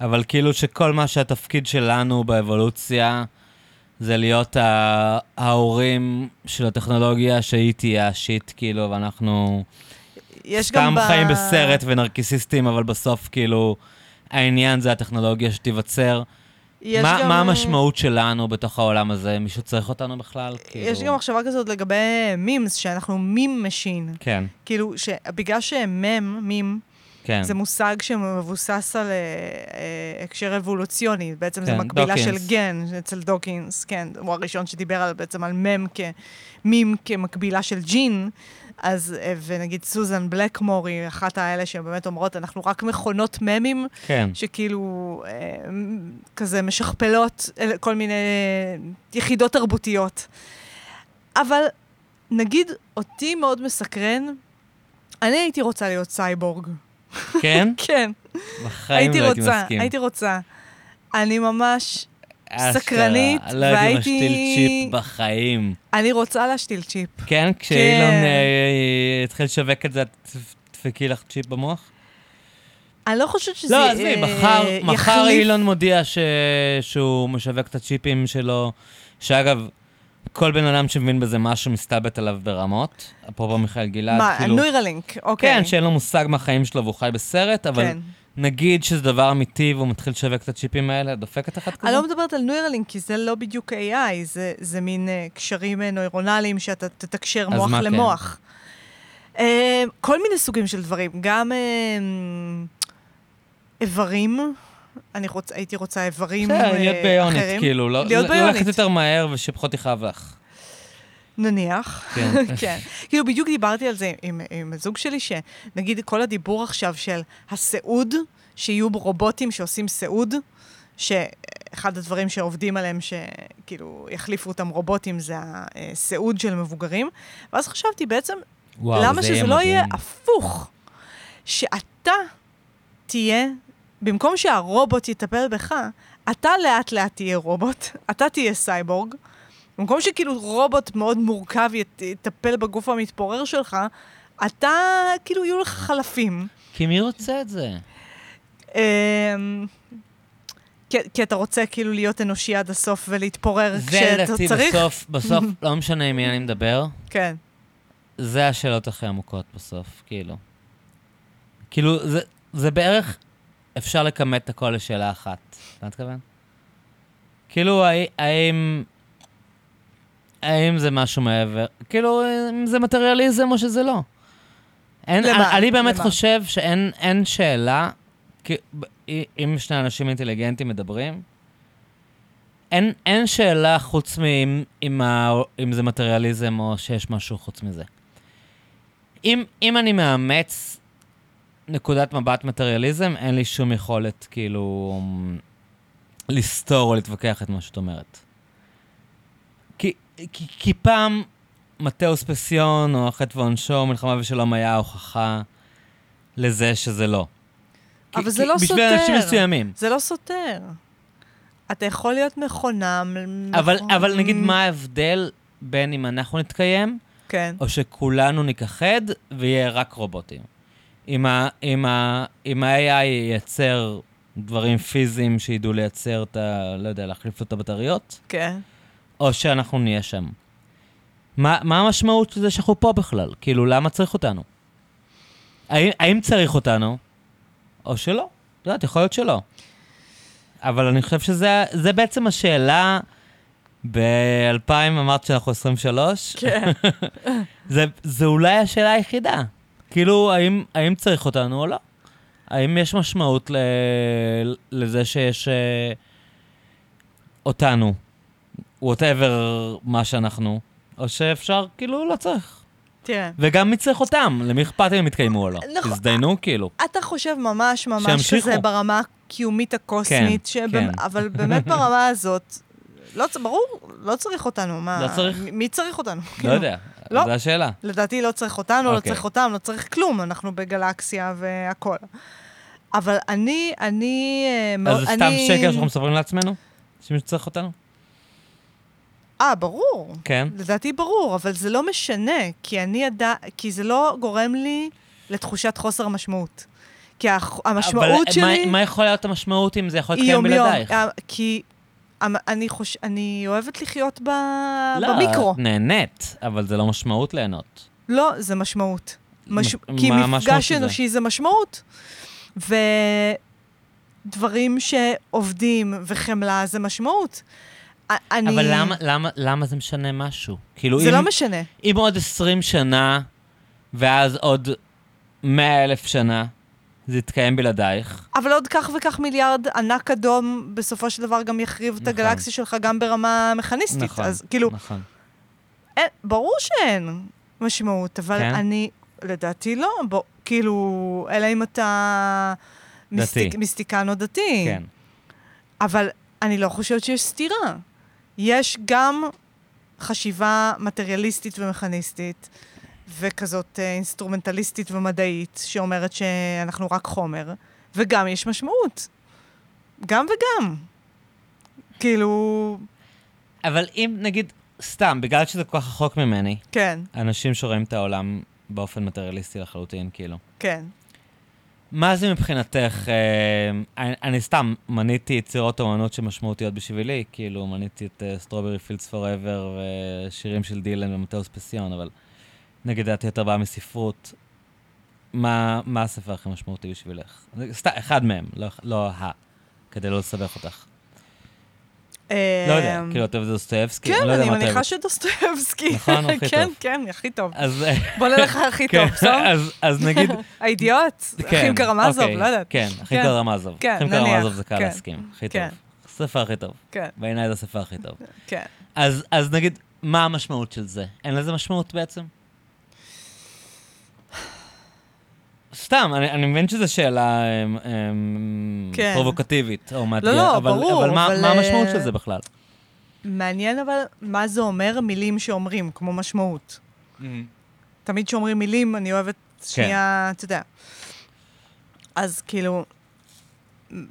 S1: אבל כאילו שכל מה שהתפקיד שלנו באבולוציה זה להיות ההורים של הטכנולוגיה שהיא תהיה ה shit, כאילו, ואנחנו
S2: יש
S1: סתם
S2: גם ב...
S1: חיים בסרט ונרקיסיסטים, אבל בסוף כאילו העניין זה הטכנולוגיה שתיווצר.
S2: יש
S1: מה,
S2: גם,
S1: מה המשמעות שלנו בתוך העולם הזה? מישהו צריך אותנו בכלל? כאילו...
S2: יש גם מחשבה כזאת לגבי memes, שאנחנו meme machine.
S1: כן,
S2: כאילו, שבגלל שמם, מים,
S1: כן.
S2: זה מושג שמבוסס על אה, אה, הקשר אבולוציוני, בעצם זה
S1: כן,
S2: מקבילה של
S1: דוקינס.
S2: גן אצל דוקינס, כן, הוא הראשון שדיבר על, בעצם על מם כ... מים כמקבילה של ג'ין, אז, אה, ונגיד סוזן בלקמור היא אחת האלה שבאמת אומרות, אנחנו רק מכונות ממים,
S1: כן.
S2: שכאילו אה, כזה משכפלות אל- כל מיני יחידות תרבותיות. אבל נגיד, אותי מאוד מסקרן, אני הייתי רוצה להיות סייבורג.
S1: כן?
S2: כן,
S1: בחיים
S2: הייתי
S1: לא הייתי
S2: רוצה,
S1: מסכים.
S2: הייתי רוצה. אני ממש, סקרנית,
S1: לא הייתי
S2: והייתי-
S1: משתיל צ'יפ בחיים.
S2: אני רוצה להשתיל צ'יפ.
S1: כן? כשאילון אה, התחיל לשווק את זה, את תדפקי לך צ'יפ במוח?
S2: אני לא חושבת שזה
S1: לא, עזבי,
S2: אה,
S1: מחר, מחר אילון מודיע ש... שהוא משווק את הצ'יפים שלו, שאגב, כל בן אדם שמבין בזה משהו מסתלבט עליו ברמות, אפרופו מיכאל גלעד,
S2: מה,
S1: כאילו...
S2: נוירלינק, אוקיי.
S1: כן, שאין לו מושג מהחיים שלו והוא חי בסרט, אבל
S2: כן.
S1: נגיד שזה דבר אמיתי והוא מתחיל לשווק את הצ'יפים האלה, דופקת אחת כזה?
S2: אני לא מדברת על נוירלינק, כי זה לא בדיוק AI, זה, זה מין uh, קשרים uh, נוירונליים שאתה תתקשר מוח
S1: מה כן?
S2: למוח. Uh, כל מיני סוגים של דברים, גם uh, איברים, אני רוצ, הייתי רוצה איברים
S1: בסדר,
S2: uh,
S1: להיות ביונית,
S2: אחרים.
S1: כאילו, לא-
S2: להיות ביונית.
S1: ללכת יותר מהר ושפחות יכאב לך.
S2: נניח.
S1: כן.
S2: כן. כאילו, בדיוק דיברתי על זה עם, עם הזוג שלי, שנגיד כל הדיבור עכשיו של הסיעוד, שיהיו רובוטים שעושים סיעוד, שאחד הדברים שעובדים עליהם, שכאילו יחליפו אותם רובוטים, זה הסיעוד של מבוגרים. ואז חשבתי בעצם,
S1: וואו,
S2: למה
S1: זה
S2: שזה
S1: יהיה
S2: לא יהיה. הפוך? שאתה תהיה, במקום שהרובוט יטפל בך, אתה לאט לאט תהיה רובוט, אתה תהיה סייבורג. במקום שכאילו רובוט מאוד מורכב יטפל בגוף המתפורר שלך, אתה, כאילו, יהיו לך חלפים.
S1: כי מי רוצה את זה?
S2: אמ, כי, כי אתה רוצה כאילו להיות אנושי עד הסוף ולהתפורר
S1: זה
S2: כשאתה
S1: לדעתי
S2: צריך.
S1: בסוף, בסוף, לא משנה עם מי אני מדבר,
S2: כן.
S1: זה השאלות הכי עמוקות בסוף, כאילו. כאילו, זה, זה בערך, אפשר לכמת את הכל לשאלה אחת. אתה מתכוון? כאילו, הא- האם... האם זה משהו מעבר? כאילו, אם זה מטריאליזם או שזה לא. אין,
S2: למה?
S1: אני, באמת
S2: למה?
S1: חושב שאין אין שאלה, כי, אם שני אנשים אינטליגנטים מדברים, אין, אין שאלה חוץ מאם אם, ה- אם זה מטריאליזם או שיש משהו חוץ מזה. אם, אם אני מאמץ נקודת מבט מטריאליזם, אין לי שום יכולת, כאילו, לסתור או להתווכח את מה שאת אומרת. כי, כי, כי פעם מתאוס פסיון, או החטא ועונשו, מלחמה ושלום היה ההוכחה לזה שזה לא. כי-
S2: אבל זה
S1: כי
S2: לא
S1: בשביל
S2: סותר.
S1: אנשים מסוימים.
S2: זה לא סותר. אתה יכול להיות מכונה...
S1: אבל,
S2: מכון-
S1: אבל נגיד, מה ההבדל בין אם אנחנו נתקיים,
S2: כן.
S1: או שכולנו נכחד ויהיה רק רובוטים? אם, ה-AI ייצר דברים פיזיים שידעו לייצר את ה... לא יודע, להחליף את הבטריות,
S2: כן.
S1: או שאנחנו נהיה שם. מה, מה המשמעות של זה שאנחנו פה בכלל? כאילו, למה צריך אותנו? האם, האם צריך אותנו, או שלא? את יודעת, יכול להיות שלא. אבל אני חושב שזה זה בעצם השאלה ב-2000, אמרת שאנחנו 23?
S2: כן.
S1: זה, זה אולי השאלה היחידה. כאילו, האם, האם צריך אותנו או לא? האם יש משמעות ל, לזה שיש אה, אותנו, whatever מה שאנחנו, או שאפשר, כאילו, לא צריך.
S2: תראה,
S1: וגם מי צריך אותם? למי אכפת אם הם יתקיימו או לא?
S2: נכון.
S1: תזדיינו, כאילו.
S2: אתה חושב ממש ממש
S1: שימשיכו.
S2: כזה ברמה הקיומית הקוסמית,
S1: כן,
S2: שבאמ-
S1: כן.
S2: אבל באמת ברמה הזאת, לא, ברור, לא צריך אותנו, מה?
S1: לא צריך?
S2: מי צריך אותנו?
S1: לא
S2: כאילו,
S1: יודע,
S2: לא.
S1: זו השאלה.
S2: לדעתי לא צריך אותנו, לא
S1: אוקיי.
S2: צריך אותם, לא צריך כלום, אנחנו בגלקסיה והכול. אבל אני, אני... אה,
S1: אז זה סתם
S2: אני-
S1: שקר שאנחנו מספרים לעצמנו? שמישהו צריך אותנו?
S2: אה, ברור.
S1: כן.
S2: לדעתי ברור, אבל זה לא משנה, כי אני ידע... כי זה לא גורם לי לתחושת חוסר משמעות. כי המשמעות
S1: אבל
S2: שלי...
S1: מה, מה יכול להיות המשמעות אם זה יכול להתקיים. בלעדייך?
S2: אה, כי אני חוש... אני אוהבת לחיות ב...
S1: לא,
S2: במיקרו.
S1: את נהנית, אבל זה לא משמעות ליהנות.
S2: לא, זה משמעות. מש... כי
S1: מה המשמעות
S2: מפגש
S1: של זה?
S2: אנושי זה משמעות. ודברים שעובדים וחמלה זה משמעות. אני...
S1: אבל למה, למה, למה זה משנה משהו? כאילו,
S2: זה
S1: אם,
S2: לא משנה.
S1: אם עוד 20 שנה, ואז עוד 100 אלף שנה, זה יתקיים בלעדייך.
S2: אבל עוד כך וכך מיליארד ענק אדום, בסופו של דבר גם יחריב את
S1: נכון.
S2: הגלקסיה שלך גם ברמה מכניסטית.
S1: נכון,
S2: אז כאילו,
S1: נכון.
S2: אין, ברור שאין משמעות, אבל
S1: כן?
S2: אני, לדעתי לא, בוא, כאילו, אלא אם אתה
S1: דתי.
S2: מיסטיק, מיסטיקן או דתי.
S1: כן.
S2: אבל אני לא חושבת שיש סתירה. יש גם חשיבה מטריאליסטית ומכניסטית, וכזאת אה, אינסטרומנטליסטית ומדעית, שאומרת שאנחנו רק חומר, וגם יש משמעות. גם וגם. כאילו,
S1: אבל אם, נגיד, סתם, בגלל שזה כל כך רחוק ממני,
S2: כן,
S1: אנשים שרואים את העולם באופן מטריאליסטי לחלוטין, כאילו.
S2: כן.
S1: מה זה מבחינתך, אה, אני, אני סתם מניתי יצירות אומנות שמשמעותיות בשבילי, כאילו מניתי את Strawberry Fields Forever ושירים של דילן ומטאוס פסיון, אבל נגיד דעתי יותר באה מספרות. מה, מה הספר הכי משמעותי בשבילך? סתם, אחד מהם, לא, לא ה, כדי לא לסבך אותך. לא יודע, כאילו, אתה אוהב את דוסטויבסקי?
S2: כן,
S1: לא
S2: אני מניחה. שדוסטויבסקי.
S1: נכון, הכי
S2: כן,
S1: טוב.
S2: כן, הכי טוב. בוא נלך הכי
S1: כן,
S2: טוב, בסדר?
S1: אז, אז נגיד,
S2: האידיוט? אחים קרמזוב,
S1: אוקיי,
S2: לא יודעת.
S1: כן, אחים
S2: כן.
S1: קרמזוב.
S2: כן,
S1: אחים קרמזוב זה קל
S2: כן,
S1: להסכים, הכי
S2: כן.
S1: טוב. הספר הכי טוב.
S2: כן,
S1: בעיניי זה הספר הכי טוב.
S2: כן.
S1: אז נגיד, מה המשמעות של זה? אין לזה משמעות בעצם? סתם, אני, אני מבין שזו שאלה אמ, אמ,
S2: כן.
S1: פרובוקטיבית או מאתגרת,
S2: לא,
S1: אבל,
S2: ברור,
S1: אבל, מה,
S2: אבל,
S1: מה המשמעות
S2: אה,
S1: של זה בכלל?
S2: מעניין אבל מה זה אומר מילים שאומרים, כמו משמעות. תמיד כשאומרים מילים, אני אוהבת שנייה, אתה יודע. אז כאילו,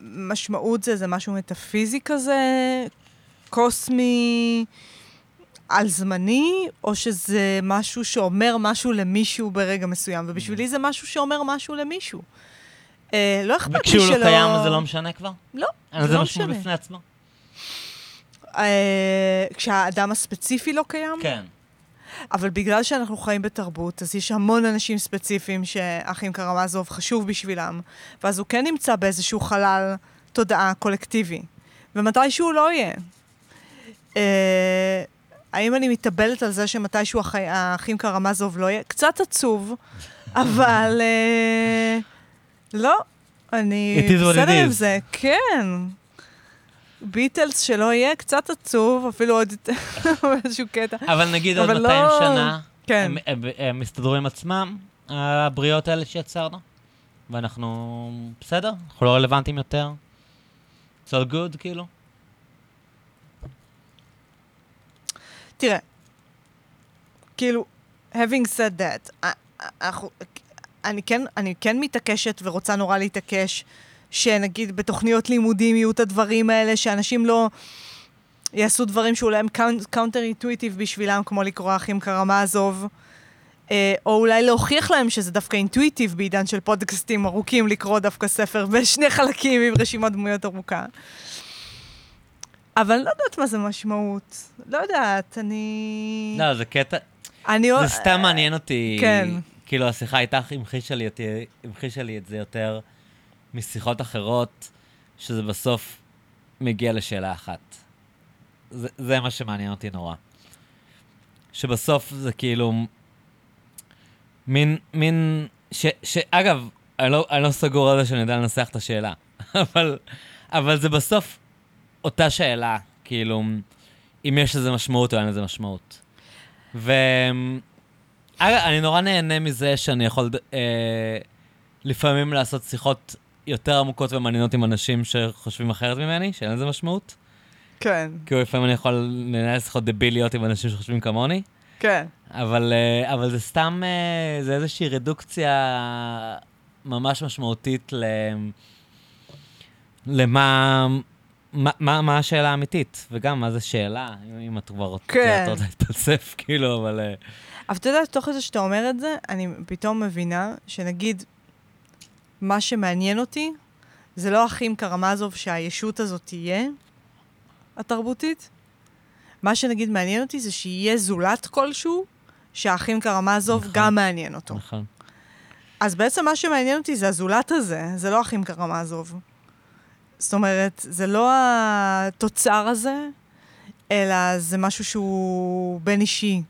S2: משמעות זה, זה משהו מטאפיזי כזה, קוסמי, על זמני, או שזה משהו שאומר משהו למישהו ברגע מסוים, ובשבילי זה משהו שאומר משהו למישהו. אה, לא אכפת לי שלא...
S1: וכשהוא לא קיים זה לא משנה כבר?
S2: לא, זה לא
S1: משמעות
S2: משנה.
S1: בפני עצמו?
S2: אה, כשהאדם הספציפי לא קיים?
S1: כן.
S2: אבל בגלל שאנחנו חיים בתרבות, אז יש המון אנשים ספציפיים שאחים קרמזוב חשוב בשבילם, ואז הוא כן נמצא באיזשהו חלל תודעה קולקטיבי, ומתישהו לא יהיה. אה, האם אני מתאבלת על זה שמתישהו החי... האחים קרמזוב לא יהיה? קצת עצוב, אבל אה, לא, אני בסדר עם
S1: is.
S2: זה, כן. ביטלס שלא יהיה, קצת עצוב, אפילו עוד יותר, באיזשהו קטע.
S1: אבל נגיד עוד
S2: אבל
S1: 200
S2: לא-
S1: שנה,
S2: כן.
S1: הם, הם, הם מסתדרו עם עצמם, הבריאות האלה שיצרנו, ואנחנו בסדר, אנחנו לא רלוונטיים יותר. It's all good, כאילו.
S2: תראה, כאילו, having said that, אני, כן, אני כן מתעקשת ורוצה נורא להתעקש שנגיד בתוכניות לימודים יהיו את הדברים האלה, שאנשים לא יעשו דברים שאולי הם counter intuitive בשבילם, כמו לקרוא אחים קרמזוב, אה, או אולי להוכיח להם שזה דווקא intuitive בעידן של פודקאסטים ארוכים, לקרוא דווקא ספר בשני חלקים עם רשימת דמויות ארוכה. אבל לא יודעת מה זה משמעות. לא יודעת, אני...
S1: לא, זה קטע,
S2: אני...
S1: זה סתם מעניין אותי.
S2: כן.
S1: כאילו, השיחה איתך המחישה לי, המחישה לי את זה יותר משיחות אחרות, שזה בסוף מגיע לשאלה אחת. זה, זה מה שמעניין אותי נורא. שבסוף זה כאילו מין, מין, ש, שאגב, אני לא, אני לא סגור על זה שאני יודע לנסח את השאלה, אבל, אבל זה בסוף אותה שאלה, כאילו, אם יש לזה משמעות או אין לזה משמעות. ו... אני נורא נהנה מזה שאני יכול אה, לפעמים לעשות שיחות יותר עמוקות ומעניינות עם אנשים שחושבים אחרת ממני, שאין לזה משמעות.
S2: כן,
S1: כאילו לפעמים אני יכול לנהל שיחות דביליות עם אנשים שחושבים כמוני,
S2: כן.
S1: אבל, אה, אבל זה סתם, אה, זה איזושהי רדוקציה ממש משמעותית ל... למה... מה, מה, מה השאלה האמיתית, וגם מה זה שאלה, אם, את כבר
S2: כן.
S1: רוצה להתפלסף, כאילו, אבל... אה,
S2: אבל אתה יודע, תוך כדי שאתה אומר את זה, אני פתאום מבינה שנגיד, מה שמעניין אותי, זה לא אחים קרמזוב שהישות הזאת תהיה, התרבותית. מה שנגיד מעניין אותי זה שיהיה זולת כלשהו, שהאחים קרמזוב
S1: נכון.
S2: גם מעניין אותו.
S1: נכון.
S2: אז בעצם מה שמעניין אותי זה הזולת הזה, זה לא אחים קרמזוב. זאת אומרת, זה לא התוצר הזה, אלא זה משהו שהוא בין אישי.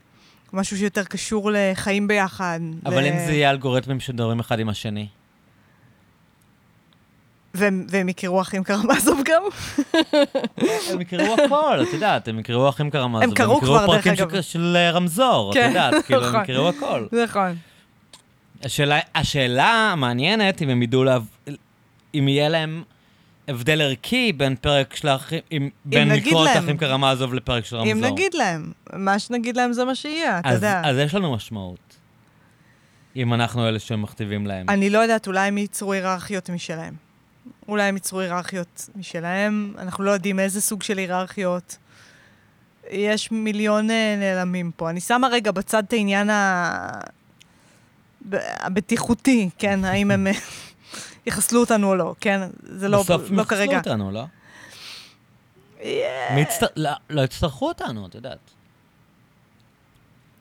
S2: משהו שיותר קשור לחיים ביחד.
S1: אבל
S2: ל...
S1: אם זה יהיה אלגוריתמים שמדברים אחד עם השני,
S2: והם, והם הכירו אחים קרמזוב גם?
S1: הם יקראו הכל, את יודעת, הם יקראו אחים קרמזוב.
S2: הם קראו כבר, דרך
S1: פרקים
S2: אגב.
S1: של- של אה, רמזור, את
S2: כן,
S1: יודעת, כאילו, הם
S2: נכון.
S1: יקראו הכל.
S2: נכון.
S1: השאלה, השאלה המעניינת, אם הם ידעו, אם יהיה להם הבדל ערכי בין פרק של האחים, בין לקרוא את. האחים קרמזוב לפרק של רמזור.
S2: אם נגיד להם, מה שנגיד להם זה מה שיהיה, אתה
S1: אז,
S2: יודע.
S1: אז יש לנו משמעות. אם אנחנו אלה שמכתיבים להם.
S2: אני לא יודעת, אולי הם ייצרו היררכיות משלהם. אולי הם ייצרו היררכיות משלהם, אנחנו לא יודעים איזה סוג של היררכיות. יש מיליון אה, נעלמים פה. אני שמה רגע בצד את העניין ה... הבטיחותי, כן? האם הם יחסלו אותנו או לא, כן? זה לא,
S1: בסוף
S2: לא
S1: יחסלו
S2: כרגע.
S1: אותנו, לא? מי יצטר... לא, לא יצטרכו אותנו, את יודעת.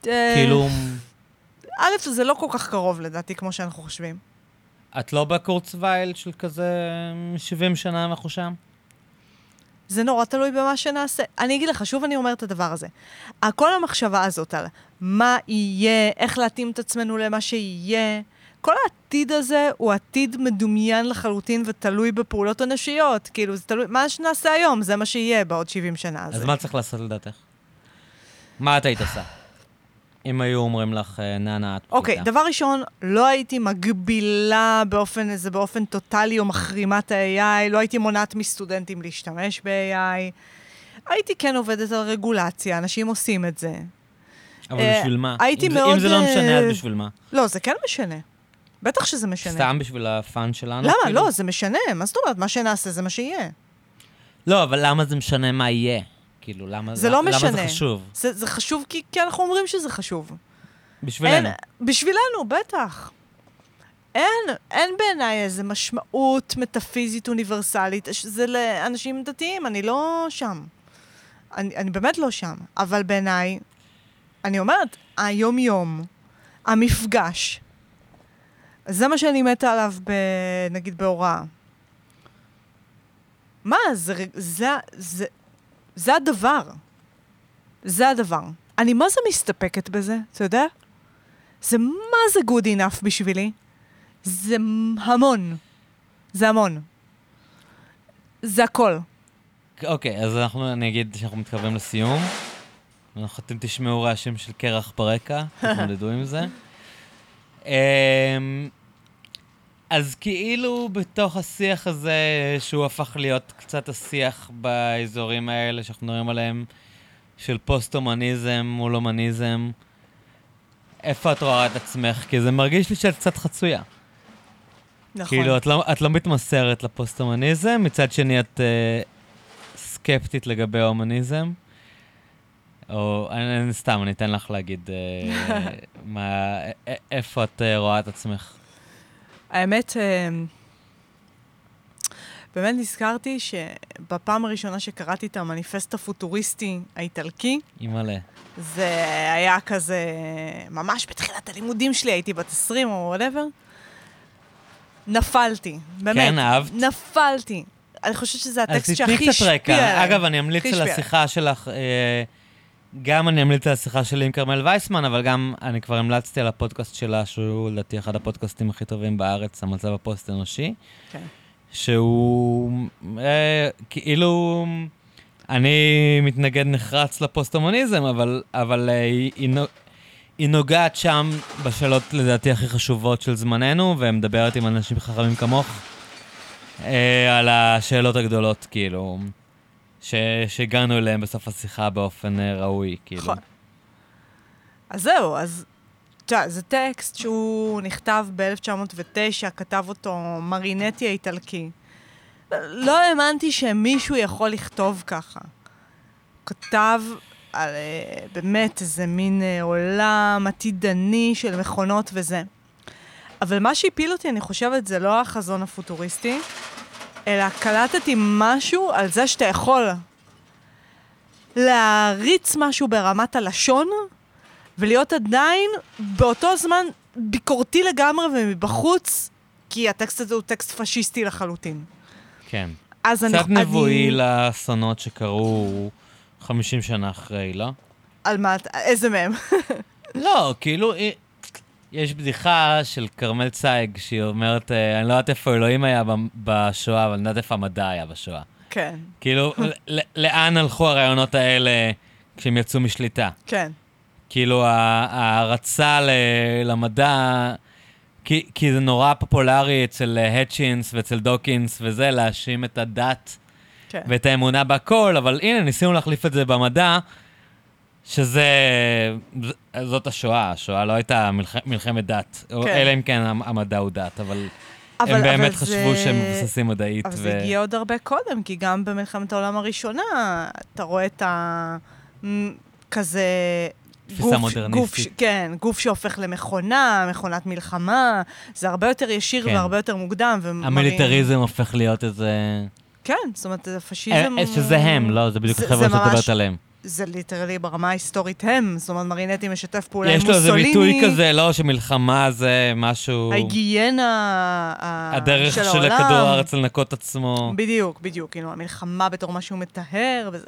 S2: אה,
S1: כאילו,
S2: א', זה לא כל כך קרוב לדעתי, כמו שאנחנו חושבים.
S1: את לא בקורצווייל של כזה 70 שנה אנחנו שם?
S2: זה נורא תלוי במה שנעשה. אני אגיד לך, שוב אני אומרת את הדבר הזה. כל המחשבה הזאת על מה יהיה, איך להתאים את עצמנו למה שיהיה, כל העתיד הזה הוא עתיד מדומיין לחלוטין ותלוי בפעולות אנושיות. כאילו, זה תלוי, מה שנעשה היום, זה מה שיהיה בעוד 70 שנה.
S1: אז
S2: זה-
S1: מה צריך לעשות לדעתך? מה את היית עושה? אם היו אומרים לך, אה, נאנה, את פשוטה.
S2: אוקיי, דבר ראשון, לא הייתי מגבילה באופן איזה, באופן טוטאלי או מחרימה את ה-AI, לא הייתי מונעת מסטודנטים להשתמש ב-AI. הייתי כן עובדת על רגולציה, אנשים עושים את זה.
S1: אבל
S2: אה,
S1: בשביל מה?
S2: הייתי
S1: אם
S2: מאוד,
S1: אם זה לא משנה, אז
S2: אה,
S1: בשביל מה?
S2: לא, זה כן משנה. בטח שזה משנה.
S1: סתם בשביל הפאן שלנו?
S2: למה?
S1: כאילו?
S2: לא, זה משנה. מה זאת אומרת? מה שנעשה זה מה שיהיה.
S1: לא, אבל למה זה משנה מה יהיה? כאילו, למה
S2: זה לא
S1: למה
S2: משנה.
S1: זה חשוב?
S2: זה, זה חשוב כי, כי אנחנו אומרים שזה חשוב.
S1: בשבילנו.
S2: אין, בשבילנו, בטח. אין, אין בעיניי איזו משמעות מטאפיזית אוניברסלית. זה לאנשים דתיים, אני לא שם. אני, אני באמת לא שם. אבל בעיניי, אני אומרת, היום-יום, המפגש, זה מה שאני מתה עליו, ב, נגיד, בהוראה. מה, זה, זה, זה, זה הדבר. זה הדבר. אני מה זה מסתפקת בזה, אתה יודע? זה מה זה good enough בשבילי? זה המון. זה המון. זה הכל.
S1: אוקיי, אז אנחנו, אני אגיד שאנחנו מתקרבים לסיום. אנחנו, אתם תשמעו רעשים של קרח ברקע, תתמודדו עם זה. אמ, אז כאילו בתוך השיח הזה, שהוא הפך להיות קצת השיח באזורים האלה שאנחנו מדברים עליהם, של פוסט-הומניזם מול הומניזם, איפה את רואה את עצמך? כי זה מרגיש לי שאת קצת חצויה.
S2: נכון.
S1: כאילו, את לא, את לא מתמסרת לפוסט-הומניזם, מצד שני את uh, סקפטית לגבי ההומניזם. או, אני, אני סתם, אני אתן לך להגיד uh, מה, א- א- איפה את uh, רואה את עצמך.
S2: האמת, אה, באמת נזכרתי שבפעם הראשונה שקראתי את המניפסט הפוטוריסטי האיטלקי,
S1: אימא'לה.
S2: זה היה כזה, ממש בתחילת הלימודים שלי, הייתי בת 20 או whatever. נפלתי, באמת.
S1: כן, אהבת?
S2: נפלתי. אני חושבת שזה
S1: אז
S2: הטקסט
S1: תתני
S2: שהכי
S1: קצת
S2: השפיע
S1: רקע.
S2: עליי.
S1: אגב, אני אמליץ על השיחה שלך, אה, גם אני אמליץ על השיחה שלי עם כרמל וייסמן, אבל גם אני כבר המלצתי על הפודקאסט שלה, שהוא לדעתי אחד הפודקאסטים הכי טובים בארץ, המצב הפוסט-אנושי.
S2: כן.
S1: שהוא אה, כאילו, אני מתנגד נחרץ לפוסט-הומניזם, אבל, אבל אה, היא, היא, נו- היא נוגעת שם בשאלות לדעתי הכי חשובות של זמננו, ומדברת עם אנשים חכמים כמוך אה, על השאלות הגדולות, כאילו, שהגענו אליהן בסוף השיחה באופן אה, ראוי, כאילו.
S2: נכון. אז זהו, אז... תשמע, זה טקסט שהוא נכתב ב-1909, כתב אותו מרינטי האיטלקי. לא האמנתי שמישהו יכול לכתוב ככה. כתב על אה, באמת איזה מין אה, עולם עתידני של מכונות וזה. אבל מה שהפיל אותי, אני חושבת, זה לא החזון הפוטוריסטי, אלא קלטתי משהו על זה שאתה יכול להריץ משהו ברמת הלשון, ולהיות עדיין באותו זמן ביקורתי לגמרי ומבחוץ, כי הטקסט הזה הוא טקסט פשיסטי לחלוטין.
S1: כן.
S2: אז אני...
S1: קצת
S2: אני-
S1: נבואי לאסונות שקרו 50 שנה אחרי, לא?
S2: על מה. איזה מהם?
S1: לא, כאילו, יש בדיחה של כרמל צייג, שהיא אומרת, אה, אני לא יודעת איפה אלוהים היה בשואה, אבל אני יודעת איפה המדע היה בשואה.
S2: כן,
S1: כאילו, לאן הלכו הרעיונות האלה כשהם יצאו משליטה?
S2: כן.
S1: כאילו, ההערצה למדע, כי, כי זה נורא פופולרי אצל אה, התצ'ינס ואצל דוקינס וזה, להאשים את הדת
S2: כן.
S1: ואת האמונה בהכל, אבל הנה, ניסינו להחליף את זה במדע, שזה... זאת השואה, השואה לא הייתה מלח, מלחמת דת, כן. אלא אם כן המ- המדע הוא דת, אבל,
S2: אבל-
S1: הם באמת
S2: אבל
S1: חשבו
S2: זה-
S1: שהם מבוססים מדעית.
S2: אבל זה הגיע עוד הרבה קודם, כי גם במלחמת העולם הראשונה, אתה רואה את ה... כזה...
S1: תפיסה מודרניסטית.
S2: גוף, כן, גוף שהופך למכונה, מכונת מלחמה, זה הרבה יותר ישיר
S1: כן.
S2: והרבה יותר מוקדם. ומראים-
S1: המיליטריזם הופך להיות איזה...
S2: כן, זאת אומרת, הפשיזם...
S1: אה, שזה הם, לא? זה בדיוק החבר'ה שאת מדברת עליהם.
S2: זה literally ברמה ההיסטורית הם, זאת אומרת, מרינטי משתף פעולה עם
S1: יש לו
S2: מוסוליני.
S1: איזה ביטוי כזה, לא, שמלחמה זה משהו...
S2: ההיגיינה ה-
S1: הדרך
S2: של
S1: של
S2: העולם.
S1: כדור הארץ לנקות עצמו.
S2: בדיוק, בדיוק, כאילו, המלחמה בתור משהו מטהר וזה.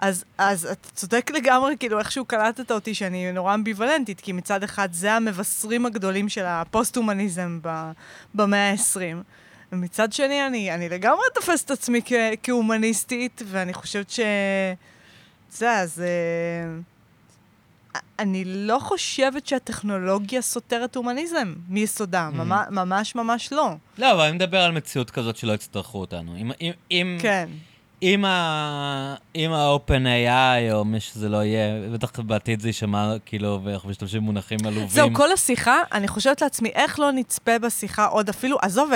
S2: אז, אז אתה צודק לגמרי, כאילו, איכשהו קלטת אותי שאני נורא אמביוולנטית, כי מצד אחד זה המבשרים הגדולים של הפוסט-הומניזם ב- במאה ה-20. ומצד שני, אני, אני לגמרי תופסת את עצמי כהומניסטית, ואני חושבת ש... זה, אז... אה, אני לא חושבת שהטכנולוגיה סותרת הומניזם מיסודה. ממש, ממש ממש לא.
S1: לא, אבל אני מדבר על מציאות כזאת שלא יצטרכו אותנו. אם- אם- אם...
S2: כן.
S1: אם ה- אם ה-open AI או מי שזה לא יהיה, בטח בעתיד זה יישמע כאילו, ואנחנו משתמשים במונחים עלובים.
S2: זהו, כל השיחה, אני חושבת לעצמי, איך לא נצפה בשיחה עוד אפילו, עזוב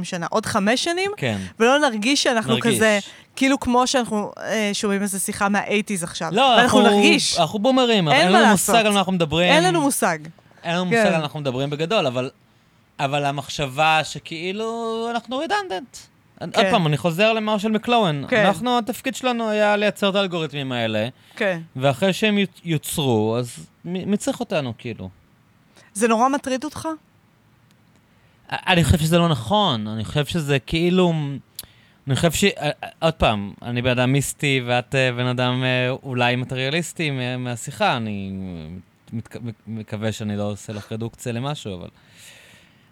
S2: 10-20 שנה, עוד חמש שנים,
S1: כן.
S2: ולא נרגיש שאנחנו
S1: נרגיש.
S2: כזה, כאילו כמו שאנחנו אה, שומעים איזה שיחה מה-80's עכשיו.
S1: לא,
S2: ואנחנו נרגיש.
S1: אנחנו בומרים,
S2: אין
S1: אין לנו
S2: לעשות.
S1: מושג על מה אנחנו מדברים.
S2: אין לנו מושג.
S1: אין לנו
S2: כן.
S1: מושג על מה אנחנו מדברים בגדול, אבל, אבל המחשבה שכאילו אנחנו רדנדנט. עוד פעם, אני חוזר למה של מקלואן.
S2: כן.
S1: אנחנו, התפקיד שלנו היה לייצר את האלגוריתמים האלה,
S2: כן.
S1: ואחרי שהם יוצ- יוצרו, אז מי צריך אותנו, כאילו?
S2: זה נורא מטריד אותך?
S1: אני חושב שזה לא נכון, אני חושב שזה כאילו... אני חושב ש... עוד פעם, אני בן אדם מיסטי ואת אה, בן אדם אה, אולי מטריאליסטי מה- מהשיחה, אני מתק... מקווה שאני לא עושה לך רדוקציה למשהו, אבל...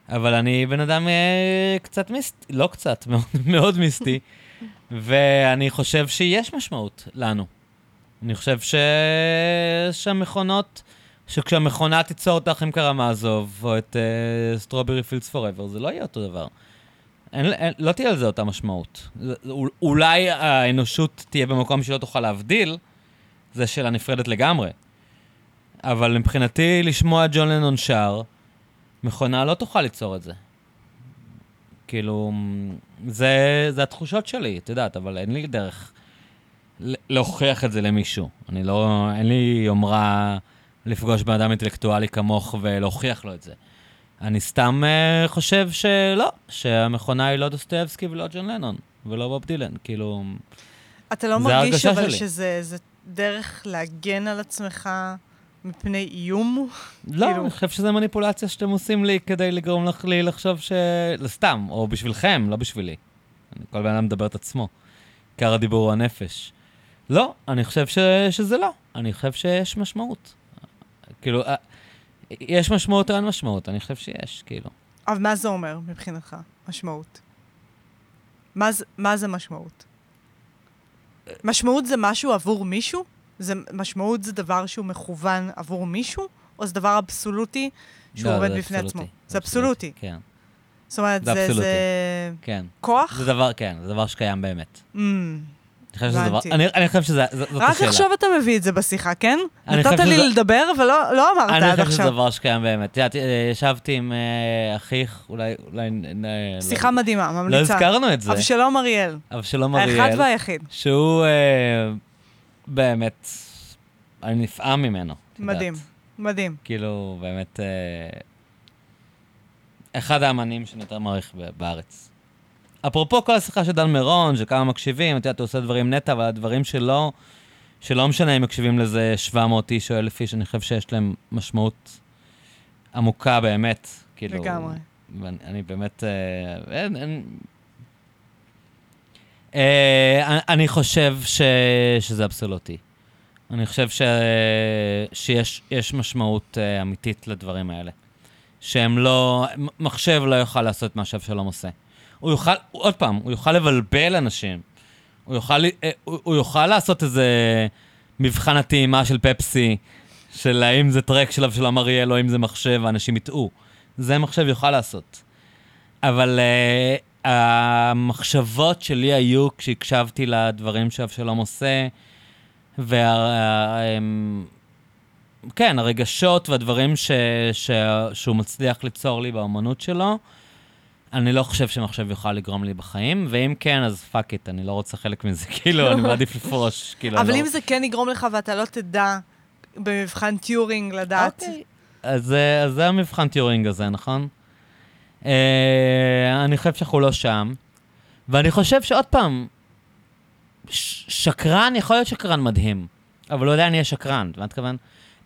S1: אבל אני בן אדם אה, קצת מיסטי, לא קצת, מאוד, מאוד מיסטי, ואני חושב שיש משמעות לנו. אני חושב ש... שהמכונות... שכשהמכונה תיצור את האחים קרמזוב, או את Strawberry Fields Forever, זה לא יהיה אותו דבר. אין, אין, לא תהיה לזה אותה משמעות. אולי האנושות תהיה במקום שלא תוכל להבדיל, זה שאלה נפרדת לגמרי. אבל מבחינתי, לשמוע ג'ון לנון שר, מכונה לא תוכל ליצור את זה. כאילו, זה, זה התחושות שלי, את יודעת, אבל אין לי דרך להוכיח את זה למישהו. אני לא, אין לי יומרה לפגוש בן אדם אינטלקטואלי כמוך ולהוכיח לו את זה. אני סתם uh, חושב שלא, שהמכונה היא לא דוסטויבסקי ולא ג'ון לנון, ולא בוב דילן, כאילו...
S2: אתה לא מרגיש אבל
S1: שלי.
S2: שזה זה דרך להגן על עצמך מפני איום?
S1: לא,
S2: כאילו-
S1: אני חושב שזו מניפולציה שאתם עושים לי כדי לגרום לך לי לחשוב ש... סתם, או בשבילכם, לא בשבילי. כל בן אדם מדבר את עצמו. עיקר הדיבור הוא הנפש. לא, אני חושב ש... שזה לא. אני חושב שיש משמעות. כאילו, אה, יש משמעות או אין משמעות? אני חושב שיש, כאילו.
S2: אבל מה זה אומר מבחינתך, משמעות? מה זה, מה זה משמעות? משמעות זה משהו עבור מישהו? זה, משמעות זה דבר שהוא מכוון עבור מישהו? או זה דבר אבסולוטי שהוא
S1: לא,
S2: עומד בפני
S1: אבסולוטי.
S2: עצמו? זה אבסולוטי.
S1: כן,
S2: זאת אומרת,
S1: זה
S2: זה. זה
S1: כן.
S2: כוח?
S1: זה דבר, כן, זה דבר שקיים באמת.
S2: Mm.
S1: אני חושב שזה דבר... אני אני חושב שזה... זאת
S2: רק
S1: השאלה.
S2: עכשיו אתה מביא את זה בשיחה, כן?
S1: אני
S2: נתת לי
S1: שזה-
S2: לדבר, ולא לא אמרת
S1: אני
S2: עד
S1: חושב שזה
S2: עכשיו.
S1: דבר שקיים באמת. את יודעת, אה, ישבתי עם אה, אחיך, אולי... אולי נ- נ-
S2: שיחה
S1: לא-
S2: מדהימה,
S1: לא
S2: ממליצה.
S1: הזכרנו את זה.
S2: אבשלום אריאל.
S1: אבשלום
S2: האחד
S1: אריאל,
S2: והיחיד.
S1: שהוא אה, באמת... אני נפעם ממנו. את יודעת.
S2: מדהים, מדהים.
S1: כאילו, באמת... אה, אחד האמנים שאני יותר מעריך בארץ. אפרופו כל השיחה של דן מירון, שכמה מקשיבים, את יודעת, הוא עושה דברים נטע, אבל הדברים שלו, שלא משנה אם מקשיבים לזה 700 איש או 1,000 איש, אני חושב שיש להם משמעות עמוקה באמת. כאילו,
S2: לגמרי.
S1: ואני אני באמת... אה, אין, אין... אה, אני- חושב ש, שזה אבסולוטי. אני חושב ש, שיש יש משמעות אה, אמיתית לדברים האלה. שהם לא... מחשב לא יוכל לעשות מה שאבשלום עושה. הוא יוכל, עוד פעם, הוא יוכל לבלבל אנשים. הוא יוכל, אה, הוא, יוכל לעשות איזה מבחן הטעימה של פפסי, של האם זה טרק של אבשלום אריאל או אם זה מחשב, ואנשים יטעו. זה מחשב יוכל לעשות. אבל המחשבות שלי היו כשהקשבתי לדברים שאבשלום עושה, וה... כן, הרגשות והדברים ש, ש, שהוא מצליח ליצור לי באמנות שלו, אני לא חושב שמחשב יוכל לגרום לי בחיים, ואם כן, אז fuck it, אני לא רוצה חלק מזה, כאילו, אני מעדיף לפרוש, כאילו,
S2: אבל
S1: לא...
S2: אם זה כן יגרום לך ואתה לא תדע במבחן טיורינג לדעת...
S1: אוקיי. אז, אז זה המבחן טיורינג הזה, נכון? אה, אני חושב שאנחנו לא שם, ואני חושב שעוד פעם, שקרן יכול להיות שקרן מדהים, אבל לא יודע אני אהיה שקרן, מה אתכוון?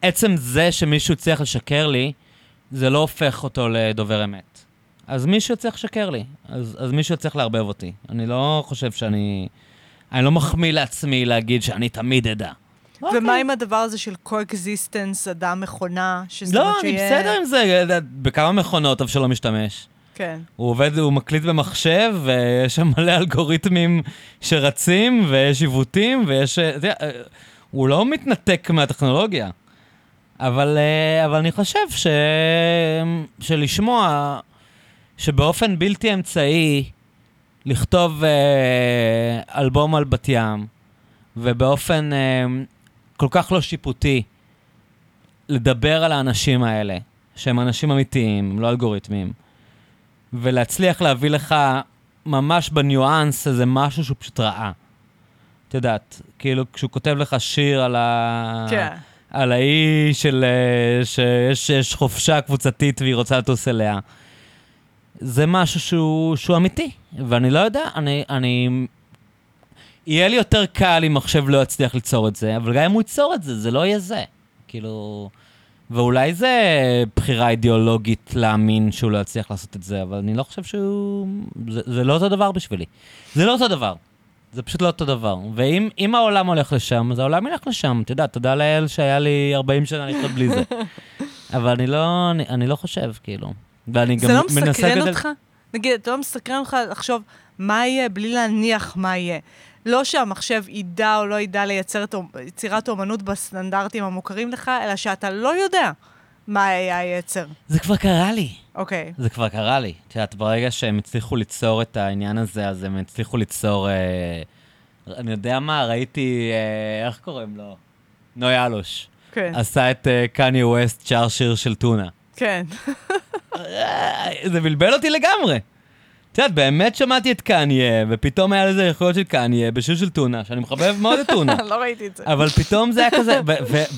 S1: עצם זה שמישהו הצליח לשקר לי, זה לא הופך אותו לדובר אמת. אז מישהו צריך לשקר לי, אז, אז מישהו צריך לערבב אותי. אני לא חושב שאני... אני לא מחמיא לעצמי להגיד שאני תמיד אדע.
S2: ומה עם הדבר הזה של co-existence, אדם מכונה, שזאת
S1: לא,
S2: אומרת
S1: אני
S2: שיהיה-
S1: בסדר עם זה, בכמה מכונות אבשלום משתמש.
S2: כן.
S1: הוא עובד, הוא מקליט במחשב, ויש שם מלא אלגוריתמים שרצים, ויש עיוותים, ויש... יודע, אה, הוא לא מתנתק מהטכנולוגיה. אבל, אה, אבל אני חושב ש... שלשמוע שבאופן בלתי אמצעי לכתוב אה, אלבום על בת ים, ובאופן אה, כל כך לא שיפוטי לדבר על האנשים האלה, שהם אנשים אמיתיים, הם לא אלגוריתמים, ולהצליח להביא לך ממש בניואנס איזה משהו שהוא פשוט רעה. את יודעת, כאילו כשהוא כותב לך שיר על ה...
S2: כן.
S1: על האי של... אה, שיש שיש חופשה קבוצתית והיא רוצה לטוס אליה. זה משהו שהוא, שהוא אמיתי, ואני לא יודע, אני, אני... יהיה לי יותר קל אם מחשב לא יצליח ליצור את זה, אבל גם אם הוא ייצור את זה, זה לא יהיה זה. כאילו... ואולי זה בחירה אידיאולוגית להאמין שהוא לא יצליח לעשות את זה, אבל אני לא חושב שהוא... זה, זה לא אותו דבר בשבילי. זה לא אותו דבר. זה פשוט לא אותו דבר. ואם אם העולם הולך לשם, אז העולם ילך לשם. אתה יודע, תודה לאל שהיה לי 40 שנה לחיות בלי זה. אבל אני לא, אני, אני לא חושב, כאילו. ואני גם
S2: זה לא
S1: מנסה
S2: מסקרן
S1: גדל...
S2: אותך? נגיד, אתה לא מסקרן אותך לחשוב מה יהיה בלי להניח מה יהיה. לא שהמחשב ידע או לא ידע לייצר את יצירת אומנות בסטנדרטים המוכרים לך, אלא שאתה לא יודע מה היה ייצר.
S1: זה כבר קרה לי.
S2: אוקיי.
S1: זה כבר קרה לי. את יודעת, ברגע שהם הצליחו ליצור את העניין הזה, אז הם הצליחו ליצור... אה, אני יודע מה, ראיתי, אה, איך קוראים לו? נוי אלוש.
S2: כן.
S1: עשה את אה, קניה ווסט שר שיר של טונה.
S2: כן.
S1: זה בלבל אותי לגמרי. את יודעת, באמת שמעתי את קניה, ופתאום היה לזה יכולות של קניה בשיר של טונה, שאני מחבב מאוד את טונה.
S2: לא ראיתי את זה.
S1: אבל פתאום זה היה כזה,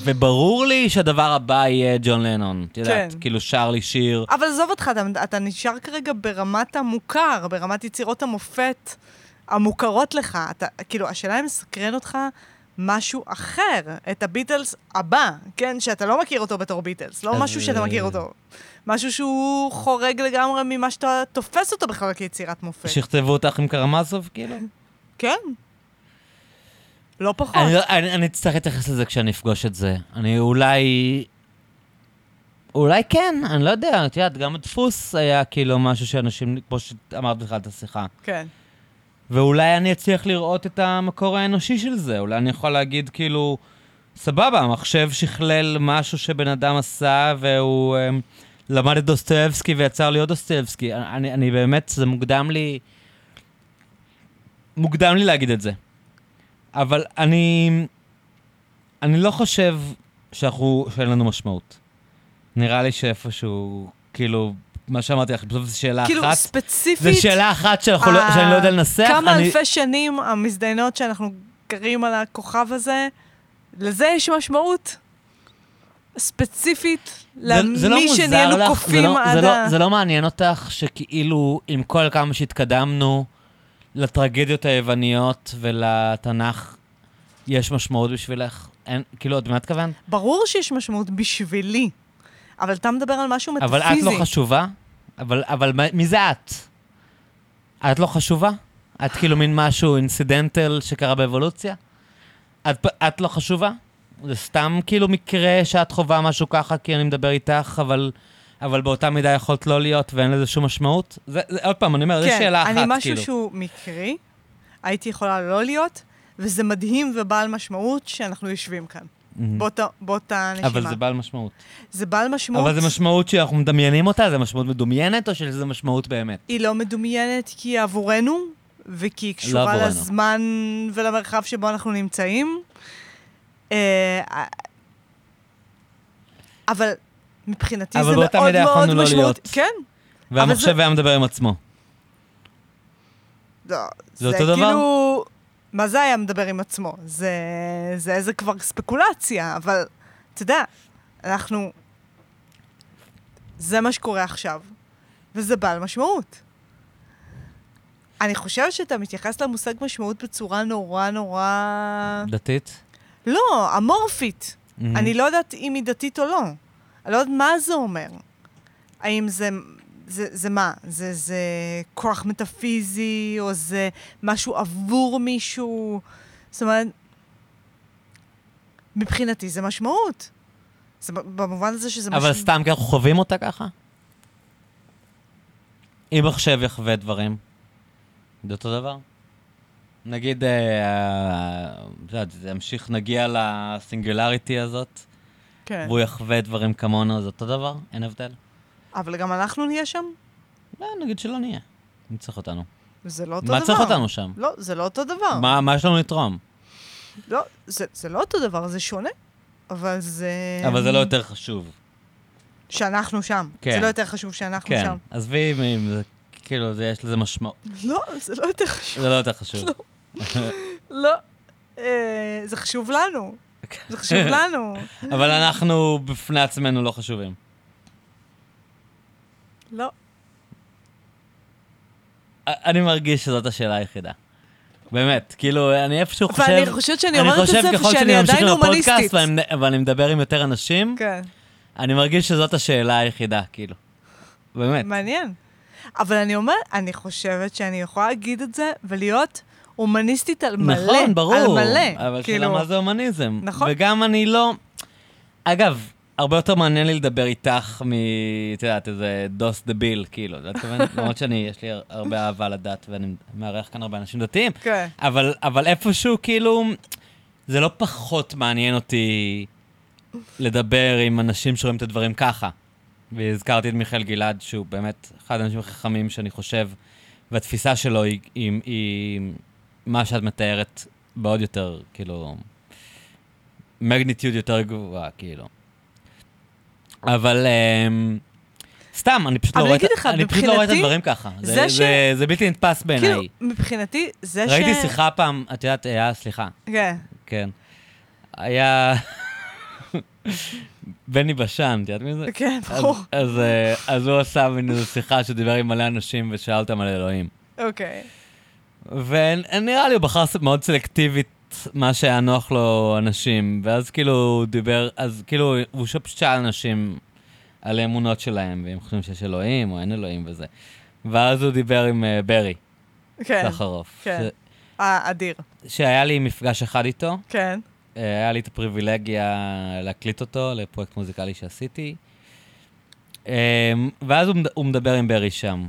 S1: וברור לי שהדבר הבא יהיה ג'ון לנון. את יודעת,
S2: כן.
S1: כאילו שר לי שיר.
S2: אבל עזוב אותך, אתה, אתה נשאר כרגע ברמת המוכר, ברמת יצירות המופת המוכרות לך. אתה, כאילו, השאלה אם מסקרן אותך משהו אחר, את הביטלס הבא, כן? שאתה לא מכיר אותו בתור ביטלס, לא משהו שאתה מכיר אותו. משהו שהוא חורג לגמרי ממה שאתה תופס אותו בכלל כיצירת מופת.
S1: שיכתבו אותך עם קרמזוב, כאילו?
S2: כן. לא פחות.
S1: אני, לא, אני, אני אצטרך להתייחס לזה כשאני אפגוש את זה. אני אולי... אולי כן, אני לא יודע, את יודעת, גם הדפוס היה כאילו משהו שאנשים, כמו שאמרת בתחילת השיחה.
S2: כן.
S1: ואולי אני אצליח לראות את המקור האנושי של זה. אולי אני יכול להגיד, כאילו, סבבה, המחשב שכלל משהו שבן אדם עשה, והוא um, למד את דוסטויבסקי ויצר עוד דוסטויבסקי. אני, אני באמת, זה מוקדם לי... מוקדם לי להגיד את זה. אבל אני... אני לא חושב שאנחנו, שאין לנו משמעות. נראה לי שאיפשהו, כאילו, מה שאמרתי לך, בסוף זו שאלה
S2: כאילו,
S1: אחת.
S2: ספציפית...
S1: זו שאלה אחת שאנחנו לא,
S2: ה-
S1: שאני לא יודע לנסח.
S2: כמה
S1: אני...
S2: אלפי שנים המזדיינות שאנחנו גרים על הכוכב הזה, לזה יש משמעות ספציפית
S1: זה- זה לא
S2: למי שנהיינו
S1: לך?
S2: קופים
S1: זה לא-
S2: עד
S1: זה
S2: ה...
S1: לא- זה לא מעניין אותך שכאילו, עם כל כמה שהתקדמנו לטרגדיות היווניות ולתנ"ך, יש משמעות בשבילך? אין, כאילו, את מה אתכוון?
S2: ברור שיש משמעות בשבילי, אבל אתה מדבר על משהו
S1: אבל
S2: מטאפיזי.
S1: את לא חשובה? אבל, אבל מי זה את? את לא חשובה? את כאילו מין משהו אינסידנטל שקרה באבולוציה? את, את לא חשובה? זה סתם כאילו מקרה שאת חווה משהו ככה כי אני מדבר איתך, אבל אבל באותה מידה יכולת לא להיות ואין לזה שום משמעות? זה, זה עוד פעם, אני אומר, זו שאלה אחת,
S2: כן, אני משהו
S1: כאילו.
S2: שהוא מקרי, הייתי יכולה לא להיות, וזה מדהים ובעל משמעות שאנחנו יושבים כאן. באותה, באותה נשימה.
S1: אבל זה בעל משמעות.
S2: זה בעל משמעות.
S1: אבל זה משמעות שאנחנו מדמיינים אותה? זה משמעות מדומיינת, או שזה משמעות באמת?
S2: היא לא מדומיינת כי היא עבורנו, וכי היא קשורה
S1: עבורנו.
S2: לזמן ולמרחב שבו אנחנו נמצאים. אה, אבל מבחינתי
S1: אבל
S2: זה
S1: באותה
S2: מאוד
S1: מידה
S2: מאוד
S1: יכולנו לא
S2: משמעות.
S1: להיות.
S2: כן.
S1: והמחשב
S2: זה-
S1: היה מדבר עם עצמו.
S2: לא,
S1: זה אותו דבר?
S2: מה זה היה מדבר עם עצמו? זה, זה איזה כבר ספקולציה, אבל אתה יודע, אנחנו... זה מה שקורה עכשיו, וזה בעל משמעות. אני חושבת שאתה מתייחס למושג משמעות בצורה נורא נורא...
S1: דתית?
S2: לא, אמורפית.
S1: מהמם.
S2: אני לא יודעת אם היא דתית או לא. אני לא יודעת מה זה אומר. האם זה... זה, זה מה? זה, זה כוח מטאפיזי, או זה משהו עבור מישהו? זאת אומרת, מבחינתי זה משמעות. זה במובן הזה שזה
S1: אבל
S2: משמעות.
S1: סתם כי אנחנו חווים אותה ככה? אם מחשב יחווה דברים, זה אותו דבר? נגיד, אה, אה, זה ימשיך, נגיע לסינגולריטי הזאת,
S2: כן.
S1: והוא יחווה דברים כמונו, זה אותו דבר? אין הבדל?
S2: אבל גם אנחנו נהיה שם?
S1: לא, נגיד שלא נהיה. מי צריך אותנו?
S2: זה לא אותו
S1: מה
S2: דבר.
S1: צריך אותנו שם?
S2: לא, זה לא אותו דבר.
S1: מה מה יש לנו לתרום?
S2: לא, זה, זה לא אותו דבר, זה שונה. אבל זה...
S1: אבל זה לא יותר חשוב.
S2: שאנחנו שם.
S1: כן.
S2: זה לא יותר חשוב שאנחנו
S1: כן,
S2: שם.
S1: עזבי אם- זה, כאילו, זה- יש לזה משמעות.
S2: לא, זה לא יותר חשוב.
S1: זה לא יותר חשוב.
S2: לא. אה, זה חשוב לנו. זה חשוב לנו.
S1: אבל אנחנו בפני עצמנו לא חשובים.
S2: לא.
S1: אני מרגיש שזאת השאלה היחידה. באמת, כאילו, אני איפשהו חושב...
S2: ואני חושבת שאני אומרת את זה,
S1: אני חושב ככל
S2: ושאני עדיין הומניסטית.
S1: ואני, ואני מדבר עם יותר אנשים,
S2: כן,
S1: אני מרגיש שזאת השאלה היחידה, כאילו. באמת.
S2: מעניין. אבל אני אומרת, אני חושבת שאני יכולה להגיד את זה ולהיות הומניסטית על מלא.
S1: נכון, ברור.
S2: על מלא.
S1: אבל
S2: כאילו,
S1: שאלה מה זה הומניזם.
S2: נכון.
S1: וגם אני לא... אגב, הרבה יותר מעניין לי לדבר איתך מ... את יודעת, איזה דוס דביל, כאילו. את מתכוונת? למרות שאני, יש לי הרבה אהבה לדת, ואני מארח כאן הרבה אנשים דתיים.
S2: כן.
S1: אבל, אבל איפשהו, כאילו, זה לא פחות מעניין אותי לדבר עם אנשים שרואים את הדברים ככה. והזכרתי את מיכאל גלעד, שהוא באמת אחד האנשים החכמים שאני חושב, והתפיסה שלו היא, היא, היא מה שאת מתארת בעוד יותר, כאילו, מגניטיוד יותר גבוהה, כאילו. אבל אמ, סתם, אני פשוט לא רואה את-
S2: אגיד לך,
S1: אני פשוט לא רואה את הדברים ככה. זה,
S2: זה ש-
S1: זה, זה בלתי נתפס בעיניי.
S2: כאילו, מבחינתי, זה ש...
S1: ראיתי שיחה פעם, את יודעת, היה, סליחה,
S2: כן.
S1: כן. היה... בני בשן, את יודעת מי זה?
S2: כן,
S1: אז-
S2: ברור.
S1: אז, אה, אז הוא עשה מין איזו שיחה שדיבר עם מלא אנשים ושאל אותם על אלוהים.
S2: אוקיי.
S1: ונראה לי הוא בחר מאוד סלקטיבית מה שהיה נוח לו אנשים, ואז כאילו הוא דיבר, אז כאילו הוא פשוט שאל אנשים על האמונות שלהם, והם חושבים שיש אלוהים או אין אלוהים וזה. ואז הוא דיבר עם אה, ברי,
S2: כן.
S1: סחרוף.
S2: כן.
S1: ש-
S2: אה, אדיר.
S1: שהיה לי מפגש אחד איתו,
S2: כן.
S1: אה, היה לי את הפריבילגיה להקליט אותו לפרויקט מוזיקלי שעשיתי. אה, ואז הוא מדבר עם ברי שם.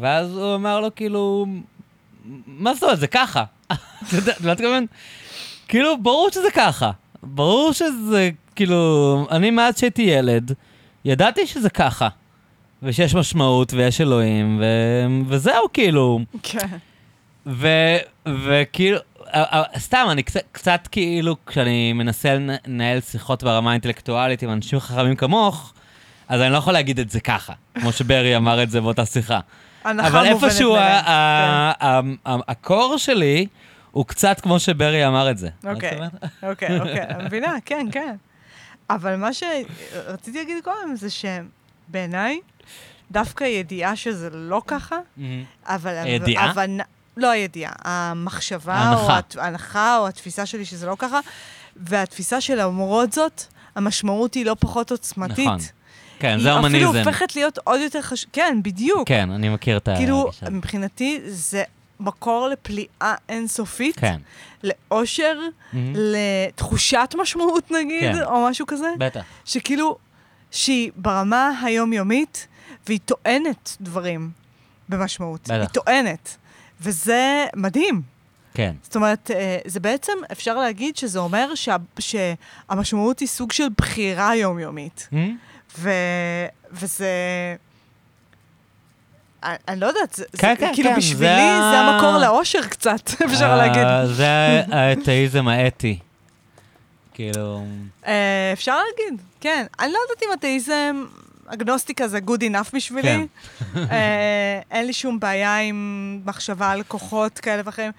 S1: ואז הוא אמר לו, כאילו, מה זאת אומרת, זה ככה. אתה יודע, מה אתה מתכוון? כאילו, ברור שזה ככה. ברור שזה, כאילו, אני מאז שהייתי ילד, ידעתי שזה ככה. ושיש משמעות ויש אלוהים, ו... וזהו, כאילו.
S2: כן.
S1: ו- וכאילו, סתם, אני קצת, קצת כאילו, כשאני מנסה לנ- לנהל שיחות ברמה האינטלקטואלית עם אנשים חכמים כמוך, אז אני לא יכול להגיד את זה ככה, כמו שברי אמר את זה באותה שיחה. אבל איפשהו ה- הקור שלי הוא קצת כמו שברי אמר את זה.
S2: אוקיי. אוקיי, אוקיי, אני מבינה, כן, כן. אבל מה שרציתי להגיד קודם זה שבעיניי, דווקא ידיעה שזה לא ככה, אבל...
S1: הידיעה?
S2: לא הידיעה, המחשבה,
S1: ההנחה.
S2: או ההנחה או התפיסה שלי שזה לא ככה, והתפיסה שלמרות זאת, המשמעות היא לא פחות עוצמתית.
S1: נכון. כן, זה
S2: היא אפילו. הופכת להיות עוד יותר חשוב, כן, בדיוק.
S1: כן, אני מכיר את הגישה.
S2: כאילו. מבחינתי זה מקור לפליאה אינסופית,
S1: כן.
S2: לאושר,
S1: מהמם.
S2: לתחושת משמעות נגיד,
S1: כן.
S2: או משהו כזה,
S1: בטח.
S2: שכאילו, שהיא ברמה היומיומית, והיא טוענת דברים במשמעות.
S1: בטח.
S2: היא טוענת. וזה מדהים.
S1: כן.
S2: זאת אומרת, אה, זה בעצם, אפשר להגיד שזה אומר שה, שהמשמעות היא סוג של בחירה יומיומית. ו, וזה... אני, אני לא יודעת, זה,
S1: כן,
S2: זה
S1: כן,
S2: כאילו
S1: כן,
S2: בשבילי
S1: זה
S2: זה, המקור לאושר קצת, אפשר
S1: אה,
S2: להגיד.
S1: זה האתאיזם האתי. כאילו...
S2: אה, אפשר להגיד, כן. אני לא יודעת אם אתאיזם, אגנוסטיקה זה good enough בשבילי.
S1: כן.
S2: אה, אין לי שום בעיה עם מחשבה על כוחות כאלה ואחרים,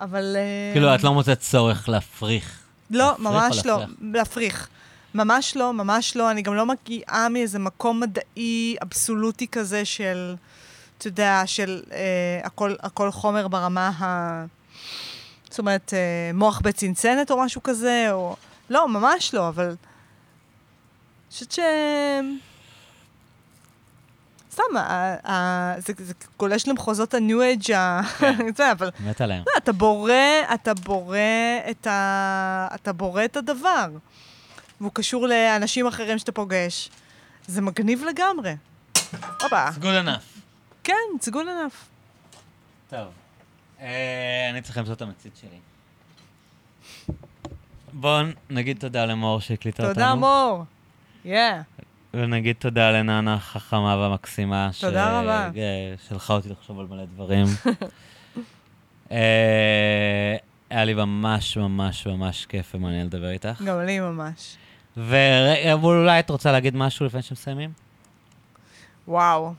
S2: אבל... אה,
S1: כאילו, את לא מוצאת צורך להפריך.
S2: לא,
S1: להפריך
S2: ממש לא.
S1: להפריך?
S2: ממש לא, ממש לא. אני גם לא מגיעה מאיזה מקום מדעי אבסולוטי כזה של, אתה יודע, של אה, הכל, הכל חומר ברמה ה... זאת אומרת, אה, מוח בצנצנת או משהו כזה, או... לא, ממש לא, אבל... אני חושבת ש... סתם, זה, זה גולש למחוזות הניו אייג' ה... זה, אבל
S1: מת עליהם.
S2: לא, אתה בורא, אתה בורא את ה... אתה בורא את הדבר. והוא קשור לאנשים אחרים שאתה פוגש. זה מגניב לגמרי. הופה.
S1: Good enough.
S2: כן, good enough.
S1: טוב. אה, אני צריך למצוא את המצית שלי. בואו נגיד תודה למור שהקליטה אותנו.
S2: תודה, מור. יאה.
S1: ונגיד תודה לננה החכמה והמקסימה.
S2: תודה רבה.
S1: אה, שלחה אותי לחשוב על מלא דברים. אה, היה לי ממש ממש ממש כיף ומעניין לדבר איתך.
S2: גם לי ממש.
S1: ואולי את רוצה להגיד משהו לפני שמסיימים?
S2: וואו.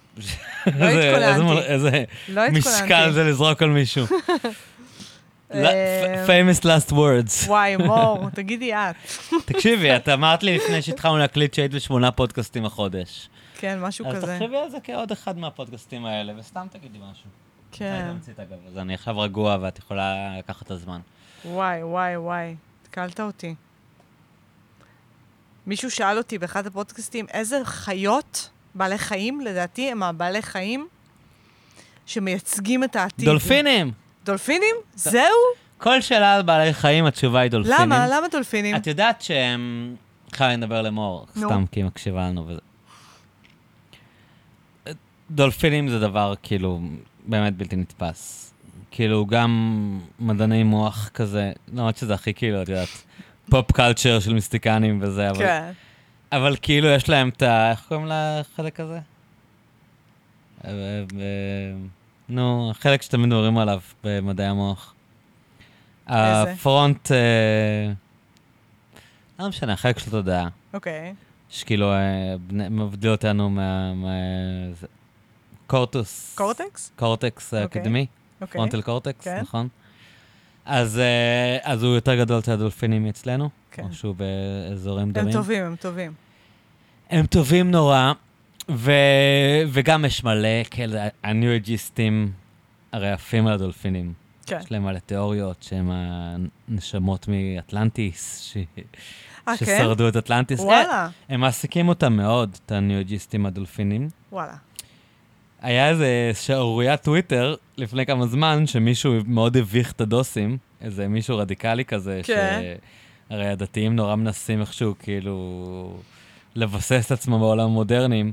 S1: איזה- איזה
S2: התכוננתי.
S1: איזה
S2: לא.
S1: משקל זה לזרוק על מישהו.
S2: אה,
S1: famous last words.
S2: וואי, מור, תגידי את.
S1: תקשיבי, את אמרת לי לפני שהתחלנו להקליט שהיית בשמונה פודקאסטים החודש.
S2: כן, משהו
S1: אז
S2: כזה.
S1: תחשבי על זה כעוד אחד מהפודקאסטים האלה, וסתם תגידי משהו.
S2: כן.
S1: אז אני עכשיו רגוע ואת יכולה לקחת את הזמן.
S2: וואי, וואי, וואי. התקלת אותי. מישהו שאל אותי באחד הפודקאסטים, איזה חיות, בעלי חיים, לדעתי, הם הבעלי חיים שמייצגים את העתיד.
S1: דולפינים!
S2: דולפינים? זהו?
S1: כל שאלה על בעלי חיים, התשובה היא דולפינים.
S2: למה? למה דולפינים?
S1: את יודעת שהם... אני אדבר למור. סתם כי היא מקשיבה לנו וזה. דולפינים זה דבר כאילו באמת בלתי נתפס. כאילו גם מדעני מוח כזה, למרות שזה הכי כאילו, את יודעת, pop culture של מיסטיקנים וזה, אבל,
S2: כן.
S1: אבל כאילו יש להם את ה... איך קוראים לחלק הזה? אה, אה, נו, החלק שתמיד מדברים עליו במדעי המוח.
S2: איזה?
S1: ה front... אה, לא משנה, החלק של התודעה.
S2: אוקיי.
S1: שכאילו אה, מבדיל אותנו מה... קורטוס.
S2: קורטקס?
S1: קורטקס.
S2: אוקיי.
S1: frontal
S2: cortex.
S1: נכון? אז, אה, אז הוא יותר גדול אצל הדולפינים מאצלנו,
S2: כן.
S1: או שהוא באזורים
S2: הם
S1: דומים.
S2: טובים, הם טובים.
S1: הם טובים נורא, ו... וגם יש מלא כאלה, הניו-אג'יסטים הרי עפים על הדולפינים.
S2: כן.
S1: יש להם מלא תיאוריות שהם הנשמות מאטלנטיס, ש...
S2: אה, כן?
S1: ששרדו את אטלנטיס.
S2: וואלה,
S1: הם מעסיקים אותם מאוד, את הניו-אג'יסטים הדולפינים.
S2: וואלה.
S1: היה איזה שערוריית טוויטר לפני כמה זמן, שמישהו מאוד הביך את הדוסים, איזה מישהו רדיקלי כזה,
S2: כן.
S1: שהרי הדתיים נורא מנסים איכשהו כאילו לבסס את עצמם בעולם המודרני,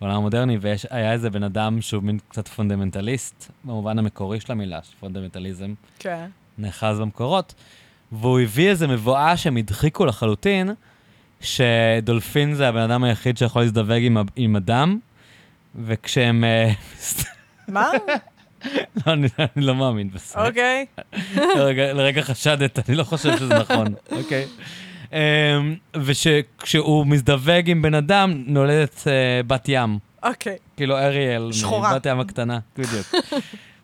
S1: בעולם המודרני, והיה איזה בן אדם שהוא מין קצת פונדמנטליסט, במובן המקורי של המילה, שפונדמנטליזם
S2: כן.
S1: נאחז במקורות, והוא הביא איזה מובאה שהם הדחיקו לחלוטין, שדולפין זה הבן אדם היחיד שיכול להזדווג עם, עם אדם, וכשהם... אה,
S2: מה?
S1: לא, אני, אני לא מאמין בזה.
S2: אוקיי.
S1: לרגע, לרגע חשדת, אני לא חושב שזה נכון, אוקיי. אמ, וכשהוא מזדווג עם בן אדם, נולדת אה, בת ים.
S2: אוקיי.
S1: כאילו אריאל,
S2: שחורה.
S1: בת ים הקטנה, בדיוק.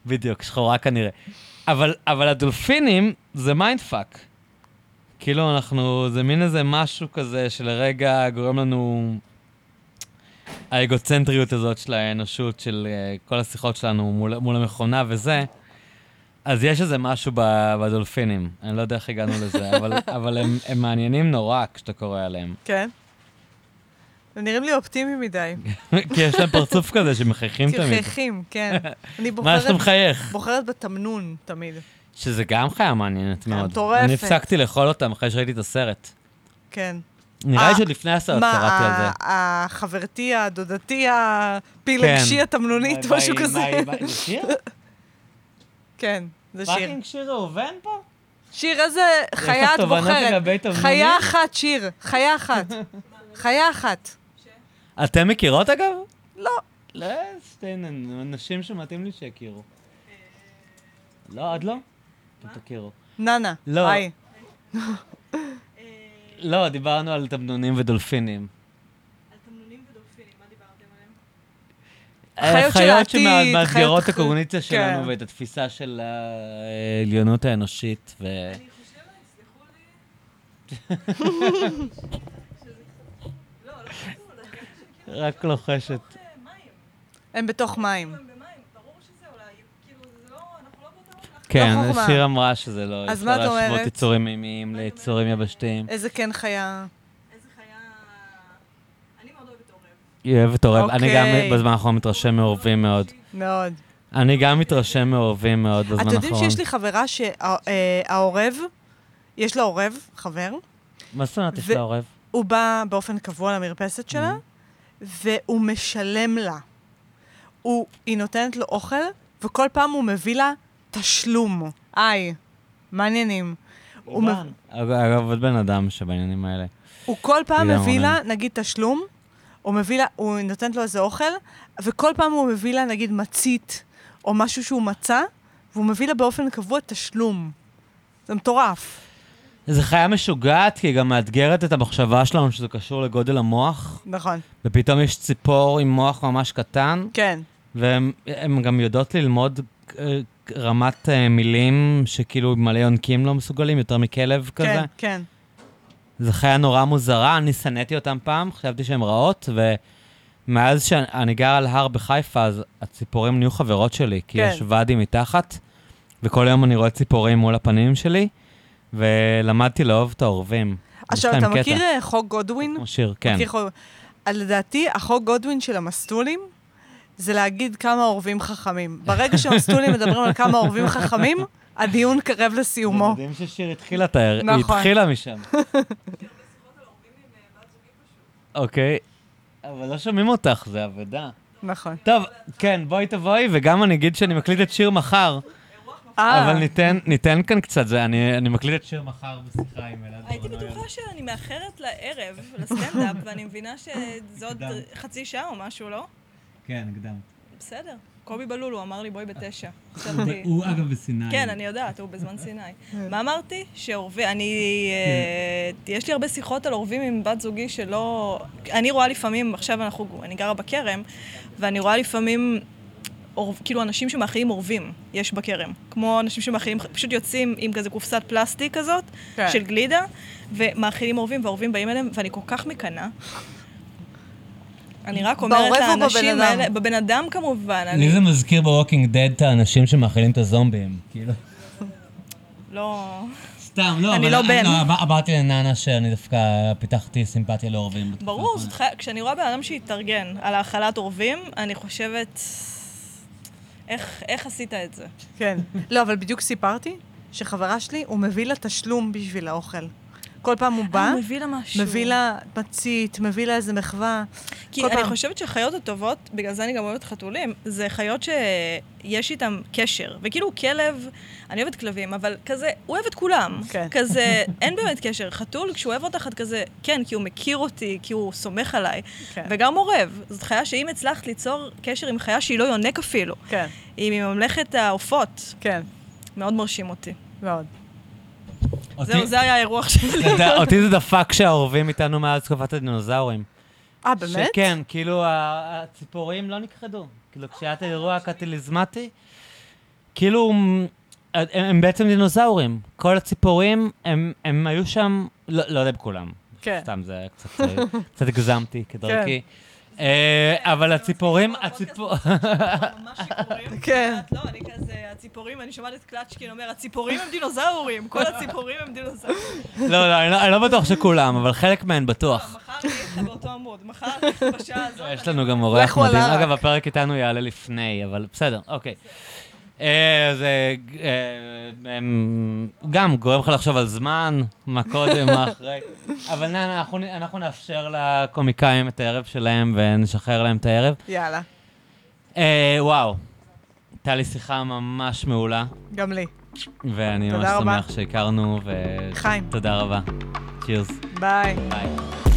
S1: בדיוק, שחורה כנראה. אבל, אבל הדולפינים זה mind fuck. כאילו אנחנו, זה מין איזה משהו כזה שלרגע גורם לנו... האגוצנטריות הזאת של האנושות, של uh, כל השיחות שלנו מול, מול המכונה וזה, אז יש איזה משהו בדולפינים. אני לא יודע איך הגענו לזה, אבל, אבל הם, הם מעניינים נורא כשאתה קורא עליהם.
S2: כן. הם נראים לי אופטימיים מדי.
S1: כי יש להם פרצוף כזה שמחייכים תמיד.
S2: קרחים, כן. אני
S1: מה שאתה
S2: בוחרת-
S1: מחייך?
S2: בוחרת בתמנון תמיד.
S1: שזה גם חיה מעניינת מאוד.
S2: מטורפת.
S1: אני הפסקתי לאכול אותם אחרי שראיתי את הסרט.
S2: כן.
S1: נראה לי
S2: אה,
S1: שעוד לפני הסרט
S2: מה,
S1: קראתי על זה.
S2: ה- החברתי, הדודתי,
S1: כן.
S2: הגשי התמנונית,
S1: מה-
S2: משהו
S1: מה-
S2: כזה.
S1: מה-?
S2: כן, זה שיר.
S1: פאקינג שיר ראובן פה?
S2: שיר איזה חיה את בוחרת. חיה אחת, שיר. חיה אחת. חיה אחת.
S1: אתם מכירות אגב?
S2: לא.
S1: לא, שתי נ- נשים שמתאים לי שיכירו. לא, עוד לא? אתם תכירו.
S2: ננה.
S1: לא.
S2: היי.
S1: לא, דיברנו על תמנונים ודולפינים.
S2: חיות של
S1: חיות
S2: העתיד,
S1: שמאתגרות את
S2: חיות-
S1: הקוגניציה שלנו
S2: כן.
S1: ואת התפיסה של העליונות האנושית. ו... רק לוחשת.
S2: הם בתוך מים.
S1: כן,
S2: לא חוכמה.
S1: שיר אמרה שזה לא,
S2: אז מה את
S1: להשוות
S2: אומרת?
S1: יצורים מימיים ליצורים יבשתיים.
S2: איזה כן חיה.
S1: היא אוהבת עורב. אני גם
S2: אוקיי.
S1: בזמן האחרון מתרשם מעורבים מאוד.
S2: מאוד.
S1: אני גם מתרשם מעורבים מאוד בזמן
S2: אתם
S1: האחרון.
S2: יודעים שיש לי חברה שהעורב, יש לה עורב, חבר,
S1: מה זאת אומרת, יש לה עורב?
S2: הוא בא באופן קבוע למרפסת שלה, והוא משלם לה. הוא, היא נותנת לו אוכל, וכל פעם הוא מביא לה תשלום. היי, מעניינים.
S1: אגב, עוד בן אדם שבעניינים האלה.
S2: הוא כל פעם. מביא לה, נגיד, תשלום, הוא מביא לה, הוא נותנת לו איזה אוכל, וכל פעם הוא מביא לה, נגיד, מצית, או משהו שהוא מצא, והוא מביא לה באופן קבוע תשלום. זה מטורף.
S1: זו חיה משוגעת, כי היא גם מאתגרת את המחשבה שלנו שזה קשור לגודל המוח,
S2: נכון.
S1: ופתאום יש ציפור עם מוח ממש קטן,
S2: כן,
S1: והן הן גם יודעות ללמוד אה, רמת אה, מילים שכאילו מלא יונקים לא מסוגלים, יותר מכלב כזה.
S2: כן, כן.
S1: זו חיה נורא מוזרה, אני שנאתי אותן פעם, חשבתי שהן רעות, ומאז שאני גר על הר בחיפה, אז הציפורים נהיו חברות שלי, כי
S2: כן.
S1: יש ואדי מתחת, וכל יום אני רואה ציפורים מול הפנים שלי, ולמדתי לאהוב את העורבים.
S2: עכשיו, אתה
S1: קטע.
S2: מכיר אה, חוק גודווין?
S1: כמו שיר, כן.
S2: מכיר חוק... לדעתי, החוק גודווין של המסטולים, זה להגיד כמה עורבים חכמים. ברגע שהמסטולים מדברים על כמה עורבים חכמים, הדיון קרב לסיומו.
S1: זה מדהים ששיר התחילה את הערב, היא
S2: נכון.
S1: התחילה משם. אוקיי, אבל לא שומעים אותך, זה אבדה.
S2: נכון.
S1: טוב, כן, בואי תבואי, וגם אני אגיד שאני מקליט את שיר מחר,
S2: אה,
S1: אבל ניתן, ניתן כאן קצת, זה, אני, אני מקליט את שיר מחר בשיחה עם אלעד.
S3: הייתי. בטוחה שאני מאחרת לערב, לסטנדאפ, ואני מבינה שזה עוד. חצי שעה או משהו, לא?
S1: כן, הקדמת.
S3: בסדר. קובי בלול, הוא אמר לי בואי בתשע. חשבתי...
S1: הוא אגב בסיני.
S3: כן, אני יודעת, הוא בזמן סיני. מה אמרתי? שעורבי... אני... אה, יש לי הרבה שיחות על עורבים עם בת זוגי שלא... אני רואה לפעמים, עכשיו אנחנו... אני גרה בכרם, ואני רואה לפעמים... כאילו אנשים שמאכילים עורבים, יש בכרם. כמו אנשים שמאכילים, פשוט יוצאים עם כזה קופסת פלסטיק כזאת,
S2: כן.
S3: של גלידה, ומאכילים עורבים, והעורבים באים אליהם, ואני כל כך מקנאה. אני רק אומרת לאנשים
S2: אדם?
S3: האלה, בבן אדם כמובן,
S1: לי זה מזכיר ב Walking Dead את האנשים שמאכילים את הזומבים, כאילו.
S3: לא...
S1: סתם, לא,
S3: אני
S1: אבל
S3: לא בן.
S1: אמר- אמרתי לננה שאני דווקא פיתחתי סימפתיה לעורבים.
S3: ברור, כשאני רואה בן אדם שהתארגן על האכלת עורבים, אני חושבת, איך, איך עשית את זה?
S2: כן. לא, אבל בדיוק סיפרתי שחברה שלי, הוא מביא לה תשלום בשביל האוכל. כל פעם הוא בא,
S3: אה, הוא מביא לה משהו.
S2: מביא לה מצית, מביא לה איזה מחווה.
S3: כי אני
S2: פעם.
S3: חושבת שהחיות הטובות, בגלל זה אני גם אוהבת חתולים, זה חיות שיש איתם קשר. וכאילו כלב, אני אוהבת כלבים, אבל כזה, הוא אוהב את כולם.
S2: כן.
S3: כזה, אין באמת קשר. חתול, כשהוא אוהב אותך, את כזה, כן, כי הוא מכיר אותי, כי הוא סומך עליי.
S2: כן.
S3: וגם עורב. זאת חיה שאם הצלחת ליצור קשר עם חיה שהיא לא יונק אפילו,
S2: כן,
S3: היא מממלכת העופות,
S2: כן,
S3: מאוד מרשים אותי.
S2: מאוד.
S3: זהו, זה היה האירוח שלי.
S1: אותי זה דפק שהעורבים איתנו מאז תקופת הדינוזאורים.
S2: אה, באמת?
S1: שכן, כאילו הציפורים לא נכחדו. כאילו כשהיה את האירוע הקטליזמטי, כאילו הם, הם בעצם דינוזאורים. כל הציפורים, הם, הם היו שם, לא, לא יודע בכולם.
S2: כן.
S1: סתם, זה היה קצת, אה, קצת הגזמתי כדרכי. אה, אבל הציפורים, הציפור...
S3: ממש שיכורים.
S2: כן.
S3: לא, אני כזה, הציפורים, אני שומעת את קלצ'קין אומר, הציפורים הם דינוזאורים, כל הציפורים הם דינוזאורים.
S1: לא, לא, אני לא- אני לא בטוח שכולם, אבל חלק מהן בטוח.
S3: מחר אני אהיה איתך באותו עמוד, מחר אני אהיה בשעה הזאת.
S1: יש לנו גם אורח מדהים. אגב, הפרק איתנו יעלה לפני, אבל בסדר, אוקיי. אה, זה אה, גם גורם לך לחשוב על זמן, מה קודם, מה אחרי. אבל נא, אנחנו, אנחנו נאפשר לקומיקאים את הערב שלהם ונשחרר להם את הערב.
S2: יאללה,
S1: אה, וואו, הייתה לי שיחה ממש מעולה,
S2: גם לי.
S1: ואני ממש
S2: תודה.
S1: שמח שהכרנו,
S2: חיים.
S1: ותודה רבה. צ'ירס.
S2: ביי.
S1: ביי.